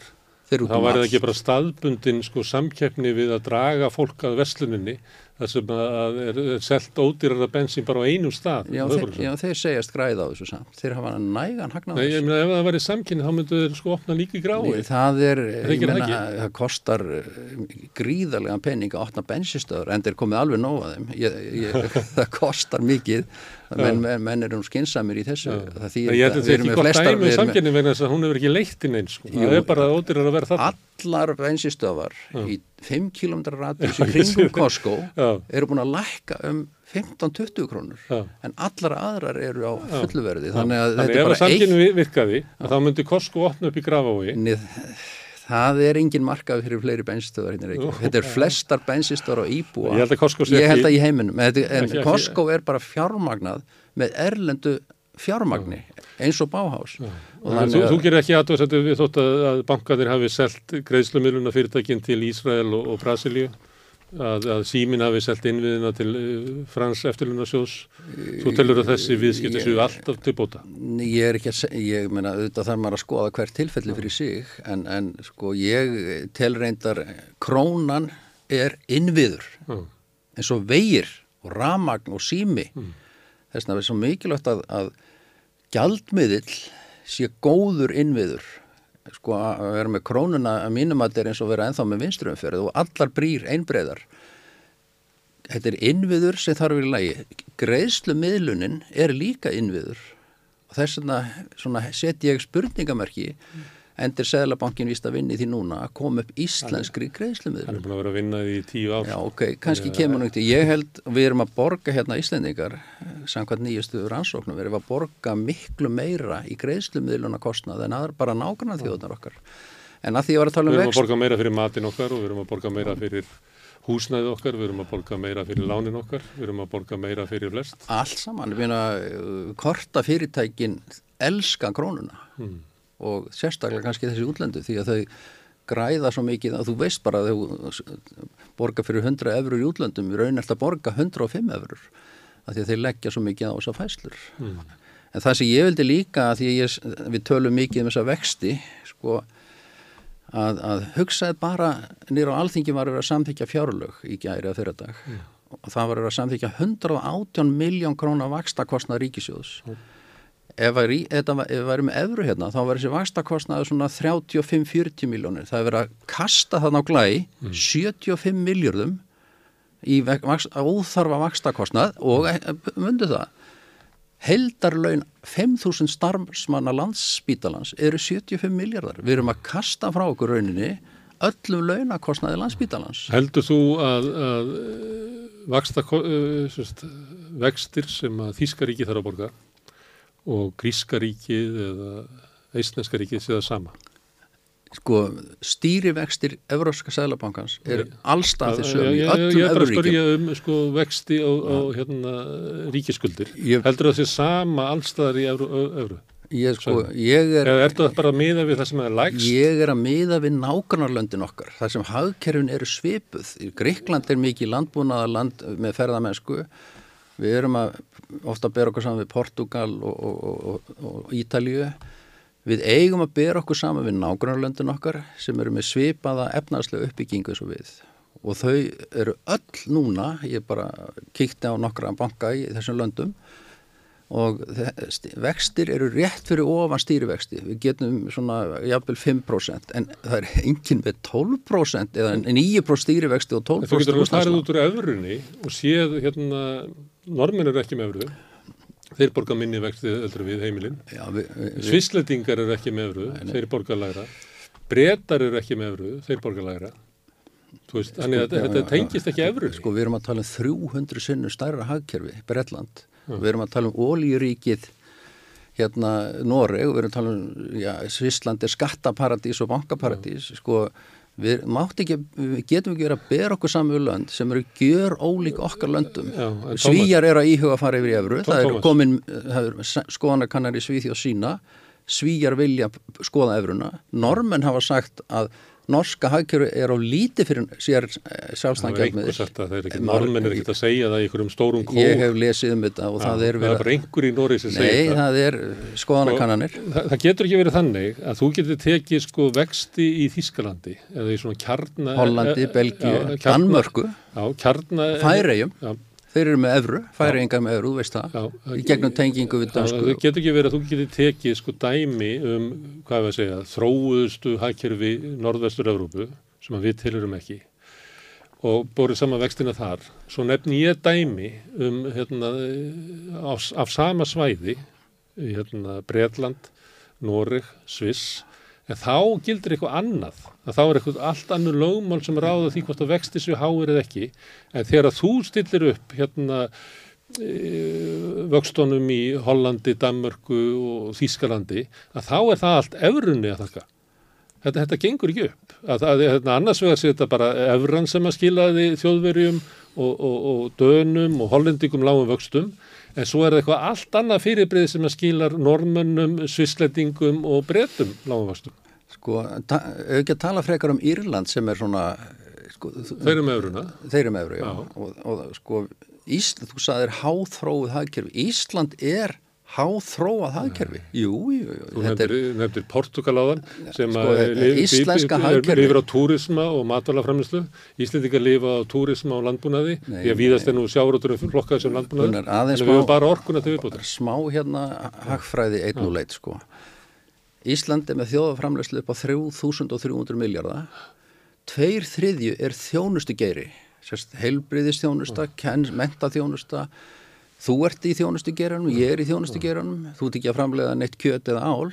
þá væri það ekki bara staðbundin sko, samkeppni við að draga fólk að vesluninni það sem að er, selt ódýrara bensin bara á einum stað Já, þeir, já þeir segjast græða á þessu samt. Þeir hafa nægan hagnáðs Nei, ég meina ef það væri samkynni þá myndu þeir sko opna líka í grái. Það er, ég meina, það kostar eh, gríðarlega penning að opna bensinstöður en þeir komið alveg nóga þeim. Ég, ég, [LAUGHS] það kostar mikið menn, menn eru skinsamir í þessu. Það þýr Ég held að þetta er ekki gott dæmi um samkynni vegna þess að hún hefur ekki leitt inn eins sko. það er bara ódýrar að vera þarna. Allar bensinstöðar í 5 km radius í kringum Costco eru búin að lækka um 15-20 krónur. En allar aðrar eru á fulluverði þannig að þannig þetta er bara eitt Ef að samkynni virkaði, þá myndi Costco opna upp í grafái Það er engin markað fyrir fleiri bensinstöðar hérna þetta er flestar bensinstöðar á íbúa. Ég held að Costco, ég held að í heiminum en, Costco er bara fjármagnað með erlendu fjármagni eins og báhás Þú, þú gerir ekki aðtöðsættu við þótt að bankaðir hafi selgt greiðslumiluna fyrirtækinn til Ísrael og, og Brasilíu að, að símin hafi selgt innviðina til uh, Frans eftirlunarsjós svo telur að þessi viðskipti séu alltaf til bóta? Ég er ekki að segja, ég meina auðvitað þarf maður að skoða hvert tilfelli fyrir sig en, en sko ég tel reyndar krónan er innviður. Mm. eins og vegir og ramagn og sími. Mm. þess það er svo mikilvægt að, að gjaldmiðill sé góður innviður sko að vera með krónuna að mínum að þetta er eins og vera enþá með vinstrumferð og allar brýr einbreyðar þetta er innviður sem þarf í lagi. Greiðslu miðlunin er líka innviður. Og þess vegna set ég spurningamerki mm endur Sæðlabankin vist að vinni því núna að koma upp íslenskri greiðslumiður. Það er búin að vera að vinna því tíu ár. Já, ok, kannski kemur náttúrulega, ég held, við erum að borga hérna íslendingar, samkvæmt nýjastu rannsóknum, við erum að borga miklu meira í greiðslumiðluna kostnað en aðra bara nákvæmlega þjóðunar okkar. En að því að vera að tala um vext... Við erum að borga meira fyrir matin okkar og við erum að borga meira fyrir húsnæði okkar, við erum að borga meira fyrir lánin okkar, við erum að borga meira fyrir flest. Allt saman, við erum að korta fyrirtækin elska krónuna. Hmm og sérstaklega kannski þessi útlendu því að þau græða svo mikið að þú veist bara að þau borga fyrir 100 eurur í útlöndum, við raunir alltaf að borga 105 eurur að því að þeir leggja svo mikið á þessa fæslur mm. en það sem ég vildi líka að því að ég, við tölum mikið um þessa vexti sko að, að hugsaði bara nýra á alþingi var að vera að samþykja fjárlög í gæri að þeirra dag mm. og það var að vera að samþykja 118 miljón krónar vakstakostna ríkisjóðs mm ef við værum með evru hérna þá var þessi vastakostnaður svona 35-40 miljónir. Það er verið að kasta þann á glæ mm. 75 miljardum í óþarfa vastakostnað og mundu það heldarlaun 5.000 starfsmanna landsspítalans eru 75 miljardar. Við erum að kasta frá okkur rauninni öllum launakostnaði landsspítalans. Heldur þú að, að vaksta, vextir sem að Þískaríki þarf að borga og Grískaríkið eða Eistneskaríkið séða sama? Sko stýrivextir Evróska Sælabankans er allstað þessu öllum Evróríkjum. Ég er bara að spyrja um sko vexti á, á hérna, ríkiskuldir. Ég... Heldur það sé sama allstaðar í Evró? Ég, sko, ég er, ertu það bara að miða við það sem er lægst? Ég er að miða við nákvæmarlöndin okkar, þar sem hagkerfin eru svipuð. Greikland er mikið landbúnaða land með ferðamennsku. Við erum að ofta að bera okkur saman við Portugal og, og, og, og Ítalíu. Við eigum að bera okkur saman við nákvæmarlöndin okkar sem eru með svipaða efnarslega uppbyggingu svo við. Og þau eru öll núna, ég bara kíkti á nokkra banka í þessum löndum og vextir eru rétt fyrir ofan stýrivexti við getum svona jafnvel 5% en það er enginn með 12% eða 9% stýrivexti og 12% Þú getur að farið út úr öfrunni og séð hérna, normin eru ekki með öfru þeir borga minni vexti öllur við heimilinn Svisletingar eru ekki með öfru þeir borga læra Bretar eru ekki með öfru, þeir borga læra Veist, þannig að þetta tengist ekki öfru Sko við erum að tala um 300 sinnum stærra hagkerfi, Bretland. Mm. Við erum að tala um ólíuríkið hérna Noreg. Við erum að tala um, já, Svísland er skattaparadís og bankaparadís, mm. sko við mátt ekki, við getum ekki verið að bera okkur saman við lönd sem eru gjör ólík okkar löndum. Já, Svíjar eru að íhuga að fara yfir í efru, það er komin skoðanakannar í Svíþjóð sína. Svíjar vilja skoða efruna, normenn hafa sagt að norska hagkjöru er á líti fyrir sér eh, sjálfstæðangjaldmiðil. Norðmenn er ekkert að segja það í einhverjum stórum kók. Ég hef lesið um þetta og ja, það er verið... Það er bara einhver í Nóri sem segja það. Nei, það er skoðanakannanir. Það, það getur ekki verið þannig að þú getur tekið sko vexti í Þískalandi eða í svona kjarna... Hollandi, Belgíu, Danmörku, Færegjum. Þeir eru með evru, færi engar með evru, þú veist það, já, í gegnum tengingu við dansku. Það getur ekki verið að þú getur tekið sko dæmi um, hvað við að segja, þróuðustu hækjörfi norðvestur Evrópu, sem við tilurum ekki, og borðið saman vextina þar. Svo nefn ég dæmi um, hérna, af, af sama svæði, hérna, Breitland, Noreg, Sviss, en þá gildir eitthvað annað. Að þá er eitthvað allt annur lögmál sem ráða því hvort það vexti sér háir eða ekki. En þegar þú stillir upp hérna e, vöxtónum í Hollandi, Danmörku og Þískalandi að þá er það allt efrunni að þakka. Þetta, þetta gengur ekki upp. Að, að, að annars vegar sé þetta bara efran sem að skilaði þjóðverjum og, og, og dönum og hollendingum lágum vöxtum en svo er það eitthvað allt annað fyrirbrið sem að skilar normönnum, svisletingum og bretum lágumvastum. Sko, auðvitað að tala frekar um Írland sem er svona... Sko, þeir eru með öfruna. Þeir eru með öfru, já. já. Og, og sko, Ísland, þú sagðir háþróið hagkerfi. Ísland er háþróað hagkerfi. Jú, jú, jú. Þú nefndir, er... nefndir Portugal á þann sem sko, lifir lifi, á túrisma og matalaframislu. Íslendingar lifa á túrisma og landbúnaði. Nei, því að víðast er nú sjáróturum flokkað sem landbúnaði. En við hefum bara orkuna til viðbútar. Smá hérna hagfræði einn og leitt sko. Ísland er með þjóðaframlegslu upp á 3300 miljardar. Tveir þriðju er þjónustu geiri. Heilbriðistjónusta, mentaþjónusta Þú ert í þjónustu geranum, ég er í þjónustu geranum, þú ert ekki að framlega neitt kjöt eða ál.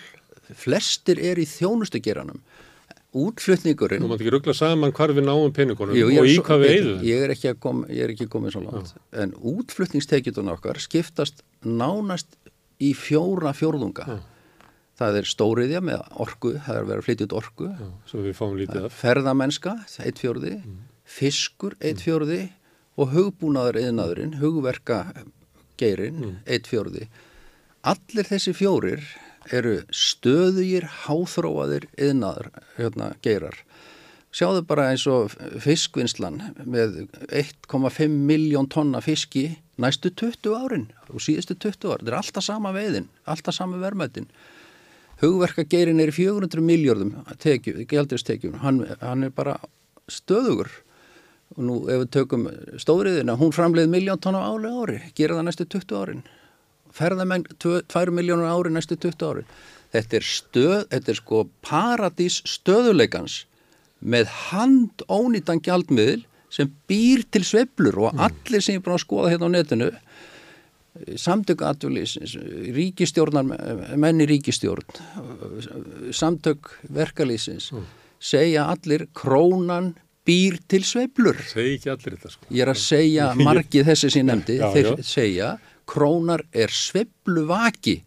Flestir er í þjónustu geranum. Útflutningurinn... Þú mátt ekki ruggla saman hvar við náum peningunum Jú, og í hvað við eigðum. Ég er ekki, kom, ég er ekki komið svo langt. Já. En útflutningstekjutun okkar skiptast nánast í fjóra fjórðunga. Já. Það er stóriðja með orgu, það er verið að flytja út orgu. Já, ferðamennska, eitt fjórði, mm. fiskur, eitt fjórði og hugbúnaður eðnaðurinn, hugverka geirin, mm. eitt fjórði. Allir þessi fjórir eru stöðugir, háþróaðir yðnaður, hérna, geirar. Sjáðu bara eins og fiskvinnslan með 1,5 miljón tonna fiski næstu 20 árin og síðustu 20 ár. Þetta er alltaf sama veiðin, alltaf sama verðmættin. Hugverkageirin er í 400 miljardum gælduristekjum, hann, hann er bara stöðugur og nú ef við tökum stóriðina, hún framleið miljón tónu áli ári, gera það næstu 20 árin ferðamenn 2 miljónur ári næstu 20 ári þetta er stöð, þetta er sko paradís stöðuleikans með hand ónýtan gjaldmiðl sem býr til sveplur og mm. allir sem er búin að skoða hérna á netinu samtök atvinnlýsins, ríkistjórnar menni ríkistjórn samtök verkalýsins mm. segja allir krónan býr til sveiflur. Segji ekki allir þetta sko. Ég er að segja [LAUGHS] margið þessi sem ég nefndi, já, þeir já. segja krónar er sveifluvaki.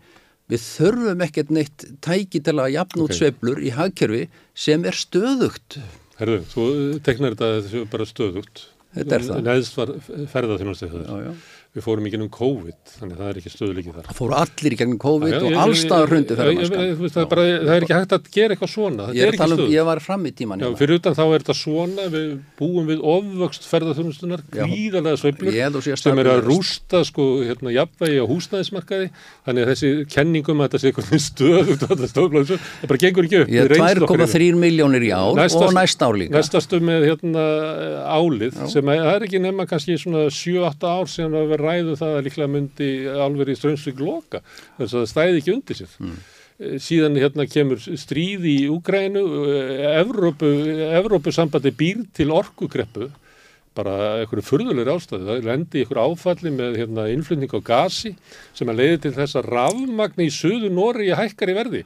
Við þurfum ekkert neitt tæki til að jafn út okay. sveiflur í hagkerfi sem er stöðugt. Herðu, þú teknar þetta þessu bara stöðugt. Þetta er það. Neðst var ferða þjónastið það. Já. Við fórum ekki um COVID, þannig að það er ekki stöðuleikið þar. Það fóru allir í gegnum COVID já, og allstaðar þú veist, Það það er ekki hægt að gera eitthvað svona, Ég er er um, ég var fram í tíman Já, hérna. fyrir utan þá er þetta svona, við búum við ofvöxt ferðarþjónustunar, Já. gríðarlega sveiflur sem er að rústa sko hérna jafnvægi á húsnæðismarkaði þannig að þessi kenningum að þetta sé eitthvað [LAUGHS] stóðblóðs, það bara gengur ekki upp. Ég er við reynslu okkar 2,3 miljónir í ár og næsta ár líka. Næstastu með hérna álið sem að, það ekki nema kannski svona 7-8 ár sem að vera ræðu það að líklega myndi álveri í Strömsvík loka þess að það stæði ekki undir sér. Mm. Eh, Síðan hérna kemur stríð í Úgrænu, Evrópu, Evrópu sambandi býr til orkugreppu bara einhverju furðulegur ástæðu, það lendi einhverju áfalli með hérna, innflutning á gasi sem að leiði til þess að rafmagni í söðu Nóri hækkar í verði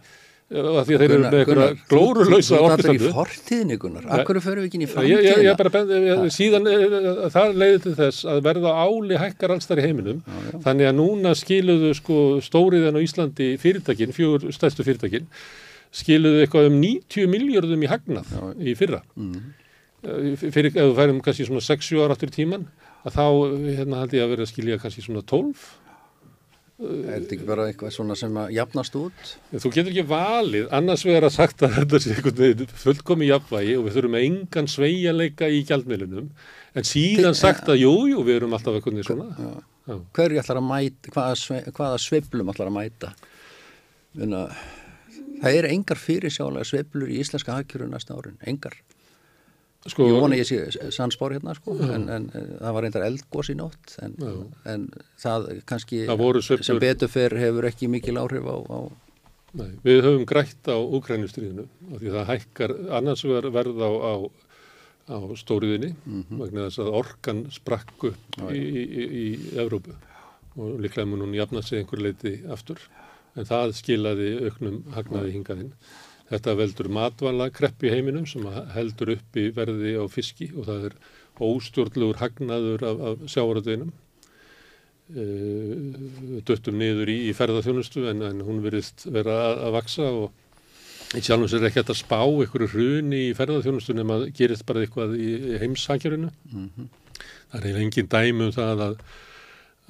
af því að þeir eru með einhverja glórulausa Þú orkustandu. er í fortíðinni, Gunnar. Akkur förum við ekki í Ég, ég, ég framtíðina? bara bendi, ég, síðan eh, það leiði til þess að verða áli hækkar alls þar í heiminum þannig að núna skiluðu sko stóriðan á Íslandi fyrirtækin, fjögur stærstu fyrirtækin skiluðu eitthvað um 90 miljardum í hagnað í fyrra Mm. Eh, fyrir, ef við færum kannski svona 6-7 ára áttur í tíman að þá hérna held ég að vera að skilja kannski svona 12 Er þetta ekki bara eitthvað svona sem að jafnast út? Þú getur ekki valið, annars vegar að sagt að þetta sé einhvern veginn fullkomi jafnvægi og við þurfum með engan sveigjanleika í gjaldmiðlunum, en síðan sagt að jú, jú, við erum alltaf veginn svona. Já. Hverju ætlar að mæta, hvaða, hvaða sveiflum ætlar að mæta? Vinna, það er engar fyrirsjálega sveiflur í íslenska hagkjöru næsta árin, engar. Sko, Ég vona ég sé sannspár hérna sko, en, en, það var reyndar eldgós í nótt, en, en það kannski Það sem betur fer hefur ekki mikil áhrif á, á Nei, við höfum grætt á Úkrænustriðinu, af því að það hækkar annars verð á, á, á stóriðinni, vegna þess að orkan sprakk upp í, í, í, í Evrópu. Og líklega mun hún jafna sig einhver leiti aftur, en það skilaði auknum hagnaði hingaðinn. Þetta veldur matvala krepp í heiminum sem heldur upp í verði á fiski og það er óstjórnlegur hagnaður af, af sjávaröðinum. Uh, döttum niður í, í ferðarþjónustu en, en hún verðist vera að, að vaksa og í sjálfum sér ekki hægt að spá einhverju hruni í ferðarþjónustu nema gerist bara eitthvað í, heimsakjörinu. Það er eiginlega engin dæmi um það að,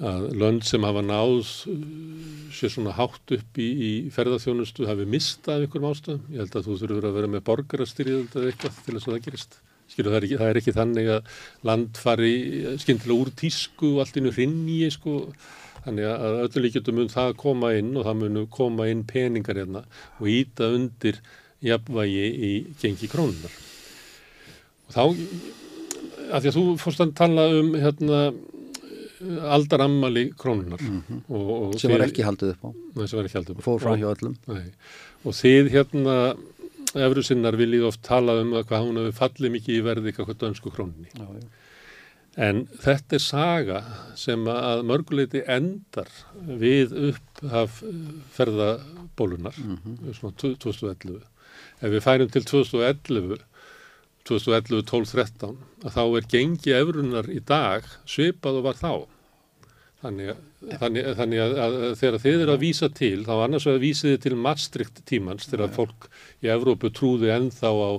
að lönd sem hafa náð uh, sér svona hátt upp í, í ferðarþjónustu hafi mistað einhverjum ástöðum. Ég held að þú þurfur að vera með borgarastyrjöld eða eitthvað til þess að það gerist. Skilu, það, er ekki, það er ekki þannig að land fari skyndilega úr tísku og allt innu hrinni sko. þannig að öllu líkjöndum mun það koma inn og það munu koma inn peningar hérna og íta undir jafnvægi í gengi krónunar og þá af því að þú fórst að tala um hérna aldarammali krónunar og, og sem var ekki haldið upp á Nei, sem var ekki haldið upp á. fór fram hjá öllum Nei. Og þið hérna efru sinnar viljið oft tala um að hvað hún hefur fallið mikið í verði eitthvað dönsku króninni. já, já. En þetta er saga sem að mörguleiti endar við upphaf ferðabólunar, svona 2011. Ef við færum til 2011, 2011, 12, 13, að þá er gengi efrunar í dag svipað og var þá. Þannig, að- þannig, þannig að, að, að þegar þið eru að vísa til, þá annars vegar vísið þið til Maastricht tímans, þegar að fólk í Evrópu trúði ennþá á,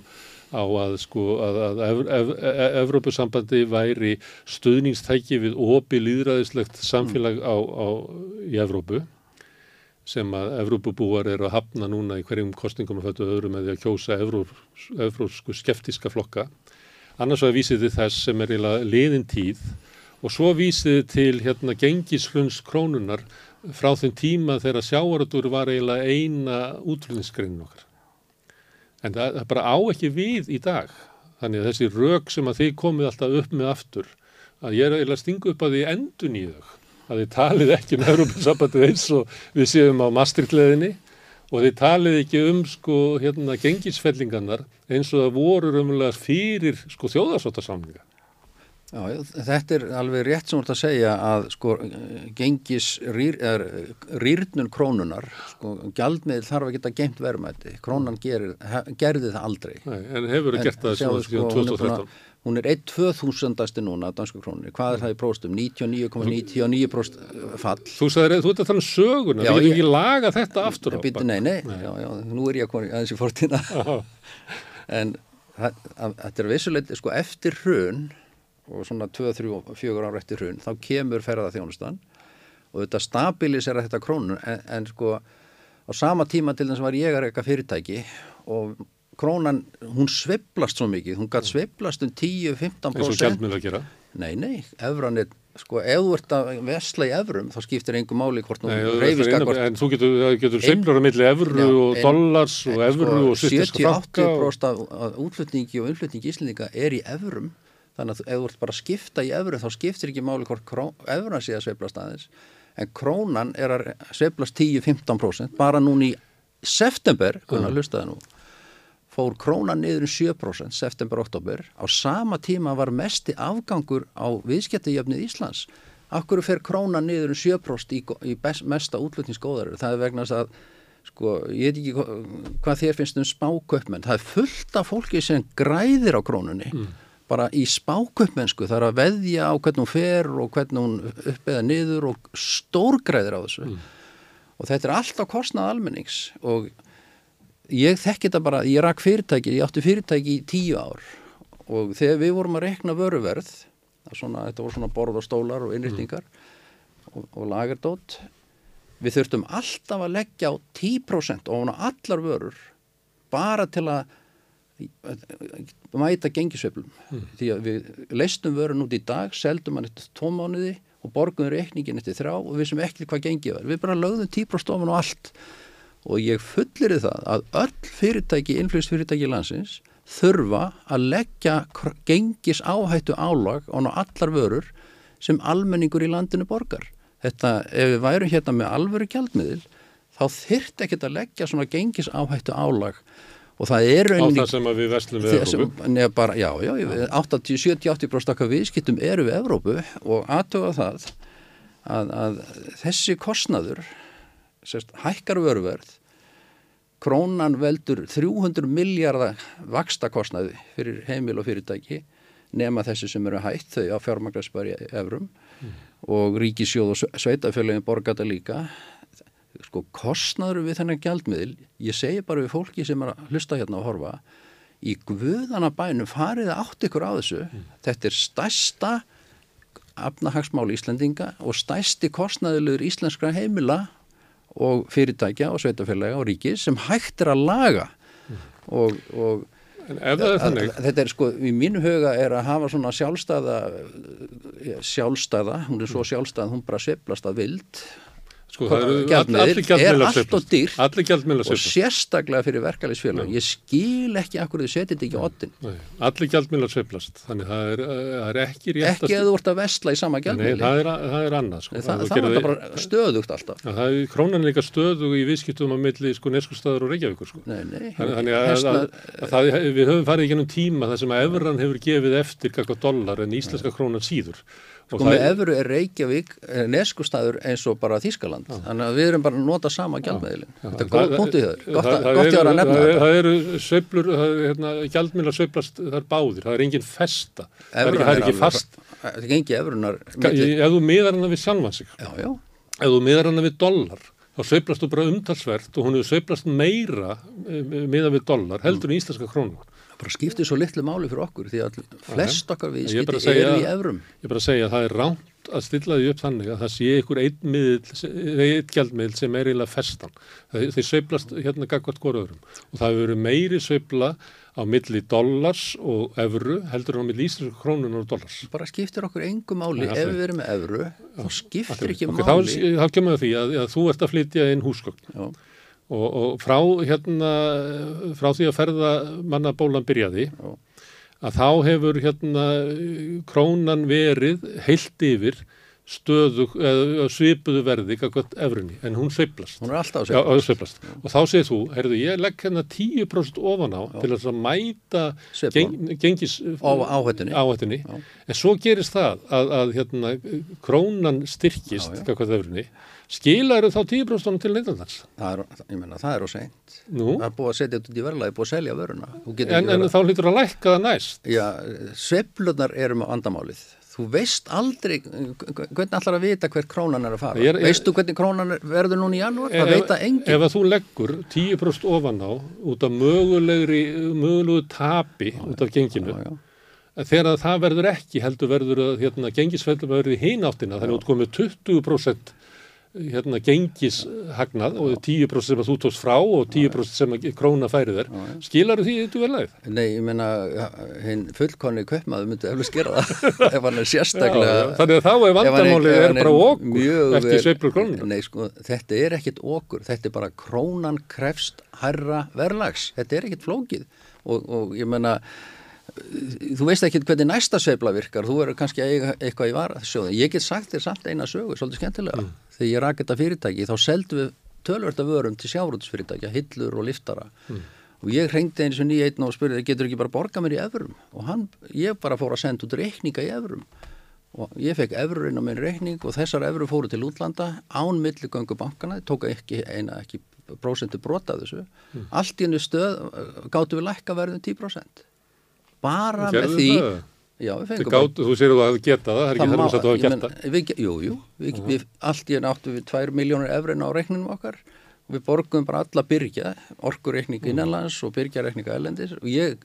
á að sko að, að ev, ev, ev, Evrópusambandi væri stuðningstæki við opi líðræðislegt samfélag á, á, í Evrópu sem að Evrópubúar eru að hafna núna í hverjum kostningum að fættu öðrum því að kjósa evrós, evrósku skeftiska flokka. Annars vegar vísið þið þess sem er liðin tíð og svo vísið þið til hérna gengislunns krónunar frá þeim tíma þegar sjáaratur var eiginlega eina útflutningsgreinin okkar. En það, það bara á ekki við í dag. Þannig að þessi rök sem að þið komið alltaf upp með aftur, að ég er eiginlega að stinga upp að því endun í þau. Að þið talið ekki um Európa-sambandið eins og við séum á Maastricht-leðinni og þið talið ekki um sko hérna gengisfellingarnar eins og það voru raunverulega fyrir sko þjóðarsóttasamlinga. Já, þetta er alveg rétt sem þú ert að segja að sko gengis rýr, er, rýrnun krónunar, sko gjaldmiðl þarf að geta geimt verðmæti. Krónan gerir, gerði það aldrei. Nei, en hefur það gert það síðan hún er búin 2013. Hún er 1-2000 núna af dansku krónir. Hvað er það í próstum? 99,99% fall. Þú sagðir, þú ert að tala um söguna, við ég- ekki laga þetta aftur á. Býttu, nei, nei, Já, já, nú er ég að koma aðeins í fortína. Já. en þetta er vissuleiti, sko, eftir hrun og svona 2-3-4 ára eftir hrun þá kemur ferða þjónustan og þetta stabilisera þetta krónun en, en sko á sama tíma til þess að var ég að reyka fyrirtæki og krónan, hún sveplast svo mikið, hún gætt sveplast um 10-15% eins og gjaldmiðla að gera. Nei, nei, evran er, sko, ef þú ert að vesla í evrum, þá skiptir einhver máli hvort Nei, að akkord. en þú getur, það getur sveiflur á milli evru Já, og en- dollars og En evru og sýttiska franka og 70-80% af, af útflutningi og innflutningi íslendinga er í evrum, þannig að ef þú ert bara að skipta í evrum, þá skiptir ekki máli hvort kró- evran sé að sveiflast aðeins, en krónan er að sveiflast 10-15%, bara núna í september, hvernig hlustaði nú, fór krónan niður um 7% september-oktober, á sama tíma var mesti afgangur á viðskiptajöfnið Íslands. Akkur fer krónan niður um 7% í, í best, mesta útlutningsgóðar? Það er vegna þess að, sko, ég veit ekki hva- hvað þér finnst um spáköpmenn. Það er fullt af fólki sem græðir á krónunni. Bara í spáköpmennsku, það er að veðja á hvernig hún fer og hvernig hún upp eða niður og stórgræðir á þessu. Og þetta er allt á kostnað almennings og ég þekki þetta bara, ég rak fyrirtæki, ég átti fyrirtæki í tíu ár. Og þegar við vorum að rekna vöruverð, er svona, þetta voru svona borð og stólar og innrýttingar og, og lagardót, við þurftum alltaf að leggja á 10% ofan á allar vörur bara til að mæta gengisveiflum. Því að við leistum vörun út í dag seldum hann eftir tvo mánuði og borgum reikningin eftir þrjá og við sem ekki hvað gengið var, við bara lögðum 10% ofan á allt og ég fullir það að öll fyrirtæki, innflýst í landsins þurfa að leggja gengis áhættu álag á allar vörur sem almenningur í landinu borgar. Þetta, ef við værum hérna með alvöru gjaldmiðil, þá þyrft ekkert að leggja svona gengis áhættu álag og það er á rauninni... það sem við veslum við Evrópu. Nei, bara, já, já, 80, 70-80% okkar viðskiptum eru við Evrópu og aðtöfa það að, að þessi kostnaður sérst, hækkar vöruverð krónan veldur 300 miljardar vaksta kostnaði fyrir heimil og fyrirtæki nema þessi sem eru hætt þau á fjármagnarsbæri evrum og ríkisjóð og sveitafélagin borga þetta líka. Sko kostnaður við þennan gjaldmiðil ég segi bara við fólki sem er að hlusta hérna og horfa í guðana bænum farið átt ykkur á þessu. Þetta er stærsta afnahagsmál Íslendinga og stærsti kostnaðilegur íslenskra heimila og fyrirtækja og sveitafélaga og ríki sem hægt er að laga. Og, og er þetta er sko, í mínu huga er að hafa svona sjálfstæða ja, sjálfstæða, hún er svo sjálfstæð hún bara sveiflast að vild sko, gjaldmiðlar er allt og gjaldmiðlar og sérstaklega fyrir verkefælisfélag ég skil ekki akkur þið setið þetta ekki Nei, Allir gjaldmiðlar sveiflast. Þannig það er, er ekki rétt ekki ef þú ert að vesla í sama gjaldmiðli það það er annað. Sko. það, það, er bara stöðugt alltaf Já, það er krónan líka stöðu í viðskiptum á milli sko, neskustæður og Reykjavíkur. Sko. nei, nei, Þannig að, að, að það, við höfum farið í gennum tíma þar sem að evran hefur gefið eftir kakvað dollar en íslenska krónan síður. Sko með Evru er Reykjavík er neskustæður eins og bara Þískaland þannig að við erum bara að nota sama gjaldmiðlin þetta er góð punktið þau, gott að, það gott var eru- að nefna það, það eru er, hérna, gjaldmiðlar sveiflast, það er báðir, það er engin festa, það er ekki, er ekki fast. Það er gengi Evrunar Ef þú miðar hana við sjálfan sig, Já, já, ef þú miðar hana við dollar, þá sveiflast þú bara umtalsvert og hún hefur sveiflast meira eh, miðað við dollar heldur en íslenska krónum. Bara skiptir svo litlu máli fyrir okkur því að flest okkar er bara viðskipti að segja- í Evrum. Ég er bara að segja að það er ránt að stilla því upp þannig að það sé ykkur einn gjaldmiðl sem er eiginlega festan. Þeir, þeir sveiflast hérna gagvart hvoröðurum og það hefur verið meiri sveifla á milli dollars og evru heldur en á milli íslenska krónunar og dollars. bara skiptir okkur engu máli. Ef við erum með Evru þá skiptir ekki Ok, máli. þá, þá kemur það því að, að þú ert að flytja inn húsgögn. Já. Og, og frá, hérna, frá því að ferða mannabólan byrjaði Já. að þá hefur hérna krónan verið heilt yfir stöðu, svipuðu verði kakvart efrunni, en hún sveiflast. hún er alltaf að Já, það. Og þá segir þú, heyrðu, ég legg hérna 10% ofan á til þess að mæta geng, gengis Á- áhættunni. áhættunni. Já. En svo gerist það að, að hérna, krónan styrkist, Já, já. kakvart efrunni, skilar þá 10% til neytandans. það er, ég menna, það er á seint Nú, það er búið að setja þetta í verðlagi, búið að selja getur en, en þá hlýtur að lækka það næst. Já, sveiflunar eru með vandamálið. Þú veist aldrei, hvernig ætlar að vita hver krónan er að fara? Er- Veistu hvernig krónan er, verður núna í janúar? Það veit það enginn. Ef að þú leggur 10% ofan á út af mögulegri, mögulegu tapi út af genginu, Já, já. þegar það verður ekki heldur verður að hérna, gengisfellum verður í hináttina þannig að þú komið 20% hérna, gengishagnað og 10% sem að þú tókst frá og 10% sem að króna færið er skilar því þetta verðlæð? Nei, ég meina hinn fullkonni kveppmaður myndi eftir skera það [LAUGHS] ef hann er sérstaklega já, já. Þannig að þá er vandamálið er, er bara okkur eftir sveiflur krónuna Nei, sko, þetta er ekkit okkur, þetta er bara krónan krefst herra verðlags þetta er ekkit flókið og, og ég meina þú veist ekki hvernig næsta sveifla virkar þú verður kannski eitthvað í varasjóðin ég get sagt þér samt eina sögu, svolítið skemmtilega mm. Þegar ég rak þetta fyrirtæki þá seldum við tölverta vörum til sjárótsfyrirtækja hillur og liftara mm. og ég hrengdi eins og nýja einn og spurði getur ekki bara borga mér í efrum og hann, ég bara fór að senda út reikninga í efrum og ég fekk efru inn á minn reikning og þessar efru fóru til útlanda án milligöngu bankana, tóka ekki eina ekki prósentu brota þessu. Mm. allt í hennu stöð gáttu við lækka verðum 10% bara með því Já, gátt, þú sér að þú hefði getað það, það er ekki þar að þú hefði getað. Jú, jú, við, uh -huh. við, allt í enn áttu við 2 miljónur efrin á reikninum okkar og við borgum bara alla byrja, orkureikninga innanlands og byrjareikninga ellendis og ég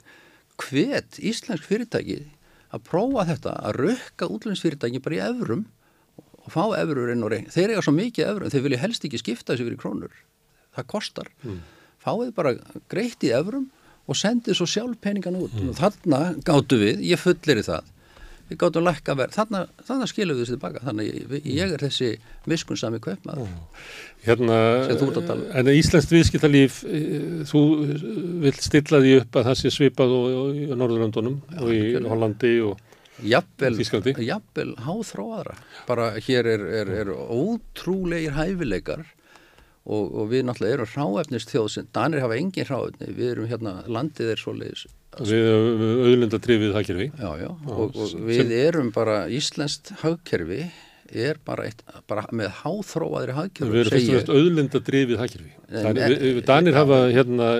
hvet íslensk fyrirtæki að prófa þetta, að rökka útlunnsfyrirtæki bara í efrum og fá efrur inn á reikning. Þeir eiga svo mikið efrum, þeir vilja helst ekki skipta þessu fyrir krónur. Það kostar. Mm. Fáið bara greitt í efrum og sendið svo sjálf peningan út. Mm. og þarna gáttu við, ég fullir í það við gáttum lækka verð, þarna, þarna skilum við þessi tilbaka, þannig ég, ég er þessi miskunnsami kveipmað mm. Hérna, en Íslands viðskiptalíf eh, þú vil stilla því upp að það sé svipað í Norðurlandunum og í Hollandi og Jafnvel, jafnvel háþróaðra. Bara hér er, er, er ótrúlegir hæfileikar og, og við náttúrulega erum hráefnist þjóð sem Danir hafa engin hráefni, við erum hérna landið er svoleiðis Við auðlendatrifið hagkerfi. Já, já, og, og við erum bara Íslenskt hagkerfi er bara, eitt, bara með háþróaðri hagkerfi Við erum fyrst og fyrst auðlendadrifið hagkerfi. Danir hafa hérna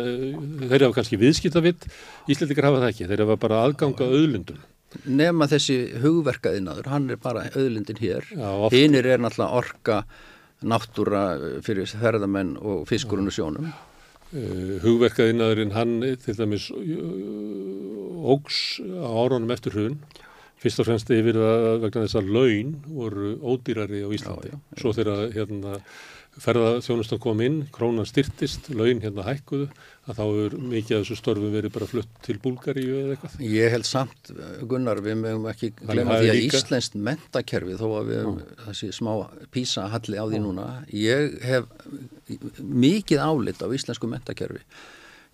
þeir hafa kannski viðskiptavitt Íslandikar hafa það ekki, þeir hafa bara aðganga auðlendum Nefna þessi hugverkaðinaður, hann er bara auðlendin hér. Hinnir er náttúrulega orka náttúra fyrir ferðamenn og fiskurinn og sjónum. Uh, hugverkaðinnaðurinn hann til dæmis ógs á árunum eftir hrun fyrst og fremst yfir að vegna þess að laun voru ódýrari á Íslandi já, já, svo þegar hérna ferðarþjónustan kom inn, krónan styrtist, laun hérna hækkuðu, að þá er mikið af þessu störfum verið bara flutt til Búlgaríu eða eitthvað. Ég held samt, Gunnar, við mögum ekki glemja því að líka... Íslenskt mentakerfi, þó að við þessi smá písahalli á því núna, ég hef mikið álit á íslensku mentakerfi.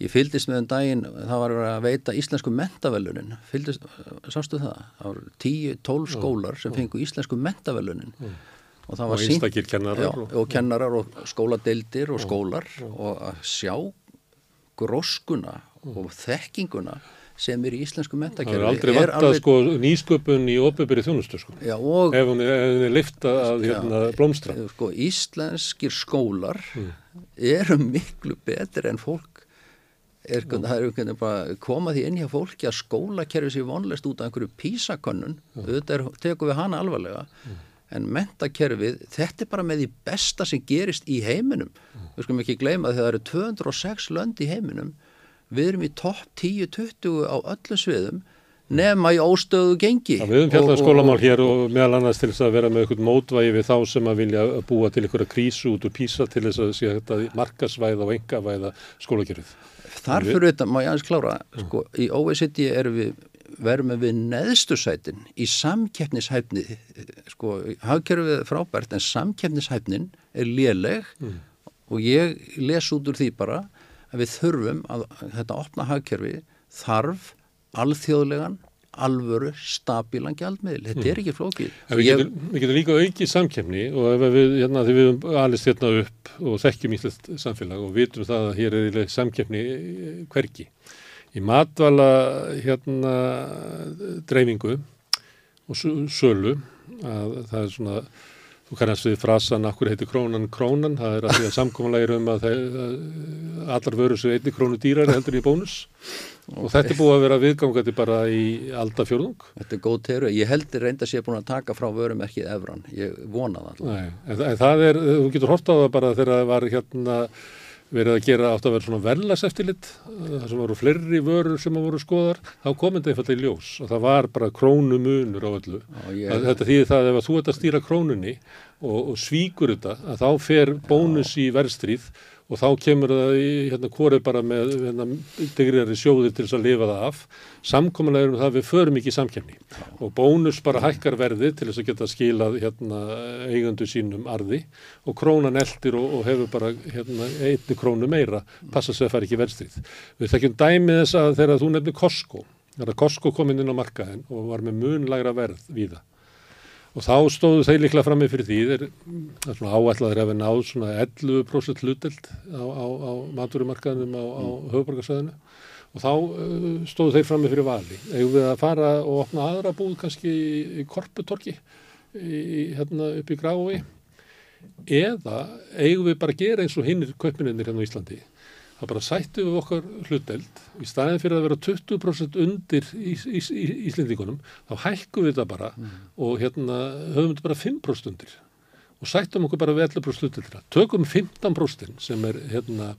Ég fyldist með um daginn, það var að veita íslensku mentavelunin, fyldist, sástu það? Það var 10-12 skólar sem fengu íslensku mentavelunin. Mm og það var og sínt kennarar, já, og, og kennarar og skóladeildir og skólar og, og að sjá gróskuna og þekkinguna sem er í íslensku mentakerfi Það er aldrei vant að alveg... sko nýsköpun í opibyrri þjónustu sko. Já, og, ef hún er, er lifta að hérna, blómstra. sko, Íslenskir skólar mm. eru miklu betur en fólk. Er, mm. það er bara komað því inn hjá fólki að skólakerfi sé vonlist út af einhverju písakönnun mm. auðvitað tekum við hana alvarlega. Mm en mentakerfið, þetta er bara með því besta sem gerist í heiminum. Mm. við skulum ekki gleyma að það eru 206 lönd í heiminum. Við erum í topp 10-20 á öllu sviðum nema í óstöðu gengi. Ja, Við höfum fjallað skólamál hér og meðal annars til þess að vera með eitthvað mótvægi við þá sem að vilja búa til einhverja krísu út úr písa til þess að sé þetta markasvæða og engavæða skólakerfið. Þar fyrir þetta má ég aðeins klára? Sko, í OECD erum við verðum við neðstusætin í samkeppnishæfni sko, hafkerfið er frábært en samkeppnishæfnin er léleg mm. og ég les út úr því bara að við þurfum að þetta opna hafkerfi þarf alþjóðlegan alvöru, stabílan gjaldmiðl þetta mm. er ekki flókið Við getum, ég... getum líka aukið samkefni og ef við, hérna, við alist hérna upp og þekkjum íslest samfélag og vitum það að hér er samkefni hverki í matvala hérna dreifingu og sölu. Að það er svona þú kannast við frasan akkur heitir krónan krónan, það er að því að samkominlega um að, að allar vörur sér einni krónu dýrar heldur í bónus. Og þetta er búið að vera viðgangandi bara í alda fjörðung. Þetta er góð teru ég heldur reynda að sé búin að taka frá vörum ekki efran, ég vona það. Alltaf. Nei, en, en það er, þú getur hort á það bara þegar það var hérna verið að gera átt að vera svona verðlas eftirlit, það sem voru fleiri vörur sem voru skoðar, þá komið þetta einfallega í ljós og það var bara krónumunur á öllu. Ég... Þetta þýðir það ef þú ert að stýra krónunni og, og svíkur þetta, að þá fer bónus í verðstríð og þá kemur það í hérna hvorið bara með hérna, digriðari sjóðir til þess að lifa það af. Samkominlega erum það við förum ekki í samkjæmni og bónus bara hækkar verði til þess að geta skilað hérna, eigandu sínum arði. Og krónan eldir og, og hefur bara hérna, einni krónu meira. Passa sig að fara ekki verðstrið. Við þekkjum dæmið þess að þegar þú nefnir Costco, Costco kom inn á markaðin og var með munlagra verð við það og þá stóðu þeir líklega fram með fyrir því þeir áætlaður hefur náð svona 11% hluteld á, á, á maturumarkaðinum á, á mm. höfuborgarsæðinu og þá uh, stóðu þeir fram með fyrir vali. Eigum við að fara og opna aðra búð kannski í, korputorki í, hérna upp í grái eða eigum við bara að gera eins og hinnir köpminninnir hérna á Íslandi þá bara sættum við okkar hluteld í staðin fyrir að vera 20% undir ís, ís, ís, Íslendingunum þá hækkum við þetta bara mm. og hérna höfum við bara 5% undir. Og sættum okkur bara við 11% hluteldina tökum 15% sem er hérna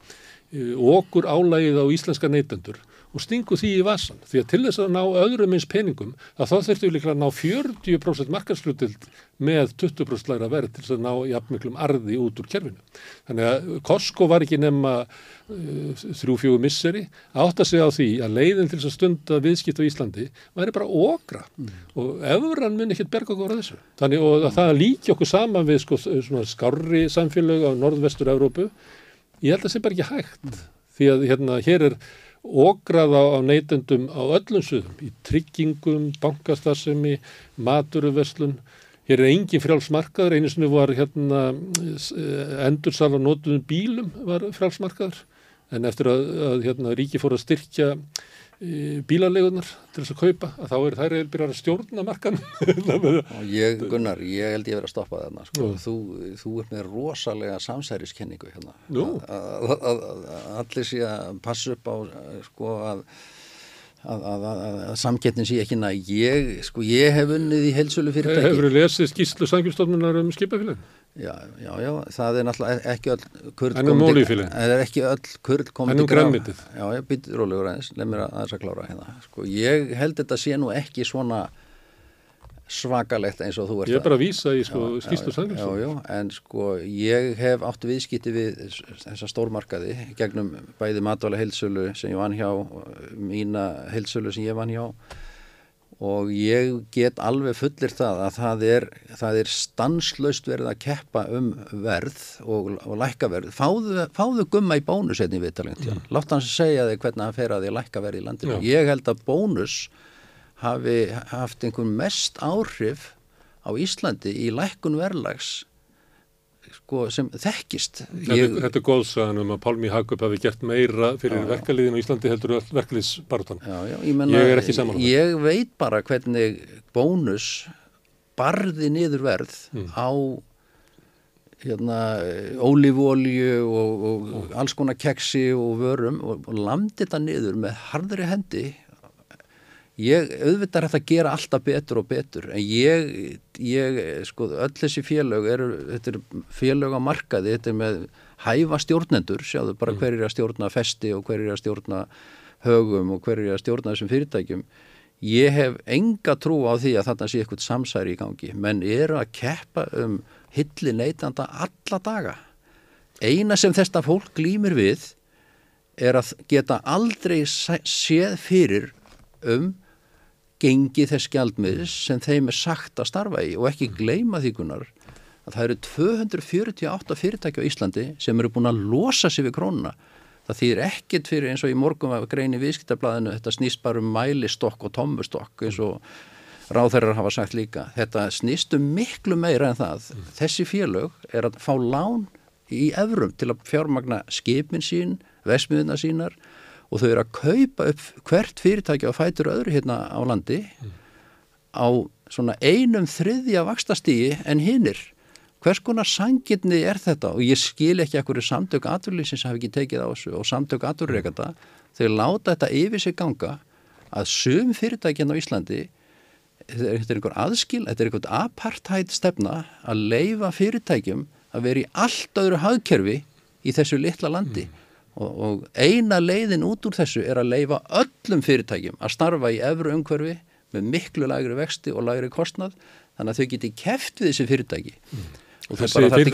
okkur álægið á íslenska neytendur og stingu því í vasan því að til þess að ná öðrum eins peningum að þá þurftu við líka að ná 40% markaslutild með 20% læra verð til þess að ná jafnmiklum arði út úr kerfinu. Þannig að Costco var ekki nefna uh, þrjú-fjögur misseri átt að segja á því að leiðin til þess að stunda viðskipt á Íslandi væri bara okra mm. og öfran mun ekki berga okkur á þessu. Þannig og það líki okkur saman við sko, skarri samfélag á norðvestur Európu ég held að það sé bara ekki hægt mm. því að hérna hér er okraða á neytendum á öllum suðum, í tryggingum, bankastasemi, maturverslun. Hér er engin frjálfsmarkaður, einu sinni var hérna eh, endursal á nótunum bílum var frjálfsmarkaður en eftir að, að hérna, ríki fór að styrkja bílalegunar til þess að kaupa að þá er þær byrjar að stjórna markan [LAUGHS] ég, Gunnar, ég held ég verið að stoppa þarna sko. þú, þú er með rosalega samsæriskenningu hérna. Að allir sé að passa upp á sko að að, að, að, að samkettnin sé ekki næg. Ég, sko, ég hef unnið í heilsölu fyrirtæki Hefur þú lesið skýrslu sangjumstofnunar um skipafélagin? Já, já, já, það er náttúrulega ekki öll kurl komið til, það er ekki öll kurl komið til graf Já, ég býtt rólegur aðeins, leið mér að þess að klára hérna. Sko, ég held þetta sé nú ekki svona svakalegt eins og þú ert Ég er bara að vísa í sko, skýslu sangjum Já, já, en sko ég hef átt viðskipti við þessa stórmarkaði gegnum bæði matvæla heilsölu sem ég vann hjá mína heilsölu sem ég vann hjá. Og ég get alveg fullir það að það er, það er stanslaust verið að keppa um verð og, og lækka verð. Fáðu, fáðu gumma í bónus einnig viðtalið mm. látt hans segja þig hvernig hann fer að því að lækka verð í landinu. Já. ég held að bónus hafi haft einhvern mest áhrif á Íslandi í lækkun verðlags sko, sem þekkist. Þetta, ég, þetta er góðsagan um að Pálmi Hagup hafi gert meira fyrir verkaliðin á Íslandi heldur verkaliðsbartan ég, ég er ekki saman Ég veit bara hvernig bónus barði niður verð mm. á hérna, ólífólju og, og, og alls konar keksi og vörum og, og landi þetta niður með hardri hendi Ég auðvitað er þetta að gera alltaf betur og betur en ég, ég sko, öll þessi félög eru, þetta er félög á markaði, þetta er með hæfa stjórnendur, sjáðu bara mm. hver er að stjórna festi og hver er að stjórna högum og hver er að stjórna þessum fyrirtækjum. Ég hef enga trú á því að þarna sé eitthvað samsæri í gangi, menn eru að keppa um hilli neytanda alla daga. Eina sem þetta fólk glýmir við er að geta aldrei séð fyrir um gengi þess gjaldmiðis sem þeim er sagt að starfa í og ekki gleima þýkunar að það eru 248 fyrirtæki á Íslandi sem eru búin að losa sig við krónuna. Það þýðir ekkit fyrir eins og í morgum að greini viðskiptablaðinu þetta snýst bara um mælistokk og tommustokk eins og ráþærar hafa sagt líka. Þetta snýst um miklu meira en það. Mm. Þessi félög er að fá lán í efrum til að fjármagna skipin sín, vesmiðuna sínar og þau eru að kaupa upp hvert fyrirtæki á fætur öðru hérna á landi mm. á svona einum þriðja vakstastígi en hinnir. Hvers konar sangirni er þetta og ég skil ekki ekkur samtök aturlýsins hafi ekki tekið á þessu og samtök aturreikanda þau láta þetta yfir sig ganga að sum fyrirtækinn á Íslandi þetta er einhver aðskil, þetta er einhvern apartheid stefna að leifa fyrirtækjum að vera í allt öðru hagkerfi í þessu litla landi. Mm og, og eina leiðin út úr þessu er að leifa öllum fyrirtækjum að starfa í efru umhverfi með miklu lagri vexti og lagri kostnað þannig að þau geti keft við þessi fyrirtæki mm. og þú bara þarf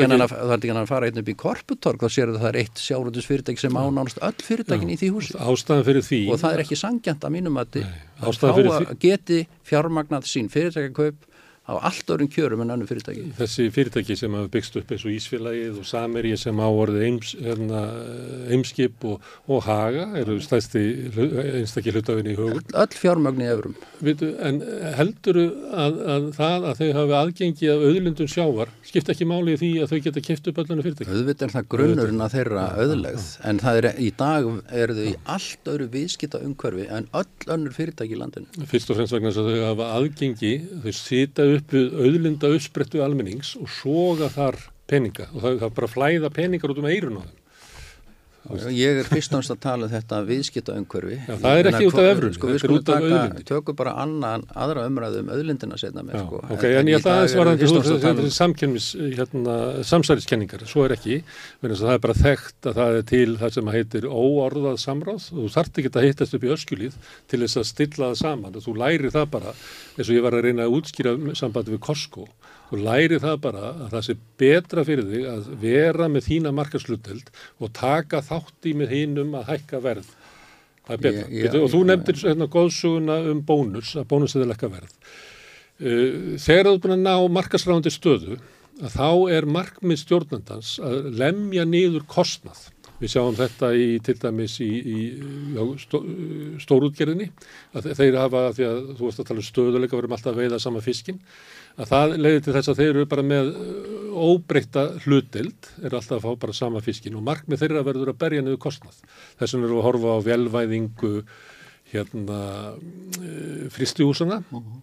ekki hann að fara einn upp í korputorg þá sér það að það er eitt sjárundus fyrirtæki sem ánánast öll fyrirtækin Já. í því húsi og það er ekki sangjant að mínum að, að geti fjármagnað sín fyrirtækjakaup á allt örum kjörum en annu fyrirtæki. Þessi fyrirtæki sem hafa byggst upp eins og Ísfélagið og Sameri sem áorðið eims, hérna, Eimskip og, og Haga eru stæsti einstakki hlutafinni í hugun. Öll, öll fjármögni efurum. Vitu, en heldur að, að það að þau hafi aðgengi af auðlundum sjávar skipta ekki máli í því að þau geta kipt upp öllunum fyrirtæki? Auðvitað er það grunnurinn að þeirra auðlegð en það er í dag eru þau í allt öru viðskita umhverfi en öll önnur fyrirtæki í landinu. Fyrst og fremst vegna þess að þau hafa aðgengi, þau sita upp við auðlinda uppsprettu almennings og soga þar peninga og það er bara flæða peningar út um eirun á þeim. Ég er fyrst ást að tala um þetta viðskipta umhverfi. Já, það er ekki út af öfrun, sko, þetta er út af auðlindin. Tökum bara annan, aðra umræðu um auðlindina setna með. Sko. Ok, en, en ég ætla aðeins var að um... samkjörnmis hérna, samsæriskenningar, svo er ekki, verðan að það er bara þekkt að það er til það sem heitir óorðað samráð og þú þart ekki að hittast upp í öskjulíð til þess að stilla það saman og þú læri það bara, eins og ég var að reyna að útskýra sambandi við Costco Þú læri það bara að það sé betra fyrir þig að vera með þína markasluteld og taka þátt í með hinnum að hækka verð. Það er betra. Ég, ég, og þú nefndir hérna góðsuguna um bónus, að bónus er lekka verð. Uh, þegar þú er búin að ná markasráðandi stöðu, að þá er markmið stjórnandans að lemja niður kostnað. Við sjáum þetta í, til dæmis í, í stó, stórútgerðinni, að þeir hafa, því að þú veist að tala um stöðuleika, verðum alltaf að veiða sama fiskin, að það leiði til þess að þeir eru bara með uh, óbreyta hlutild, er alltaf að fá bara sama fiskin og markmið þeirra verður að berja niður kostnað. Þess vegna eru að horfa á velvæðingu hérna uh, fristihúsana uh -huh.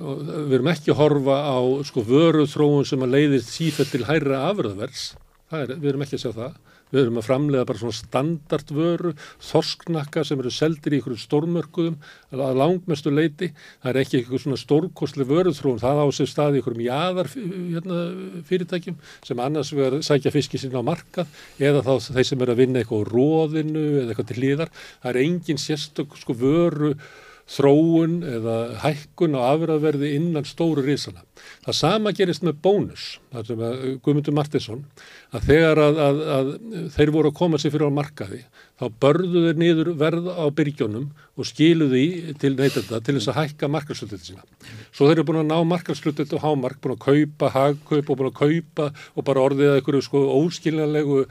og við erum ekki að horfa á sko vöruþróun sem að leiðir sífætt til hæra afröðavers, við erum ekki að segja það Við erum að framlega bara svona standardvöru, þorsknakka sem eru seldir í einhverjum stórmörkuðum að langmestu leiti. Það er ekki einhver svona stórkostli vöruþróun, það á sér stað í einhverjum jáðar hérna, fyrirtækjum sem annars verður sækja fiski sín á markað eða þá þeir sem eru að vinna eitthvað á róðinu eða eitthvað til hlýðar. Það er engin sérstök sko vöru þróun eða hækkun á afræðverði innan stóru risana. Það sama gerist með bónus, Guðmundur Martinsson, að þegar að, að, að þeir voru að koma sér fyrir á markaði, þá börðu þeir niður verð á byrgjónum og skiluði til neytenda til þess að hækka markarslutit sína. Svo þeir eru búin að ná markarslutit og hámark, búin að kaupa, hagkaup og búin að kaupa og bara orðið að einhverju sko óskiljanlegu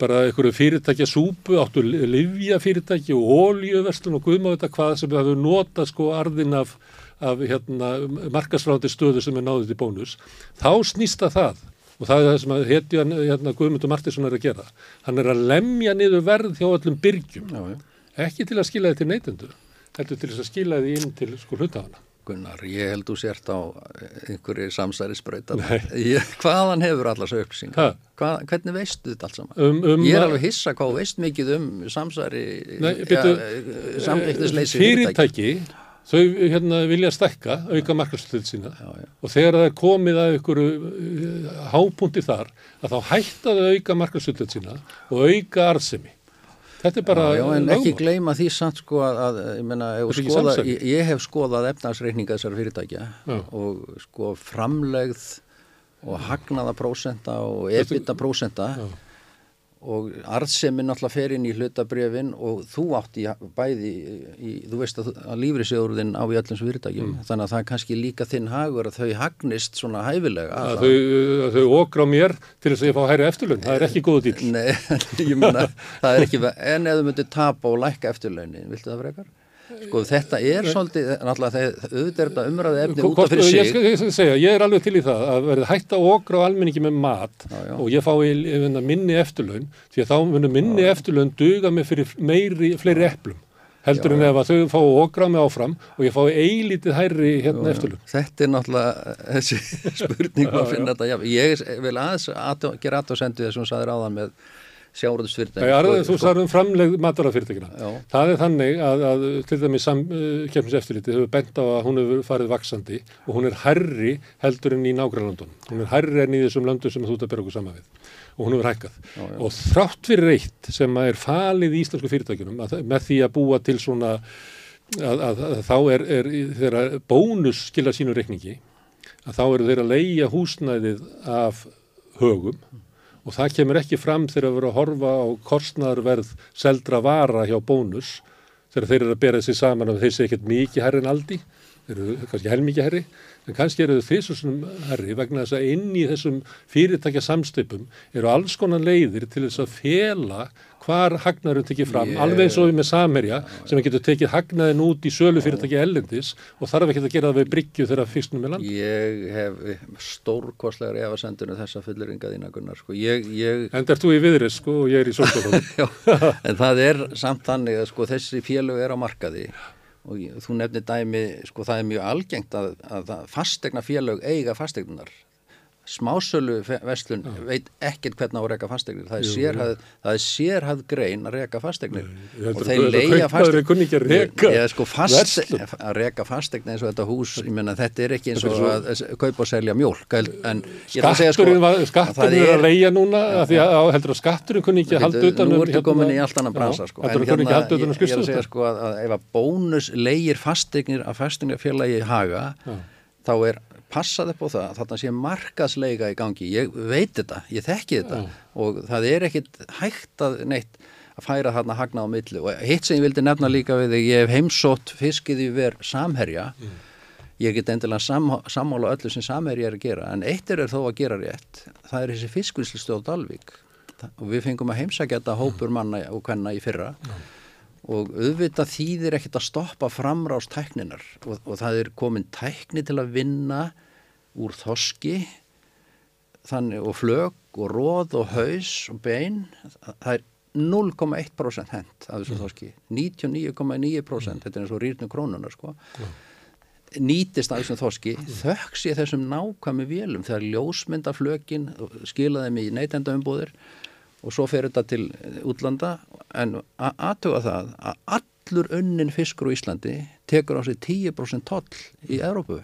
bara einhverju fyrirtækja súpu, áttu livja fyrirtæki og óljöverslun og guðmáðu þetta hvað sem hefur notað sko arðin af, af hérna, markasfrándi stöðu sem er náðið til bónus, þá snýsta það og það er það sem hetja hérna, Guðmundur Martinsson er að gera. Hann er að lemja niður verð hjá öllum byrgjum, já, ekki til að skila þetta til neytendur, heldur til að skila þetta inn til sko hlutafana. Gunnar, ég held þú sért á einhverju samsærisbröytar hvaðan hefur allars auksing hvernig veistu þetta allt saman? Um, um, ég er alveg hissa hvað veist mikið um samsæri ja, samveiktisleysi fyrirtæki. Þau hérna, vilja stekka auka markastöld sína. Já, já. og þegar það er komið að einhverju uh, hápunkti þar að þá hætta þau auka markastöld sína og auka arðsemi Þetta er bara... Já, já en ekki gleyma því samt sko að, að ég, menna, skoða, ég, ég hef skoðað efnagsreikninga þessar fyrirtækja já. og sko framlegð og hagnaða prósenta og ebita prósenta og arðsemi náttúrulega fer inn í hlutabrefin og þú átt í bæði, í, þú veist að, að lífriðsjóðurðin á í öllum fyrirtækjum mm. þannig að það er kannski líka þinn hagur að þau hagnist svona hæfilega að að þau, þau okra mér til þess að ég fá hæri eftirlun, það er ekki góðu dýl Nei, [LAUGHS] ég menna, það er ekki en ef þú myndir tapa og lækka eftirlunin, viltu það frekar? Sko þetta er svolítið, náttúrulega auðvitað er þetta umræðið efni út af fyrir sig. Ég ég segja, ég er alveg til í það að verði hægt að okra á almenningi með mat já, já. og ég fái minni eftirlaun því að þá minni já. eftirlaun duga mig fyrir meiri, fleiri eplum heldur en ef að þau fá okra með áfram og ég fái eilítið hærri hérna eftirlaun. Þetta er náttúrulega þessi [LAUGHS] spurning að finna þetta. Ég vil aðeins að gera aðtóðsendu þessum saður áðan með sjáurðusfyrirtæki. Þú sagði um framlegð maturafyrirtækina. Það er þannig að, að til dæmis samkeppniseftirliti hefur bent á að hún hefur farið vaksandi og hún er herri heldur en í nágrænlandun. Hún er herri en í þessum landum sem þú ert að byrja okkur sama við. og hún hefur hækkað. Já, já. Og þrátt fyrir eitt sem er falið í íslensku fyrirtækjunum að, með því að búa til svona að, að, þá er, er þeirra bónus skilja sínu reikningi að þá eru þeirra að leia húsnæðið af högum og það kemur ekki fram þegar að vera að horfa á kostnarverð seldra vara hjá bónus þegar þeir eru að bera þessi saman og þeir sé ekkert mikið herri en aldi, eru kannski helmikið herri en kannski eru þau þessum herri vegna þess að inn í þessum fyrirtækja samstöpum eru alls konar leiðir til þess að fela hvar hagnarum tekið fram, yeah. alveg eins og við með Samerja sem við getum tekið hagnaðin út í sölu fyrirtæki ellendis og þarf ekki að gera það við bryggju þegar fyrstunum er land. Ég hef stórkostlegar efasendunum þessa fulliringaðina Gunnar sko. Ég, ég... Endar þú í viðrið sko og ég er í [LAUGHS] sólstofan. en það er samt þannig að sko þessi félög er á markaði og þú nefnir dæmi sko það er mjög algengt að, að fastegna félög eiga fastegnunar smásölu vestlun ja. veit ekkert hvernig á að reyka fastegnir það er, sérhæð, sérhæð grein að reyka fastegnir og þeir leia fastegnir sko fast, að reyka fastegnir eins og þetta hús menna, þetta er ekki eins og að, að kaupa og selja mjólk en ég ætla að segja sko skatturinn er að leia núna því að heldur að skatturinn kunni ekki halda utan nú ertu komin í allt annan bransa sko. en hérna ég er að segja sko að ef að bónus leir fastegnir að fastegnarfélagi haga þá er passað upp á það að þarna sé markasleika í gangi, ég veit þetta, ég þekki þetta mm. og það er ekkit hægt að neitt að færa þarna hagna á milli. Og hitt sem ég vildi nefna líka við þig, ég hef heimsótt fiskið í verð samherja, mm. ég get endilega sam, sammála öllu sem samherja er að gera en eitt er þó að gera rétt, það er þessi fiskvilslistjóð Dalvik og við fengum að heimsækja þetta hópur manna og hvenna í fyrra. Mm og auðvitað þýðir ekkert að stoppa framrást tækninar og, og það er komin tækni til að vinna úr þoski þannig, og flög og róð og haus og bein það er 0,1% hent af þessu mm. þoski 99,9% þetta er eins og rýrnum krónunar sko mm. nýtist af þessum þoski mm. þöks ég þessum nákvæmi vélum þegar ljósmyndaflögin skilaði mig í neytendaumbúðir og svo fer þetta til útlanda en aðtuga það að allur unnin fiskur á Íslandi tekur á sig 10% toll í Európu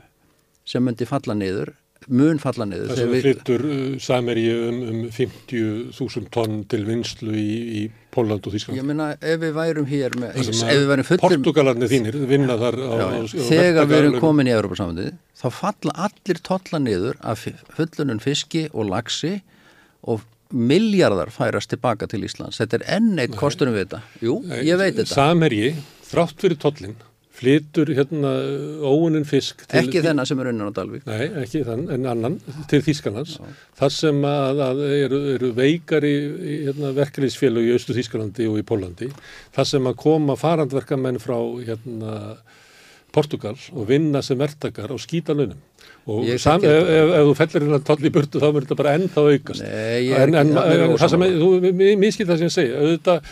sem myndi falla niður mun falla niður. Þess að við flyttur uh, sameri um, um 50.000 tonn til vinslu í, í Póland og Þískland. Ég meina ef við værum hér með, ef við værum fullir... Portugalarnir þínir vinna þar á... Já, á, á þegar við erum komin í Európa samvendið þá falla allir tolla niður af fullunum fiski og laxi og miljardar færast tilbaka til Íslands. Þetta er enn eitt kosturum við þetta. Jú, ég veit þetta. Samherji, þrátt fyrir tollin, flytur hérna óunin fisk til... Ekki þennan sem er unnan á Dalvík. Nei, ekki þann, en annan til Þýskanlands. Það sem að, að eru, eru veikari hérna, verkefliðsfélög í Östu Þýskalandi og í Pólandi. Það sem að koma farandverkamenn frá hérna Portugal og vinna sem verktakar á skítalunum og sam, ef, ef, ef þú fellir hérna toll í burtu þá verður þetta bara ennþá aukast. Nei, en, en, en það sem, þú miskil það sem ég segja, auðvitað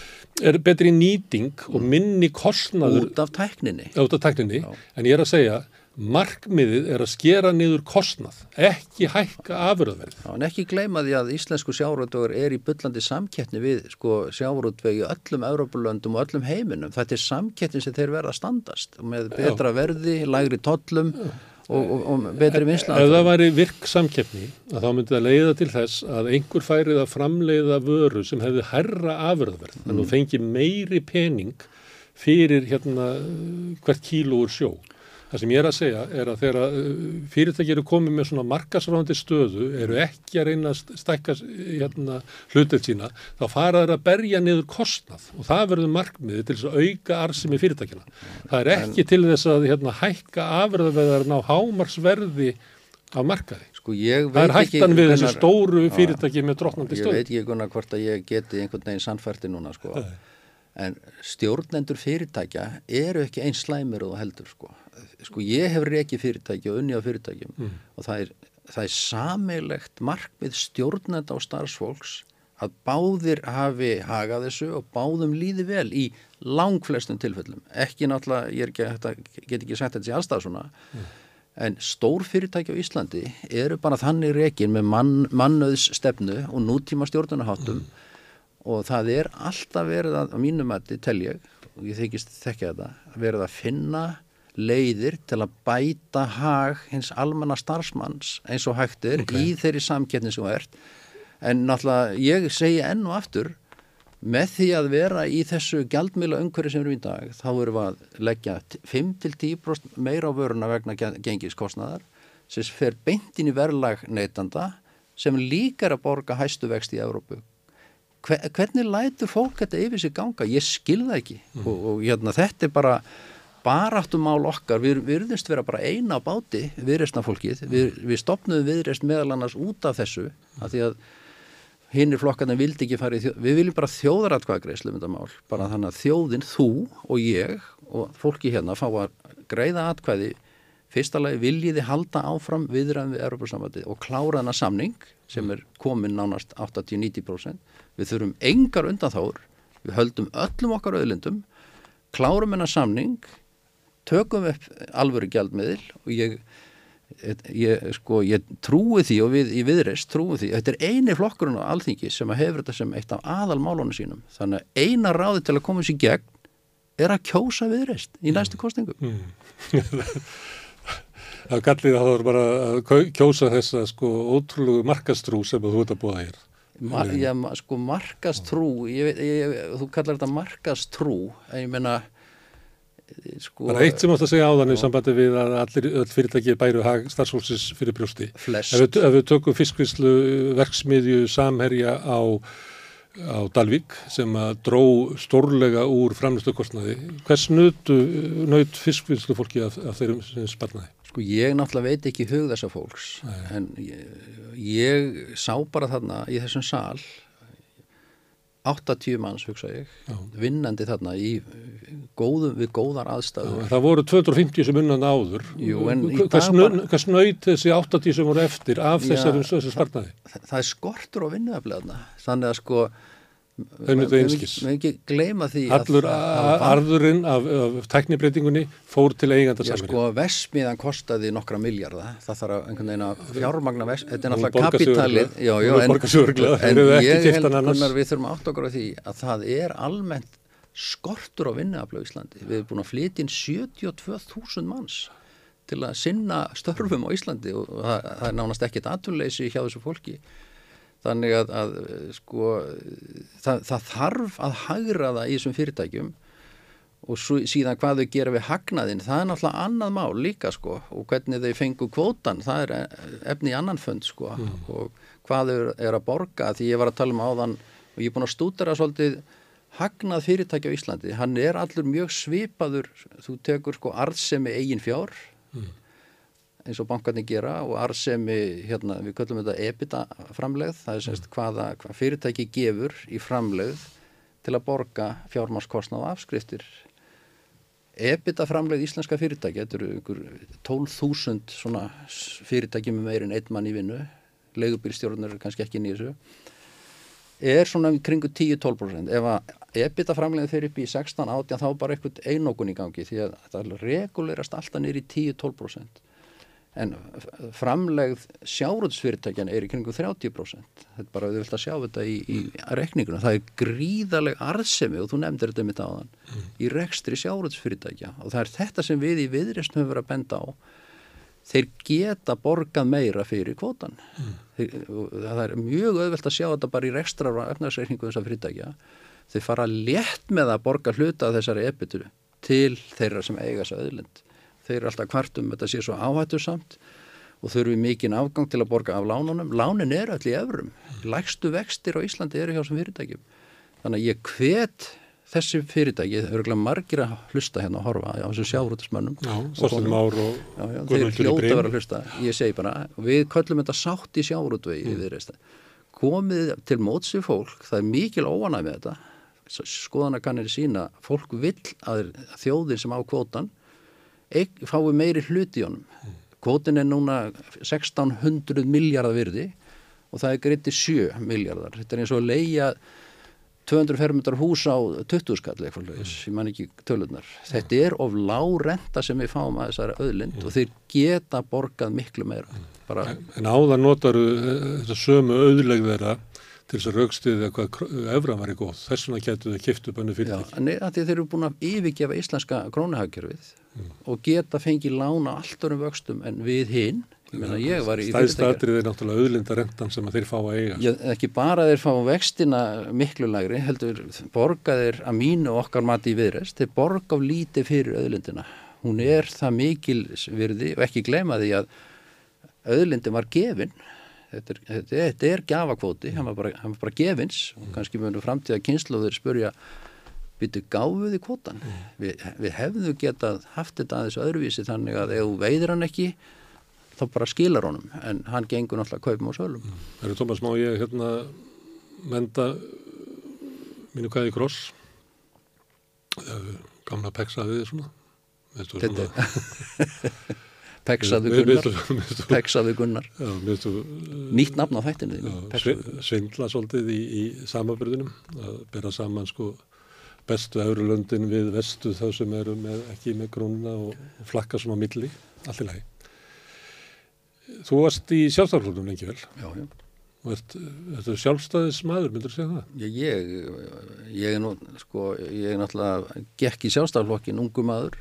er betri nýting og minni kostnaður út af tækninni, út af tækninni. En ég er að segja markmiðið er að skera niður kostnað, ekki hækka afurðverð. Já, en ekki gleyma því að íslensku sjávarútvegur er í byllandi samkettni við sko, sjávarútvegi öllum Európulöndum og öllum heiminum. Þetta er samkettni sem þeir verða að standast með betra Já. verði, lægri tollum og, og, og betri vinsla. Ef það væri virk samkettni, þá myndi það leiða til þess að einhver færið að framleiða vöru sem hefði herra afurðverð, mm. en þú fengi meiri pening fyrir hérna hvert kílúur sjó. Það sem ég er að segja er að þegar uh, fyrirtæki eru komið með svona markasráðandi stöðu, eru ekki að reyna að stækka hérna, hlutet sína, þá fara þeir að berja niður kostnað og það verður markmiði til þess að auka arsimi fyrirtækina. Það er ekki en, til þess að hérna, hækka afröðveðarinn á hámarsverði á markaði. Sko það er hættan við þessu stóru fyrirtæki með drotnandi stöðu. Ég veit ekki hvort að ég geti einhvern veginn sannfærti núna sko. En stjórnendur fyrirtækja eru ekki eins slæmir og heldur sko sko ég hef reikið fyrirtæki og unni á fyrirtækjum mm. og það er, það er sameilegt markmið stjórnenda á starfsfólks að báðir hafi hagað þessu og báðum líði vel í langflestum tilfellum. Ekki náttúrulega, ég ekki, get ekki sagt þetta í allstað svona, mm. en stór fyrirtæki á Íslandi eru bara þannig reikin með mann, mannöðs stefnu og nútíma stjórnunaháttum mm. og það er alltaf verið að, á mínum mati tel ég, og ég þykist þekka þetta, verið að finna leiðir til að bæta hag hins almanna starfsmanns eins og hægtir okay. í þeirri samkettni sem þú ert en náttúrulega ég segi enn og aftur með því að vera í þessu gjaldmila umhverju sem eru í dag þá erum við að leggja 5-10% meira á vöruna vegna gengiskostnaðar sem fer beint inn í verðlag neytanda sem líka er að borga hæstu vext í Európu. Hvernig lætur fólk þetta yfir sig ganga? Ég skilða ekki mm. og, og hérna, þetta er bara baráttum mál okkar, við virðumst vera bara eina á báti viðreistna fólkið, við, við stopnum viðreist meðal annars út af þessu að því að hinnir flokkarnir vildi ekki fara í þjóð, við viljum bara þjóðaratkvæðagreislu um þetta mál, bara þannig að þjóðin, þú og ég og fólki hérna fá að greiða atkvæði. Fyrsta lagi viljiði halda áfram viðræðum við Europasambandi og klára þennan samning sem er komin nánast 80-90% við þurfum engar undanþáur við höldum öllum okkar auðlindum. Klárum þennan samning tökum upp alvöru gjaldmiðil og ég Ég, sko, ég trúi því og við í viðreist trúi því, þetta er eini flokkurinn á alþingi sem hefur þetta sem eitt af aðal málunum sínum, þannig að eina ráði til að koma sér gegn er að kjósa viðreist í næstu kostingu mm. [LAUGHS] Það gallið að það voru bara að kjósa þessa sko ótrúlegu markastrú sem þú ert að búa hér. Mar, Já, sko markastrú ég, ég, þú kallar þetta markastrú en ég menna Sko, er eitt sem átt að segja á þannig í sambandi við að allir öll fyrirtæki bæru starfsfólksins fyrir brjósti. Ef við, ef við tökum fiskvislu verksmiðju samherja á, á Dalvík sem að dró stórlega úr framlistu kostnaði, hvers nöyt fiskvislu fólki af, af þeirrum sem sparnaði? Sko ég náttúrulega veit ekki hug þessa fólks Nei. en ég, ég sá bara þarna í þessum sál 80 manns hugsa ég Já. vinnandi þarna í góðum, við góðar aðstæðu Það voru 250 sem unnan áður Jú, Hvað snöyt þessi 80 sem voru eftir af þessari spartnaði? Það, það er skortur á vinnuafleðna þannig að sko við ekki gleyma því allur arðurinn af, af teknibreitingunni fór til eiganda saman sko Vesmiðan kostaði nokkra miljardar það þarf að einhvern veginn að fjármagna Vesmiðan þetta er náttúrulega kapitalið já, já, en, en ég held konar við þurfum átt okkur á því að það er almennt skortur á vinnuaflögu í Íslandi. Við erum búin að flytja inn 72.000 manns til að sinna störfum á Íslandi og það, það er nánast ekkit aturleysi hjá þessu fólki þannig að, að sko það, það þarf að hagra það í þessum fyrirtækjum og svo, síðan hvað þau gera við hagnaðin það er náttúrulega annað mál líka sko og hvernig þau fengu kvótan það er efni í annan fund sko mm. og hvað þau er að borga því ég var að tala um áðan og ég er búin að stúdara svolítið hagnað fyrirtæki á Íslandi hann er allur mjög svipaður þú tekur sko arðsemi eigin fjár mm eins og bankarnir gera og arsemi, hérna, við köllum þetta ebita framlegð, það er semst hvaða hvað fyrirtæki gefur í framlegð til að borga fjármáskostna á afskriftir. Ebita framlegð íslenska fyrirtæki, þetta eru ykkur 12.000 svona fyrirtæki með meirinn einn mann í vinnu, leigubílstjórnur er kannski ekki nýðisög, er svona kringu 10-12%. Ef að ebita framlegð fyrir upp í 16-18 þá bara eitthvað einókun í gangi því að þetta regulerast alltaf nýri 10-12% en framlegð sjáruðsfyrirtækjan er í kringum 30%. Þetta er bara að þau vilt að sjá þetta í, í rekningunum. Það er gríðaleg arðsemi og þú nefndir þetta mitt á þann mm. í rekstri sjáruðsfyrirtækja og það er þetta sem við í viðrest höfum verið að benda á. Þeir geta borgað meira fyrir kvotan. Mm. Þeir, það er mjög auðvelt að sjá þetta bara í rekstrar og efnarsreikningu þessar fyrirtækja. Þeir fara létt með að borga hluta þessari epitu til þeirra sem eiga þessa auðlind þeir eru alltaf kvartum þetta sé svo áhættu samt og þurfum mikinn afgang til að borga af lánunum. Lánin eru allir í öfrum lægstu vextir á Íslandi eru hjá sem fyrirtækjum. Þannig að ég hvet þessi fyrirtæki, þau eru glæð margir að hlusta hérna að horfa á þessu sjávrútismönnum þeir hljóta að vera að hlusta. Ég segi bara, við köllum þetta sátt í sjávrútvegi mm. komið til mótsi fólk það er mikil óanæg með þetta. Skoðana kannir sína, fólk vill að þjóðir sem á kvotan fái meiri hluti í honum. Kvotin er núna 1600 miljardar virði og það er greitti 7 miljardar. Þetta er eins og að leia 200 fermetrar hús á 20 skall eitthvað lögis, ég man ekki tölunar. Þetta er of lág renta sem við fáum að þessari öðlind og þeir geta borgað miklu meira. Bara... En áðan notar eh, þetta sömu öðleg þeirra til þess að raukstuðið hvað efran var í góð. Þess vegna getur þau kipt upp önnu fyrir því. Já, en þeir eru búin að yfirgefa íslenska krónahagkerfið mm. og geta fengið lána alltaf um vöxtum en við hinn Meina, ég var í Stæðst aðrið er náttúrulega auðlindarentan sem að þeir fá að eiga. Já, ekki bara þeir fá vextina miklu lægri, heldur borga þeir að mínu okkar mati í viðrest, þeir borga á líti fyrir auðlindina. Hún er það mikil virði og ekki glema því að auðlindin var gefin, þetta er, þetta er, þetta er gafakvóti, hann var bara, hann var bara gefins og kannski mjög framtíða kynsluður spurja byrju gáfuði kvotan. Mm. Vi, við hefðu getað haft þetta aðeins öðruvísi þannig að ef þú veidir hann ekki þá bara skilar honum en hann gengur náttúrulega kaupum og sölum mm. Það eru Tómas, má ég hérna menda mínu kæði kross gamla peksaðið svona Þetta [LAUGHS] Peksaðu Gunnar Peksaðu Gunnar Nýtt nafn á þættinu Svindla svolítið í, í samabyrðunum að bera saman sko bestu eurulöndin við vestu þá sem eru með, ekki með grónuna og, og flakka svona á milli, allir lagi Þú varst í sjálfstæðarflónum lengi vel. Já, já. Þetta er sjálfstæðis maður, myndur þú segja það? Ég, ég er nú, sko, ég er náttúrulega gekk í sjálfstæðarflokkin, ungu maður.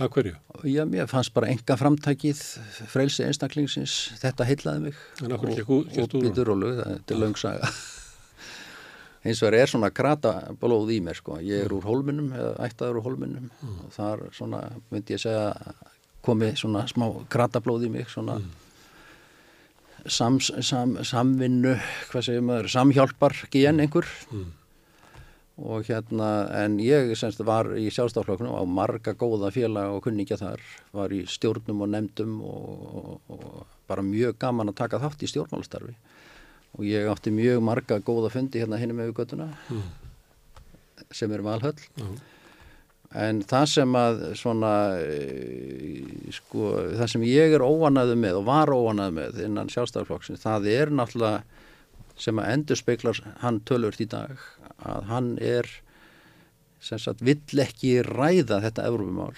Að hverju? Já, mér fannst bara enga framtækið, frelsi einstaklingsins, þetta heilaði mig. En hverju gekk úr? Og byttur og lög, þetta er löngsaga. Eins [LAUGHS] og er svona krata blóð í mér, sko. Ég er úr holminum, eða ættaður úr holminum mm. og þar svona, myndi ég segja komið svona smá kratablóð í mig svona mm. sams, sam, samvinnu hvað segir maður, samhjálpar gen einhver mm. Og hérna en ég semst var í sjálfstaflokkunum á marga góða félag og kunningja þar. Var í stjórnum og nefndum og, og, og bara mjög gaman að taka þátt í stjórnmálastarfi. Og ég átti mjög marga góða fundi hérna hinn með göttuna mm. sem er valhöll. Og En það sem að svona, e, sko, það sem ég er óanaðu með og var óanaðu með innan sjálfstæðarflokksins, það er náttúrulega sem að endur speiklar hann tölvört í dag, að hann er, sem sagt, vill ekki ræða þetta Evrópumál.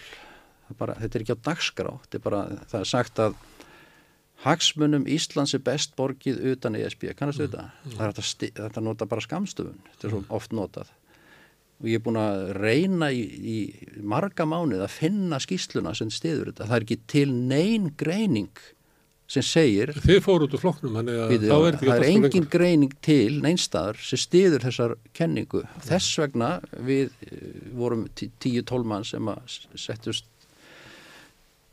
Bara, þetta er ekki á dagskrá, er bara, það er sagt að hagsmunum Íslands er best borgið utan ESB, kannastu mm, þetta? Mm. Þetta, þetta nota bara skamstöfun, þetta er svo mm. oft notað og ég er búin að reyna í, í marga mánuð að finna skýsluna sem stiður þetta. Það er ekki til neyn greining sem segir Þið fóru út úr flokknum við, það er, það er engin greining til neinstadar sem stiður þessar kenningu. Þess vegna við eh, vorum 10-12 mann sem að settust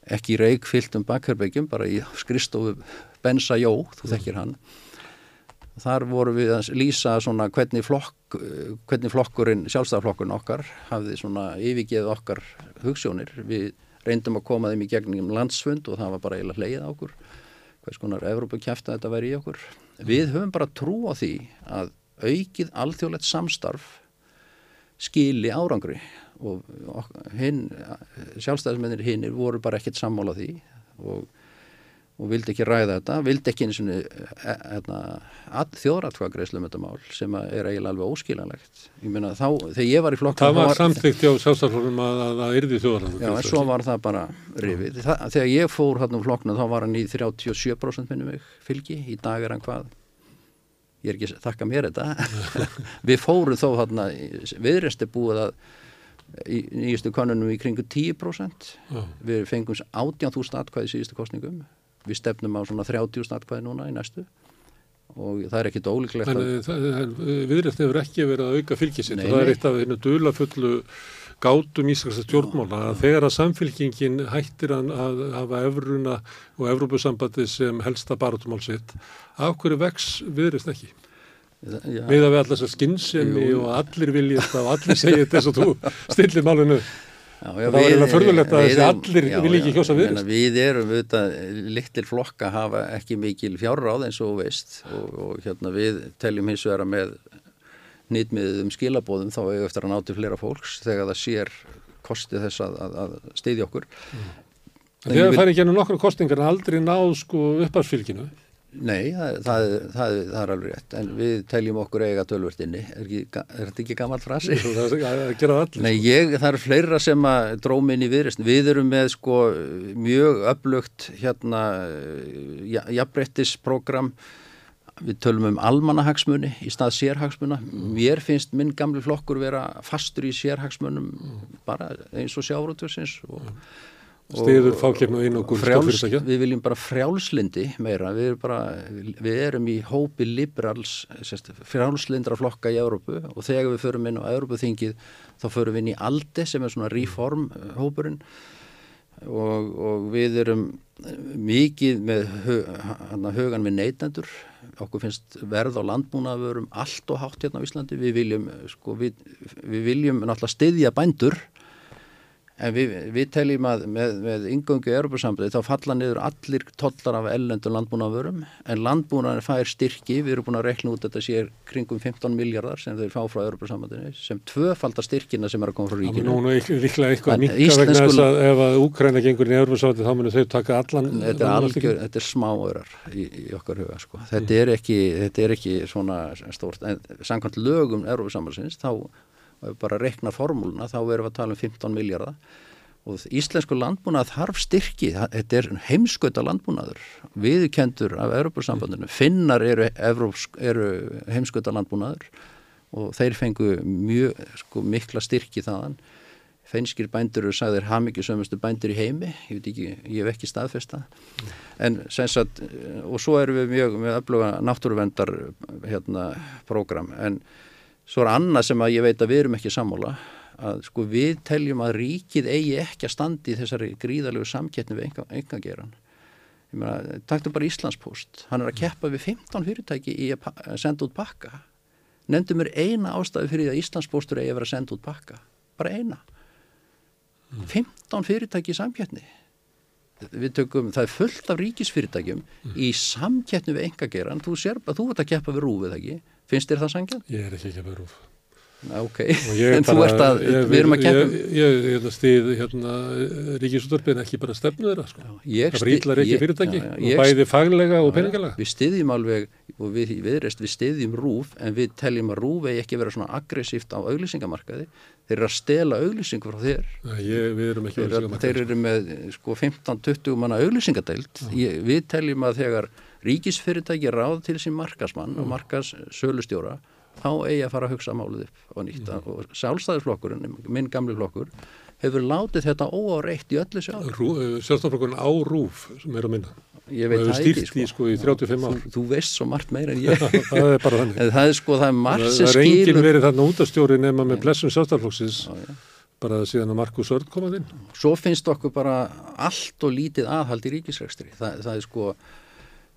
ekki reikfyllt um bakherbyggjum bara í skristofu Bensa Jó, þú þekkir hann Þar voru við að lýsa svona hvernig, flokk, hvernig flokkurinn, sjálfstæðarflokkurinn okkar hafði svona yfirgeð okkar hugssjónir. Við reyndum að koma þeim í gegnum landsfund og það var bara eiginlega hleyið á okkur. Hvers konar Evrópa kæft að þetta væri í okkur. Við höfum bara trú á því að aukið alþjóðlegt samstarf skili árangri og hinn, sjálfstæðismennir hinnir voru bara ekkert sammála því og og vildi ekki ræða þetta, vildi ekki eins og e, hérna, þjóðratkvæðagreislu um þetta mál sem er eiginlega alveg óskiljanlegt. Ég meina þá, þegar ég var í flokk... Það var, var samþygt hjá sjálfstaflokkum að það yrði þjóðratkvæðagreislu. Já, en svo var það bara rifið. Það, þegar ég fór hann um flokkna þá var hann í 37% minnum mig fylgi, í dag er hann hvað? Ég er ekki að þakka mér þetta. [LAUGHS] Við fórum þó hann að viðresti búið að í nýjustu konunum í kringu 10%. Já. Við fengum 18.000 atkvæði síðustu kostningum við stefnum á svona 30 snartkvæði núna í næstu. Og það er ekkit ólíklegt að... Viðrætt hefur ekki verið að auka fylgisitt og það er eitt af einu dulafullu gátum íslenska stjórnmála að þegar að samfylgingin hættir að hafa efruna og Evrópusambandi sem helsta barátumál sitt af hverju vex viðrætt ekki? Já. Við að við allar svo skinnsemi og allir viljast og allir segja þess að þú stillir málinu Já, já, það var eiginlega förðulegt að þessi allir vil ekki kjósa við. Við erum auðvitað litlir flokka hafa ekki mikil fjárráð eins og veist og, og hérna við teljum hins vegar með nýtmiðið um skilabóðum þá hefur eftir að náti flera fólks þegar það sér kostið þess að, að, að steyðja okkur. Mm. Þegar það fær ekki ennum nokkru kostingar en aldrei náð sko uppafsfylginu? Nei, það, það, það, það er alveg rétt, en við teljum okkur eiga tölvörtinni, er, er þetta ekki gammal frasi? Nei, ég, það er fleira sem að drómin í viðrist, við erum með sko mjög öflugt hérna jafnbrettisprogram, við tölum um almanahagsmunni í stað sérhagsmuna, mér finnst minn gamli flokkur vera fastur í sérhagsmunum bara eins og sjárótursins og Stiður fákjefn og einu og frjáls, Við viljum bara frjálslindi meira, við erum, bara, við erum í hópi liberals, frjálslindra flokka í Európu og þegar við förum inn á Európuþingið þá förum við inn í ALDE sem er svona reformhópurinn og, og við erum mikið með hugan við neytendur. Okkur finnst verð á landbúnaðurum allt og hátt hérna á Íslandi. Við viljum, sko, við, við viljum náttúrulega styðja bændur En við, við teljum að með, með yngöngu Europasambandi þá falla niður allir tollar af ellendun landbúnaðurum en landbúnaðin fær styrki, við erum búin að rekna út þetta sér kringum 15 miljardar sem þeir fá frá Europasambandinu sem tvöfaldar styrkina sem er að koma frá ríkinu. Nú er líklega eitthvað mikka vegna þess að ef að Úkræna gengur í Europasambandi þá munir þau taka allan. Þetta er, algjör, þetta er smáörar í, í okkar huga sko. Þetta, er ekki, þetta er ekki svona stórt en samkvæmt lögum Europasambandins þá og ef bara reknar formúluna þá erum við að tala um 15 miljardar og íslensku landbúnað þarf styrki, þetta er heimskauta landbúnaður, viðkendur af Europasambandinu, finnar eru, eru heimskauta landbúnaður og þeir fengu mjög sko, mikla styrki þaðan. Feinskir bændur eru sagðir hafmyggju sömustu bændur í heimi, ég veit ekki, ég hef ekki staðfesta en sensat, og svo erum við mjög með öfluga náttúruvendar hérna program en Svo er annað sem að ég veit að við erum ekki sammála að sko við teljum að ríkið eigi ekki að standi í þessari gríðalegu samkettni við enga, enga geran. Ég meina, taktu bara Íslandspost, hann er að keppa við 15 fyrirtæki í að senda út pakka. Nefndu mér eina ástæði fyrir því að Íslandspostur eigi að vera að senda út pakka. Bara eina. 15 fyrirtæki í samkettni. Við tökum, það er fullt af ríkisfyrirtækjum mm. í samkettni við enga geran. Þú sér að þú vart að keppa við rúfið ekki Finnst þér það sangjan? Ég er ekki að vera úr. Ok, en bara, þú ert að, ég, við erum að kemja. Ég, ég, ég stýð hérna ríkisúttarpin ekki bara stefnu þeirra, sko. Já, það bara ítlar ekki fyrirtæki já, og bæði faglega og peningalega. Við stýðjum alveg, og við viðreist, við stýðjum rúf, en við teljum að rúf eigi ekki vera svona aggressíft á auglýsingamarkaði. Þeir eru að stela auglýsingu frá þér. Nei, við erum ekki auglýsingamarkaði. Þeir eru með sko 15-20 manna auglýsingadeild. Við teljum að þegar ríkisfyrirtæki ráð til sín markasmann og markas sölustjóra þá eigi að fara að hugsa málið upp og nýtta mm. og sjálfstæðisflokkurinn, minn gamli flokkur hefur látið þetta óáreitt í öllu sjálf eh, Sjálfstæðisflokkurinn á rúf sem er að minna. Ég veit það ekki sko. sko í 35 ár Þú, þú veist svo margt meira en ég. [LAUGHS] Það er bara þannig. Það er sko það er margt sem skilur Það er engin verið þarna útastjóri nema með blessun sjálfstæðisflokksins. Bara síðan að Markus Örn komað inn. Svo finnst okkur bara allt og lítið aðhald í ríkisregstri það, það er sko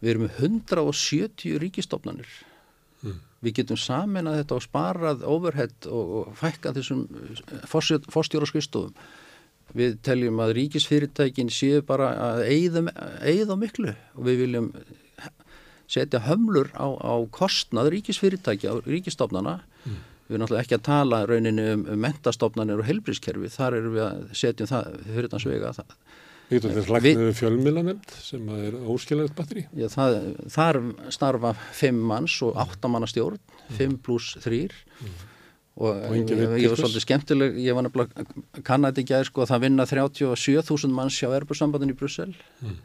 við erum með 170 ríkistofnanir mm. Við getum samin að þetta og sparað overhead og, og fækka þessum eh, fórstjóra skustofum við teljum að ríkisfyrirtækin séu bara að eigða miklu og við viljum setja hömlur á, á kostnað ríkisfyrirtækja og ríkistofnana mm. við erum náttúrulega ekki að tala rauninu um, um mentastofnanir og helbrískerfi þar erum við að setja það fyrir þanns vega það Þetta er slagnuðu fjölmilanemnd sem er óskiljaðið batteri. Já, það, þar starfa fimm manns og áttamanna stjórn, mm. fimm pluss þrýr mm. og, og ég, ég var svolítið skemmtileg, ég var nefnilega kannætti ekki að sko að það vinna 37.000 manns hjá erbúrsambandin í Brussel mm.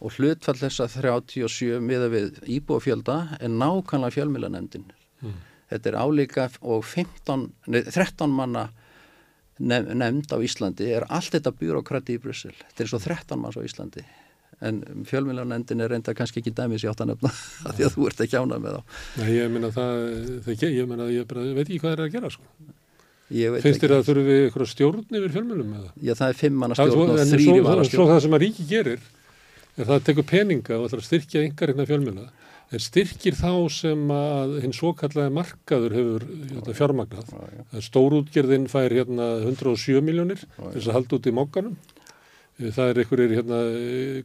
og hlutfall þess að 37 miða við íbúafjölda er nákvæmlega fjölmilanemndin. Mm. Þetta er álíka og 15, nei, 13 manna nefnd á Íslandi er allt þetta byråkrati í Brussel. Þetta er svo 13 manns á Íslandi en fjölmjölanendin er reynda kannski ekki dæmis í áttanöfna [LAUGHS] því að þú ert ekki ánað með þá. Nei, ég minna það, það ég minna, ég bara, veit ekki hvað er að gera sko. Finnst þér að þurfum við eitthvað stjórn yfir fjölmjölum með það? Já, það er fimm manna stjórn og þrýri manna stjórn. Svo það sem að ríki gerir er það að teku peninga og að styrkja yngar hérna fjölmjöla en styrkir þá sem að hinn svo kallaði markaður hefur hérna, fjármagnað. Stórútgerðin fær hérna 107 miljónir þess að halda út í mokkanum það er einhverjir hérna,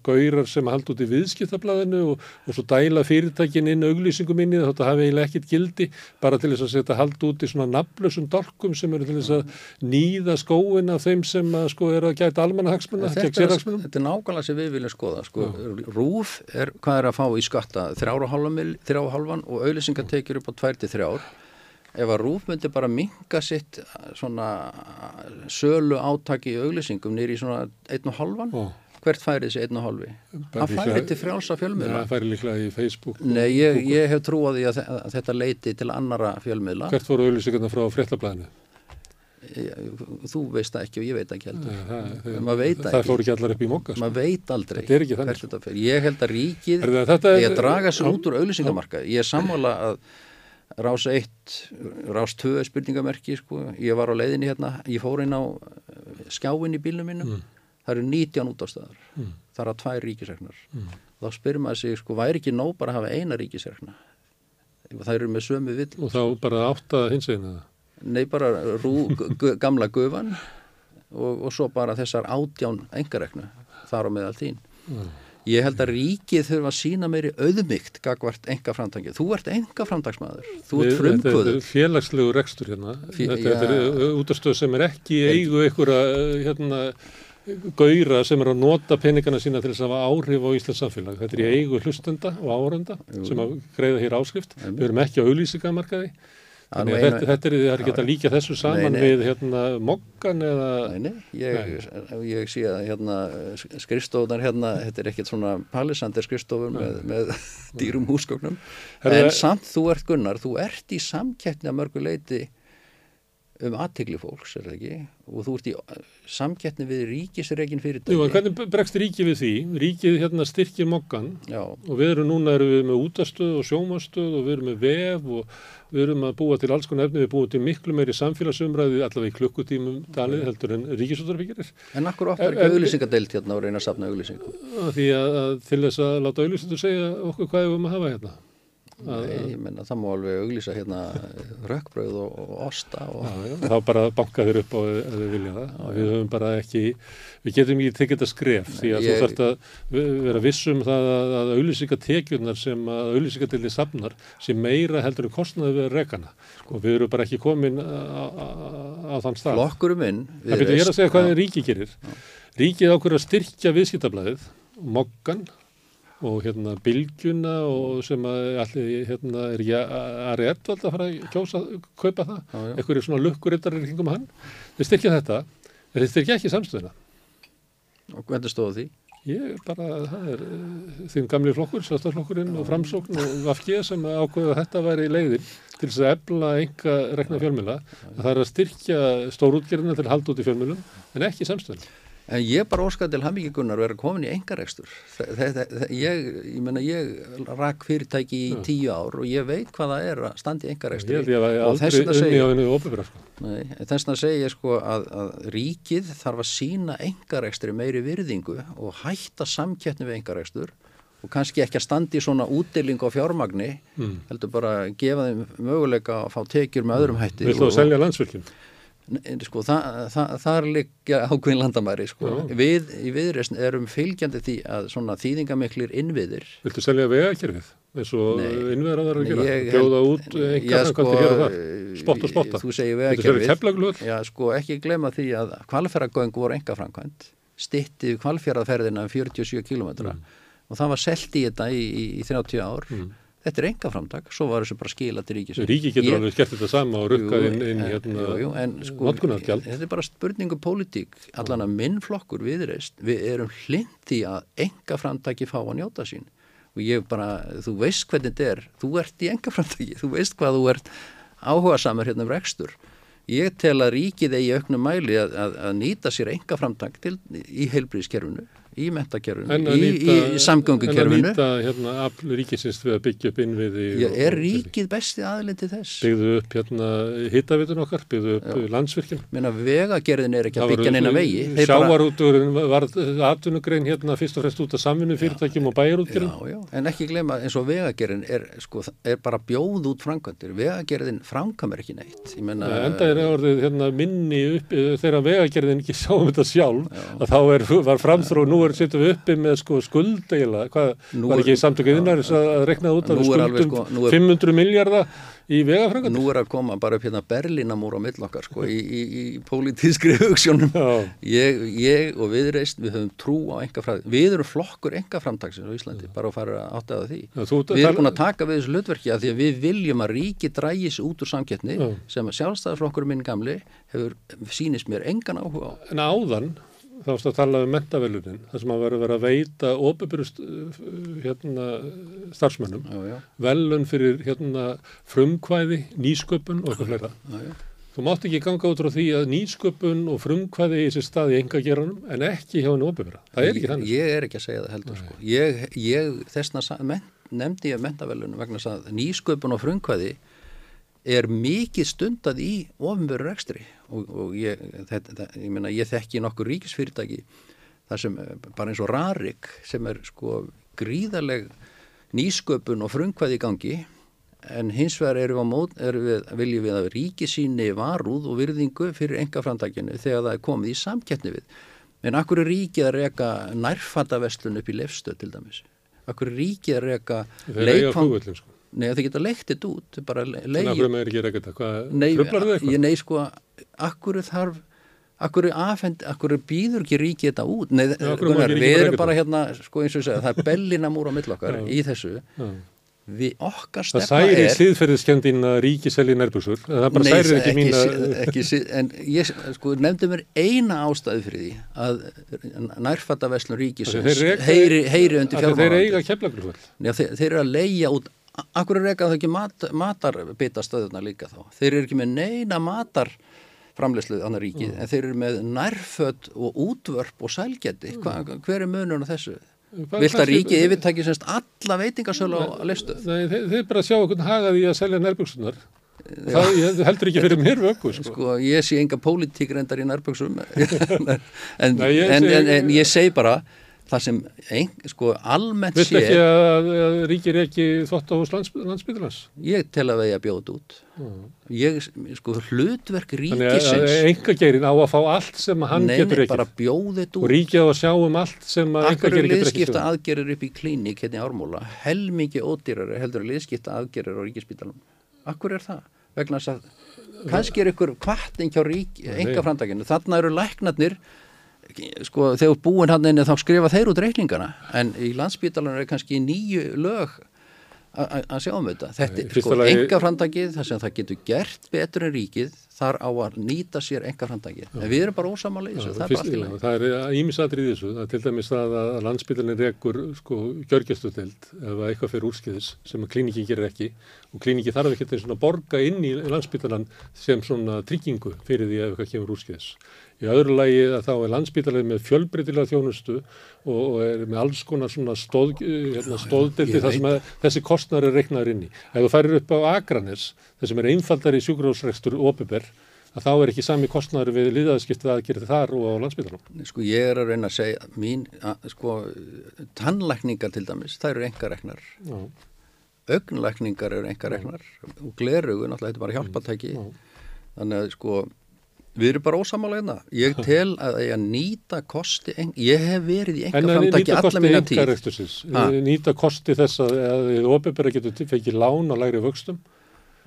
gaurar sem haldi út í viðskiptablaðinu og, og svo dæla fyrirtækin inn auglýsingum inn í það, þetta hafi eiginlega ekkit gildi bara til þess að setja haldi út í svona naflösum dolkum sem eru til þess að nýða skóin af þeim sem að, sko, er að gæta almannahagsmunna, þetta, þetta er nákvæmlega sem við viljum skoða sko. Rúf er hvað er að fá í skatta? Þrjáhálfan og auglýsingatekjur upp á tvær til þrjár ef að Rúf myndi bara minga sitt svona sölu átaki í auglýsingum nýri svona einn og halvan oh. hvert færi þessi einn og halvi það færi til frjálsa fjölmiðla. Það færi líklega í Facebook Nei, ég, ég hef trúið að, að þetta leiti til annara fjölmiðla. Hvert voru auglýsingarna frá fréttablaðinu? þú veist það ekki og ég veit ekki heldur. Það, það, veit það ekki. fór ekki allar upp í mokka sko. maður veit aldrei Þetta er ekki þannig, ég held að ríkið að draga sér út úr auðlýsingamarka ég er sammála að rás 1, rás 2 er spurningamerki sko. ég var á leiðinni hérna ég fór inn á eh, skjáin í bílnum mínum. Mm. það eru 19 útástöðar það eru að tvær ríkisregnar þá spyrir maður sig, sko, væri ekki nóg bara að hafa eina ríkisregna það eru með sömu vill og þá bara átta hins einu Nei, bara rú, gamla gufan og, og svo bara þessar átján engareknu þar á meðal þín. Ég held að ríkið þurfa að sína meiri auðmygt gagvart engaframtangið. Þú ert engaframtagsmaður, þú ert Þetta frumkvöður. er félagslegu rekstur hérna. Fé- þetta, þetta já. er útastöð sem er ekki í eigu einhverja hérna, gauðra sem er að nota peningana sína til þess að hafa áhrif á Íslands samfélag. Þetta er í eigu hlustenda og árenda sem að greiða hér áskrift. Við erum ekki á auðlýsingamarkaði. Það Þannig að eina- þetta, þetta er, það er ekki hægt að líka þessu saman Nei, nei. við hérna mokkan eða... Nei, nei, ég, ég sé að hérna skrifstofunar hérna, þetta er ekkert svona palisandir skrifstofur með, með dýrum húsgögnum. Herðu, En samt þú ert Gunnar, þú ert í samkettni að mörgu leiti um aðtegli fólks, er það ekki? Og þú ert í samkettni við ríkisreikin fyrirtæki. Jú, en hvernig bregst ríkið við því? Ríkið hérna styrkir mokkan Já, og við erum núna erum við með útastöð og sjómastöð og við erum með vef og við erum að búa til alls konar efni, við búum til miklu meiri samfélagsumræði allavega í klukkutímum talið heldur en ríkisúttarbyggjarir. en akkur opnar En- ekki auðlýsingadeilt hérna og reyna að safna auðlýsingum? Því að, að til þess að láta auðlýsendur segja okkur hvað Nei, ég menna það má alveg auðlýsa hérna rökkbröð og, og osta og... Já, já, þá bara banka þér upp á ef þið vilja það. við höfum bara ekki, við getum ekki tekið þetta skref því að Ég- þú þarft að vera vissum það að, að auðlýsingatekjurnar sem að auðlýsingadildi safnar sem meira heldur en kostnaði við rekana og við erum bara ekki komin á, þann stað. Flokkurum minn Það betur ég að segja hvað ríki gerir. Ríkið ákveður að styrkja viðskiptablaðið, mokkan og hérna bylgjuna og sem að allir hérna er ekki að rétt að fara að kjósa kaupa það, já. einhverju svona lukkurittar í kringum hann, þeir styrkja þetta. En þeir styrkja ekki samstöðuna. Og hvernig stóðu því? ég bara, það er uh, þinn gamli flokkur, sjálfstaflokkurinn og framsókn og VFG sem ákveða að þetta væri leiðin til þess að efla enga rekna fjölmjöla, að það er að styrkja stórútgerðina til að halda út í fjölmjölum en ekki samstöðuna En ég bara óskaði til hamingi Gunnar vera komin í engarekstur. Ég, ég meina, ég rak fyrirtæki í tíu ár og ég veit hvað það er að standa í held ég að ég aldrei unni á hennu óbyrgra sko. Þess vegna segi ég sko að, að ríkið þarf að sína engarekstri meiri virðingu og hætta samkettni við engarekstur og kannski ekki að standa í svona útdeling á fjármagni, Mm. heldur bara að gefa þeim möguleika að fá tekjur með öðrum hætti. Og- að selja landsvirkjum? Sko, það, það, það er líka ákveðin landamæri sko. Við í viðreysn erum fylgjandi því að svona þýðingamiklir innviðir Viltu selja vegakerfið eins og Nei. innverðar að Nei, gera? ég Bjóða held- út Já, enga sko, það? Spott og spotta? þú segir vegakerfið? Já, sko, ekki glema því að kvalfjörðagöng voru enga framkvæmt stitti kvalfjörðaferðina um 47 km Mm. og það var selt í þetta í, í, í 30 ár þetta er enga framtak, svo var þessu bara skila til ríkis Ríki getur alveg gert þetta sama og rukkað inn, inn hérna sko, notkunargjald. þetta er bara spurningu pólitík. Allan að minn flokkur viðreist við erum hlindi að enga framtaki fá að njóta sín. Og ég bara, þú veist hvernig þetta er. Þú ert í enga framtaki, þú veist hvað þú ert áhuga samar hérna um rekstur. Ég tel að ríkið eigi auknum mæli að, að, að nýta sér enga framtak til, í heilbríðskerfinu í að í, í, í samgöngukerfinu. En að nýta hérna afl ríkisins við að byggja upp innviði Já, og- er og- ríkið besti aðlinn til þess? byggðu upp hérna hittavitun okkar, byggðu upp landsvirkjum Meina vegagerðin er ekki að byggja neina vegi. Sjávarútugurinn var atvinnugrein hérna fyrst og fremst út af samvinnu fyrirtækjum og Já, já, en ekki glema eins og vegagerðin er, sko, er bara bjóð út framkvæmdir. Vegagerðin framkvæmur ekki neitt. Menna, Enda er orðið hérna, minni upp þegar vegagerðin ekki [LAUGHS] sáum þetta sjálf að þá er, var framþró nú er sittum við uppi með sko skuld eiginlega, hvað Nú var ekki samtöku innaris að að reikna út við alveg, skuldum sko, er- 500 miljardar í vegafrangat nú er að koma bara upp hérna Berlínamúr á millokkar sko, í, í, í pólitískri [LAUGHS] hugssjónum Já. ég, ég og viðreist við höfum trú á engafræð við erum flokkur engaframtaksins á Íslandi bara að fara að átta að því. Já, þú- við erum búin að taka við þessu hlutverki að því að við viljum að ríki drægis út úr samkettni Já. sem að sjálfstæðarflokkur minn gamli hefur sýnist mér engan áhuga á. En áðan þá varst að tala um mentavelunin þar sem að vera verið að veita óbyrjust hérna, starfsmönnum já, já, velun fyrir hérna, frumkvæði, nýsköpun og eitthvað fleira. já. Þú mátt ekki ganga út frá því að nýsköpun og frumkvæði í þessi staði enga geranum en ekki hjá henni opifra. Það er ekki þannig. Ég, ég er ekki að segja það heldur sko. Ég, ég þessna nefndi ég mentavelunum vegna að nýsköpun og frumkvæði er mikið stundad í ofinveru rekstri og, og ég, þetta, ég, meina, ég þekki nokkur ríkisfyrirtæki þar sem bara eins og Rarik sem er sko gríðarleg nýsköpun og frumkvæði í gangi en hins vegar erum við, mót, erum við viljum við að ríki síni varúð og virðingu fyrir enga framtækjunu þegar það er komið í samkettni við. En akkur er ríkið að reyka nærfattaverslun upp í lefstöð til dæmis? Akkur er ríkið að reyka leikfang... Sko. Nei, það geta leikt þetta út. Þannig að hverju maður ekki reyka þetta? Hvað, frumlar þau eitthvað? Nei, sko, akkur þarf... Akkur, afhend, akkur býður ekki ríkið þetta út? Nei, Já, Gunnar, við erum bara hérna, sko eins og ég segja, það er bellinamúr á millokkar [LAUGHS] í þessu. Já við okkar stefna er það særi síðferðiskjöndin að ríki selji nærbúsur það bara Nei, særi ekki mín að en ég sko nefndi mér eina ástæðu fyrir því að nærfattaveslun ríkis heyri, heyri undir fjármáðan þeir eiga keflagrúfall þeir, þeir eru að leia út akkur er ekki að það ekki mat, matarbeitastöðuna líka þá þeir eru ekki með neina matar framlegsluð annar ríkið mm. en þeir eru með nærfödd og útvörp og sælgeti mm. hver er munun á þessu Vilt að ríkið yfirtæki semst alla veitingarsölu á listu? Nei, þeir, þeir bara sjá okkur hagaði að selja nærbuksunar. Það heldur ekki fyrir mér vöku. Sko. sko, ég sé enga pólitík reyndar í nærbuksum, [LAUGHS] [LAUGHS] en, en, en, en ég segi bara það sem ein, sko almennt sé Vilt ekki að, að ríkir ekki þótt á lands, landsbyggðurnas? Ég tel að er að bjóða út. Ég, sko hlutverk ríkisins Þannig að enga gerin á að fá allt sem hann Nei, getur ekki bara bjóðið út og ríkið á að sjá um allt sem enga gerin getur ekki Akkur er liðskipta aðgerir upp í klínik hérna í ármóla helmingi ódýrar heldur liðskipta aðgerir á ríkispítalum Akkur er það? Vegna þess að kannski er ykkur kvartning hjá enga framdaginu þarna eru læknarnir sko þegar búin hann inni þá skrifa þeir út reikningana. En í landsbítalan er kannski nýju lög að sjá um þetta. Þetta er sko lagi... enga framdagið þar sem það getur gert betur en ríkið þar á að nýta sér enga framdagið en við erum bara ósamála í þessu, það er bara allt í lagi. Það er ímisatrið í þessu, það er til dæmis það að landsbítalinn rekur sko gjörgjastuteld ef eitthvað fyrir úrskiðis sem klíningi gerir ekki. Og klíningi þarf ekki að borga inn í landsbítalan sem svona tryggingu fyrir því ef eitthvað kemur úrskiðis Í öðru lagi að þá er landsbítalið með fjölbreytilega þjónustu og er með alls konar svona stóð, hérna, stóðdeldi þar sem þessi kostnar er reiknaður inn í. Ef þú færir upp á Akranes, þessum er einfaldari sjúkrósrekstur opiber, að þá er ekki sami kostnar við liðaðskiptið að gera þar og á landsbítalum. Sko ég er að reyna að segja, mín, að, sko, tannlækningar til dæmis, það eru enga reknar. Ögnlækningar eru enga reknar og glerugu, náttúrulega, þetta er bara hjálpatæki. Þannig að sko Við erum bara ósamála hérna. Ég [LAUGHS] tel að ég nýta kosti, ég hef verið í enga framtæki alla mína tíð. En nýta kosti þess að þið ofinbæra getur fekið lán á lægri vöxtum?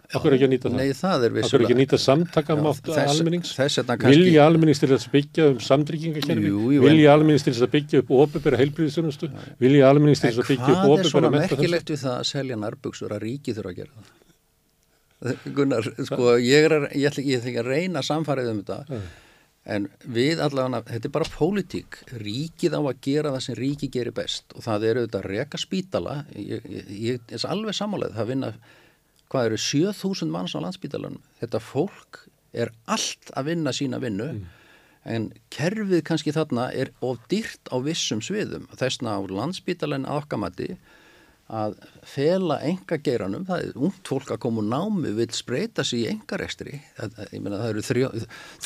Akkur ekki að nýta það? Nei, það er vissulega. Akkur ekki að nýta samtakamátt almennings? Kannski... Vilja almennings til þess að byggja um samtryggingakerfi? Vilja almennings til þess að byggja upp ofinbæra heilbríðisjónustu? Vilja almennings til þess að byggja upp ofinbæra metafensu? Hvað er svona merkilegt við það að selja nærbuksur að ríki þurfa að gera það? Gunnar, sko, ég er að, ég ætla, ætla að reyna samfarið um þetta mm. en við allavega, þetta er bara pólitík, ríkið á að gera það sem ríkið gerir best og það eru þetta reka spítala ég, ég, ég er alveg samálega, það vinna hvað eru 7000 manns á landsspítalanum þetta fólk er allt að vinna sína vinnu mm. en kerfið kannski þarna er of dýrt á vissum sviðum þessna á landsspítalan aðkamati að fela enga geiranum, það er ungt fólk að koma úr námi vil spreita sig í engarekstri ég meina það eru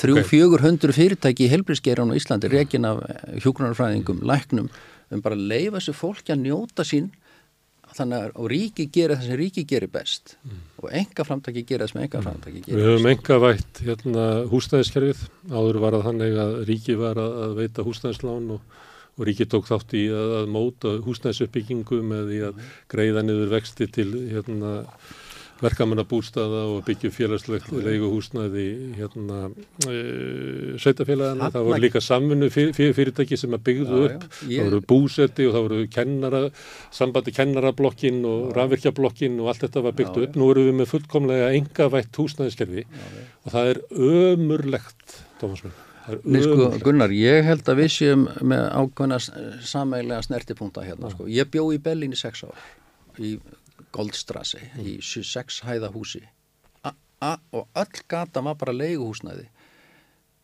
þrjú fjögur hundru fyrirtæki í helbrísgeiran á Íslandi, rekin af hjókunarfræðingum læknum, um bara að leifa þessu fólki að njóta sín. Þannig að ríki gerir það sem ríki gerir best. Mm. og enga framtæki gerir það sem enga framtæki gerir Við höfum enga vætt hérna, húsnæðiskerfið. Áður var að þannig að ríki var að veita húsnæðislán og og ríkið tók þátt í að, að móta húsnæðsuppbyggingu með því að greiða niður vexti til hérna, verkamannabústaða og byggju félagslegt leigu húsnæði hérna, e, sveitafélagana. Það voru líka samfunnu fyr, fyr, fyrirtæki sem að byggðu já, upp. Já, ég... Það voru búsetti og það voru kennara, sambandi kennarablokkin og rafvirkjablokkin og allt þetta var byggt já, upp. Nú erum við með fullkomlega engavætt húsnæðiskerfi og það er ömurlegt, Tómas Mjörn. Nei sko Gunnar, ég held að við séum með ákveðna samæglega snertipunta hérna sko. Ég bjó í Berlín í sex ár í Goldstrassi, í sex hæða húsi. og öll gata var bara leiguhúsnæði.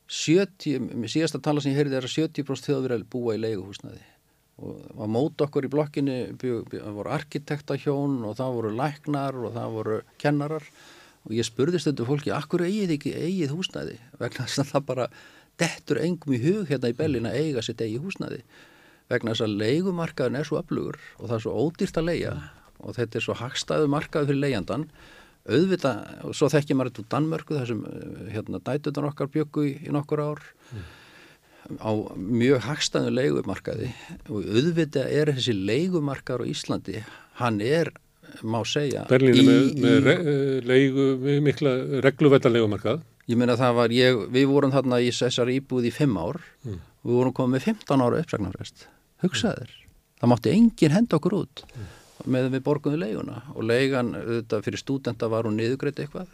70, síðasta tala sem ég heyrði er að 70% þjóðverðal búa í leiguhúsnæði. Og var mót okkur í blokkinni voru arkitektahjón og það voru læknar og það voru kennarar. Og ég spurði stundu fólki akkur eigið ekki eigið húsnæði? Vegna þess að það bara dettur engum í hug hérna í Bellin að eiga sitt eigið húsnæði. Vegna þess að leigumarkaðin er svo öflugur og það er svo ódýrt að leia og þetta er svo hagstæðu markaði fyrir leijandan auðvita, og svo þekkir maður þetta úr Danmörku þessum hérna, dætutan okkar bjöku í, í nokkur ár. Mm. á mjög hagstæðu leigumarkaði og auðvita er þessi leigumarkaður á Íslandi hann er, má segja Berlínu með, með re, leigu, mikla regluvetta leigumarkað Ég meina það var, ég, við vorum þarna í þessar íbúð í fimm ár. Mm. við vorum komið með 15 ára uppsagnarfrest. Hugsaður, mm. það mátti engin henda okkur út mm. með við borguðu leiguna. Og leigan þetta fyrir stúdenta var hún niðugreitt eitthvað.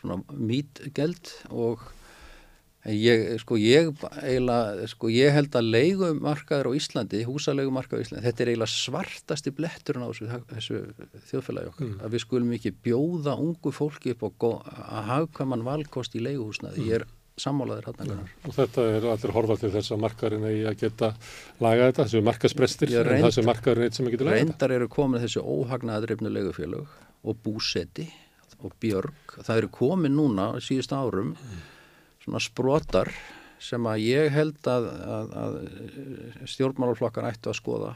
Svona mítgeld og ég, sko, ég, eiginlega, sko, ég held að leigumarkaður á Íslandi, húsaleigumarkaður á Íslandi þetta er eiginlega svartasti bletturinn á þessu, þessu þjóðfélagi okkar. Mm. að við skulum ekki bjóða ungu fólki upp að hafkaman valkost í leiguhúsnaði, ég er sammálaðir hann ja, og þetta er allir horfað til þess að markaðurinn eigi að geta laga þetta, þessu markaðsbrestir en þessu markaðurinn eitt sem ekki getur laga þetta. Reyndar eru komin þessu óhagnaðadreifnulegu félög og búseti og björg, það eru komin núna síðust árum mm. Svona sprotar sem að ég held að, að, að stjórnmálaflokkar ættu að skoða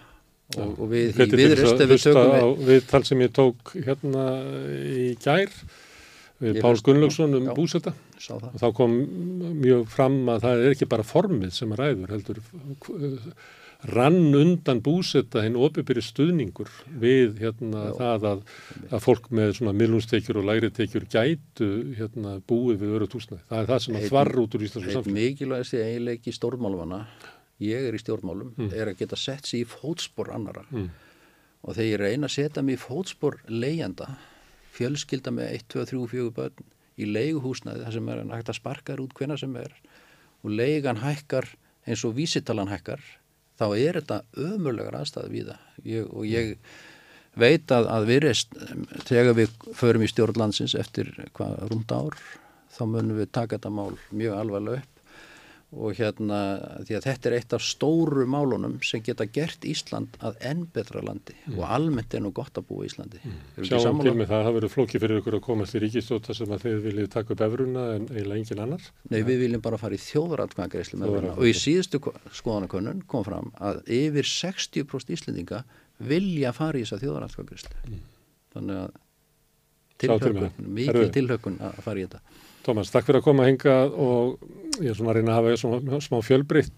og, og við í viðrist við tökum við Við tal sem ég tók hérna í gær við Pál Gunnlaugsson um búsetta og þá kom mjög fram að það er ekki bara formið sem ræður heldur rann undan búsetta hinn opibyrri stuðningur við hérna, það að, að fólk með svona millumstekjur og læri tekjur gætu hérna, búið við öru túsnaði. Það er það sem að þvarr út úr Íslands samfélag. Mikilvægast er eiginleiki stjórnmálumana, ég er í stjórnmálum, mm. er að geta sett sér í fótspor annara mm. og þegar ég reyna að setja mig í fótspor leiðjanda fjölskylda með 1, 2, 3, 4 börn í leiguhúsnaði þar sem er hægt að sparka út hvena sem er og leigan hækkar eins og vísitalan hækkar þá er þetta ömurlegar aðstæði við það. Ég, og ég veit að, að virðist þegar við förum í stjórnlandsins eftir hvað rúmda ár þá munum við taka þetta mál mjög alvarlega upp og hérna því að þetta er eitt af stóru málunum sem geta gert Ísland að enn betra landi. Mm. og almennt er nú gott að búa Íslandi. Mm. Sjáum til með það, það verður flóki fyrir ykkur að komast í ríkistóta sem að þið viljið taka upp efruna en eiginlega engin annar. Nei, ja. við viljum bara fara í þjóðratkvæðagreyslu með efruna og í síðustu skoðanakönnun kom fram að yfir 60% Íslendinga vilja fara í þessa þjóðratkvæðagreyslu mm. þannig að tilhökun, mikil tilhökun að fara í þetta Tómas, takk fyrir að koma að hinga og ég er svona að reyna að hafa svona smá fjölbreytt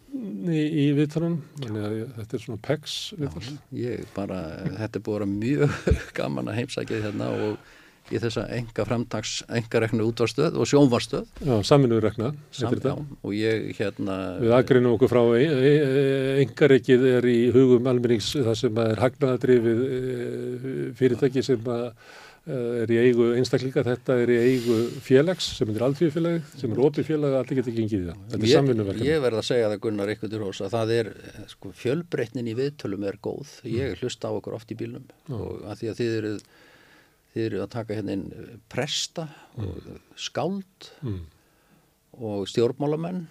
í, í viðtalunum, þetta er svona PEX viðtal. Ég bara, þetta er búin að vera mjög [LAUGHS] gaman að heimsækja hérna og í þessa enga framtags, enga reknu útvarstöð og sjónvarstöð. Já, saminuður rekna. Sam, já, og ég hérna... Við aðgreinum okkur frá e, e, engareikið er í hugum almennings það sem er hagnaðadrifið e, fyrirtæki sem að er í eigu einstaklinga, þetta er í eigu félags sem er alþjóðfélagi, sem er opið félag að allir geta gengið í það. Þetta er samfunnuverkefni. Ég verð að segja það Gunnar til hós að það er, sko, fjölbreytnin í viðtölum er góð. Ég mm. hlusta á okkur oft í bílum mm. og að því að þið eru, þið eru að taka hérna inn presta og mm. skáld mm. og stjórnmálamenn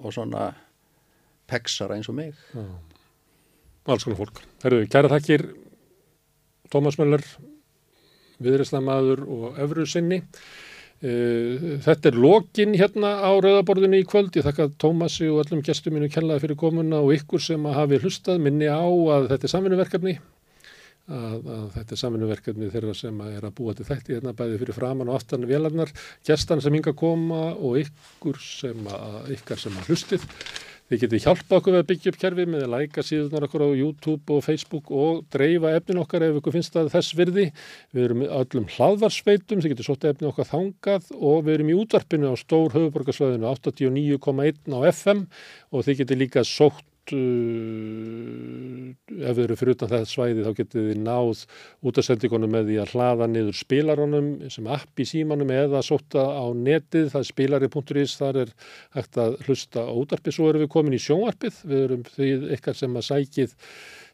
og svona peksara eins og mig. Alls konar fólk. Herru, kæra þakkir Tómas Möller viðræstamaður og öfru sinni. E, þetta er lokin hérna á rauðaborðinu í kvöld. Ég þakka Tómasi og öllum gestum mínu kellaði fyrir komuna og ykkur sem hafi hlustað minni á að þetta er samfunnuverkefni. Að, að þetta er samfunnuverkefni þeirra sem er að búa til þetta hérna bæði fyrir framann og aftan velarnar, gestan sem yngar koma og ykkur sem að, ykkar sem að hlustið. Þið getið hjálpa okkur við að byggja upp kerfið með að læka síðunar okkur á YouTube og Facebook og dreifa efnin okkar ef ykkur finnst það þess virði. Við erum öllum hlaðvarsveitum, þið getið sótt efnin okkar þangað og við erum í útvarpinu á stór höfuborgarsvæðinu 89,1 á FM og þið getið líka sótt ef þið eru fyrir utan þetta svæði þá getið þið náð út af sendingunum með því að hlaða niður spilaronum sem app í símanum eða sóta á netið, það er spilari.is, þar er hægt að hlusta á útarpið, svo erum við komin í sjónvarpið, við erum því eitthvað sem að sækið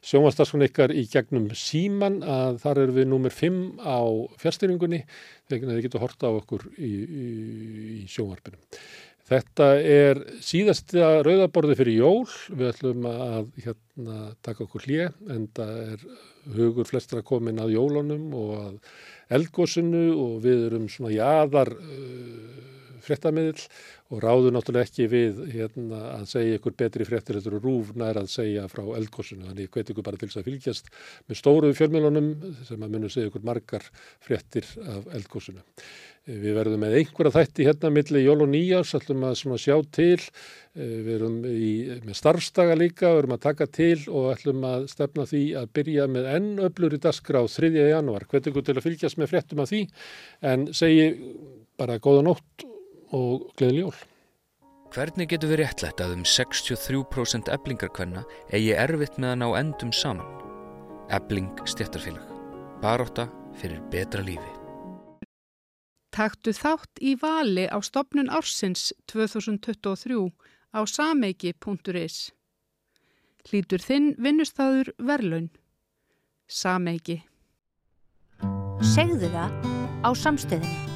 sjónvarstarskun ykkar í gegnum síman að þar erum við nummer 5 á fjárstyrningunni þegar þið getur horta á okkur í, í, í sjónvarpinu. Þetta er síðasta rauðaborði fyrir jól, við ætlum að hérna, taka okkur hlje en það er hugur flestra komin að jólunum og að eldgósinu og við erum svona jáðar uh, fréttamiðl og ráður náttúrulega ekki við hérna, að segja ykkur betri fréttir þetta eru rúf nær að segja frá eldgósinu þannig ég hveti ykkur bara til þess að fylgjast með stóru fjölmjölunum sem að munum segja ykkur margar fréttir af eldgósinu. Við verðum með einhverja þætti hérna millir jól og nýjás, ætlum að sjá til, við erum í, með starfstaga líka, við erum að taka til og ætlum að stefna því að byrja með enn öflur í dasgra á 3. januar. Hveti ykkur til að fylgjast með fréttum af því en segi bara góða nótt og gleðileg jól. Hvernig getur við réttlætt að um 63% eblingarkvenna eigi erfitt með að ná endum saman? Ebling stjættarfélag. Baróta fyrir betra lífi. Taktu þátt í vali á stopnun ársins 2023 á sameiki.is. Hlítur þinn vinnustæður verlaun. Sameiki. Segðu það á samstöðinni.